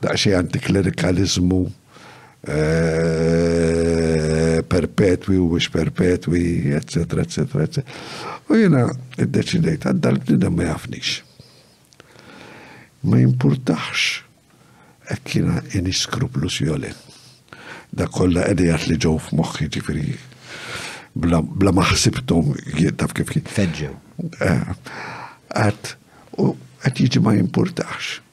Speaker 1: daqsxejn antiklerikaliżmu eh, perpetwi u mhux perpetwi, eccetera, eccetera, eccetera. U jiena iddeċidejt għad dal bnidem ma jafnix. Ma jimpurtax hekk jiena iniskruplu sjole. Da kollha qegħdejat li ġew f'moħħi ġifieri bla maħsibtom taf kif kien.
Speaker 2: Feġġew.
Speaker 1: Eh, għat, u għat jiġi ma jimpurtax.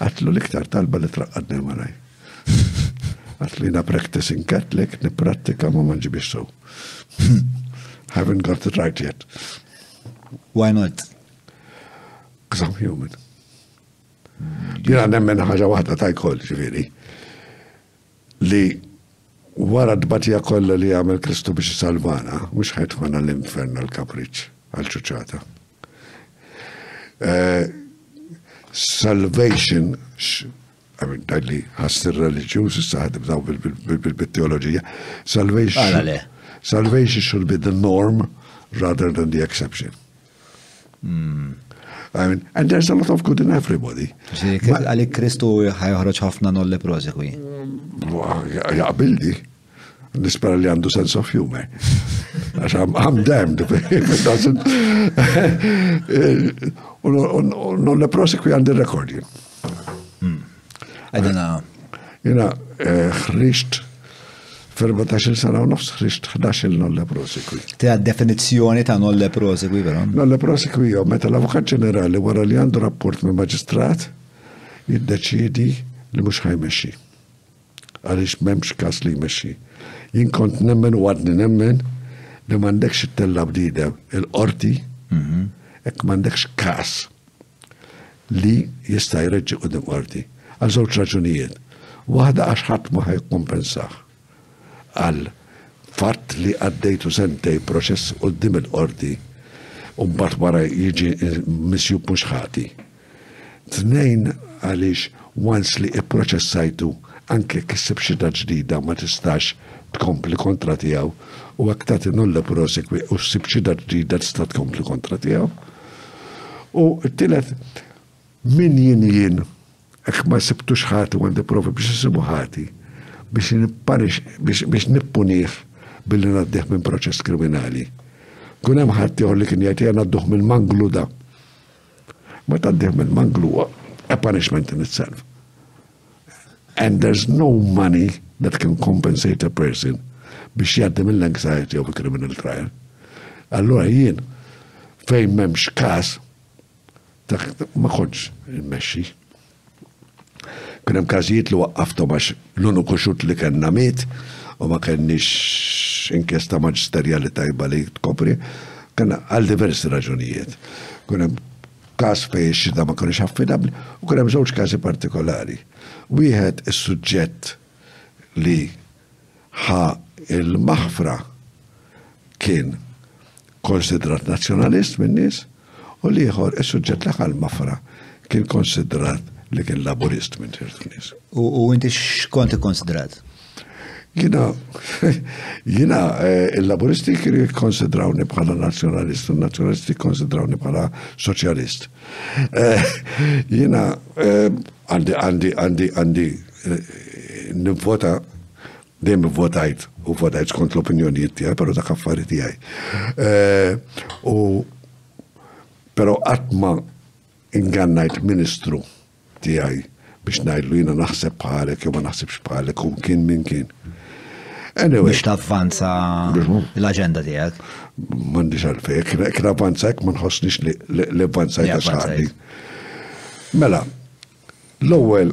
Speaker 1: Għatlu l-iktar talba li traqqadni maraj. Għatlu jina practicing Catholic, niprattika ma manġibiex so. Haven't got it right yet.
Speaker 2: Why not?
Speaker 1: Because I'm human. Jina nemmen ħaġa wahda ta' jkoll, ġiviri. li wara t-tbatija kollha li għamel Kristu biex isalvana, mhux ħajtfana l-infern għal kapriċċ, għal ċuċċata. Eh, salvation, għamil dalli ħassir reliġjuż, issa ħadim daw bil-teologija. Salvation. Salvation should be the norm rather than the exception. Amen. And there's a lot of good in everybody.
Speaker 2: Għalik Kristu ħajħroġ ħafna non le prosekwi.
Speaker 1: Jaqbildi. Nispera li għandu sense of humor. Għax I'm damned. Non le prosekwi għandi rekordju.
Speaker 2: Għedina.
Speaker 1: Jina eh, ħriġt fil-14 sena u nofs ħriġt 11 nolle prosekwi.
Speaker 2: Tija definizjoni ta' nolle prosekwi,
Speaker 1: vera? Nolle prosekwi jo, meta l-Avukat Ġenerali wara li għandu rapport mill maġistrat jiddeċidi li mhux ħajmexxi. Għaliex m'hemmx każ li jmexxi. Jien kont nemmen u għadni nemmen li m'għandekx it-tella b'didem il-qorti, mhm. hekk m'għandekx każ li jista' jreġġi quddiem qorti għal żewġ raġunijiet, waħda għax ħadd ma ħa jikkumpensah għal fatt li għaddejtu sentejn proċess quddiem il-qorti u mbagħad wara jiġi misjub mhux ħati. Tnejn għaliex once li ipproċessajtu anke jekk issib xi ġdida ma tistax tkompli kontra tiegħu u hekk tagħti nulla prosekwi u ssib xi ġdida tista' tkompli kontra tiegħu. U t-tielet, min jien jien, hekk ma sibtux ħati u għandi provi biex isibu ħati, biex nipparix, biex nippunih billi naddih minn proċess kriminali. Kun hemm ħadd ieħor li kien jgħid jena dduh mill-manglu da. Ma taddih mill-manglu huwa a punishment in itself. And there's no money that can compensate a person biex jaddi mill-anxiety of a criminal trial. Allora jien, fejn memx kas, ma konċ il-mexxi. Kunem kazijiet li waqqaftu għax l-uniku xut li kena mit u ma kenniex inkjesta maġisterjali tajba li tkopri, kena għal diversi raġunijiet. Kunem każ fejn ix-xhieda ma kinux affidabbli u kien hemm żewġ każi partikolari. Wieħed is-suġġett li ħa l-maħfra kien konsidrat nazzjonalist min-nies u l-ieħor is-suġġett li ħa l-maħfra kien konsidrat li kien laburist minn ċertu nies.
Speaker 2: U inti x'kont ikkonsidrat?
Speaker 1: Jina, jina, eh, il-laburisti kienu jikkonsidrawni bħala nazjonalist, u nazjonalisti jikkonsidrawni bħala soċjalist. Eh, jina, eh, għandi, għandi, għandi, għandi, nivvota, dejjem votajt u votajt skont l-opinjonijiet tiegħi, però dak affari tiegħi. U però qatt ma ingannajt ministru tiegħi biex ngħidlu jiena naħseb bħalek jew ma naħsibx bħalek u kien min kien. Anyway.
Speaker 2: Biex tavvanza l-agenda tiegħek.
Speaker 1: M'għandix għalfej, kien avvanza hekk ma nħossniex li
Speaker 2: avvanzajt
Speaker 1: għax Mela, l-ewwel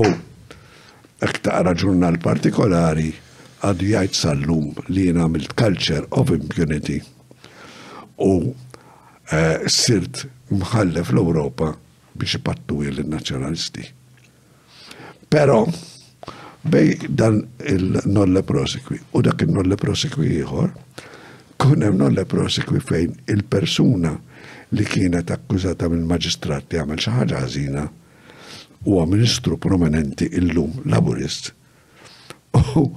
Speaker 1: U hekk taqra ġurnal partikolari għadu jgħid sal-lum li jien għamilt culture of impunity u eh, sirt mħallef l-Ewropa biex ipattu il-nazjonalisti. Pero, bej dan il-nolle prosekwi u dak il-nolle prosekwi ieħor, kunem nolle prosekwi fejn il-persuna li kienet akkużata mill-maġistrat li għamel xi ħaġa ħażina huwa ministru prominenti illum Laburist u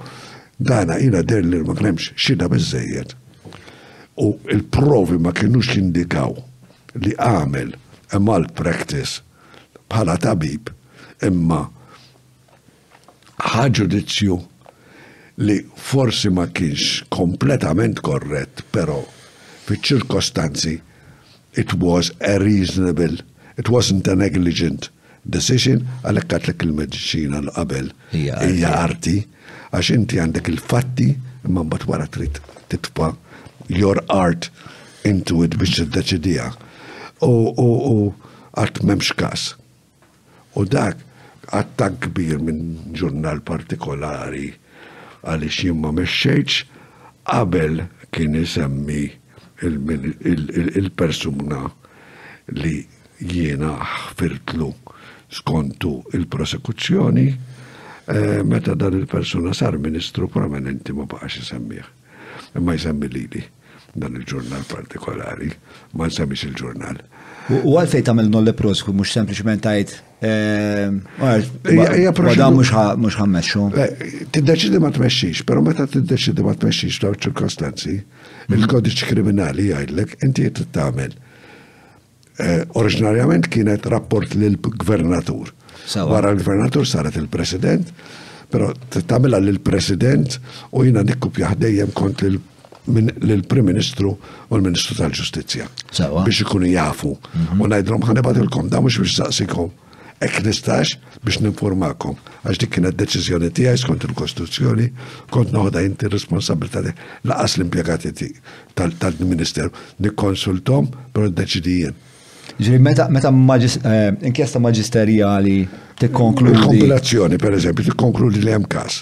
Speaker 1: dana jina der li ma kienemx xida biżejjed u il-provi ma kienux jindikaw li għamel a malpractice bħala tabib imma ħa ġudizzju li forsi ma kienx kompletament korrett però fiċ-ċirkostanzi it was a reasonable, it wasn't a negligent decision, għalhekk għedtlek il-mediċina
Speaker 2: l qabel
Speaker 1: hija arti għax inti għandek il-fatti imma mbagħad wara trid titfa' your art into it biex tiddeċidija. U qatt m'hemmx każ U dak attak kbir minn ġurnal partikolari għaliex jien ma mexxejx qabel kien isemmi il-persuna li jiena ħfirtlu skontu il-prosekuzzjoni, eh, meta dan il-persuna sar ministru prominenti ma baqax isemmih. Imma jsemmi lili dan il-ġurnal partikolari, ma nsemmix il-ġurnal.
Speaker 2: U għalfej tagħmel non le prosku mhux
Speaker 1: sempliċement tgħid
Speaker 2: Għada eh, mhux ħammexxu.
Speaker 1: Eh, tiddeċidi ma tmexxix, però meta tiddeċidi ma tmexxix dawn ċirkostanzi, mhm. il-kodiċi kriminali jgħidlek inti qed tagħmel Eh, oriġinarjament kienet rapport l
Speaker 2: gvernatur
Speaker 1: Wara l-gvernatur saret il-president, pero tamela l-president u jina nikkupjaħ dejjem kont l-Prim Ministru u l-Ministru
Speaker 2: tal-Ġustizja.
Speaker 1: Biex ikunu jafu. Mhm. U najdrom ħanibatilkom da mux biex saqsikom. Hekk nistax biex ninfurmakom, għax dik kienet deċiżjoni tiegħi skont il-Kostituzzjoni, kont noħodha inti r-responsabbiltà tiegħek, lanqas l-impjegati tal-Ministeru. Nikkonsulthom, però niddeċidi
Speaker 2: jien. Ġifieri meta meta inkjesta maġisterjali tikkonkludi.
Speaker 1: Il-kompilazzjoni, pereżempju, tikkonkludi li hemm każ.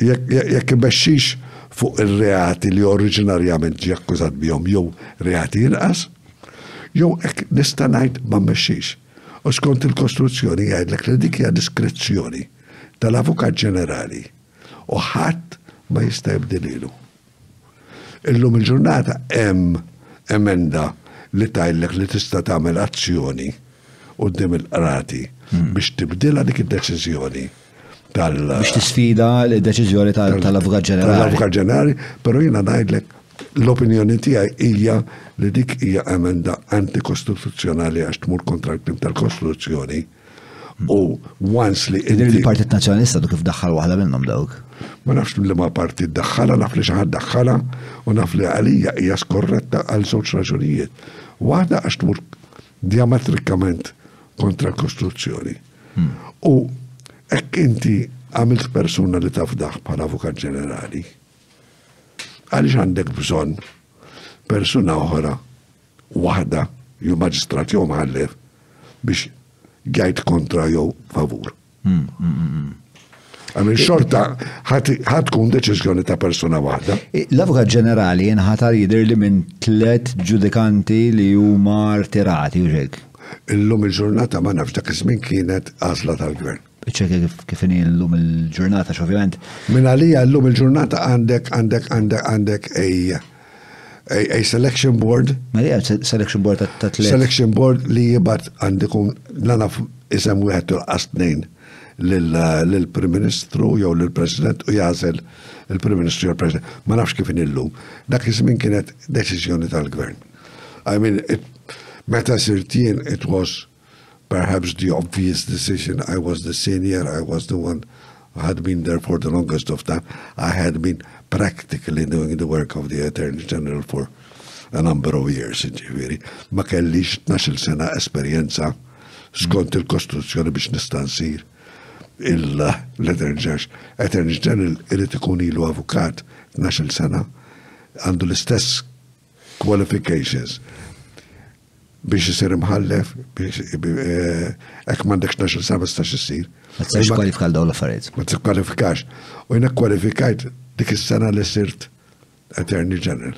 Speaker 1: Jekk imexxix fuq ir-reati li oriġinarjament ġie akkużat bihom jew reati inqas, jew hekk nista' ngħid ma mmexxix. U skont il-Kostruzzjoni jgħidlek li dik hija diskrezzjoni tal-Avukat Ġenerali u ħadd ma jista' jibdililu. Illum il-ġurnata hemm emenda li tgħidlek li tista' tagħmel azzjoni quddiem il-qrati hmm. biex tibdilha dik id-deċiżjoni tal
Speaker 2: biex tisfida l-deċiżjoni tal-Avukat Ġenerali.
Speaker 1: Tal-Avukat Ġenerali, però jiena ngħidlek l-opinjoni tiegħi hija li dik hija emenda antikostituzzjonali għax tmur kontra l-klim tal-Kostituzzjoni. U once li.
Speaker 2: Jidhirli li Partit Nazzjonalista du kif daħħal waħda minnhom dawk.
Speaker 1: Ma nafx li ma partit daħħalha, naf li xi ħadd daħħalha u naf li għalija hija skorretta għal żewġ raġunijiet. Waħda għax tmur diametrikament kontra l-Kostituzzjoni. Hmm. U hekk inti għamilt persuna li tafdaħ bħala Avukat Ġenerali. Għaliex għandek bżonn persuna oħra waħda jew maġistrat jew mħallef biex jgħid kontra jew favur. Hmm, hmm, hmm, Għamil xorta ħat tkun deċiżjoni ta' persuna waħda.
Speaker 2: L-Avukat Ġenerali jenħatar jidir li minn tlet ġudikanti li huma artirati uġek.
Speaker 1: Illum il-ġurnata ma nafx dak iż-żmien kienet għażla tal-gvern.
Speaker 2: ċekja kif kif inhi llum il-ġurnata x'ovvjament.
Speaker 1: Minn għalija llum il-ġurnata għandek għandek għandek għandek ej a selection board.
Speaker 2: Ma li selection board ta' tliet.
Speaker 1: Selection board li jibat għandikun nanaf isem wieħed u tnejn lill-Prim Ministru jew lill-President u jażel il-Prim Ministru jew il-President. Ma nafx kif illum. Dak iż-żmien kienet deċiżjoni tal-Gvern. I mean, meta sirtien it was Perhaps the obvious decision, I was the senior, I was the one who had been there for the longest of time, I had been practically doing the work of the Attorney General for a number of years, ġifiri. Ma kellix 12 sena esperienza skont il-kostruzzjoni biex nistansir il-leterġax. Eternġ ġen il-irrit ikun ilu avukat 12 sena għandu l-istess qualifications biex isir imħallef, biex eh, ek mandekx naxil sabes ta' xissir.
Speaker 2: Ma t-sax kwalifikax daw l-affarijiet.
Speaker 1: Ma t-sax kwalifikax. U jina kwalifikajt dik is-sena li sirt Attorney General.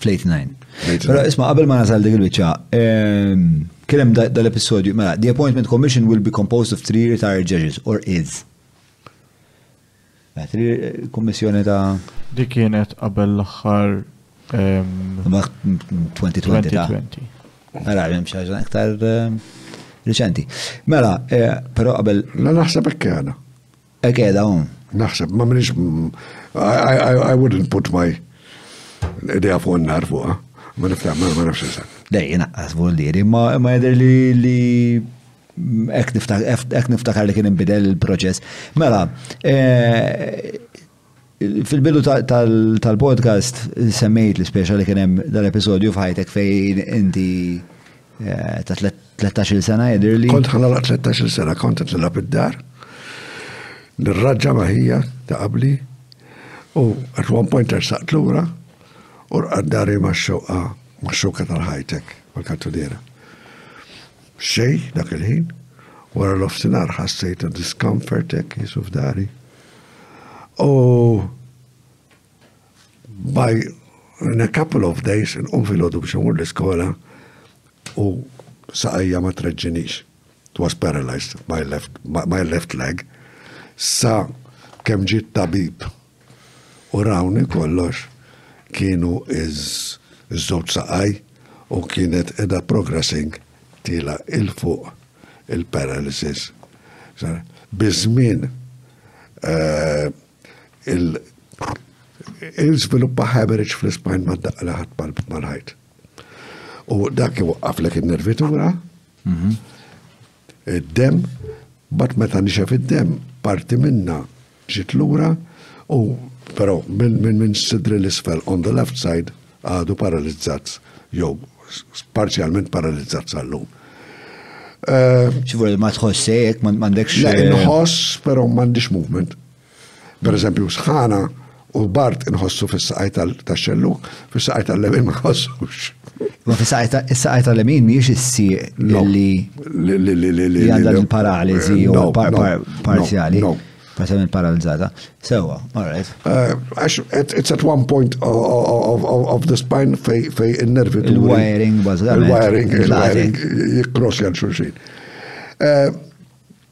Speaker 2: Fl-89. Pero isma, qabel ma nazal dik il-bicċa, ehm, kienem dal-episodju, mela, the appointment commission will be composed of three retired judges, or is. Għedt li l-Kummissjoni ta'.
Speaker 5: Dik kienet qabel l-aħħar.
Speaker 2: Ma' 2020 ta'.
Speaker 5: 2020.
Speaker 2: Mela, hemm xi ħaġa iktar riċenti. Mela, però qabel.
Speaker 1: La naħseb hekk għana.
Speaker 2: Hekk għedha hawn.
Speaker 1: Naħseb, ma minix. I wouldn't put my idea fuq n-nar fuqha. Ma niftaħ, ma nafx
Speaker 2: Dej, naqqas vollieri, ma jeder li Hekk niftakar li kien inbidel il-proċess. Mela, eh, fil-bidu tal-podcast semmejt li speċa li kien hemm dal-episodju f'ħajtek fejn inti eh, ta' 13 sena jedir li.
Speaker 1: Kont ħalala 13 sena kont qed nilgħab id-dar. Nirraġġa maħija ta' qabli u at one point ersaqt lura u rqaddari ma' xoqa ma' xoqa tal-ħajtek mal-kartuliera. Xejn dak il-ħin, wara nofsinhar ħassejt a discomfort hekk qisu f'dari. U by in a couple of days nqum fil-ħodu biex imur l-iskola u saqajja ma treġġinix. It was paralyzed my left, my left leg. Sa kemm ġiet tabib U rawni kollox kienu ż-żewġ saqaj u kienet qiegħda progressing tiela' 'il fuq il-paralysis. Biż-żmien żviluppa hemorrhage fl-ispine ma' daqqa li ħadt mal-ħajt. U dak iwaqqaflek in-nervitura, id-demm, mbagħad meta nixef id-demm parti minnha ġiet lura u però minn min min sidri l-isfel on the left side għadu paralizzat jew parzjalment paralizzat sal-lum.
Speaker 2: Eh, Ċivur ma tħossejek,
Speaker 1: ma
Speaker 2: għandekx.
Speaker 1: Nħoss, pero m'għandix movement. Pereżempju, sħana u bart inħossu fis-saqaj tax-xelluk, fis-saqaj tal-lemin ma ħossux.
Speaker 2: Ma fi saqaj ta' lemin miex issi li
Speaker 1: li
Speaker 2: għandha l-paralizi u parzjali. Parzjali il-paralizzata. Sewa, all right.
Speaker 1: Eh, it's at one point of the spine fej il-nervi.
Speaker 2: Il-wiring, bazzgħan.
Speaker 1: Il-wiring, il-wiring, jikkrosja l-xurxin. Eh,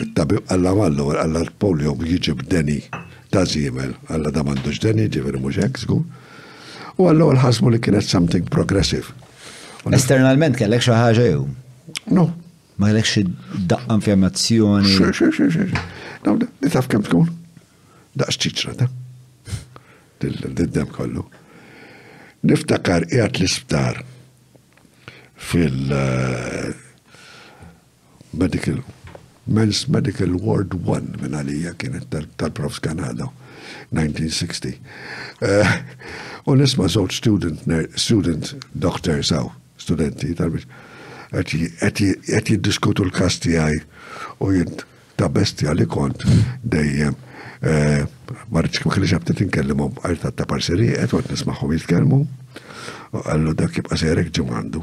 Speaker 1: It-tabib qalla mal ewwel qalla l-polio jiġi b'deni ta' żiemel, qalla da m'għandux deni, ġifieri mhux hekk żgur. U għall ewwel ħasbu li kienet something progressive.
Speaker 2: Esternalment kellek xi ħaġa jew?
Speaker 1: No.
Speaker 2: Ma kellek xi daqqa infjammazzjoni?
Speaker 1: Xi xi xi xi. Naw li taf kemm tkun? Daqs ċiċra ta. Diddem kollu. Niftakar qiegħed l-isptar fil- eh, Medical, Men's Medical Ward One minn għalija kienet tal-Profs Kanada, 1960. Eh, u nisma żewġ student, student doctor saw, studenti tal-biex qed jiddiskutu l-kas tiegħi u jint ta' bestja li kont dejjem eh, marriċ ma kellix għabti tinkellimhom għarta ta' parserijiet u qed nismagħhom jitkellmu. Għallu dak jibqa' serek ġimgħandu.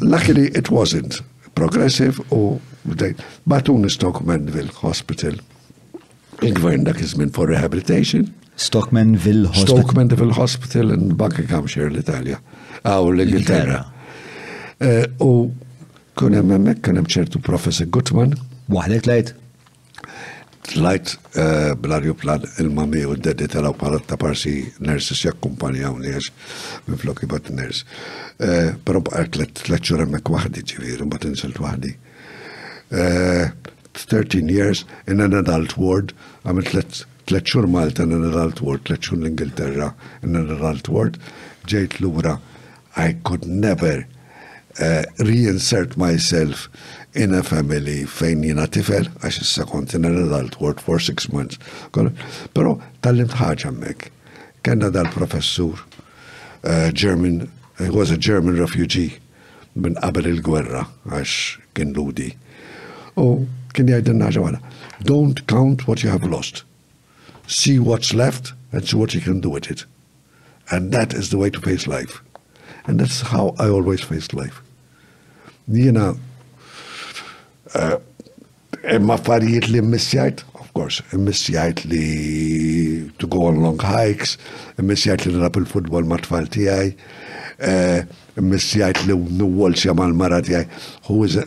Speaker 1: Luckily it wasn't progressive u bdejt batuni Stoke Manville Hospital il-gvern dak iż-żmien for rehabilitation.
Speaker 2: Stoke Manville Hospital.
Speaker 1: Stoke Manville Hospital in Buckinghamshire l-Italja. Aw l-Ingilterra. Eh, u kun hemm hemmhekk kien hemm ċertu Professor Gutman.
Speaker 2: Waħdek lejt?
Speaker 1: Tlajt eh, bl-arjuplan il-mami u d-dedi telaw bħala ta' parsi nurses jakkumpanjawni għax minn flok jibat ners. Eh, Pero bqajt tlet xhur hemmhekk waħdi ġifieri mbagħad insilt waħdi. 13 eh, years in an adult ward, għamil tlet xhur Malta in an adult ward, tlet xhur l-Ingilterra in an adult ward, ġejt lura I could never reinsert myself in a family fejn jiena tifel, għax issa kont in an adult, worked for six months. Però tallimt ħaġa hemmhekk. Kenna dal-professur eh, German, he was a German refugee minn qabel il-gwerra għax kien ludi. U kien jgħidilna ħaġa wara, don't count what you have lost, See what's left and see what you can do with it. And that is the way to face life. And that's how I always face life. Jiena eh, hemm uh, affarijiet li mmissjajt, of course, mmissjajt li to go on long hikes, mmissjajt li nilab il-futbol ma' tfal tiegħi, eh, mmissjajt li nwolsja mal-mara tiegħi.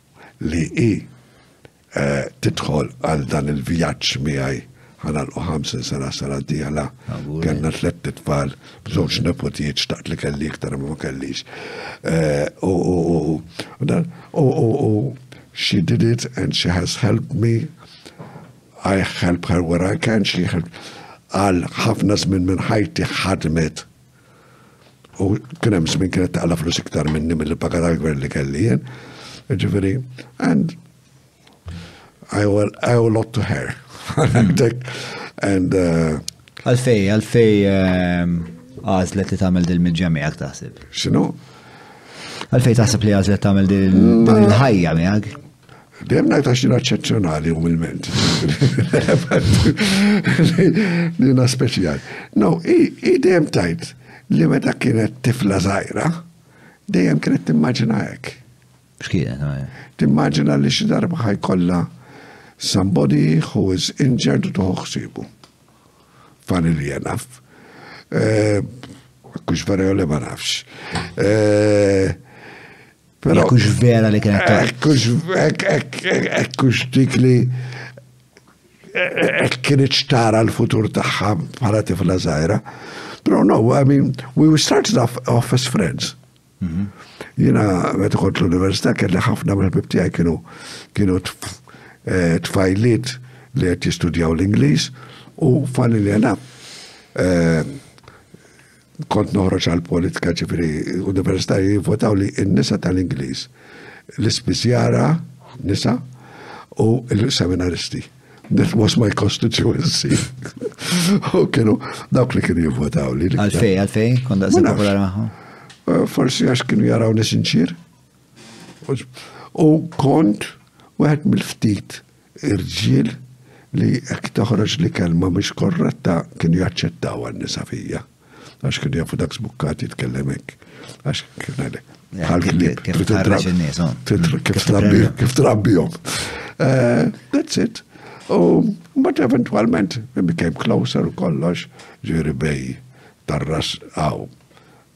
Speaker 1: li hi tidħol għal dan il-vjaġġ miegħi ħanalqu 50 sena sena
Speaker 2: d-dieħla.
Speaker 1: Kellna tliet titfal, bżewġ nepotijiet xtaqt li kelli iktar ma kellix. Eh, u she did it and she has helped me. I help her where I can, she help. Għal ħafna żmien minn ħajti ħadmet U kien hemm żmien kienet taqla flus iktar minni mill paga tal-gvern li kelli jien. Ġifieri, and I will I will lot to her. And uh,
Speaker 2: Għalfej, għalfej um, għazlet li tagħmel dil miġġamijak taħseb.
Speaker 1: X'inhu?
Speaker 2: Għalfej taħseb li għazlet tagħmel dil-ħajja miegħek?
Speaker 1: Dejjem ngħid għax jiena eċċezzjonali umilment. Jiena speċjal. No, hi dejjem tajt li meta kienet tifla żgħira, dejjem kienet timmaġina hekk.
Speaker 2: X'kienet? Eh?
Speaker 1: Timmaġina li xi darba ħajkollha somebody who is injured u toħsibu. Funny li jenaf. Eh, kux vera li ma nafx. Eh, Pero
Speaker 2: kux vera li kienet tgħid.
Speaker 1: Kux kux dik li kienet ċtara l-futur tagħha bħala tifla żgħira. Pero no, I mean, we started off, off as friends. Mhm. Jina, meta kont l-università, kelli ħafna mill bibtijaj kienu kienu eh, tfajliet li qed jistudjaw l-Ingliż u fanni li għana eh, kont noħroġ għal politika ġifiri università jivvotaw li n-nisa tal-Ingliż, l-ispizjara, nisa, u l-seminaristi. That was my constituency. U kienu dawk li kienu jivvotaw li.
Speaker 2: Għalfej, għalfej, konda se popolari maħħom.
Speaker 1: Eh, forsi għax kienu jaraw nisinċir. U kont, wieħed mill-ftit Irġiel li hekk toħroġ li kelma mhix korretta kienu jaċċettawha n-nisa fija. Għax kienu jafu dak żbukkat jitkellem hekk. Għax kif
Speaker 2: ngħidlek.
Speaker 1: Bħall-klieb.
Speaker 2: Kif tħarraġ in-nies, oh.
Speaker 1: Kif
Speaker 2: trabbihom.
Speaker 1: Kif trabbihom. Eh, that's it. U mbagħad eventwalment became closer u kollox ġieri bej tar-ras għaw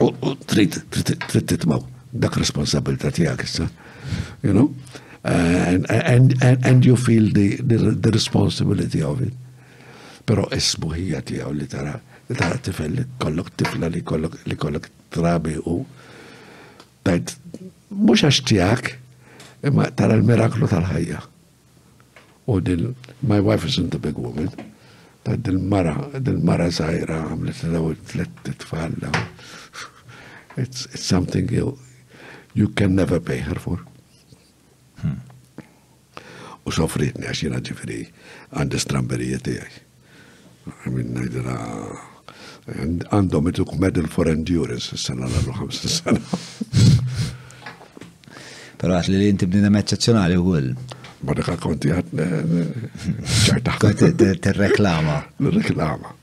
Speaker 1: U trid titmaw dak responsabilta tiegħek issa. You know? And, and, and, and you feel the, the, the responsibility of it. Pero isbu hija tiegħu li tara li tara tifel li kollok tifla li kollok li kollok trabi u tajt mhux għax tiegħek imma tara l-miraklu tal-ħajja. U din, my wife isn't a big woman, ta' dil-mara, dil-mara zaħira għamlet daw it-tlet tfalla. It's, it's something you, you can never pay her for. Hmm. U sofritni għax jena ġifiri għandi stramberijiet tiegħi. Min najdila għandhom ituk medal for endurance s-sena l-50 sena.
Speaker 2: Pero għat li inti bnina eccezjonali u għull.
Speaker 1: Ma dak konti għat ċerta.
Speaker 2: T-reklama. T-reklama.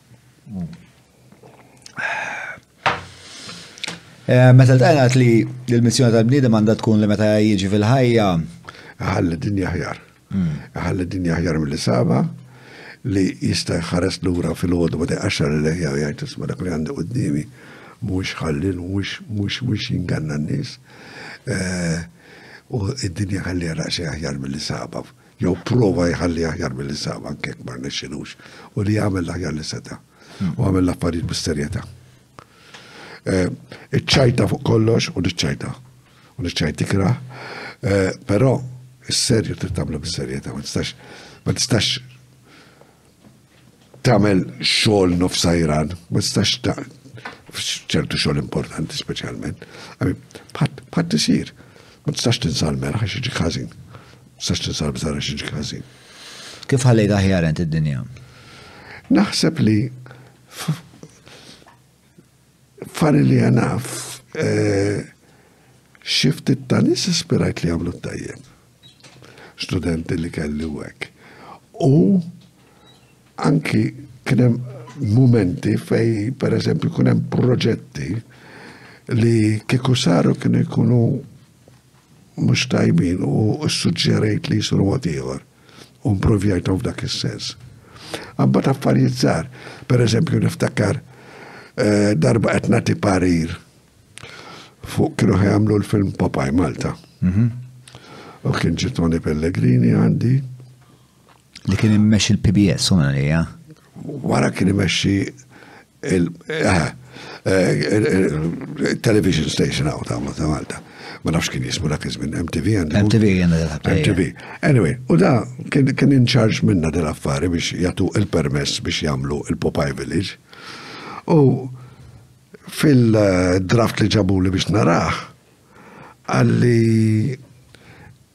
Speaker 1: Eh,
Speaker 2: meta l-tajna li l-missjoni tal-bnidem għandha tkun li meta jiġi fil-ħajja.
Speaker 1: Għalli dinja ħjar. Iħalli d-dinja aħjar milli sabha, li jista' jħares lura filgħodu meta jqaxxar il-leħja u jgħid isma' dak li għandi quddiemi mhuwiex ħallil, mhux mhux jinganna n-nies. U d-dinja ħalliha daqsxejn aħjar milli sabha. Jew prova jħalli aħjar milli sabha anke jekk ma rnexxilux. U li jagħmel l-aħjar li seta'. U għamel l-affarijiet bis-serjetà. Eh, iċċajta fuq kollox u niċċajta. U niċċajt ikra. Eh, però, s-serju trid tagħmlu bis-serjetà, ma tistax ma tistax tagħmel xogħol nofsajran, ma tistax ta' ċertu xogħol importanti speċjalment. Bħat tisir, ma tistax tinsal mera għax iġi każin. Ma tistax tinsal bżara xi ġi każin.
Speaker 2: Kif ħallejt aħjar int id-dinja?
Speaker 1: Naħseb li Fari li għanaf, eh, xift it-tanis ispirajt li għamlu tajjeb. Studenti li kelli u għek. U anki kienem momenti fej, per eżempju, kienem proġetti li kieku saru kienu jkunu mux tajbin u suġġerejt li jisru għatiħor. u improvjajthom f'dak is-sens. Qabad affarijiet żgħar, pereżempju niftakar eh, darba qed nagħti parir fuq kienu ħajamlu l-film Popaj Malta. Mhm. U kien ġi Tony Pellegrini għandi.
Speaker 2: Li kien immexxi l-PBS u għalija.
Speaker 1: Wara kien immexxi il-television station għaw ta' ta' Malta. Ma nafx kien jismu dak iż MTV għandu.
Speaker 2: MTV għandu
Speaker 1: MTV. Anyway, u da kien in charge minna del affari biex jatu il-permess biex jamlu il-Popeye Village. U fil-draft li ġabu li biex naraħ, għalli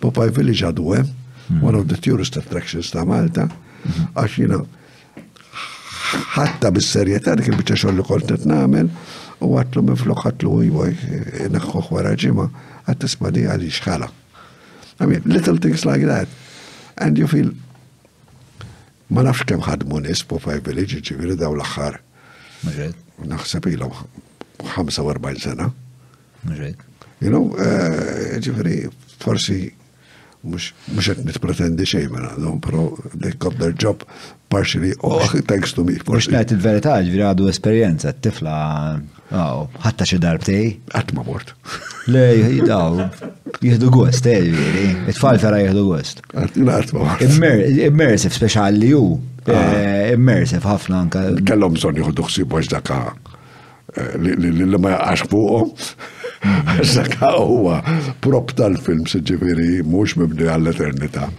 Speaker 1: Popaj Village għadu hemm, hmm. one of the tourist attractions ta' Malta, hmm. għax jina ħatta bis-serjetà dik il-biċċa xogħol li kont qed nagħmel u għatlu minn flok għatlu iwa naħħu wara ġimgħa għat tisma' di għal xħala. I mean, little things like that. And you feel Ma nafx kemm ħadmu nies Popeye Village, jiġifieri daw
Speaker 2: l-aħħar.
Speaker 1: Naħseb ilhom 45 sena. You know, eh, ġifieri forsi mux qed nitpretendi xejn mela, no, però they got their job partially oh, thanks to me.
Speaker 2: Mux ngħid il-verità, ġifieri għadu esperjenza, t-tifla Aw, ħatta xi darbtej.
Speaker 1: Qatt ma mort.
Speaker 2: Le, daw, jihdu gost, eh, ġifieri. It-tfal vera jihdu gost.
Speaker 1: Qatt ma mort.
Speaker 2: Immersive speċjal li hu. Ah. Eh, immersive ħafna anka.
Speaker 1: Kellhom bżonn jieħdu ħsieb għax daka eh, li ma jaqax fuqhom. Għax daka huwa prop tal-film, ġifieri mhux mibni għall-eternità.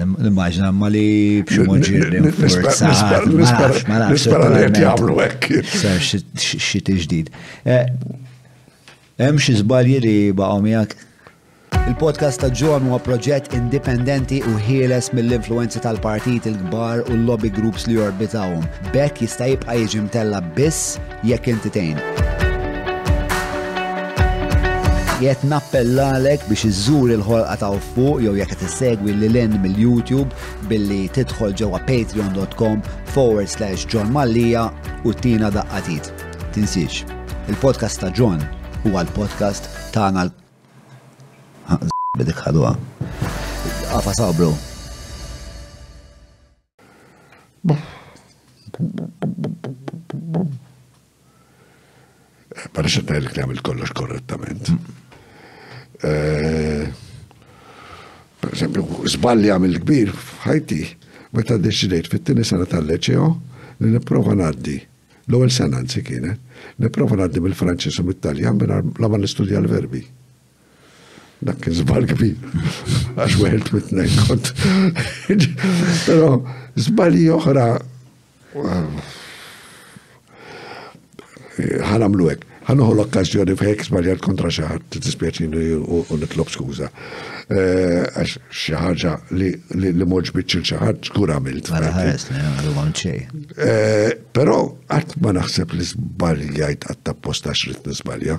Speaker 2: Nimmaġna ma li b'xi mod
Speaker 1: ġirri forzat. Nispera li qed jagħmlu hekk.
Speaker 2: Sar xi tiġdid. Eh, hemm xi żbalji li baqgħu miegħek? Il-podcast ta' John huwa proġett indipendenti u ħieles mill-influenzi tal-partit il-kbar u l-lobby groups li jorbitawhom. Bekk jista' jibqa' jiġi mtella biss Jekk inti tgħin. Jekk nappellalek biex iżżur il-ħolqa ta' fuq jew jekk qed issegwi lil hinn mill-YouTube billi tidħol ġewwa patreon.com forward slash John Mallia u tina daqqatit. Tinsiex, il-podcast ta' John huwa l-podcast tagħna l- bidik ħadwa. Għafa sabru.
Speaker 1: Ma nix għatajlek li għamilt kollox korrettament. Eh, per esempio, zballi għamil kbir f'ħajti, meta deċidejt fit-tini sena tal-leċeo li niprofa naddi l-ewwel sena nsi kienet, niprofa naddi mill-Franċis u mit-Taljan minn la ma nistudja l-verbi. Dak kien żball kbir. Għax weħilt mit-tnejn kont. Però żbalji oħra ħanamlu hekk. Ħanuħu l-okkażjoni f'hekk żbaljat kontra xi ħadd tispjaċini u nitlob
Speaker 2: skuża.
Speaker 1: Eh, għax xi ħaġa li moġbitx il xi ħadd żgur għamilt. Mela ħaresni għadu ma xejn. Eh, però qatt ma
Speaker 2: naħseb li
Speaker 1: żbaljajt qatt apposta xrid nisbalja.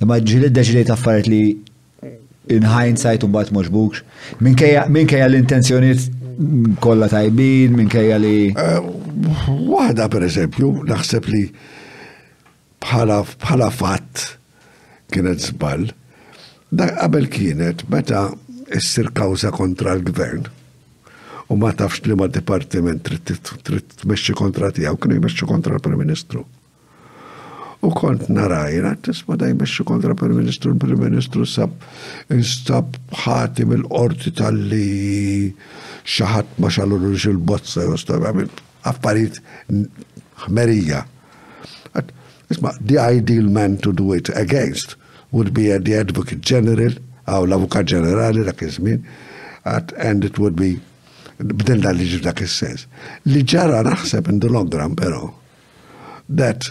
Speaker 2: Imma ġili deġili ta' affarijiet li in hindsight u bat moġbux. Minkejja l-intenzjoniet kollha tajbin, minkejja li.
Speaker 1: Eh, waħda per eżempju, naħseb li bħala fatt kienet żball. Dak qabel kienet meta issir kawża kontra l-gvern u ma tafx li ma dipartiment trid tmexxi kontra tiegħu kienu jmexxu kontra l-Prim Ministru. U kont narajna tisma' da jmexxu kontra l-Prim Ministru, l-Prim Ministru sab instab ħati mill-qorti tal-li xaħat ma xalulux il-bozza jew affarijiet ħmerija. Isma, the ideal man to do it against would be at the Advocate General, għaw l-Avukat Ġenerali dak iż-żmien, and it would be b'din dan liġi dak is-sens. Li ġara naħseb in the long run però that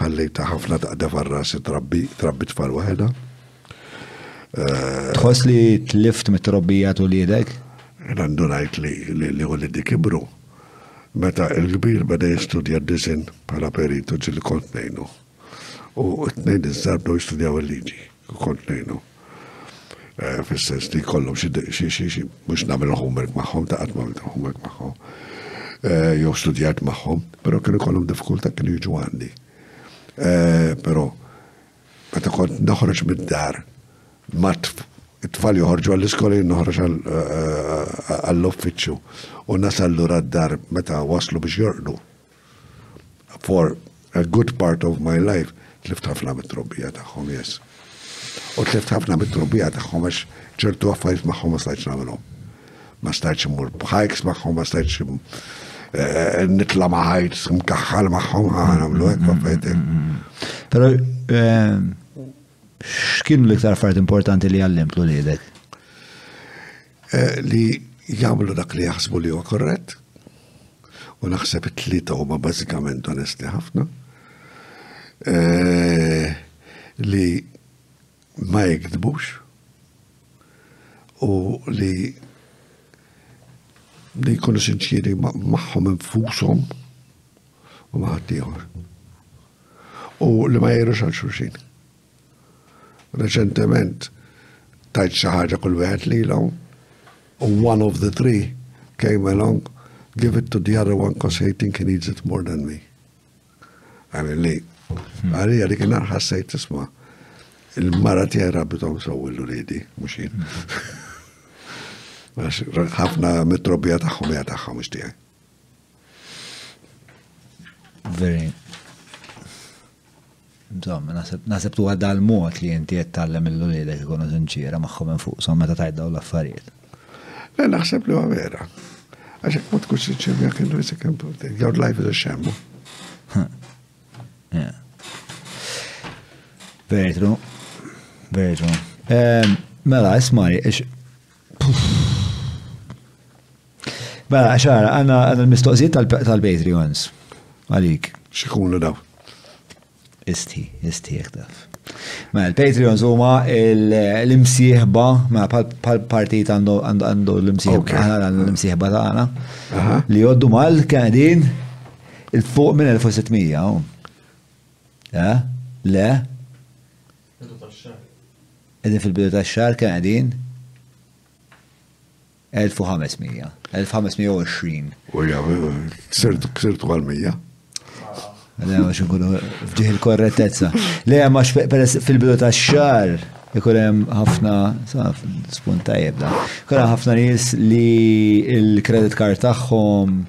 Speaker 1: Ħallejtha ħafna taqdef għal rasi trabbi, trabbi tfal waħedha.
Speaker 2: Tħoss li tlift mit-trobbija tulidek?
Speaker 1: Għandu ngħid li li li ulidi kibru. Meta il-kbir beda jistudja d-disin bħala peritu ġil kont nejnu. U t-tnejn iż-żarbdu jistudjaw il-liġi. Kont ngħinu. Eh, fis-sens li jkollhom xi xi mhux nagħmel homework magħhom ta' qatt m'għamilt homework magħhom. Eh, jew studjat magħhom, però kienu jkollhom diffikultà kienu jiġu għandi. Eh, però meta kont noħroġ mid-dar mat it-tfal joħorġu għall-iskola jien noħroġ għall-uffiċċju u nasal lura d-dar meta waslu biex jorqdu. For a good part of my life, tlift ħafna mit-trobbija tagħhom, yes. U tlift ħafna mit-trobbija tagħhom għax ċertu affarijiet magħhom ma stajtx nagħmilhom. Ma stajtx immur b'hikes magħhom, ma stajtx eh, nitla' ma' hikes mkaħħal magħhom nagħmlu hekk affarijiet. Mm,
Speaker 2: mm, mm, Però eh, x'kienu l-iktar affarijiet importanti li għallimtlu lilek?
Speaker 1: Eh, li jagħmlu dak li jaħsbu li huwa korrett, u naħseb it-tlieta huma bażikament onesti ħafna, eh, li ma jgdbux u li li jkunu sinċiri magħhom infushom u ma' ħaddieħor. U li ma jgħidux għal xulxin. Reċentement tajt xi ħaġa kull wieħed lilhom u one of the three came along, give it to the other one because he think he needs it more than me. Għamil li, hmm. għalija li kien ħassajt tisma' il-mara tiegħi rabitom sew il-ridi, mhux jien. Hmm. ħafna mitrobija tagħhom hija tagħhom mhux tiegħi.
Speaker 2: Very. Insomma, naħseb tu għadda l-mod li jinti qed tallem il-lulidek ikunu sinċira magħhom infushom meta tajt dawn l-affarijiet.
Speaker 1: Le naħseb li huwa vera. Għax hekk ma tkunx sinċir jekk innu jisek important. Your life is a sham.
Speaker 2: Very true. Very true. Ehm, mela, ismari, ix. Mela, xara, għanna l-mistoqsijiet tal-Patreons. Għalik.
Speaker 1: Xikunu daw?
Speaker 2: Isti, isti, jekdaf. Ma mela, l-Patreons huma l-imsieħba, ma mela, pal-partit għandu l-imsieħba, għandu l-imsieħba tagħna. Li joddu mal kedin il-fuq minn 1600. Eh? Le? Edin fil-bidu ta' xar kedin. 1500, 1520.
Speaker 1: U ja, ksirtu għal 100.
Speaker 2: Le, ma xinkunu fġiħ il-korrettezza. Le, ma fil-bidu ta' xar, ikolem ħafna, spunt tajjeb da, ikolem ħafna nis li il-kredit kart tagħhom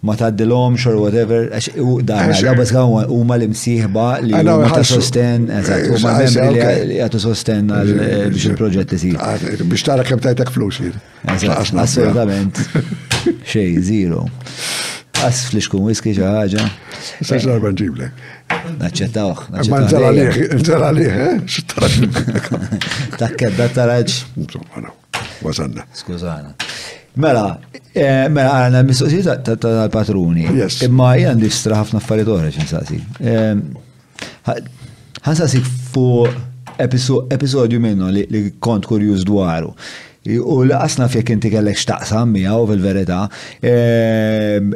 Speaker 2: ma tgħaddilhomx or whatever, għax dan għabas huma l-imsieħba li huma ta' sosten, eżatt,
Speaker 1: huma
Speaker 2: membri li jagħtu sosten biex il-proġett isir.
Speaker 1: Ah, biex tara kemm tajtek flus
Speaker 2: jien. Assolutament. Xej, zero. As flix kun whisky xi ħaġa.
Speaker 1: Sa xarba nġiblek.
Speaker 2: Naċċettawh.
Speaker 1: Ma nżala liħ, nżala liħ, eh?
Speaker 2: Takked da taraġ.
Speaker 1: Wasanna.
Speaker 2: Skużana. Mela, eh, mela għana mistoqsija tal-patruni. Imma jgħan distra ħafna affarijiet oħra xi nsaqsi. Ehm, ħansaqsik fuq episodju minnu li kont kurjuż dwaru. U laqasna fjek inti kellek xtaqsam miegħu fil-verità. Ehm,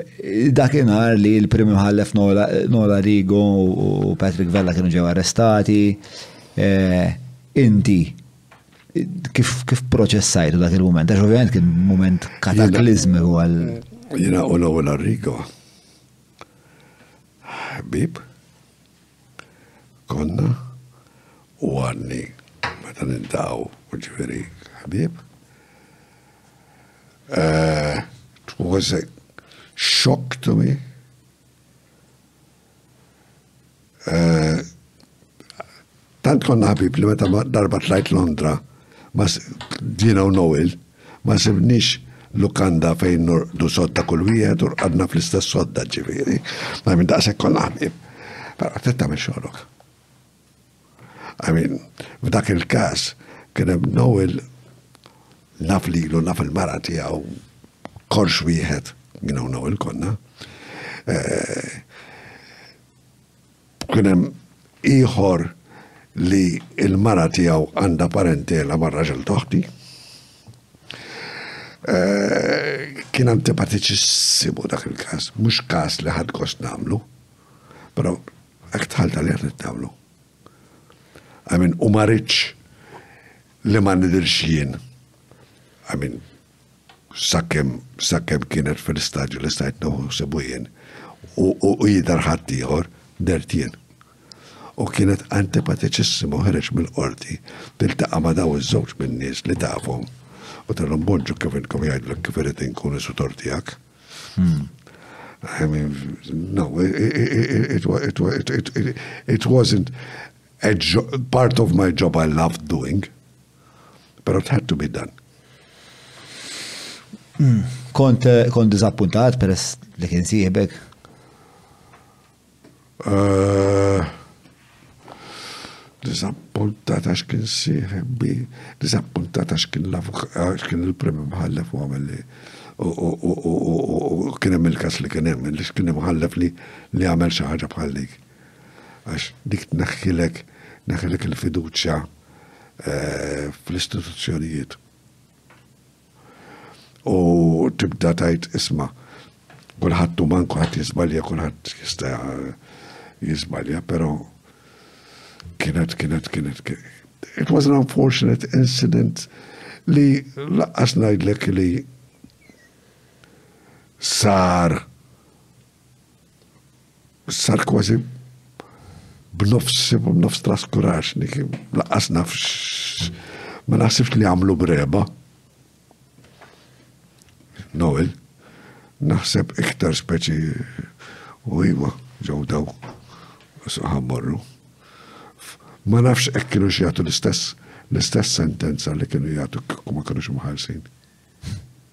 Speaker 2: dakinhar li l-Prim Imħallef Nola Rigo u Patrick Vella kienu ġew arrestati. Eh, inti Kif, kif proċessajtu dak il-moment? Għax ovvijament kien moment kataklizmi u għal.
Speaker 1: Jina u l-ewwel arrigo. Ħbib. Konna u għadni meta nintaw u ġifieri ħbib. Uh, it was a shock to me. Eh, tant konna ħabib li meta darba tlajt Londra, ma dina u Noel, ma sibnix lukanda fejn nordu sodda kull wieħed u għadna fl-istess sodda ġifieri. Ma minn daqshekk konna ħabib. Però trid tagħmel xogħlok. I mean, f'dak il-każ kien hemm Noel naf lilu naf il-mara tiegħu korx wieħed minn hawn Noel konna. Eh, kien hemm ieħor li il-mara tiegħu għandha parentela mar-raġel toħti. Eh, kien antipatiċissimu dak il-każ, mhux każ li ħadd kost nagħmlu. Però hekk tħalt għalih qed nittawlu. I mean, u ma rridx li ma nidirx jien. I mean, sakkem, sakkem kienet fil-istadju li stajt naħu sebu jien. U jidar ħadd ieħor dert jien. U kienet antipatiċissimo ħereġ mill-qorti tiltaqa' ma' daw iż-żewġ min-nies li tafhom u tal-ombonġu kif inkom jgħidlek kif irid inkun isu tortijak. Hmm. I mean, no, it, it, it, it wasn't a part of my job I loved doing, but it had to be done. Hmm.
Speaker 2: Kont, eh, kont dizappuntat peress li kien
Speaker 1: siħbek? Eh, disappuntata x'kien siħbi, disappuntata x'kien x'kien il-premju mħallef u għamel li u kien hemm il-każ li kien hemm, li x'kien mħallef li li għamel xi ħaġa bħal dik. Għax dik tneħħilek neħħilek il-fiduċja eh, fl-istituzzjonijiet. U tibda tajt isma' kulħadd u man kulħadd jiżbalja, kulħadd jista' jiżbalja, però kienet kienet kienet it was an unfortunate incident li laqqas ngħidlek li sar sar kważi b'nofs b'nofs traskurax li kien laqqas nafx ma naħsibx li għamlu breba. Noel, naħseb iktar speċi u iwa ġew daw suħamorru. Ma nafx hekk kienu xjatu l-istess l-istess sentenza li kienu jagħtu kieku
Speaker 2: ma
Speaker 1: kienux mħallsin.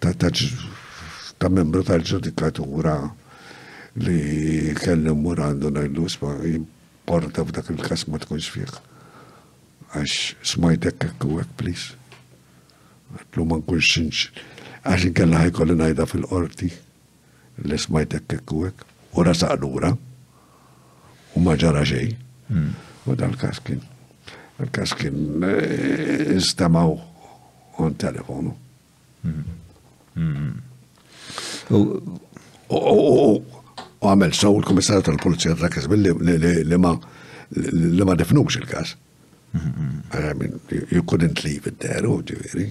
Speaker 1: ta' membru tal-ġudikatura li kelli mmur għandu ngħidlu sma jimporta f'dak il-każ ma tkunx fih. Għax smajtek hekk u hekk please. Għatlu ma nkunx xinx. Għax inkella ħajkolli ngħidha fil-qorti li smajtek hekk u hekk. U rasaq lura u ma ġara xejn. Hmm. U dal-każ kien. Il-każ kien eh, istamaw on telefonu.
Speaker 2: U
Speaker 1: għamel saw il-komissarju tal-Polizija ta' Kisbil li ma li ma defnux il-kas. You couldn't leave it there, u ġiviri.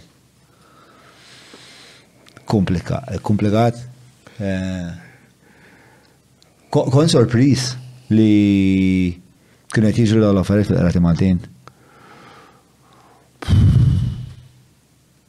Speaker 2: Komplikat. Eh, kon sorpris li kienet jiġri l-għal affarijiet fil-qrati Maltin.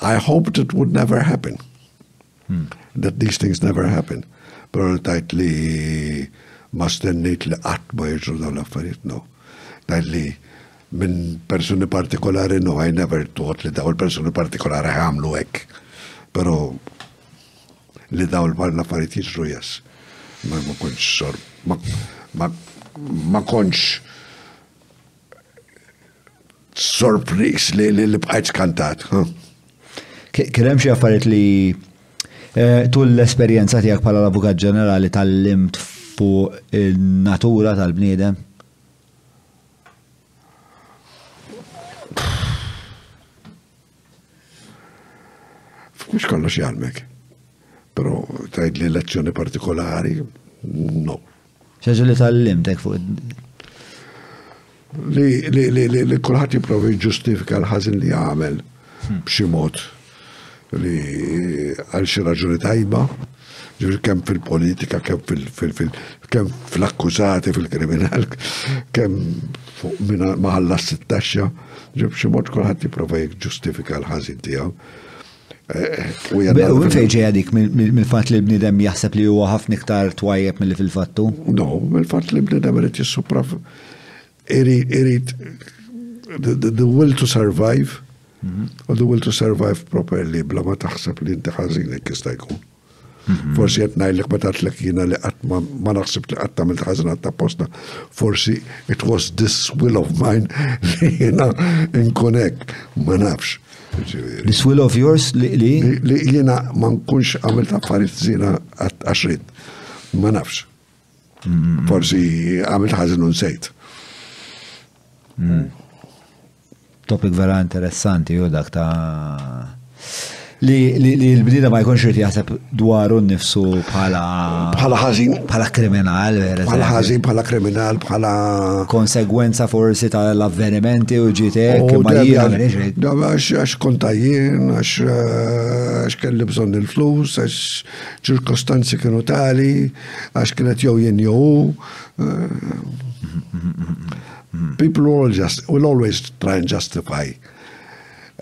Speaker 1: I hoped it would never happen. Hmm. That these things never happen. Pero tajt li ma stennejt li qatt ma jirġu dawn l-affarijiet, no. Tajt li minn persuni partikolari, no, I never thought li daw il-persuni partikolari għamlu hekk. Pero li daw l-affarijiet jisru jas. Ma konċ sor, ma konċ sorpriż li li bqajt skantat.
Speaker 2: Kien hemm xi affarijiet li eh, tul l-esperjenza tiegħek bħala l-Avukat Ġenerali tal-limt fuq in-natura tal-bniedem?
Speaker 1: Mux kollox jgħalmek. Pero tajd li lezzjoni partikolari, no.
Speaker 2: ċaġa li tal-limt ek fuq
Speaker 1: li kulħadd jipprovi ġustifika l-ħażin li għamel hmm. b'xi mod li għal xi raġuni tajba, ġifir kemm fil-politika, kemm fil-akkużati, fil-kriminal, kemm fuq minna maħalla s-sittaxxa, ġifir xi mod kulħadd jipprova ġustifika l-ħażin tiegħu. U minn
Speaker 2: fejn ġejja dik mill-fatt li l-bniedem jaħseb li huwa ħafna iktar twajjeb milli fil-fattu?
Speaker 1: No, mill-fatt li l-bniedem irid jissupra irid the will to survive mhm. u the will to survive properly bla ma taħseb li inti ħażin jekk jista' jkun. Forsi qed ngħidlek meta tlek jiena li qatt ma naħsib li qatt tagħmilt ħażna ta' posta. Forsi it was this will of mine li jiena nkun hekk, ma nafx.
Speaker 2: This will of yours li li?
Speaker 1: Li jiena ma nkunx għamilt affarijiet żiena għaxrid. Ma nafx. Forsi għamilt ħażin unsejt. Mm.
Speaker 2: Topic vera interessanti u dak ta' li l-bnida ma jkunx irid jaħseb dwaru nnifsu bħala
Speaker 1: bħala ħażin,
Speaker 2: bħala kriminal,
Speaker 1: bħala ħażin, bħala kriminal, bħala
Speaker 2: konsegwenza forsi tal-avvenimenti u ġitek
Speaker 1: oh,
Speaker 2: ma
Speaker 1: jien għax kontajjien, għax eh, kelli bżonn il-flus, għax ċirkostanzi kienu tali, għax kienet jew jien jew eh, People will just, will always try and justify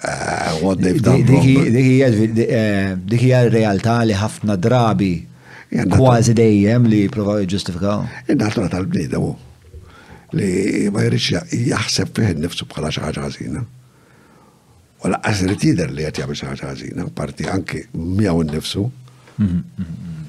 Speaker 1: uh, what they've done.
Speaker 2: Eh, dik hija realtà li ħafna drabi kważi dejjem li provaw jiġġustifikaw.
Speaker 1: In-natura tal-bniedem li ma jridx jaħseb fih nifsu bħala xi ħaġa ħażina. U laqqas irid jidher li qed jagħmel xi ħaġa ħażina, parti anki miegħu
Speaker 2: nnifsu. Mhm, mhm, mhm.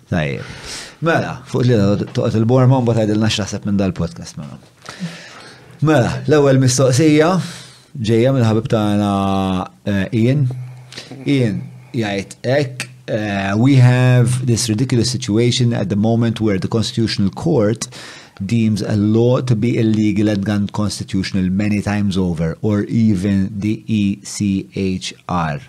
Speaker 1: Tajjeb.
Speaker 2: Mela, fuq li toqgħod il-borma mbagħad tgħidilna x'taħseb minn dal-podcast mela. Mela, l-ewwel mistoqsija ġejja minn ħabib tagħna eh, Ian. Ian jgħid hekk eh, we have this ridiculous situation at the moment where the Constitutional Court deems a law to be illegal and unconstitutional many times over, or even the ECHR.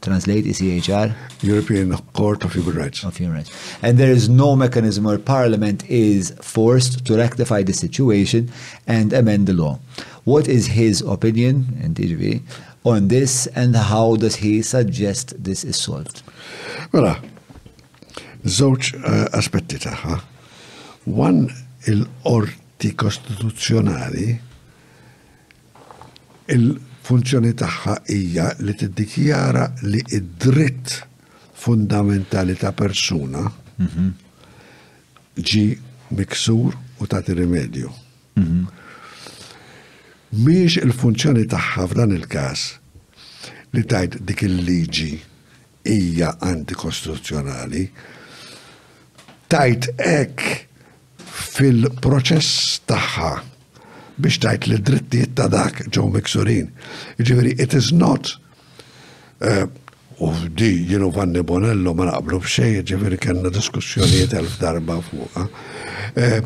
Speaker 2: Translate ECHR?
Speaker 1: European Court of Human Rights.
Speaker 2: Of Human Rights. And there is no mechanism where Parliament is forced to rectify the situation and amend the law. What is his opinion, TV on this and how does he suggest this is solved?
Speaker 1: Mela, zoċ eh, aspetti taħħa. One il-orti kostituzzjonali Il-funzjoni tagħha hija li tiddikjara li d-dritt fundamentali ta' persuna mhm. ġi miksur u tagħti rimedju. Mhm. Mhix il-funzjoni tagħha f'dan il-każ li tajt dik il-liġi hija antikostituzzjonali, tgħid hekk fil-proċess tagħha biex tgħid li d-drittijiet ta' dak ġew miksurin. Jiġifieri it is not eh, u di jienu Vanni Bonello ma naqblu b'xejn, jiġifieri kellna diskussjonijiet elf darba fuqha. Eh,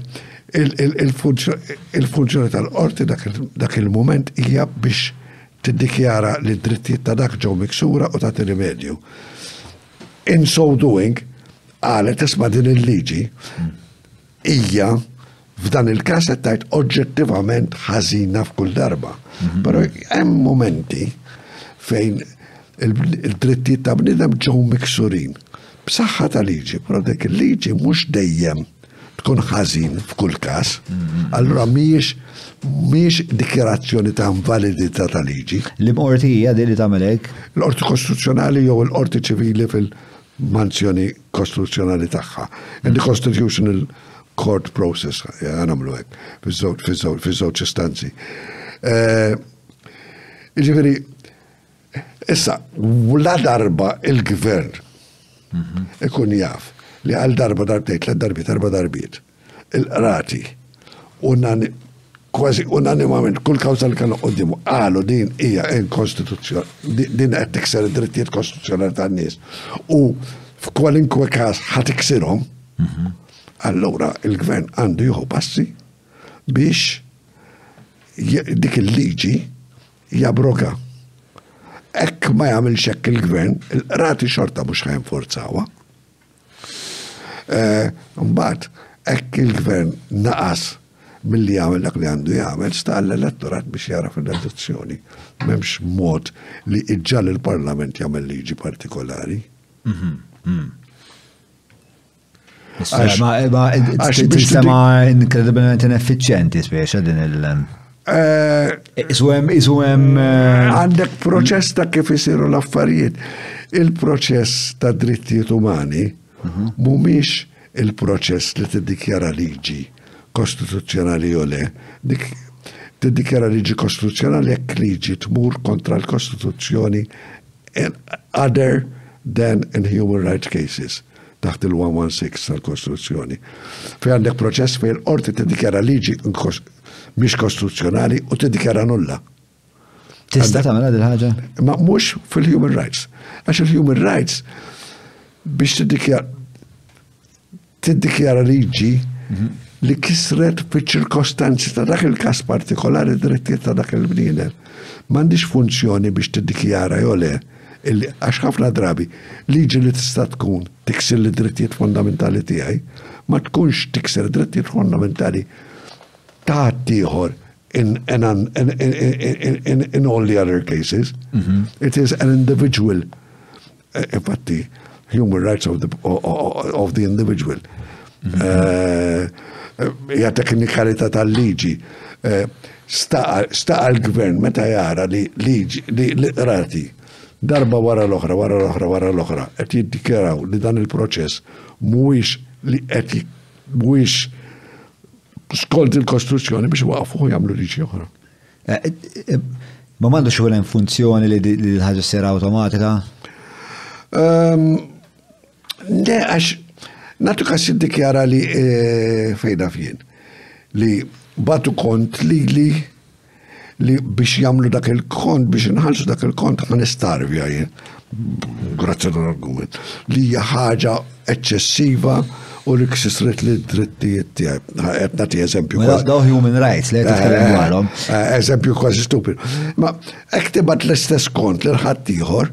Speaker 1: il-funzjoni tal-qorti dak il-moment hija biex tiddikjara li d-drittijiet ta' dak ġew miksura u tagħti rimedju. In so doing, qalet isma' din il-liġi hija f'dan il-każ qed tgħid oġġettivament ħażina f'kull darba. Mhm. Però hemm momenti fejn il-drittijiet ta' bniedem ġew miksurin. B'saħħa ta' liġi, però dik il-liġi mhux dejjem tkun ħażin f'kull każ, allura mhijiex mhijiex dikjerazzjoni ta' invalidità ta' liġi.
Speaker 2: L-qorti hija li tagħmel
Speaker 1: hekk? L-qorti kostituzzjonali jew il-qorti ċivili fil-manzjoni kostituzzjonali tagħha. In the constitutional court process, għanamlu hekk, fiż-żewġ istanzi. Eh, Ġifieri, Issa, la darba il-gvern mhm. ikun jaf li għal darba darbtejn, tlet darbiet, darba darbiet, il-qrati kważi unanimament kull kawza li kellhom qoddimu qalu din hija inkostituzzjon, din qed tikser id-drittijiet kostituzzjonali tan-nies. U f'kwalinkwe każ ħad iksirhom, mhm. allura il-gvern għandu jieħu passi biex dik il-liġi Jabroga. Hekk ma jagħmilx hekk il-gvern, il-qrati xorta mhux ħajn forzawa. Eh, mbagħad hekk il-gvern naqas milli jagħmel dak li għandu jagħmel sta l-elettorat biex jara fil-elezzjoni. M'hemmx mod li iġġal il-Parlament jagħmel liġi partikolari.
Speaker 2: Mhm, mhm.
Speaker 1: Għax biex
Speaker 2: sema inkredibilment ineffiċjenti spiex din il-
Speaker 1: eh,
Speaker 2: Iswem, iswem. Eh,
Speaker 1: għandek proċess ta' kif isiru l-affarijiet. Il-proċess ta' drittijiet umani mhm. mumiex il-proċess li t-dikjara liġi kostituzzjonali u le. Dik tiddikjara liġi kostituzzjonali jekk liġi tmur kontra l-Kostituzzjoni other than in human rights cases. taħt il-116 tal-kostruzzjoni, fejn għandek proċess fejn il-qorti tiddikjara liġi mhix kostruzzjonali u tiddikjara nulla.
Speaker 2: Tista' tagħmel din ħaġa?
Speaker 1: Ma mhux fil-human rights. Għax il-human rights biex tiddikjara liġi mhm. li kisret fiċ-ċirkostanzi ta' dak il-każ partikolari drittijiet ta' dak il-bniedem. M'għandix funzjoni biex tiddikjara jew le illi għax ħafna drabi liġi li tista' tkun tikser id-drittijiet fondamentali tiegħi ma tkunx tikser id-drittijiet fondamentali ta' ħaddieħor in, in, in, in, in, in all the other cases. Mm -hmm. It is an individual, eh, infatti, human rights of the, of the individual. Eh, hija teknikalità tal-liġi. Eh, staqa l-gvern meta jara li liġi li qrati darba wara l-oħra, wara l-oħra, wara l-oħra, qed jiddikjaraw li dan il-proċess mhuwiex li qed mhuwiex skont il-kostruzzjoni biex waqfu jagħmlu liġi oħra.
Speaker 2: Eh, eh, ma m'għandux xogħol hemm funzjoni li l-ħaġa sera awtomatika?
Speaker 1: Ehm, Le, għax, natu kas jiddikjara li eh, fejda fjen, li batu kont li li li biex jamlu dak il-kont, biex nħalsu dak il-kont, ma nistarvja jien. Grazzi l-argument. Li hija ħaġa eċċessiva u li ksisret li drittijiet tiegħek. Qed nagħti eżempju. Mela,
Speaker 2: daw human rights li qed titkellem eh, dwarhom.
Speaker 1: Eh, eżempju kważi stupid. Ma hekk tibgħat l-istess kont lil ħadd ieħor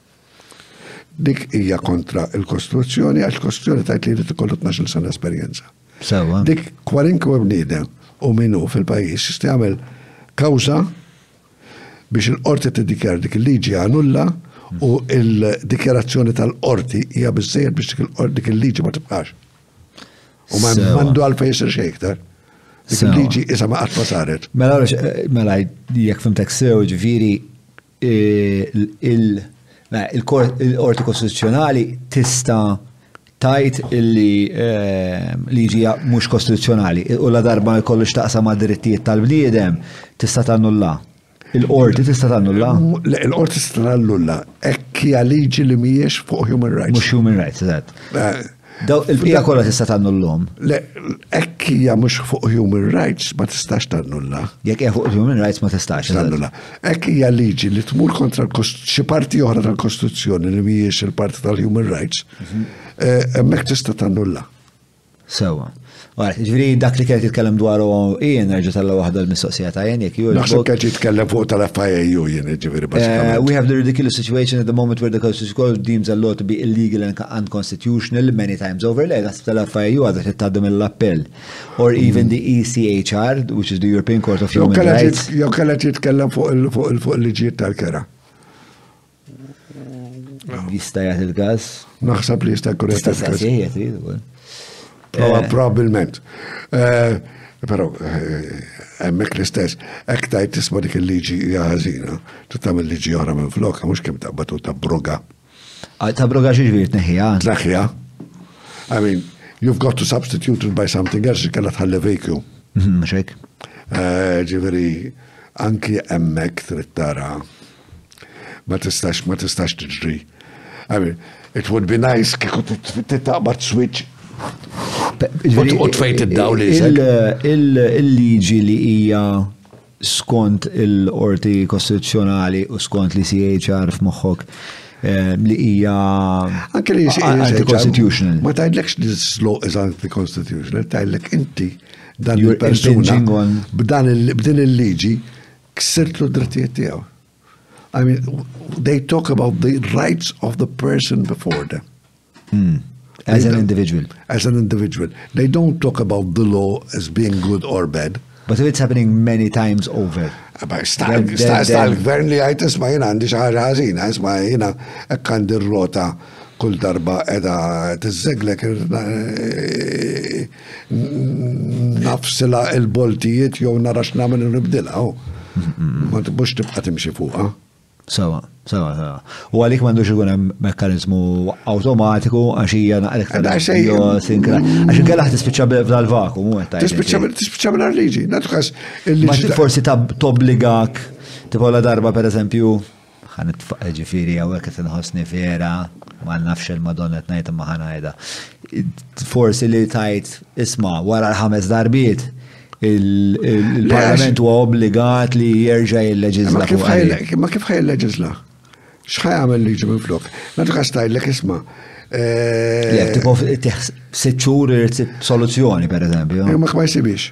Speaker 1: Dik hija kontra l-Kostituzzjoni għax il-Kostituzzjoni tgħid li jrid ikollu 12 sena esperjenza.
Speaker 2: Sewa.
Speaker 1: Dik kwalinkwe bniedem u minu fil-pajjiż jista' jagħmel kawża biex il-qorti tiddikjar dik il-liġi għanulla u il-dikjarazzjoni tal-qorti hija biżżejjed biex dik il-liġi ma tibqax. U ma mandu għal fejn isir
Speaker 2: xejn iktar.
Speaker 1: Dik il-liġi isa ma qatt ma saret.
Speaker 2: Mela, mela jekk fimtek sew ġifieri il-Qorti Kostituzzjonali tista' tajt illi ehm, liġi mhux kostituzzjonali u la darba jkollu x'taqsam ma' drittijiet tal-bniedem tista' tannulla. Il-qorti tista' tannulla?
Speaker 1: Il-qorti tista' tannulla. Hekk hija liġi li mhijiex fuq human rights.
Speaker 2: Mhux human rights, eżatt.
Speaker 1: Eh,
Speaker 2: Daw il-bqija kollha tista' tannullhom.
Speaker 1: Le, hekk hija mhux fuq human rights ma tistax tannulla.
Speaker 2: Jekk hija fuq human rights ma tistax
Speaker 1: tannulla. Hekk hija liġi li tmur kontra xi parti oħra tal-Kostituzzjoni li mhijiex il-parti tal-human rights, mhm. eh, hemmhekk tista' tannulla.
Speaker 2: Sewa. Għarek, ġviri dak li kienet jitkellem dwaru jien nerġa talla wahda l-mistoqsija ta' jien jek ju.
Speaker 1: Naħseb kienet jitkellem fuq tal-FIAU jien ġviri
Speaker 2: eh,
Speaker 1: basikament.
Speaker 2: We have the ridiculous situation at the moment where the Constitution Court deems a law to be illegal and unconstitutional many times over. Le, naħseb tal-FIAU għadha li tgħaddim l-appell. Or even the ECHR, which is the European Court of Human Rights.
Speaker 1: Jew kellha jitkellem fuq il-liġijiet tal-kera.
Speaker 2: Jista' jagħti il-każ.
Speaker 1: Naħseb li jista' jkun jista' jagħti. Probabilment. Eh, però eh, hemmhekk l-istess, hekk tajt tisma' dik il-liġi hija ħażina, titgħam il-liġi oħra minn flokha mhux kemm ta' batu ta' broga.
Speaker 2: Ah, ta' broga xi ġbir tneħħija?
Speaker 1: Tneħħija. I mean, you've got to substitute it by something else li kellha tħalli vacuum.
Speaker 2: Mhm, Xek.
Speaker 1: Eh, ġifieri, anki hemmhekk trid tara Ma tistax, ma tistax tiġri. I mean, it would be nice kieku titaqbad switch U tfejt id-daw li
Speaker 2: Il-liġi li hija skont il-qorti kostituzzjonali u skont li CHR f'moħħok eh, li hija anti-constitutional.
Speaker 1: Ma tajdlekx li slow is anti-constitutional, tajdlek inti dan il-persuna b'dan il-liġi ksirtlu d-drittijiet tiegħu. I mean, they talk about the rights of the person before them. Mm.
Speaker 2: As an individual.
Speaker 1: As an individual. They don't talk about the law as being good or bad.
Speaker 2: But it's happening many times over.
Speaker 1: Sta l-gvern li għajt isma jina għandi xaħġa ħazina, isma jina għandi r-rota kull darba edha t-zeglek eh, nafsila il-boltijiet jew nara x'nagħmel nibdilha. Ma tibux tibqa' timxi fuqha.
Speaker 2: Sawa, sawa, sawa. U għalik mandu ikun hemm mekkanizmu awtomatiku għax hija naqrek
Speaker 1: ta'
Speaker 2: sinkra. Għax inkella ħad tispiċċa f'dal-vakum u għetta.
Speaker 1: Tispiċċa minn liġi, natħas il-liġi.
Speaker 2: Forsi ta' tobbligak, tipola darba per eżempju, Ħa nitfa', jiġifieri hawnhekk qed inħossni vera, ma nafx il-Madonna qed ngħid imma ħa ngħidha. Forsi li tajt isma' wara l-ħames darbiet il-Parlament huwa obbligat li jerġa'
Speaker 1: jilleġiżla
Speaker 2: fuq għalik.
Speaker 1: Ma kif ħaj jilleġiżla? X'ħaj jagħmel liġi minn flok? Naġa kastajlek isma' Jek,
Speaker 2: eh, tipo, sitt xhur irid soluzzjoni, per eżempju.
Speaker 1: Ma ma jsibiex.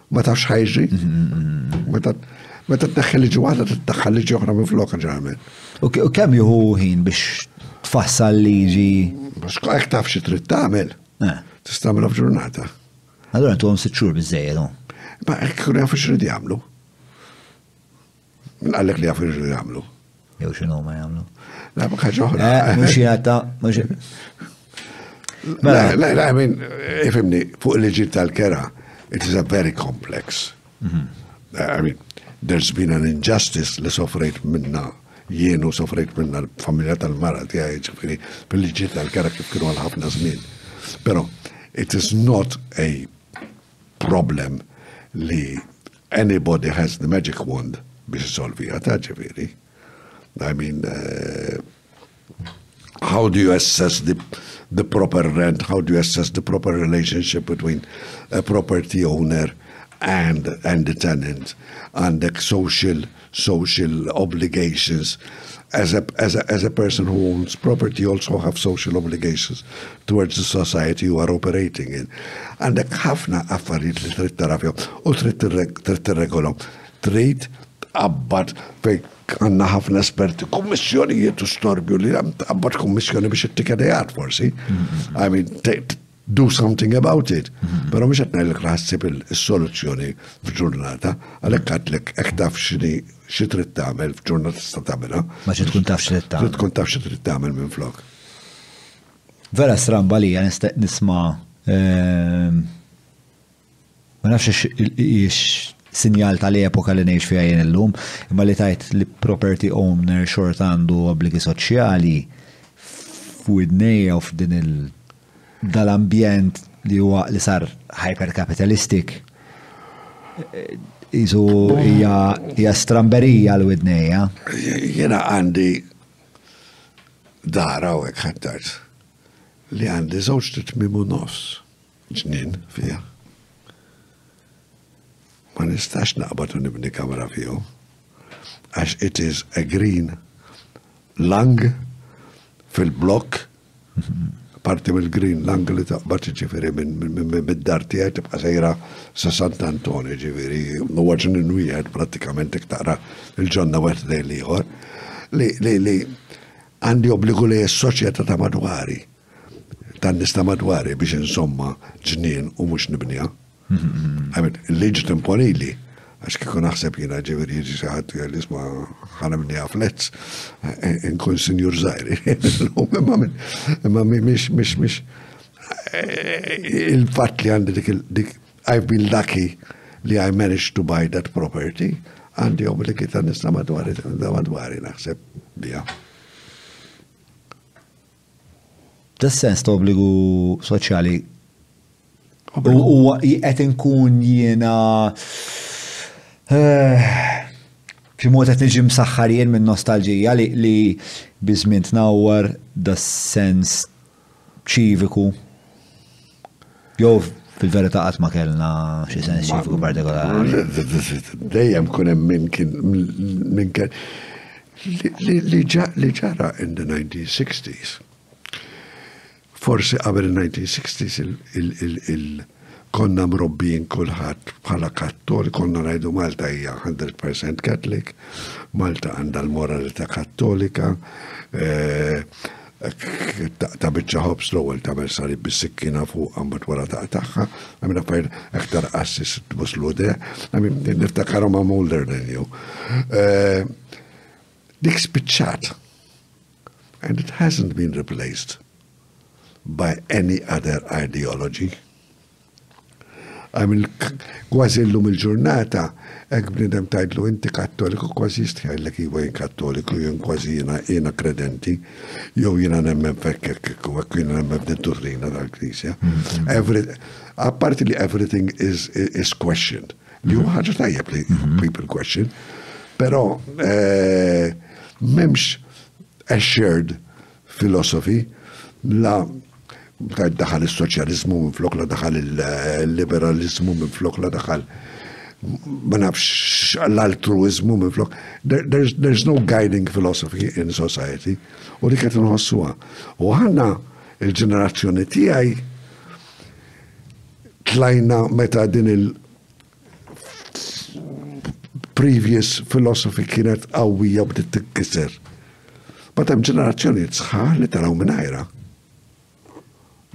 Speaker 1: Ma tafx ħajġi. Meta t-neħħi liġi waħda t-taħħa liġi oħra minn flokka ġeneralment.
Speaker 2: U kemm juhu ħin biex tfassal liġi?
Speaker 1: Biex kajk taf xi trid tagħmel.
Speaker 2: Eh.
Speaker 1: Tista' mela f'ġurnata.
Speaker 2: Allora tu għom sitt xhur biżejjed.
Speaker 1: Ma jkun hemm fiex rid jagħmlu. Min għallek li jafu xinu jgħamlu?
Speaker 2: Jew xinu ma jgħamlu?
Speaker 1: La, ma kħagħu.
Speaker 2: Eh, mux jgħata, mux. Mela.
Speaker 1: La, la, min, ifimni, eh, fuq liġi tal-kera, it is a very complex. Mhm. Eh, I mean, there's been an injustice li sofrejt minna jienu sofrejt minna l-familja tal-mara tiegħi ġifieri bil-liġi tal-kera kif kienu għal ħafna żmien. Però it is not a problem li anybody has the magic wand. biex solvija ġeveri. I mean, uh, how do you assess the, the proper rent? How do you assess the proper relationship between a property owner and and the tenant and the social social obligations as a, as a, as a person who owns property also have social obligations towards the society you are operating in. Għandek ħafna affarijiet li trid tara fihom u trid tirregolhom. Trid tqabbad fej għanna ħafna esperti, kummissjonijiet u storbju li għam tqabbad kummissjoni biex it-tikadejat forsi. Mm-hmm. I mean, do something about it. Mhm. Pero mux għatna l ħassib il-soluzjoni f'ġurnata, għalek mhm. għatlek ek taf xini xie trid tagħmel f'ġurnata sta tagħmilha.
Speaker 2: Ma xi tkun taf xi tagħmel.
Speaker 1: Tkun taf xi trid tagħmel minn flok.
Speaker 2: Vera stramba li nisma' ehm, Ma nafx ix sinjal tal-epoka li ngħix fiha jien illum, imma li tajt li property owner xorta għandu obbligi soċjali f'widnejja u f'din il dal-ambjent li huwa li sar hyper-capitalistic. Isu hija stramberija l-widnejja.
Speaker 1: Jiena għandi dara u hekk ħattart li għandi żewġ titmim u nofs. Ġnien fija. Ma nistax naqbad u nibni kamra fiju. Għax it is a green lang fil-blok parti mill-green lang li taqbad ġifiri mid-dar tiegħi tibqa' sejra sa Sant Antoni ġifiri u għagġin wieħed pratikament taqra il-ġonna wieħed lejn ieħor li għandi obbligu li s-soċjetà ta' madwari. tan-nies ta' madwari biex insomma ġnien u mhux nibniha. Għamil, il-liġi temporili, għax kieku naħseb jiena ġifieri jiġi xi ħadd li jisma' ħana nibniha flets, inkun sinjur żgħir. Imma mhix mhix mhix il-fatt li għandi dik I've been lucky li I managed to buy that property għandi obbligi ta' nista madwari, madwari naħseb bija.
Speaker 2: Da sens ta' obbligu soċjali huwa qed inkun jiena eh, b'xi mod qed niġi msaħħar jien minn nostalġija li li biżmien tnawwar da sens ċiviku. Jew fil-verità qatt ma kellna xi sens ċiviku partikolari.
Speaker 1: Dejjem kun hemm min kien min kien li ġara in the 1960s. Forsi qabel il-1960s il konna mrobbin kulħadd bħala kattol, konna ngħidu Malta hija 100% Catholic, Malta għandha l-moralità kattolika, eh, Hekk taqta' biċċa ħobż l-ewwel tagħmel salib bis-sikkina fuqha mbagħad wara taqtagħha, I mean affarijiet hekk tarqas tbus l-ude, I mean niftakarhom I'm older than you. Eh, dik spiċċat and it hasn't been replaced by any other ideology. Għamil kważi llum il-ġurnata, hekk bniedem tgħidlu inti Kattoliku kważi jistħjellek iva jien Kattoliku, jien kważi jiena jiena kredenti, jew jiena nemmen fekk hekk hekk u hekk jiena nemmen din dottrina tal-Knisja. Mm-hmm. Apparti li everything is, is questioned. Li hu mm-hmm. ħaġa tajjeb li mm-hmm. people question, però eh, m'hemmx assured filosofi la btajt daħal is-soċjaliżmu minn flok la daħal il-liberaliżmu minn flok la daħal ma nafx l-altruizmu minn flok. There's, there's no guiding philosophy in society u li kħet nħossuha. U ħanna il-ġenerazzjoni tiegħi tlajna meta din il- previous philosophy kienet qawwija bdiet tikkiser. Ma hemm ġenerazzjoni sħaħ li taraw minn ajra.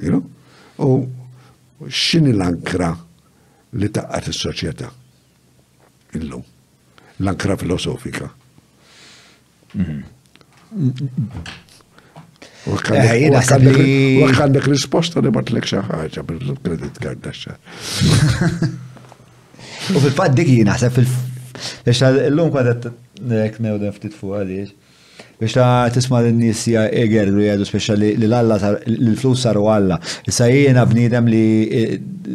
Speaker 1: You know? U x'inhi l-ankra li taqqat is-soċjetà illum? L-ankra filosofika. Għandek risposta li batlek xaħġa bil-kredit card daċċa.
Speaker 2: U fil-fat dik jina sepp fil-fat. l-lum kwadet nek newden ftit fuq għaliex. Biex ta' tisma l-nis jgħidu jgħidu speċa li l-alla, l-flus saru għalla. Issa jiena bnidem li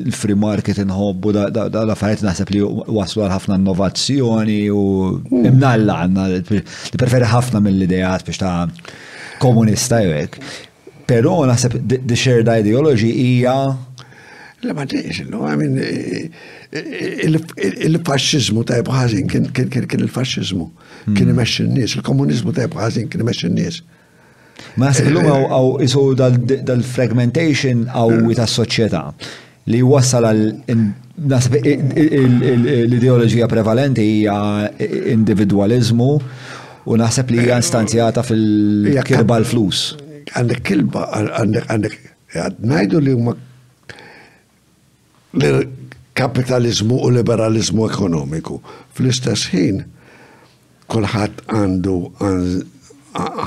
Speaker 2: l-free market inħobbu dal-affarijiet naħseb li waslu għal ħafna innovazzjoni u hmm. imnalla għanna li preferi ħafna mill-idejat biex ta' komunista jwek. Pero naħseb the shared ideology hija
Speaker 1: La ma tiex, no, I mean, eh, eh, il-fasċizmu ta' ħażin kien il-fasċizmu, kien hmm. imexxi n-nies, il-komunizmu ta' ħażin kien imexxi n-nies.
Speaker 2: Ma naħseb illum għaw isu dal-fragmentation għaw ta' soċjetà li wassal għal naħseb l-ideoloġija prevalenti hija individualizmu u naħseb li hija stanzjata fil-kirba l-flus.
Speaker 1: Għandek kilba, għandek ngħidu li huma lill-kapitaliżmu u liberaliżmu ekonomiku. Fl-istess ħin, kulħadd għandu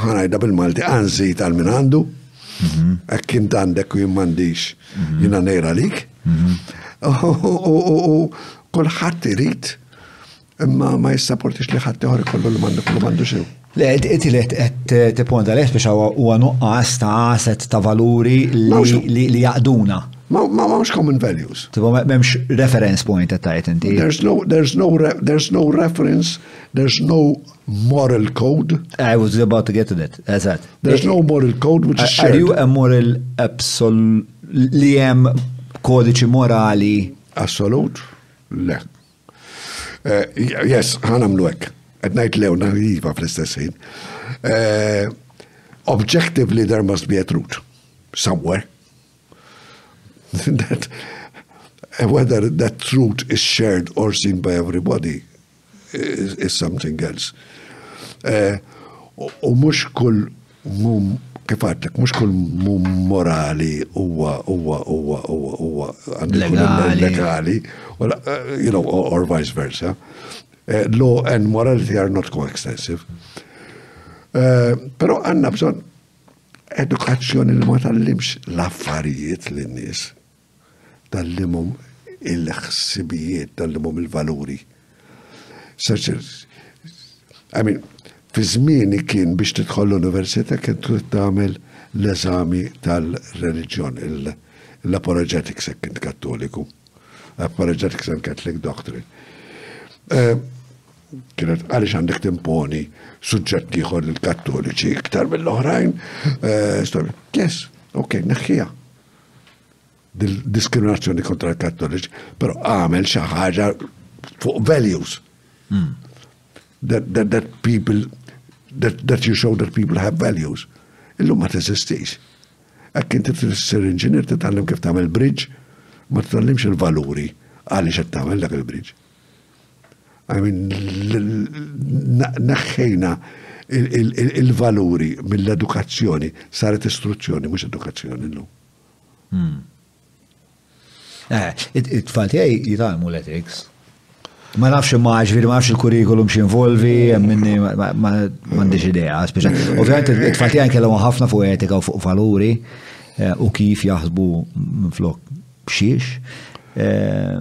Speaker 1: ħanajda bil-Malti għanżi tal min għandu, mhm. hekk kien għandek u jien m'għandix mhm. jiena nejra lik. Mhm. U kulħadd irid Imma ma jissaportix li ħadd ieħor ikollu li m'għandu kollu m'għandu xew.
Speaker 2: Le, inti li qed tiponda leh biex huwa nuqqas ta' aset ta' valuri li jaqduna.
Speaker 1: Ma m'hawnx common values.
Speaker 2: Tipo m'hemmx reference point qed tgħid inti.
Speaker 1: There's no there's no there's no reference, there's no moral code.
Speaker 2: I was about to get to that. Eżatt.
Speaker 1: There's no moral code which is shared.
Speaker 2: Are you a moral absol li hemm kodiċi morali
Speaker 1: assolut? Le. Uh, yes, ħanam l-wek. At night lew, naħiva fl-istess ħin. Eh, objectively, there must be a truth. Somewhere. that whether that truth is shared or seen by everybody is, is something else. Eh, u mux kull Mum, kif għadlek, mhux kull mum morali huwa huwa huwa huwa huwa
Speaker 2: legali,
Speaker 1: you know, or vice versa. Eh, law and morality are not coextensive. Eh, Pero għanna bżon edukazzjoni li ma tallimx l-affarijiet l-nis. tal-limhom il-ħsibijiet, tal-limhom il-valuri. I mean, fi żmieni kien biex tidħol l-università kien trid tagħmel l-eżami tal-reliġjon, l-apologetics hekk kien kattoliku. Apologetics and Catholic Doctrine. Eh, kienet għaliex għandek timponi suġġett ieħor lill-Kattoliċi iktar mill-oħrajn. Eh, yes, ok, neħħija. diskriminazzjoni kontra l-Kattoliċi, pero għamel xi ħaġa fuq values. Hmm. That, that, that people, that, that you show that people have values. Illum ma teżistix. Ekk inti t-sir inġinier titgħallem kif tagħmel bridge, ma titgħallimx il-valuri għaliex qed tagħmel dak il-bridge. I mean, neħħejna il-valuri mill-edukazzjoni saret istruzzjoni, mhux edukazzjoni llum. Hmm.
Speaker 2: Eh, it-tfal tiegħi jitalmu l-ethics. Ma nafx imma ġviri ma nafx il-kurrikulum x'involvi, minni ma m'għandix idea, speċa. Ovvijament it-tfal tiegħi kellhom ħafna fuq etika u fuq valuri eh, u kif jaħsbu minflok xiex. Eh,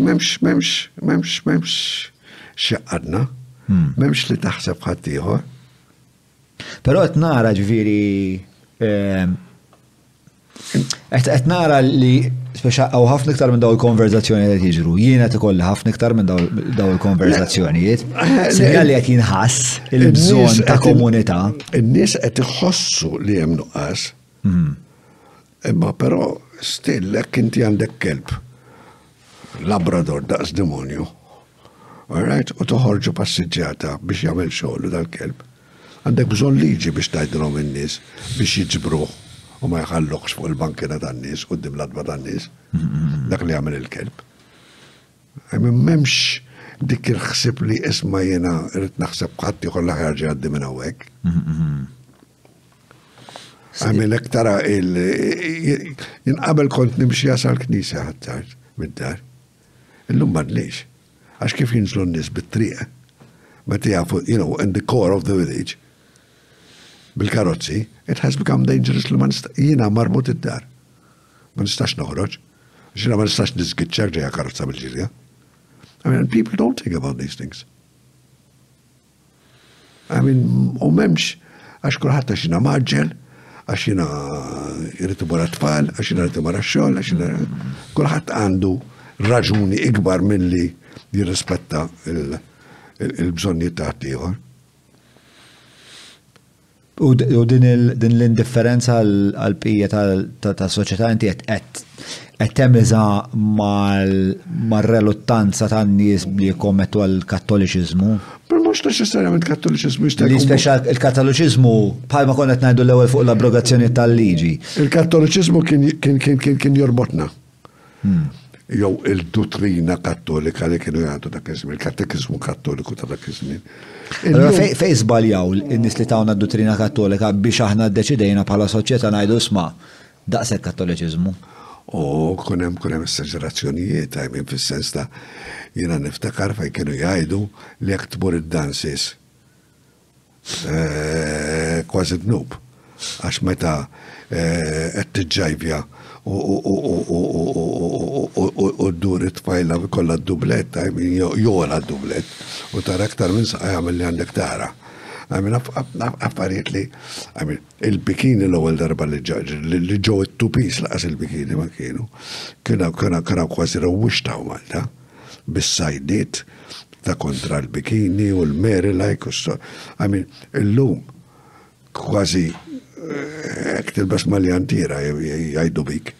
Speaker 2: M'hemmx, m'hemmx, m'hemmx, m'hemmx x'jaqadna, hmm. m'hemmx li
Speaker 1: taħseb ħaddieħor.
Speaker 2: Però qed nara ġifieri ehm, qed nara li speċa għaw ħafna iktar minn daw il-konverzazzjoni li jiġru. Jien qed ikolli ħafna iktar minn daw il-konverzazzjonijiet. Sinjali qed jinħass il-bżonn ta' komunità.
Speaker 1: In-nies qed iħossu li hemm nuqqas. Mhm. Imma però still hekk inti għandek kelb. Labrador daqs demonju. Alright, u toħorġu passiġġjata biex jagħmel xogħlu dal-kelb. Għandek bżonn liġi biex tgħidilhom in-nies biex jiġbruh u ma jħallokx fuq il-bankina tan-nies u dim l-adba tan-nies. Mhm. Dak li jagħmel il-kelb. M'hemmx dik il-ħsib li isma' jiena rrid naħseb ħadd ieħor l-aħjar ġi għaddi minn hawnhekk. Mhm, mhm. Għamil ektara il jinqabel kont nimxi għasal knisa għattart mid-dar. Illum madlix. Għax kif jinżlu n-nis bit-triq. Ma tijafu, you know, in the core of the village. Bil-karozzi, it has become dangerous li ma nistax jina marmut id-dar. Ma nistax noħroġ. Xina ma nistax nizgitċa ġeja karozza bil-ġilja. I mean, people don't think about these things. I mean, u memx, għax kullħat għax jina maġġel, għax jina jiritu barra tfal, għax jina jiritu barra xol, għax jina kullħat għandu raġuni ikbar mill-li jirrispetta il-bżonni ta' tiħor.
Speaker 2: U din l-indifferenza għal-bqija ta' soċjetà inti qed temiża mar-reluttanza tan-nies li jikkommettu għall-Kattoliċiżmu?
Speaker 1: Ma mhux neċessarjament
Speaker 2: Kattoliċiżmu
Speaker 1: jixtieq.
Speaker 2: Speċa il-Kattoliċiżmu bħalma konna qed ngħidu l-ewwel fuq l-abrogazzjoni tal-liġi.
Speaker 1: Il-Kattoliċiżmu kien jorbotna. Hmm. Jew il-duttrina kattolika li kienu jgħandu dak iż-żmien, il-katekizmu kattoliku ta' dak iż-żmien.
Speaker 2: Allora fej żbaljaw in-nies li tawna d-duttrina kattolika biex aħna ddeċidejna bħala soċjetà ngħidu sma' daqshekk kattoliċiżmu.
Speaker 1: U kun hemm kun hemm esaġerazzjonijiet għajmin fis-sens ta' jiena niftakar fejn kienu jgħidu li jekk tmur id-dansis eh, kważi dnub. Għax meta eh, qed tiġġajvja u d-dur it-tfajla kollha d-dublet, jola d-dublet, u tara aktar minn saqqa jagħmel li għandek tara. Għamin, affarijiet li, għamin, il-bikini l-ewwel darba li ġew it-tupis laqas il-bikini ma kienu, kienu kienu kienu kważi rewwixtaw Malta. bis-sajdiet ta' kontra l-bikini u l-merilike u I mean, illum kważi hekk tilbes maljantiera jgħidu bik.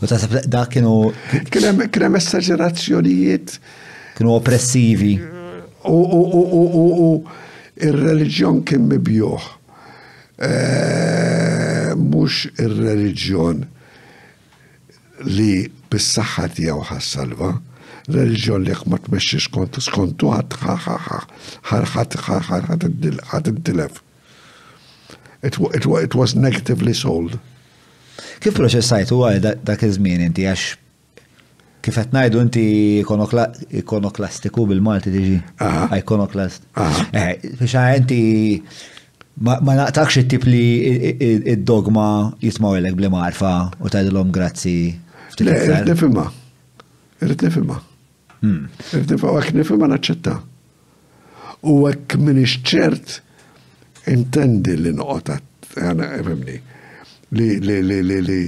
Speaker 2: U ta' dak kienu.
Speaker 1: Kien hemm esagerazzjonijiet.
Speaker 2: Kienu oppressivi.
Speaker 1: U ir-reliġjon kien mibjuħ. Eh, mhux ir-reliġjon li bis-saħħa tiegħu ħa ssalva, reliġjon li jekk ma tmexxix kont skontu ħadd ħadd intilef. It was negatively sold.
Speaker 2: Kif proċessajtu għal dak iż-żmien inti għax kif qed ngħidu inti ikonoklastiku bil-Malti tiġi? Ikonoklast. Eh, biex inti Ma naqtakx it-tip li id-dogma jismawilek bli marfa u tgħidilhom grazzi.
Speaker 1: Irrid nifhimha. Irrid nifhimha.
Speaker 2: Hmm.
Speaker 1: Irrid nifhimha hekk nifhimha naċċetta. U hekk minix ċert intendi li noqgħod għana fimni li li li li li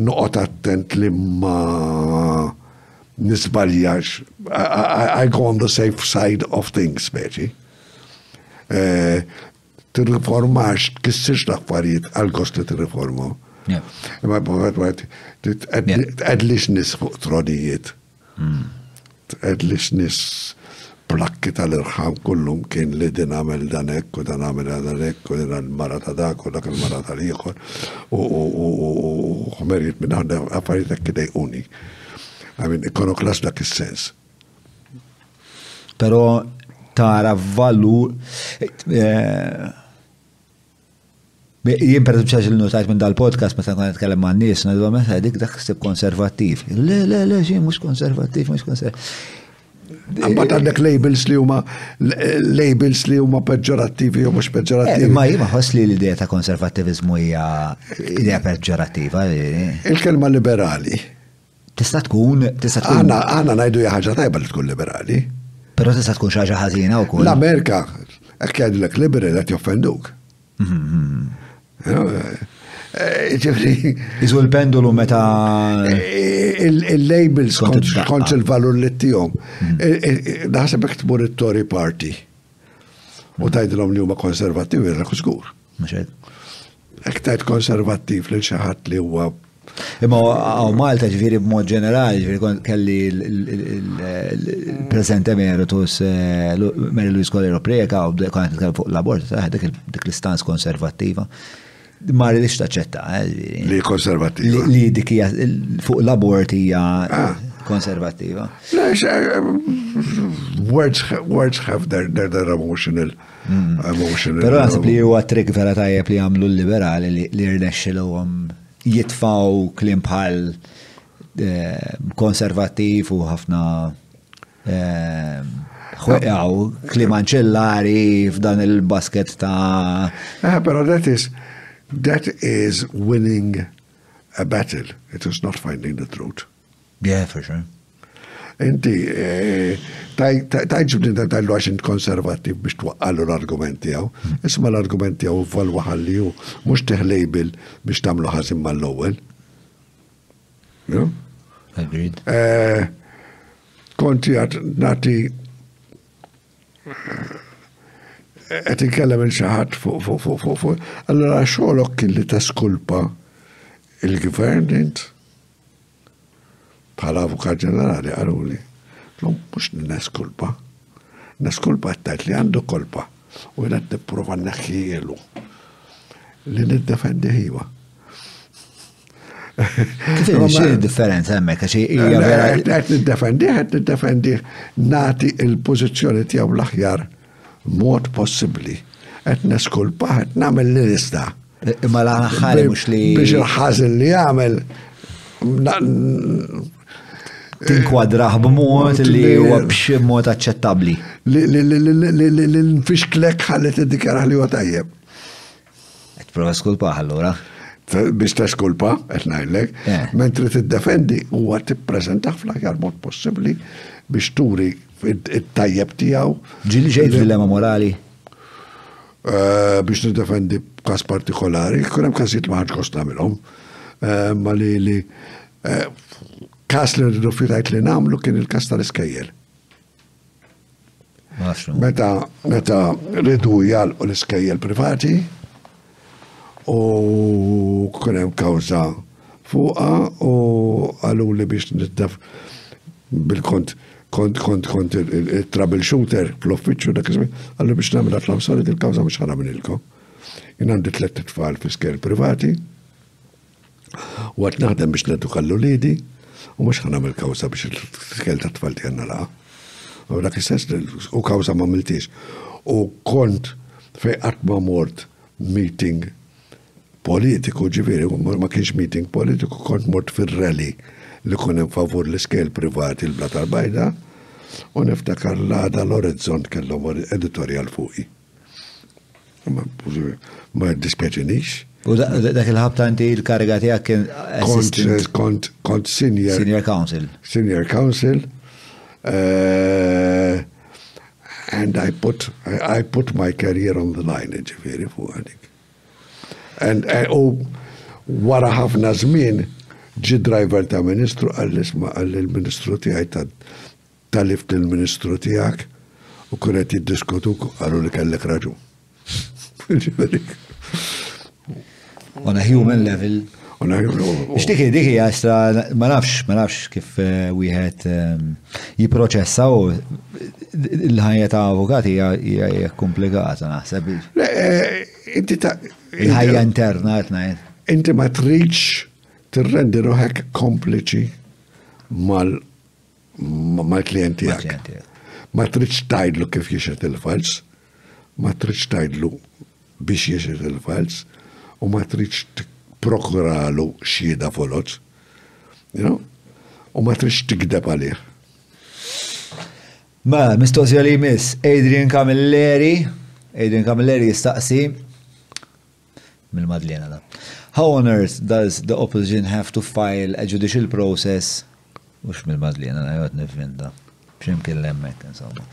Speaker 1: Noqgħod attent li ma nisbaljax. I go on the safe side of things, speċi. Eh, tirriformax, tkissirx l-affarijiet għal-kost li tirriformaw. Ma bħet għed li xnis fuq tronijiet. Tqegħedli x'nies plakki tal-irħam kullum kien li din għamel dan hekk u dan għamel dan hekk u din il-mara ta' dak u dak il-mara tal-ieħor u ħmerijiet minn għandha affarijiet hekk idejquni. I mean, ikonoklas dak is-sens.
Speaker 2: Pero tara valur eh, Jien per eżempju li notajt minn dal-podcast meta nkun nitkellem ma' nies, nadwa meta dik dak stib konservattiv. Le, le, le, xi mhux konservattiv, mhux konservattiv.
Speaker 1: Għamma għandek labels li huma labels li huma peġġorattivi jew mhux peġġorattivi.
Speaker 2: Eh, ma jien ħoss li l-idea ta' konservattivizmu hija idea peġġorattiva. Eh.
Speaker 1: Il-kelma liberali
Speaker 2: Tista' tkun, tista' tkun.
Speaker 1: Aħna aħna ngħidu hija ħaġa tajba li tkun liberali.
Speaker 2: Però tista' tkun xi ħaġa ħażina wkoll.
Speaker 1: L-Amerika hekk jgħidlek liberal qed joffenduk. Ġifri.
Speaker 2: Iżu l-pendulu meta.
Speaker 1: Il-labels
Speaker 2: kont
Speaker 1: il-valur li tijom. Naħseb jek tmur il-Tory Party u tajdilom li huma konservativi, l-kuskur.
Speaker 2: Mhux hekk?
Speaker 1: Hekk tajt konservattiv lil xi ħadd li huwa
Speaker 2: Imma għaw Malta ġviri b'mod ġenerali, ġviri kelli il-present emeritus eh, Mary Louise Colero Preka, u kont nitkellem fuq l-abort, dik l-istanz konservattiva. Ma rridx taċċetta, eh, ġviri.
Speaker 1: Li konservattiva.
Speaker 2: Li dik fuq l-abort hija
Speaker 1: ah. konservattiva. Eh, words have their, their, their emotional emotional.
Speaker 2: Pero għasib li huwa trik vera tajjeb li għamlu l-liberali li rnexxilhom jitfaw klim bħal eh, konservattiv u ħafna ħweqaw eh, klimanċellari f'dan il-basket ta'
Speaker 1: Eh, pero that is that is winning a battle. It is not finding the truth.
Speaker 2: Jefferson.
Speaker 1: Inti, eh, tajt ġibdinta tal-lu għax int konservativ biex twaqqallu l-argument tiegħu. Isma l-argument tiegħu valwa ħalli hu mhux teħlejbil biex tagħmlu ħażin mal-ewwel.
Speaker 2: Agreed.
Speaker 1: Eh, konti għat nati għet inkellem il-xaħat fuq fuq fuq fuq fuq. Allora xolok li taskulpa il-gvern int? Bħala Avukat Ġenerali qaluli, tlhom mhux neskulpa. Neskulpa qed tgħid li għandu kolpa u jien qed nipprova nneħħihielu. Li niddefendi ħiwa.
Speaker 2: Kif xi differenza hemmhekk għax hija vera.
Speaker 1: Qed niddefendi, qed niddefendi nagħti il-pożizzjoni tiegħu l-aħjar B'mod possibbli. Qed neskulpa, qed nagħmel li nista'.
Speaker 2: Imma l-aħħar mhux li.
Speaker 1: Biex il-ħażin li jagħmel
Speaker 2: tinkwadraħ b'mod li huwa b'xi mod aċċettabbli.
Speaker 1: Li nfixklek ħalli tiddikjaraħ li huwa tajjeb.
Speaker 2: Qed prova skulpaħ allura.
Speaker 1: Biex ta' skulpa, qed ngħidlek,
Speaker 2: eh.
Speaker 1: mentri tiddefendi huwa tippreżentah fl-aħjar mod possibbli biex turi it-tajjeb tiegħu.
Speaker 2: Ġili xejn dilemma morali?
Speaker 1: Eh, biex niddefendi kas partikolari, kun hemm każijiet ma ħadx kosta minnhom. Eh, ma li li eh, kas li rridu fidajt li namlu kien il-kas tal-iskejjel. Meta, meta ridu jgħalqu l-iskejjel privati u kunem kawza fuqa u għalu li biex nittaf bil-kont kont kont kont il-troubleshooter fl-uffiċċju dak iżmin, għallu biex nagħmel għat l-amsoli il-kawża mhux ħana minilkom. Jien għandi tliet tfal fi sker privati, U għad naħdem biex neduka l-ulidi, u mux ħanamil kawsa biex il-skel ta' tfal tijan naraqa. U dak istess u kawsa ma' miltiex. U kont fej ma' mort meeting politiku ġiviri, ma kienx meeting politiku, kont mort fil-rally li kunem favur l-iskel privati l-bla tal-bajda, u niftakar l-għada l-orizzont kellhom editorial fuqi. Ma dispjaċinix.
Speaker 2: U dak il-ħabta inti il-kariga tiegħek kien assistant.
Speaker 1: Kont kont senior.
Speaker 2: Senior counsel.
Speaker 1: Senior counsel. Eh, and I put I put my career on the line, ġifieri fuq għalik. And eh, u wara ħafna żmien ġi driver ta' ministru għall-isma għall-ministru tiegħi ta' Talibt lill-Ministru tiegħek u kienu qed jiddiskutuk u qalu li kellek raġun.
Speaker 2: On a human level.
Speaker 1: On a
Speaker 2: human level. X'dik dik hija istra ma nafx, ma nafx kif eh, wieħed ehm, jipproċessa u l-ħajja ta' avukat hija komplikata naħseb.
Speaker 1: Eh, inti ta'
Speaker 2: il-ħajja interna qed ngħid.
Speaker 1: Inti ma tridx tirrendi ruħek kompliċi mal
Speaker 2: mal-klient tiegħek.
Speaker 1: Ma tridx tgħidlu kif jixed il-files, ma tridx tgħidlu biex jixed il-files u ma tridx prokuralu xieda folot. You know? U ma tridx tigdeb għalih.
Speaker 2: Ma, mistoqsija li jmiss, Adrian Camilleri, Adrian Camilleri jistaqsi, mill-Madliena dan. How on earth does the opposition have to file a judicial process Mux mill-Madliena, na jgħod nivvinta. Ximkien l-emmek, insomma.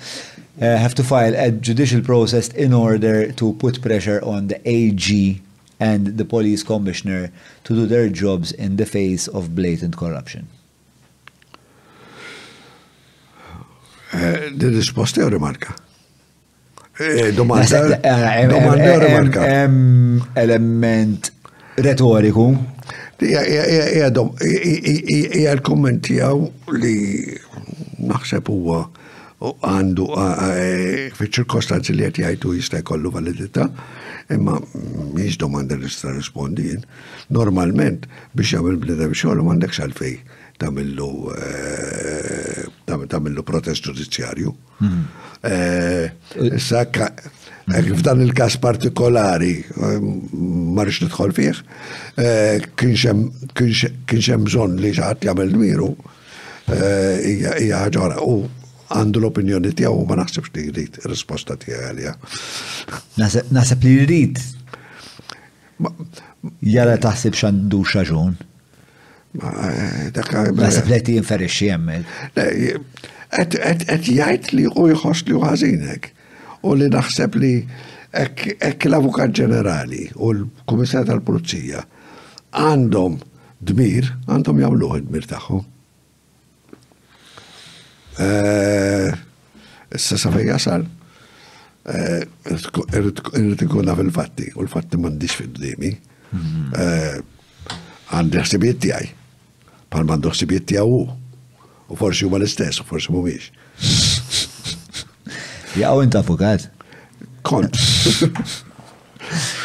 Speaker 2: Uh, have to file a judicial process in order to put pressure on the AG and the police commissioner to do their jobs in the face of blatant corruption.
Speaker 1: Eh, Di risposta jew rimarka? Eh, domanda.
Speaker 2: Eh,
Speaker 1: domanda
Speaker 2: eh,
Speaker 1: rimarka.
Speaker 2: Element retoriku.
Speaker 1: Ija l-komment tijaw li naħseb huwa għandu fi ċirkostanzi li għet jgħajtu jista' jkollu validità, imma miex domanda li sta rispondi jien. Normalment biex jagħmel bnedem xogħol m'għandekx għalfej tamillu eh, tamillu protest ġudizzjarju. Hmm. Eh, issa, eh, f'dan il-kas partikolari, eh, marriċ nidħol fih, kienxem bżon li ġaħat jgħamil dmiru, hija ġora u għandu l-opinjoni tiegħu ma naħsibx li jrid risposta tiegħi għalija.
Speaker 2: Naħseb li jrid jara taħsib x'għandu xaġun. Nasib li ti jinferixxi jemmel.
Speaker 1: Qed jgħid li u jħoss li ħażinek u li naħseb li hekk l-Avukat Ġenerali u l-Kummissar tal-Pulizija għandhom dmir, għandhom jagħmluh id-dmir tagħhom. Eh, issa sa fejn jasal, eh, irrid ikun naf il-fatti, u l-fatti m'għandix fid-dimi. Mhm. Eh, għandi ħsibiet tiegħi, bħal m'għandu ħsibiet tiegħu hu. U forsi huma l-istess, u forsi mhumiex.
Speaker 2: Jaqgħu int avukat?
Speaker 1: Kont.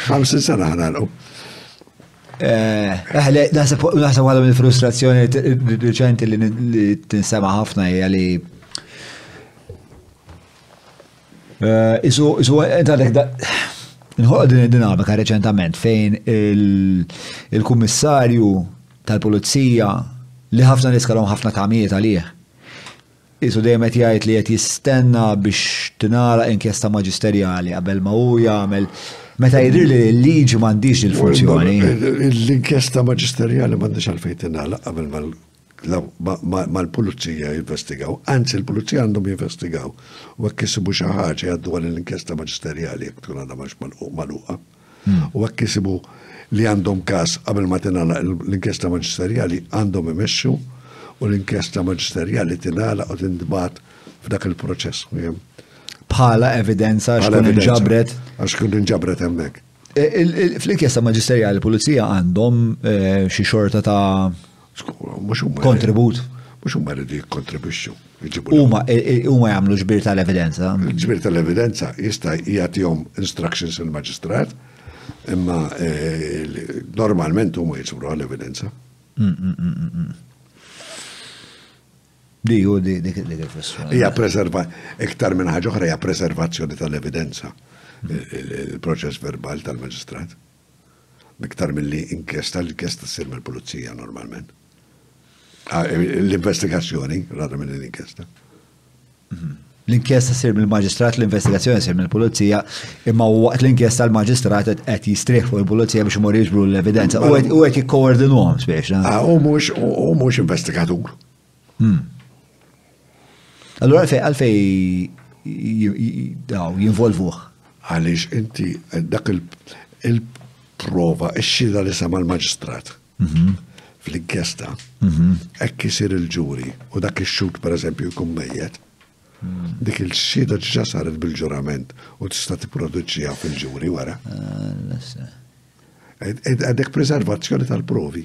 Speaker 1: Ħamsin sena ħanalqu.
Speaker 2: Eh, eh naħseb għadhom il-frustrazzjoni riċenti li tinsema ħafna hija li eh, Isu, isu, għadek da. Nħolq din id-dinamika reċentament fejn il-kummissarju tal-pulizija li ħafna niskalhom ħafna tamijiet għalih Qisu dejjem qed jgħid li qed jistenna biex tingħalaq inkjesta maġisterjali qabel ma hu jagħmel Meta jidhir li l-liġi m'għandix il-funzjoni.
Speaker 1: L-inkjesta maġisterjali m'għandix għalfejn tingħalaq qabel ma ma l-pulizija jinvestigaw, anzi l-pulizija għandhom jinvestigaw, u għek kisibu xaħġa jgħaddu għal l-inkjesta maġisterjali jek tkun għadha maġ maluqa. u hekk isibu li għandhom każ qabel ma tingħalaq l-inkjesta maġisterjali għandhom imexxu u l-inkjesta maġisterjali tingħalaq u tintbagħat f'dak il-proċess.
Speaker 2: Bħala evidenza għax kun inġabret.
Speaker 1: Għax kun inġabret hemmhekk.
Speaker 2: E, Fl-inkjesta maġisterjali l-pulizija għandhom e, xi xorta ta' Kontribut.
Speaker 1: Mux huma rridu jikkontribwixxu.
Speaker 2: Huma e- e- huma jagħmlu ġbir tal-evidenza.
Speaker 1: Ġbir tal-evidenza jista' jagħtihom instructions il-maġistrat, imma e, normalment huma jiġbru għall-evidenza.
Speaker 2: Mm, mm, mm, di u di dik il-fissura.
Speaker 1: Hija preserva iktar minn ħaġa oħra hija preservazzjoni tal-evidenza il-proċess verbal tal-maġistrat. Iktar milli inkjesta, l-inkjesta ssir mill-pulizija normalment. Ah, l-investigazzjoni, rada minn l-inkjesta. Mhm.
Speaker 2: L-inkjesta sir mill-maġistrat, l-investigazzjoni sir mill-pulizija, imma waqt l-inkjesta l-maġistrat qed jistrieħ fuq il-pulizija biex imur jiġbru l-evidenza. U qed jikkoordinuhom spiex.
Speaker 1: Ah, u mhux investigatur. Hmm.
Speaker 2: Allura għalfej għalfej daw jinvolvuh.
Speaker 1: Għaliex inti dak il-prova, ix-xhieda li sama l-maġistrat mhm. fl-inkjesta, mhm. hekk isir il-ġuri u dak ix-xut pereżempju jkun mejjet. Hmm. Dik il-xhieda ġġa saret bil-ġurament u tista' tipproduċiha fil-ġuri wara. Ah, Għandek preservazzjoni tal-provi.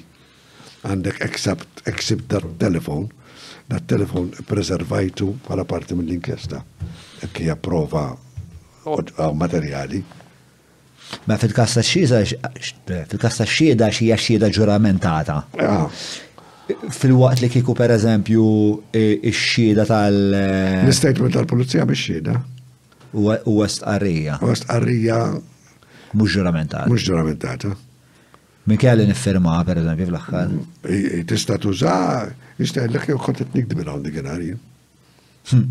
Speaker 1: Għandek eksib tal-telefon, dat telefon preservajtu bħala parti mill-inkjesta. Ekk hija prova materjali.
Speaker 2: Ma fil-kas ta' xieda, fil-kas ta' xieda xija xieda ġuramentata.
Speaker 1: Ah.
Speaker 2: Fil-waqt li kiku per eżempju ix-xieda tal-
Speaker 1: L-istatement tal-pulizija biex xieda.
Speaker 2: U għast qarrija.
Speaker 1: U għast qarrija
Speaker 2: Mhux ġuramentata.
Speaker 1: Mhux ġuramentata.
Speaker 2: Min kelli niffirma, per eżempju,
Speaker 1: fl-axħar. Tista tuża, jista jellek jew kont qed nikdbi hawn dikinari. Hm.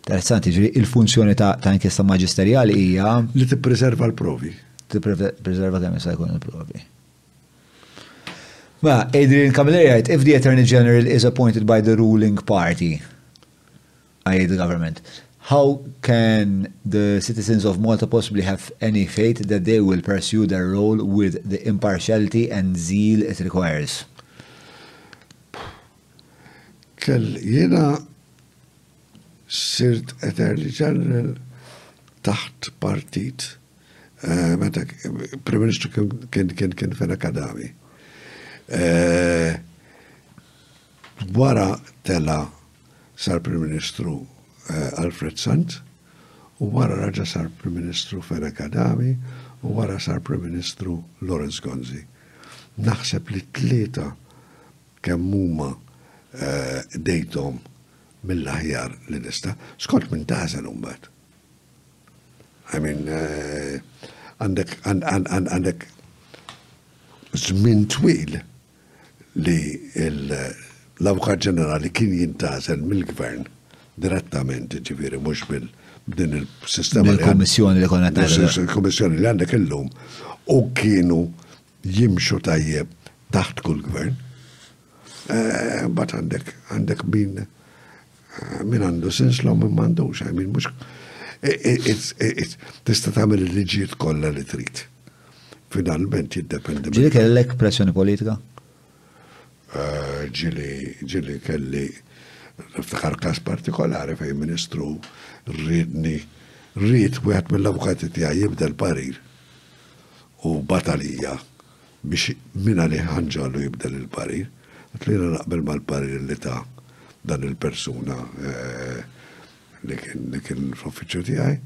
Speaker 2: Interessanti, ġri il-funzjoni ta' ta' inkjesta maġisterjali hija.
Speaker 1: Li tippreserva l-provi.
Speaker 2: Tippreserva kemm jista' jkun il-provi. Ma, Adrian Camilleri if the Attorney General is appointed by the ruling party, Hi the government. How can the citizens of Malta possibly have any faith that they will pursue their role with the impartiality and zeal it requires?
Speaker 1: Kell jiena sirt Attorney General taħt partit eh, meta Prim Ministru kien kien kien fena kadami. Eh, wara tela sar Prim Ministru Alfred Sant u wara raġa' sar Prim Ministru Fenech Adami u wara sar Prim Ministru Lawrence Gonzi. Naħseb li t-tlieta kemm huma qdejthom mill-aħjar li nista'. Skont min tagħżel imbagħad. I mean, għandek żmien twil li l-Avukat Ġenerali kien jintgħażel mill-Gvern direttament, jiġifieri mhux b'din il-sistema.
Speaker 2: Il-Kummissjoni li konna
Speaker 1: Il-Kummissjoni li għandek illum u kienu jimxu tajjeb taħt kull gvern. Eh, bat għandek, għandek min Min għandu sens l-om min m'għandux, I mean, mhux tista' tagħmel il-liġijiet kollha li trid. Finalment jiddependi.
Speaker 2: Ġili kellek pressjoni politika?
Speaker 1: Eh, ġili, ġili kelli niftakar kas partikolari fejn ministru rridni rrid wieħed mill-avukati tiegħi jibda l-parir u batalija biex mingħalih ħa nġagħlu jibdel il-parir, għidt li jiena naqbel mal-parir li ta dan il-persuna li kien fl-uffiċċju tiegħi,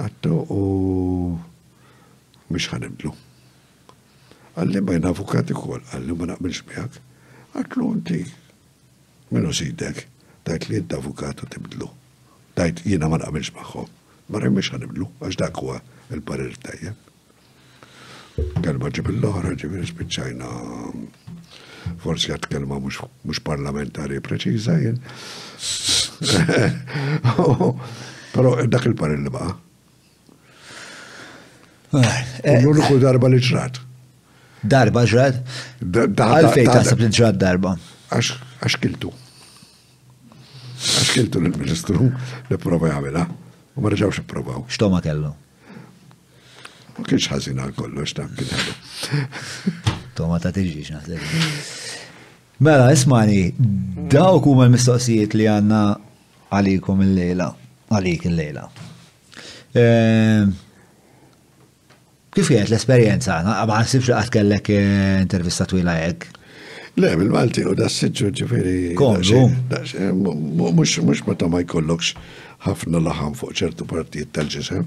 Speaker 1: għattu u mhux ħa nibdlu. Għalli ma jien avukat ukoll, għalli ma naqbilx miegħek, għatlu inti minnu sidek, tajt li jidda avukat u tibdlu. Tajt jiena ma naqbilx magħhom. Ma remmiex ħa nibdlu, għax dak huwa il-parir tajjeb. Kelma ġib l-oħra ġifieri spiċċajna forsi għat kelma mhux parlamentari preċiża jien. Però dak il-paril li baqa'.
Speaker 2: Eh,
Speaker 1: l-uniku eh. darba li ġrat.
Speaker 2: Darba
Speaker 1: ġrat?
Speaker 2: Għalfej taħseb li ġrat darba.
Speaker 1: Għax kiltu. Għax kiltu l-ministru li prova jgħamila. U ma rġawx provaw.
Speaker 2: Xtoma kellu?
Speaker 1: Ma kienx ħażin għal kollox ta' kien ħadu.
Speaker 2: Toma ta' tiġiġ naħseb. Mela, ismani, dawk huma l-mistoqsijiet li għandna għalikom il-lejla, għalik il-lejla. Ehm, kif jgħet l-esperjenza għana, ma għansibx għat kellek eh, intervista twila għek?
Speaker 1: Le, bil-Malti u da s-sitġu ġifiri.
Speaker 2: Komdu.
Speaker 1: Mux ma ta' ma jkollokx ħafna laħam fuq ċertu partijiet tal-ġisem.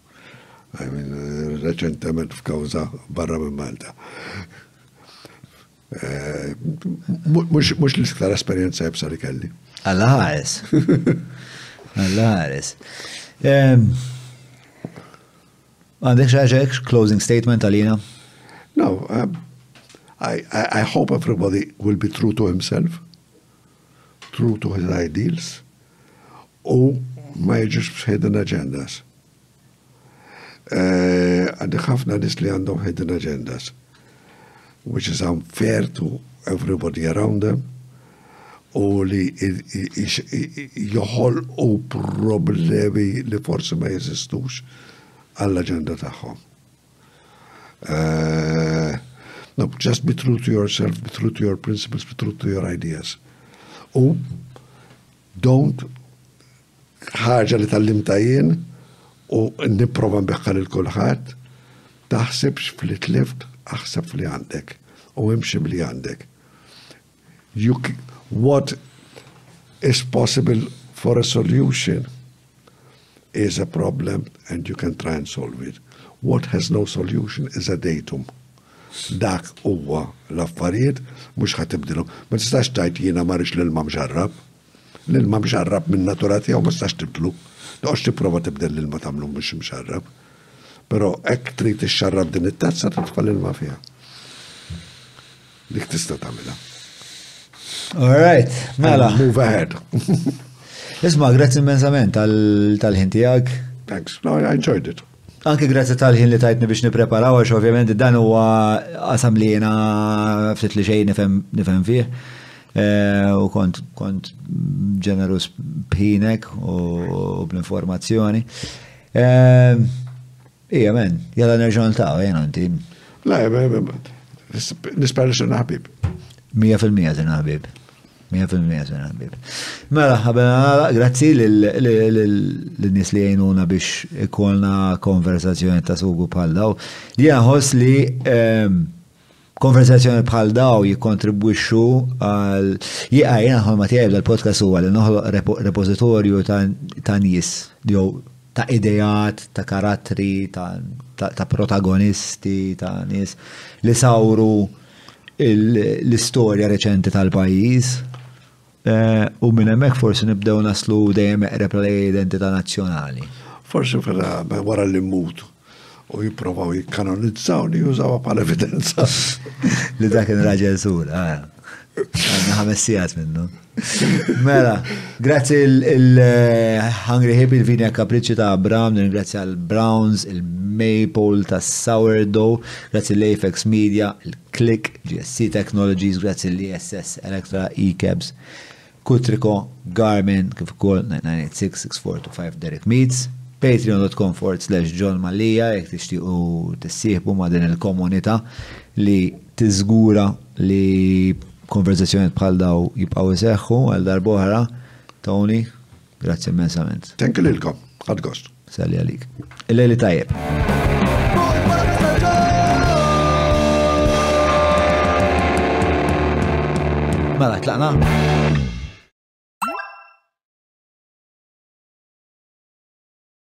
Speaker 1: I mean, reċentement f'kawza barra minn Malta. Eh, mux l-isktar esperienza jibsa li kelli.
Speaker 2: Alla ħares. Alla ħares. Għandek xaġek, closing statement għalina?
Speaker 1: No, um, I, I, I hope everybody will be true to himself. true to his ideals, u ma jiġix bx hidden agendas. Eh, għandek ħafna nis li għandhom hidden agendas, which is unfair to everybody around them, u li joħol u problemi li forsi ma jesistux għall-agenda tagħhom. Eh, no, just be true to yourself, be true to your principles, be true to your ideas. U don't ħarġa li tal-lim tajjen u niprofa nbeħħal il-kulħat, taħsebx fli tlift, aħseb fli għandek u imxi li għandek. You what is possible for a solution is a problem and you can try and solve it. What has no solution is a datum. Dak huwa l-affarijiet mhux ħatibdilhom. Ma tistax tajt jiena marix l-ilma mġarrab. L-ilma mxarrab min-natura tiegħu ma tistax tibdlu. Toqgħodx tipprova tibdel l-ilma tagħmlu mhux mxarrab. Però hekk trid ixxarrab din it-tazza titfa' l-ilma fiha. Dik tista' tagħmilha.
Speaker 2: All right, mela.
Speaker 1: Move ahead.
Speaker 2: Isma, grazzi immensament tal-ħin tiegħek.
Speaker 1: Thanks. No, I enjoyed it.
Speaker 2: Anke grazzi tal-ħin li tajtni biex nippreparaw għax ovvjament dan huwa qasam li jiena ftit li xejn nifhem fih. Eh, u kont kont ġenerus bħinek u bl-informazzjoni. Eh, ija men, jalla nerġan ta' jena għanti.
Speaker 1: La, nisperri xun ħabib.
Speaker 2: 100% xun ħabib. Mija fil-mija sen ħabib. Mela, ħabena għala, grazzi l-nis li jgħinuna biex ikolna konversazzjoni ta' sugu bħal daw. Jaħos li ehm, konversazzjoni bħal daw jikontribwixxu għal jgħaj jgħal ma tiegħi l-podcast huwa li noħloq repożitorju ta' nies jew ta' idejat, ta' karattri, ta' protagonisti, ta' nies li sawru l-istorja reċenti tal-pajjiż eh, u minn hemmhekk forsi nibdew naslu dejjem eqreb l-identità nazzjonali.
Speaker 1: Forsi fela wara li mmut u jipprovaw jikkanonizzaw li jużaw bħala evidenza.
Speaker 2: Li dak il-raġel sur, ah. għanna ħames sigħat minnu. Mela, grazzi il-Hungry eh, Hip, il-Vinja Capricci ta' Brown, ringrazzja l-Browns, il-Maple ta' Sourdough, grazzi l-Apex Media, il-Click, GSC Technologies, grazzi l-ESS, Electra, E-Cabs, Kutriko, Garmin, kif ukoll 996-6425 Derek Meets, patreon.com forward slash John Malija, jek tixtiqu tissieħbu ma' din il-komunità li tiżgura li konverzazzjonijiet bħal daw jibqgħu jseħħu għal darb'oħra. Tony, grazzi immensament.
Speaker 1: Tenki lilkom, għad gost.
Speaker 2: Salli għalik. Il-lejli tajjeb. Mela, tlaqna.